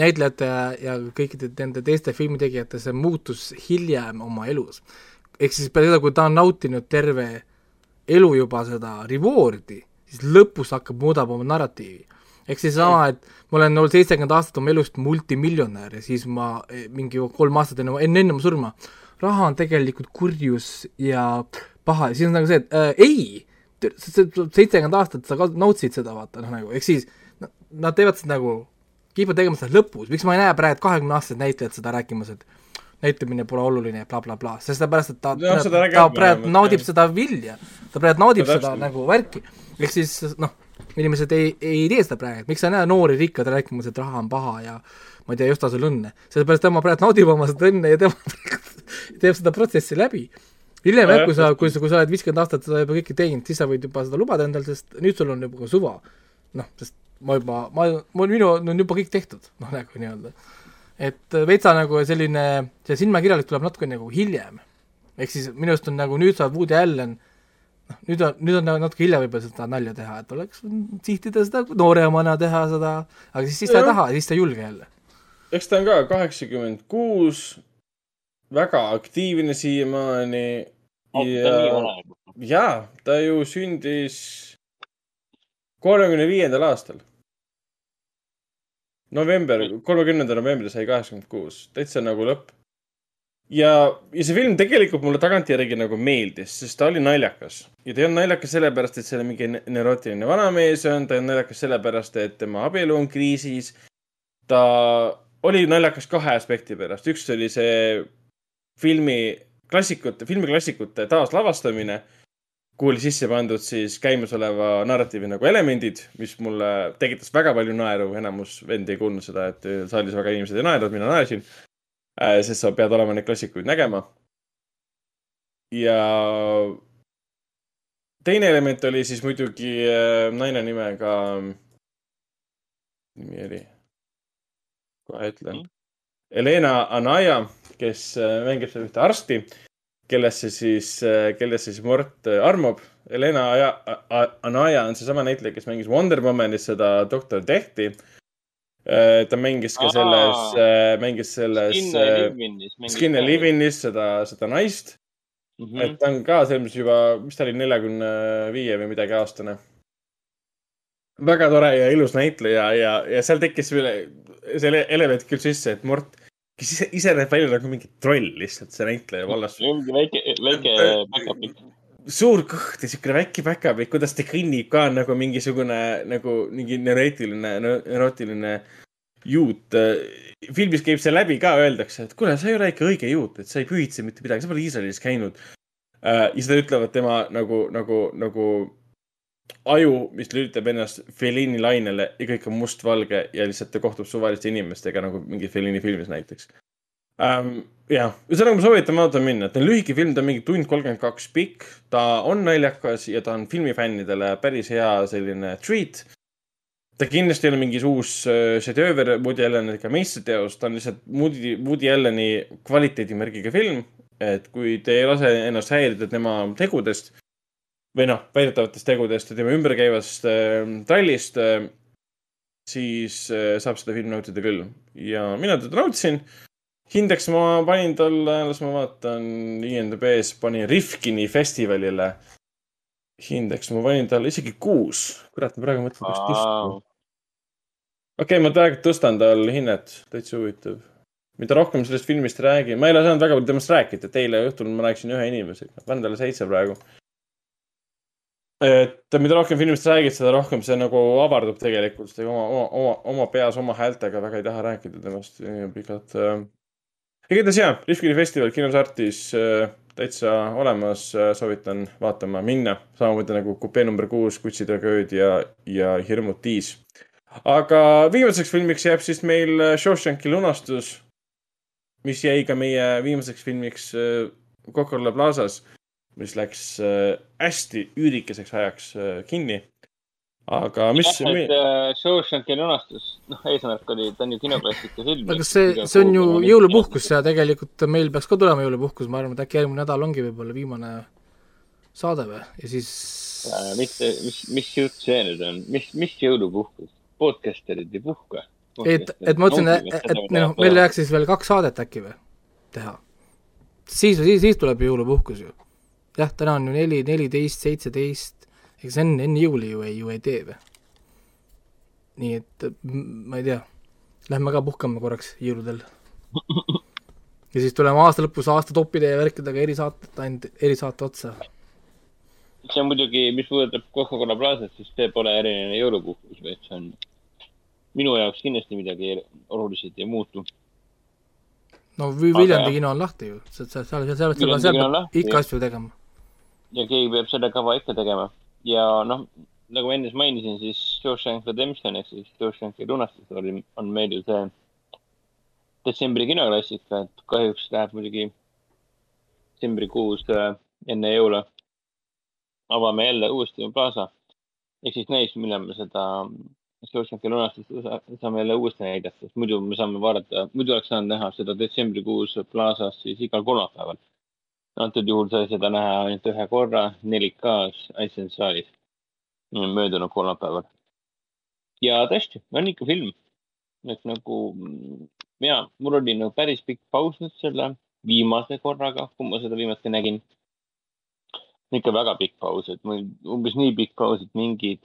näitlejate ja, ja kõikide nende teiste filmitegijate see muutus hiljem oma elus. ehk siis peale seda, kui ta on nautinud terve elu juba seda reward'i, siis lõpus hakkab, muudab oma narratiivi. ehk siis sama, et ma olen olnud seitsekümmend aastat oma elust multimiljonär ja siis ma eh, mingi kolm aastat enne, enne, enne oma surma, raha on tegelikult kurjus ja paha ja siis on nagu see, et äh, ei, seitsekümmend aastat sa nautisid seda, vaata noh nagu, ehk siis nad teevad seda nagu, kipuvad tegema seda lõpus, miks ma ei näe praegu kahekümne aastased näitlejad seda rääkimas, et näitlemine pole oluline ja blablabla bla,, sest sellepärast, et ta, ta, ta praegu naudib jah. seda vilja, ta praegu naudib No seda nagu värki, ehk siis noh, inimesed ei, ei tee seda praegu, miks sa ei näe noori rikkad rääkimas, et raha on paha ja ma ei tea, just sul õnne, sellepärast tema praegu naudib oma seda õnne ja tema *laughs* teeb seda protsessi läbi. Hiljem jah, kui sa, kui sa, kui sa oled viiskümmend aastat seda juba kõike teinud, siis sa võid juba seda lubada endale, sest nüüd sul on juba ka suva. noh, sest ma juba, ma, mul, minu on juba kõik tehtud, *laughs* noh nagu nii-öelda. Et veitsa nagu selline, see silmakirjalik tuleb natuke nagu hiljem. ehk siis minu arust on nagu nüüd saab Woody Allen, noh nüüd on, nüüd on nagu natuke hilja võib-olla seda nalja teha, et oleks sihtida seda nooremana teha seda, aga siis, siis ta ei taha, siis ta ei julge jälle. eks ta on ka kaheksakümmend kuus, väga aktiivne siiamaani vana ja, ja ta ju sündis kolmekümne viiendal aastal. november, kolmekümnendal novembril sai kaheksakümmend kuus, täitsa nagu lõpp. ja, ja see film tegelikult mulle tagantjärgi nagu meeldis, sest ta oli naljakas. Ja ta ei olnud naljakas sellepärast, et seal mingi ne- neurotiline vanamees on, ta on naljakas sellepärast, et tema abielu on kriisis. Ta oli naljakas kahe aspekti pärast, üks oli see filmi klassikute, filmiklassikute taaslavastamine, oli sisse pandud siis käimasoleva narratiivi nagu elemendid, mis mulle tekitas väga palju naeru, enamus vendi ei kuulnud seda, et saalis väga inimesed ei naernud, mina naersin. sest sa pead olema neid klassikuid nägema. ja teine element oli siis muidugi äh, naine nimega, nimi oli, kohe ütlen. Helena Anaya, kes äh, mängib seal ühte arsti, kellesse siis, kellesse siis Mort äh, armub. Helena Aja- A- Anaya on seesama näitleja, kes mängis Wonder Womanis seda doktor Dehti. ta mängis ka selles, mängis selles Skin äh, and. Livinis seda, seda naist. Mhm. et ta on ka selles mõttes juba, mis ta oli, neljakümne viie või midagi aastane. väga tore ja ilus näitleja ja, ja seal tekkis üle, selle element küll sisse, et Mort, kes ise, ise näeb välja nagu mingi troll lihtsalt, see näitleja vallas. mingi väike, väike päkapikk. suur kõht ja siukene väike päkapikk, kuidas ta kõnnib ka nagu mingisugune nagu mingi neurotiline, neurootiline juut. filmis käib see läbi ka, öeldakse, et kuule, sa ei ole ikka õige juut, et sa ei pühitse mitte midagi, sa pole Iisraelis käinud. ja seda ütlevad tema nagu, nagu, nagu aju, mis lülitab ennast Fellini lainele ja kõik on mustvalge ja lihtsalt ta kohtub suvaliste inimestega nagu mingi Fellini filmis näiteks ähm,. jah, ühesõnaga ma soovitan vaatama minna, ta on lühike film, ta on mingi tund kolmkümmend kaks pikk, ta on naljakas ja ta on filmifännidele päris hea selline treat. ta kindlasti ei ole mingi uus äh, šedööver Woody Allen ega meistriteos, ta on lihtsalt Woody, Woody Alleni kvaliteedimärgiga film. et kui te ei lase ennast häirida tema tegudest või noh, väidetavatest tegudest ja tema ümberkäivast äh, trallist äh,, siis äh, saab seda filmi nautida küll. ja mina teda nautisin. hindeks ma panin talle, las ma vaatan, IMDB-s panin Rifkini festivalile. hindeks ma panin talle isegi kuus. kurat, ma praegu mõtlen, kas tõsta. okei okay,, ma praegu tõstan tal hinnet, täitsa huvitav. mida rohkem sellest filmist räägin, ma ei ole saanud väga palju temast rääkida, et eile õhtul ma rääkisin ühe inimesega, panen talle seitse praegu. Et mida rohkem filmist räägid, seda rohkem see nagu avardub tegelikult, oma, oma, oma, oma peas oma häältega väga ei taha rääkida temast pikalt. igatahes jaa, Rifkini festival kinos Artis äh, täitsa olemas, soovitan vaatama minna. samamoodi nagu kupee number kuus, Kutsitragööd ja, ja Hirmud tiis. aga viimaseks filmiks jääb siis meil äh, Shawshanki lunastus, mis jäi ka meie viimaseks filmiks äh, Coca-Cola Plazas, mis läks äh, hästi üürikeseks ajaks äh, kinni. aga mis, et äh, Shawshanki lunastus, noh, eesmärk oli, ta on ju kinoklassika film. aga see, see on ju jõulupuhkus ja tegelikult meil peaks ka tulema jõulupuhkus, ma arvan, et äkki järgmine nädal ongi võib-olla viimane saade või, ja siis mitte, mis, mis jutt see nüüd on, mis, mis jõulupuhkus? podcasterid ei puhka. et, et ma mõtlesin, et, et noh, meil jääks siis veel kaks saadet äkki või teha. siis, siis, siis tuleb ju jõulupuhkus ju. jah, täna on ju neli, neliteist, seitseteist, eks enne, enne jõuli ju ei, ju ei tee või. nii et ma ei tea, lähme ka puhkame korraks jõuludel. ja siis tuleme aasta lõpus aasta toppide ja värkidega erisaated, ainult erisaate otsa. see on muidugi, mis puudutab Coca-Cola Plazat, siis see pole eriline jõulupuhkus, vaid see on minu jaoks kindlasti midagi oluliselt ei muutu. no Viljandi kino on lahti ju, seal, seal, seal, seal, seal, seal peab ikka asju tegema. Ja keegi peab selle kava ikka tegema ja noh, nagu ma ennist mainisin, siis Shawshank Redemption ehk siis Shawshanki lunastus oli, on meil ju see detsembri kinoklassika, et kahjuks läheb muidugi detsembrikuus äh, enne jõule avame jälle uuesti Plaza. ehk siis näis, millal me seda Shawshanki lunastust sa- saame jälle uuesti näidata, sest muidu me saame vaadata, muidu oleks saanud näha seda detsembrikuus Plazas siis igal kolmapäeval. Antud juhul sai seda näha ainult ühe korra 4K-s Iceland saalis möödunud kolmapäeval. ja tõesti, on ikka film. et nagu mm, ja mul oli nagu päris pikk paus nüüd selle viimase korraga, kui ma seda viimati nägin. ikka väga pikk paus, et mul umbes nii pikk paus, et mingid,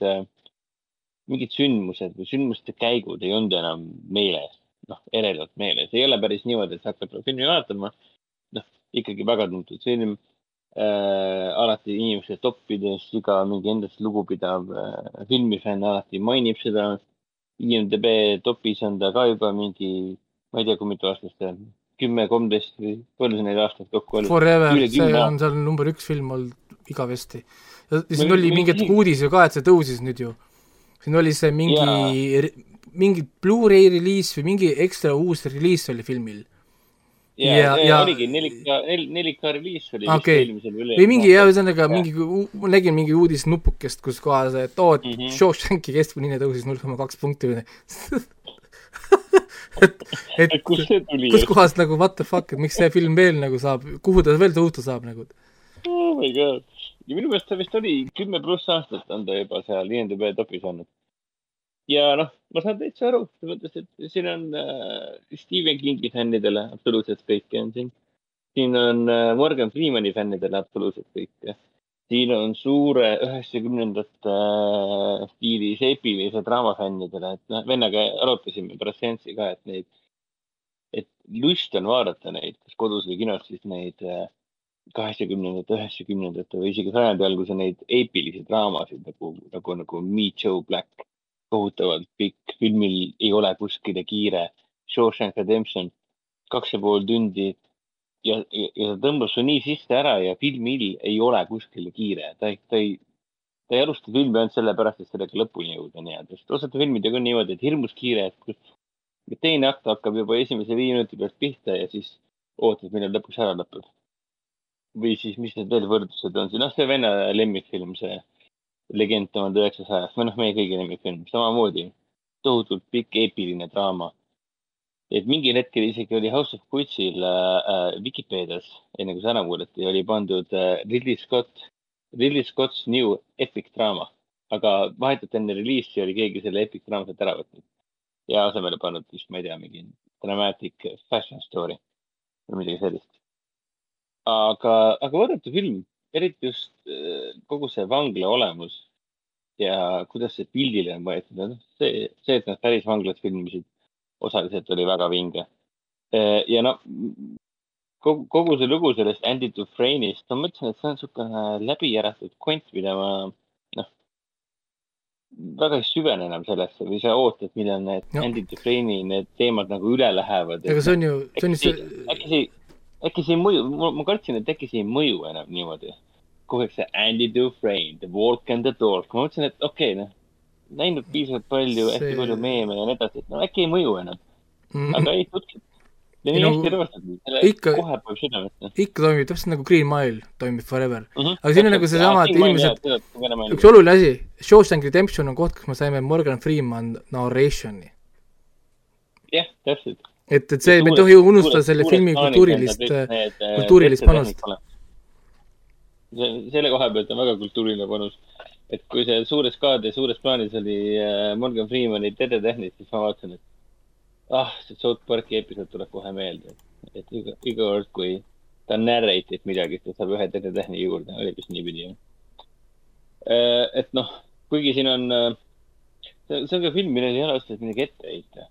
mingid sündmused või sündmuste käigud ei olnud enam meeles, noh, eredalt meeles, ei ole päris niimoodi, et hakkad filmi vaatama. Ikkagi väga tuntud film äh,. alati inimeste toppides iga mingi endast lugupidav äh, filmifänn alati mainib seda. IMDB topis on ta ka juba mingi, ma ei tea, kui mitu aastat see on, kümme, kolmteist või palju see neid aastaid kokku oli? Forever, see on seal number üks film olnud igavesti. ja Ma- oli mingeid ma- uudis ju ka, et see tõusis nüüd ju. siin oli see mingi, mingi Blu-ray reliis või mingi ekstra uus reliis oli filmil. Ja, ja- ja, oligi 4K, 4K reliis oli vist Okei. eelmisel üle. või mingi jah, ühesõnaga mingi, ma nägin mingi uudisnupukest, kus kohas, et oo, et mm. -hmm. Shawshanki keskmine tõusis null koma kaks punkti või *laughs* *laughs* et, et kust see tuli? kus kohas nagu what the fuck, et miks see film veel nagu saab, kuhu ta veel tõusta saab nagu. oh my god. ja minu meelest ta vist oli kümme pluss aastat on ta juba seal IMDB topis olnud. Ja noh, ma saan täitsa aru, mõttes, et siin on äh, Stephen Kingi fännidele absoluutselt kõike on siin. siin on äh, Morgan Freemani fännidele absoluutselt kõike. siin on suure üheksakümnendate äh, stiilis eepilise draama fännidele, et noh, vennaga arutasime pärast seanssi ka, et neid, et lust on vaadata neid, kas kodus või kinos siis neid äh, kaheksakümnendate, üheksakümnendate või isegi sajandi alguse neid eepilisi draamasid nagu, nagu, nagu Meet Joe Black. Kohutavalt pikk, filmil ei ole kuskile kiire. Shawshank Redemption, kaks ja pool tundi. Ja, ja, ja ta tõmbas su nii sisse ära ja filmil ei ole kuskile kiire, ta ei, ta ei, ta ei alusta filmi ainult sellepärast, et sellega lõpuni jõuda nii-öelda, sest osade filmidega on niimoodi, et hirmus kiire, et kus teine akt hakkab juba esimese viie minuti pealt pihta ja siis ootad, millal lõpuks ära lõpeb. või siis, mis need veel võrdlused on, noh, see vene lemmikfilm, see Legend tuhande üheksasajast või noh, meie kõigi lemmikfilm, samamoodi tohutult pikk eepiline draama. et mingil hetkel isegi oli House of Gucci'l äh, Vikipeedias, enne kui see ära muudeti, oli pandud äh, Ridley Scott, Ridley Scott's New Epic Drama, aga vahetult enne reliisi oli keegi selle Epic Drama sealt ära võtnud ja asemele pannud vist, ma ei tea, mingi dramatic fashion story või midagi sellist. aga, aga vaadata film, eriti just äh, kogu see vangla olemus ja kuidas see pildile on võetud, see, see, et nad päris vanglat filmisid, osaliselt oli väga vinge. ja noh, kogu, kogu see lugu sellest Andy Dufresne'ist, ma mõtlesin, et see on niisugune läbijäratud kont, mida ma noh, väga ei süvene enam sellesse või sa ootad, millal need No. no. Andy Dufresne'i need teemad nagu üle lähevad. ega see on ju, see on ju see,, äkki see, äkki ei mõju, ma kartsin, et äkki see ei mõju enam niimoodi. kogu aeg see Andy Dufresne, The Walk and the Talk, ma mõtlesin, et okei okay,, noh, näinud piisavalt palju See- hästi palju meeme ja nii edasi, et no äkki ei mõju enam, mm, aga ei, tutsi. ja nii no, hästi selle ikka- kohe paneb südamesse. ikka toimib täpselt nagu Green Mile toimib forever. Mhm. Aga siin on nagu seesama, et inimesed- üks oluline asi, Shawshank Redemption on koht, kus me saime Morgan Freeman narration'i. jah, täpselt. et, et see, me ei tohi unustada selle filmi kultuurilist, kultuurilist panust.. selle koha pealt on väga kultuuriline panus. et kui see suures kaadris, suures plaanis oli äh, Morgan Freemani tedetehnid, siis ma vaatasin, et ah, see South Park'i episood tuleb kohe meelde. et iga, iga kord, kui ta narrate'ib midagi, siis ta saab ühe dedetehni juurde, oli vist niipidi jah. et noh, kuigi siin on, see on ka film, millel ei ole otseselt midagi ette heita.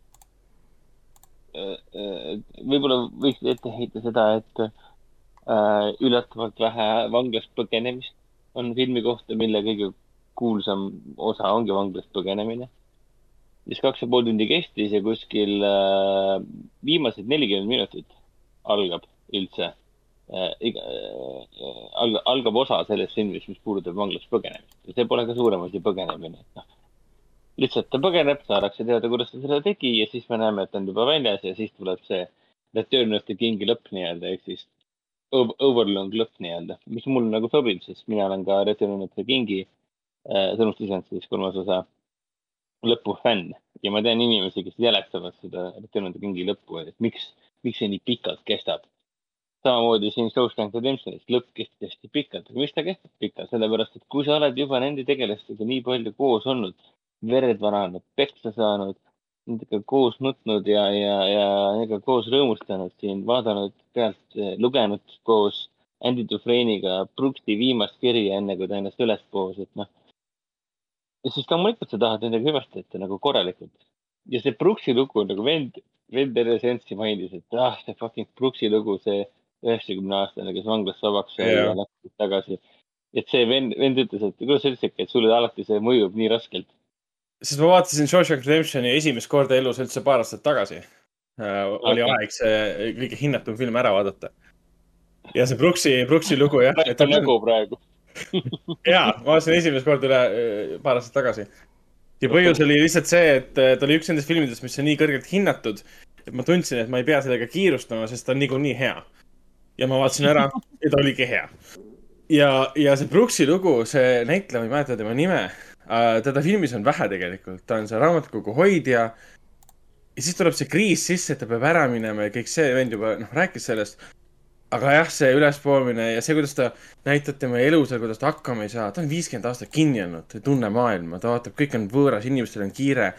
Võib-olla võiks ette heita seda, et äh, üllatavalt vähe vanglast põgenemist on filmi kohta, mille kõige kuulsam osa ongi vanglast põgenemine. siis kaks ja pool tundi kestis ja kuskil äh, viimased nelikümmend minutit algab üldse äh, iga, äh, algab osa sellest filmist, mis puudutab vanglast põgenemist ja see pole ka suurem asi põgenemine, et noh, lihtsalt ta põgeneb, saadakse teada, kuidas ta seda tegi ja siis me näeme, et ta on juba väljas ja siis tuleb see Return of the King'i lõpp nii-öelda ehk siis over- overlong lõpp nii-öelda, mis mul nagu sobib, sest mina olen ka Return of the King'i äh, sõnust lisanud siis kolmas osa lõpu fänn. Ja ma tean inimesi, kes jälestavad seda Return of the King'i lõppu, et miks, miks see nii pikalt kestab. samamoodi siin Shawshank Redemptionis lõpp kestis hästi pikalt, aga miks ta kestab pikalt, sellepärast et kui sa oled juba nende tegelastega nii palju koos olnud, verd vananud, peksa saanud, nendega koos nutnud ja, ja, ja nendega koos rõõmustanud siin, vaadanud pealt, lugenud koos Andy Dufresne'iga Brooksi viimast kirja, enne kui ta ennast üles poos, et noh. ja siis loomulikult sa tahad nendega hüvasti jätta nagu korralikult. ja see Brooksi lugu nagu vend, vend terve seanssi mainis, et ah, see fucking Brooksi lugu, see üheksakümne aastane, kes vanglast vabaks sai Jaa. ja läks tagasi. et see vend, vend ütles, et kuidas ütlesidki, et sulle alati see mõjub nii raskelt. Sest ma vaatasin Shawshank Redemptioni esimest korda elus üldse paar aastat tagasi äh,. oli Okei. aeg see kõige hinnatum film ära vaadata. ja see Brooksi, Brooksi lugu jah, ta on nägu praegu. *laughs* jaa, ma vaatasin esimest korda üle äh, paar aastat tagasi. ja põhjus oli lihtsalt see, et äh, ta oli üks nendest filmidest, mis on nii kõrgelt hinnatud, et ma tundsin, et ma ei pea sellega kiirustama, sest ta on niikuinii hea. ja ma vaatasin ära ja ta oligi hea. ja, ja see Brooksi lugu, see näitleja, ma ei mäleta tema nime teda filmis on vähe tegelikult, ta on see raamatukogu hoidja. ja siis tuleb see kriis sisse, et ta peab ära minema ja kõik see vend juba, noh, rääkis sellest. aga jah, see ülespoomine ja see, kuidas ta näitab tema elu seal, kuidas ta hakkama ei saa, ta on viiskümmend aastat kinni olnud, ta ei tunne maailma, ta vaatab, kõik on võõras, inimestel on kiire.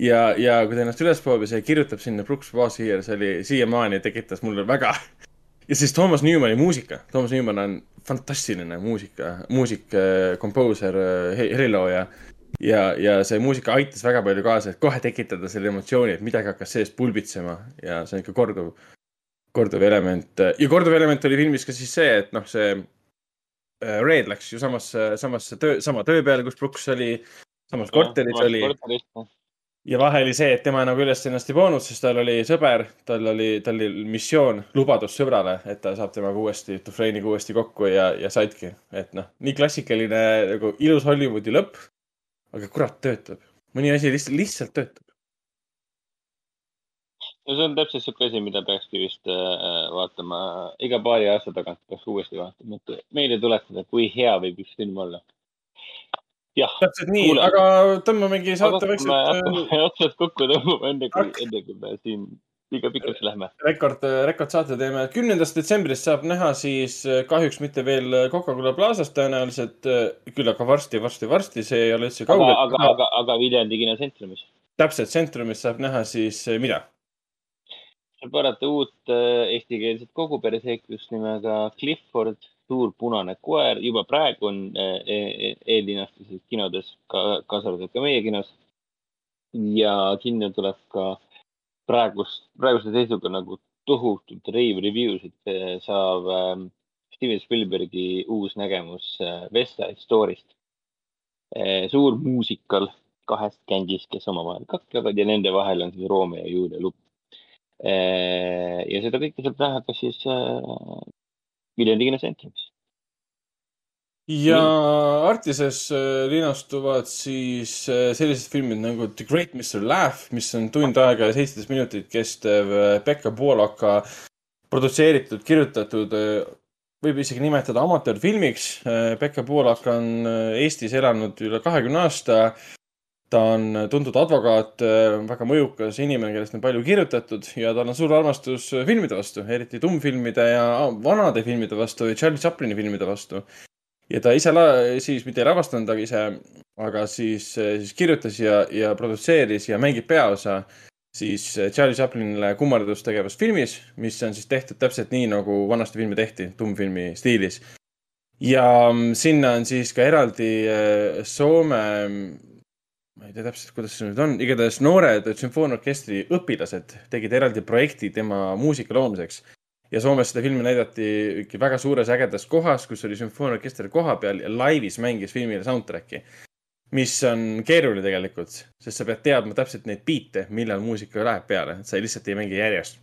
ja, ja kui ta ennast üles poobis ja kirjutab sinna Brooks Bassier, see oli siiamaani tekitas mulle väga. Ja siis Toomas Newmani muusika, Toomas Newman on fantastiline muusika, muusik, komposer, helilooja. ja, ja see muusika aitas väga palju kaasa, et kohe tekitada selle emotsiooni, et midagi hakkas seest pulbitsema ja see on ikka korduv korduv element ja korduv element oli filmis ka siis see, et noh, see äh, Red läks ju samasse, samasse töö, sama töö peale, kus Brooks oli. samas korteris oli. Ja vahe oli see, et tema nagu üles ennast ei pannud, sest tal oli sõber, tal oli, tal oli missioon, lubadus sõbrale, et ta saab temaga uuesti, Dufresne'iga uuesti kokku ja, ja saidki. et noh, nii klassikaline nagu ilus Hollywoodi lõpp. aga kurat, töötab. mõni asi lihtsalt, lihtsalt töötab. no see on täpselt siuke asi, mida peakski vist äh, vaatama iga paari aasta tagant peaks uuesti vaatama, et meile tuletada, kui hea võib üks film olla. Täpselt nii, aga tõmbamegi saate vaikselt hakkame *laughs* otsad kokku tõmbama, enne kui enne kui me siin liiga pikaks lähme. rekord, rekordsaate teeme. kümnendast detsembrist saab näha siis äh, kahjuks mitte veel Coca-Cola Plazas tõenäoliselt, küll aga varsti, varsti, varsti, see ei ole üldse aga, kaugel aga, aga, aga Viljandi kinotsentrimis täpselt tsentrumis saab näha siis äh, mida? saab vaadata uut äh, eestikeelset kogupereseiklust nimega Clifford, suur punane koer, juba praegu on äh, e- eellinastused kinodes, ka kaasa arvatud ka meie kinos. ja kinno tuleb ka praegust, praeguse seisuga nagu tohutult rave reviews, et äh, saab äh, Steven Spielbergi uus nägemus äh, West Side Story'st äh,. suur muusikal kahest gängist, kes omavahel kaklevad ja nende vahel on siis Romeo ja Julia lupp. ja seda kõike saab näha ka siis Viljandi kinotsentrimis. ja Artises äh, linastuvad siis äh, sellised filmid nagu The Great Mr Laugh, mis on tund aega ja seitseteist minutit kestev äh, Pekka Poolaka produtseeritud, kirjutatud, võib isegi nimetada amatöörfilmiks. Pekka Poolak on Eestis elanud üle kahekümne aasta. Ta on tuntud advokaat, väga mõjukas inimene, kellest on palju kirjutatud ja tal on suur armastus filmide vastu, eriti tummfilmide ja vanade filmide vastu ja Charlie Chaplini filmide vastu ja ta ise la- siis mitte ei lavastanud, aga ise, aga siis, siis kirjutas ja, ja produtseeris ja mängib peaosa siis Charlie Chaplinile kummardustegevus filmis, mis on siis tehtud täpselt nii, nagu vanasti filme tehti, tummfilmi stiilis. ja mm, sinna on siis ka eraldi äh, Soome, ma ei tea täpselt, kuidas see nüüd on, igatahes noored sümfooniaorkestri õpilased tegid eraldi projekti tema muusika loomiseks ja Soomes seda filmi näidati ikka väga suures ägedas kohas, kus oli sümfooniaorkester koha peal ja laivis mängis filmile soundtrack'i. mis on keeruline tegelikult, sest sa pead teadma täpselt neid biite, millal muusika läheb peale, et sa lihtsalt ei mängi järjest.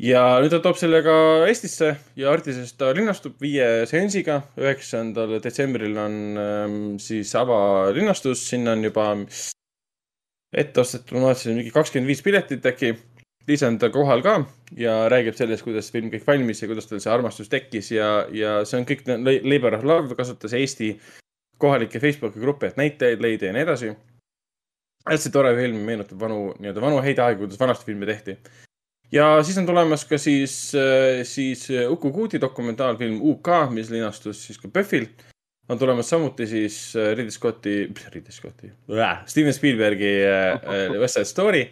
Ja nüüd ta toob selle ka Eestisse ja Artises ta linnastub viie seansiga. üheksandal detsembril on ähm, siis avalinastus, sinna on juba ette ostetud, ma vaatasin mingi kakskümmend viis piletit äkki Liisa on ta kohal ka ja räägib sellest, kuidas film kõik valmis ja kuidas tal see armastus tekkis ja, ja see on kõik La- Labor of Love, kasutas Eesti kohalikke Facebooki gruppe, et näitajaid leida ja nii edasi. hästi tore film, meenutab vanu, nii-öelda vanu häid aegu, kuidas vanasti filme tehti. Ja siis on tulemas ka siis, siis Uku Kuudi dokumentaalfilm UK, mis linastus siis ka PÖFFil. on tulemas samuti siis äh, Ridley Scotti, *laughs* Ridley Scotti, Steven Spielbergi äh, äh, West Side Story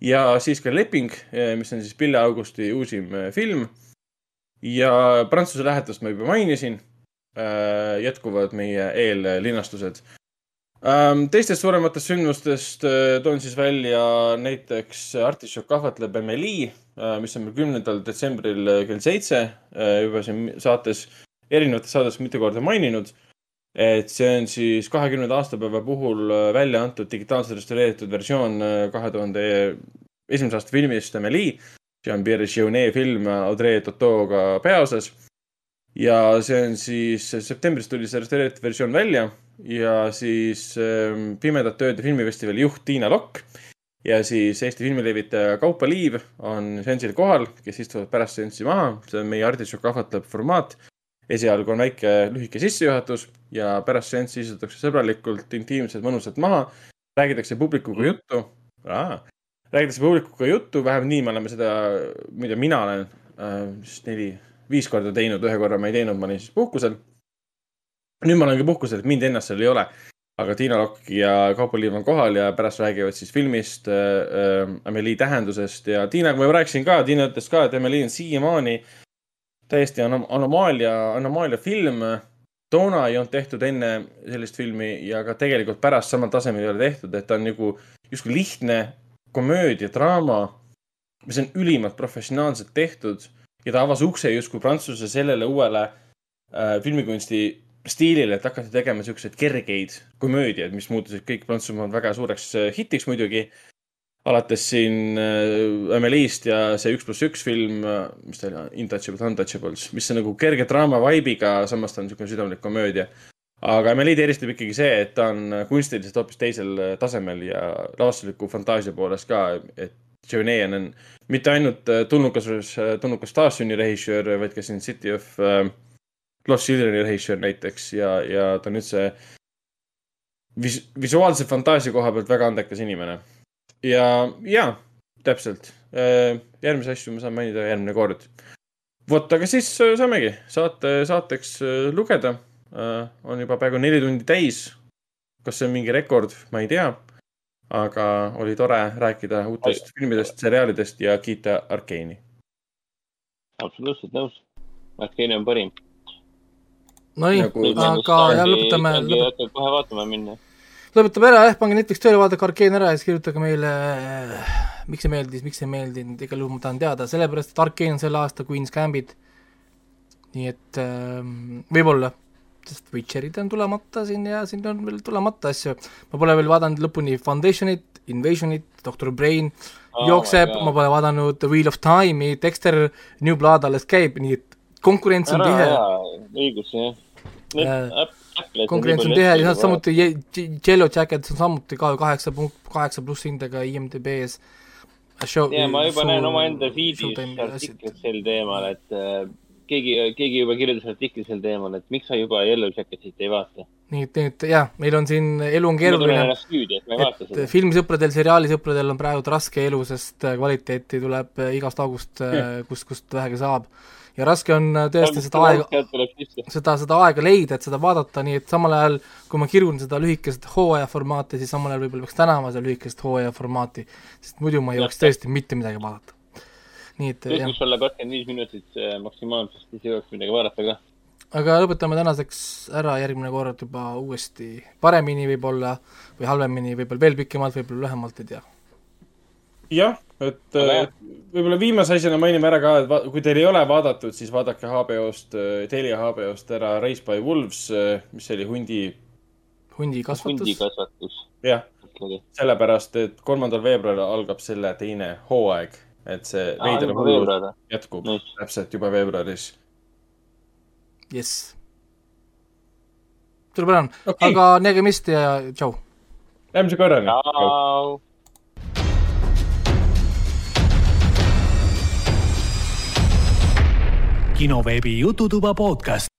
ja siis ka Leping, mis on siis Pille Augusti uusim äh, film. ja Prantsuse lähetust ma juba mainisin. jätkuvad meie eellinastused. Teistest suurematest sündmustest äh, toon siis välja näiteks Artišok kahvatleb Emily, mis on meil kümnendal detsembril äh, kell seitse juba siin saates, erinevates saadetes mitu korda maininud et see on siis kahekümnenda aastapäeva puhul äh, välja antud digitaalselt restaureeritud versioon äh, kahe tuhande esimese aasta filmist Amelie. Jean-Pierre Jeunet film Audrey Tautoga peaosas. ja see on siis, septembris tuli see restaureeritud versioon välja ja siis ähm, Pimedate ööde filmifestivali juht Tiina Lokk ja siis Eesti filmilevitaja Kaupo Liiv on seansil kohal, kes istuvad pärast seanssi maha, see on meie Artišok kahvatleb formaat esialgu on väike lühike sissejuhatus ja pärast seanssi istutakse sõbralikult, intiimselt, mõnusalt maha. räägitakse publikuga juttu. räägitakse publikuga juttu, vähemalt nii me oleme seda, mida mina olen äh, neli, viis korda teinud, ühe korra ma ei teinud, ma olin siis puhkusel. Nüüd ma olengi puhkusel, et mind ennast seal ei ole. aga Tiina Lokk ja Kaupo Liiv on kohal ja pärast räägivad siis filmist äh,, äh, Amelie tähendusest ja Tiinaga ma juba rääkisin ka, Tiina ütles ka, et Amelie on siiamaani täiesti anom- anomaalia, anomaalia film. toona ei olnud tehtud enne sellist filmi ja ka tegelikult pärast samal tasemel ei ole tehtud, et ta on nagu justkui lihtne komöödia, draama, mis on ülimalt professionaalselt tehtud ja ta avas ukse justkui Prantsuse sellele uuele äh, filmikunsti stiilile, et hakati tegema siukseid kergeid komöödiaid, mis muutusid kõik Prantsusmaal väga suureks äh, hitiks muidugi. alates siin äh, Amelie'st ja see üks pluss üks film, mis ta oli, Intouchables, Untouchables, mis on nagu kerge draama vibe'iga, samas ta on niisugune südamlik komöödia. aga Amelie'd eristab ikkagi see, et ta on kunstiliselt hoopis teisel äh, tasemel ja lavastusliku fantaasia poolest ka, et Jonet on mitte ainult äh, tulnukas, tulnukas taassünni režissöör, vaid ka siin City of äh, Lost Children'i režissöör näiteks ja, ja ta on üldse vis-, visuaalse fantaasia koha pealt väga andekas inimene. ja, ja täpselt, järgmisi asju ma saan mainida järgmine kord. vot, aga siis äh, saamegi saate, saateks äh, lugeda. on juba peaaegu neli tundi täis. kas see on mingi rekord, ma ei tea. aga oli tore rääkida uutest filmidest, seriaalidest ja kiita Arkeeni. absoluutselt nõus. Arkeene on parim. Nonii Nagu- aga jah, lõpetame, lõpetame. kohe vaatama minna. lõpetame ära jah, pange Netflix tööle, vaadake Arkeen ära ja siis kirjutage meile, miks see meeldis, miks ei meeldinud, igal juhul ma tahan teada, sellepärast et Arkeen on selle aasta Queen's Gambit. nii et ähm, võib-olla, sest Witcherid on tulemata siin ja siin on veel tulemata asju. ma pole veel vaadanud lõpuni Foundationit, Invasionit, Doctor Brain Oh jookseb ma pole vaadanud Wheel of Time'i, Dexter New Blood alles käib, nii et konkurents on tihe õigus, jah. Konkurents on tihe ja samuti Yellow Jackets on samuti ka kaheksa punkt, kaheksa pluss hindega IMDB-s. ja ma juba näen omaenda feed'is artiklit sel teemal, et äh, keegi, keegi juba kirjutas artikli sel teemal, et miks sa juba Yellow Jacketit ei vaata. nii et, et jah, meil on siin, elu on keeruline, et filmisõpradel, seriaalisõpradel on praegu raske elu, sest äh, kvaliteeti tuleb äh, igast august, *laughs* kust, kust vähegi saab. Ja raske on äh, tõesti seda aega, seda, seda aega leida, et seda vaadata, nii et samal ajal, kui ma kirun seda lühikest hooaja formaati, siis samal ajal võib-olla peaks tänama seda lühikest hooaja formaati, sest muidu ma ei jõuaks tõesti mitte midagi vaadata. nii et kõik jah, võiks olla kakskümmend viis minutit äh, maksimaalselt, siis jõuaks midagi vaadata ka. aga lõpetame tänaseks ära järgmine kord juba uuesti paremini võib-olla või halvemini, võib-olla veel pikemalt, võib-olla lühemalt, ei tea. jah, et äh, võib-olla viimase asjana mainime ära ka, et kui teil ei ole vaadatud, siis vaadake HBO-st, Telia HBO-st ära Race by Wolves, mis oli hundi, hundikasvatus, hundikasvatus. jah, sellepärast, et kolmandal veebruaril algab selle teine hooaeg, et see veider hullus veebruar. jätkub Nice. täpselt juba veebruaris. jess. suurepärane Okei. okay., aga nägemist ja tšau. järgmise korrani. Tšau. Kinoveebi Jututuba podcast.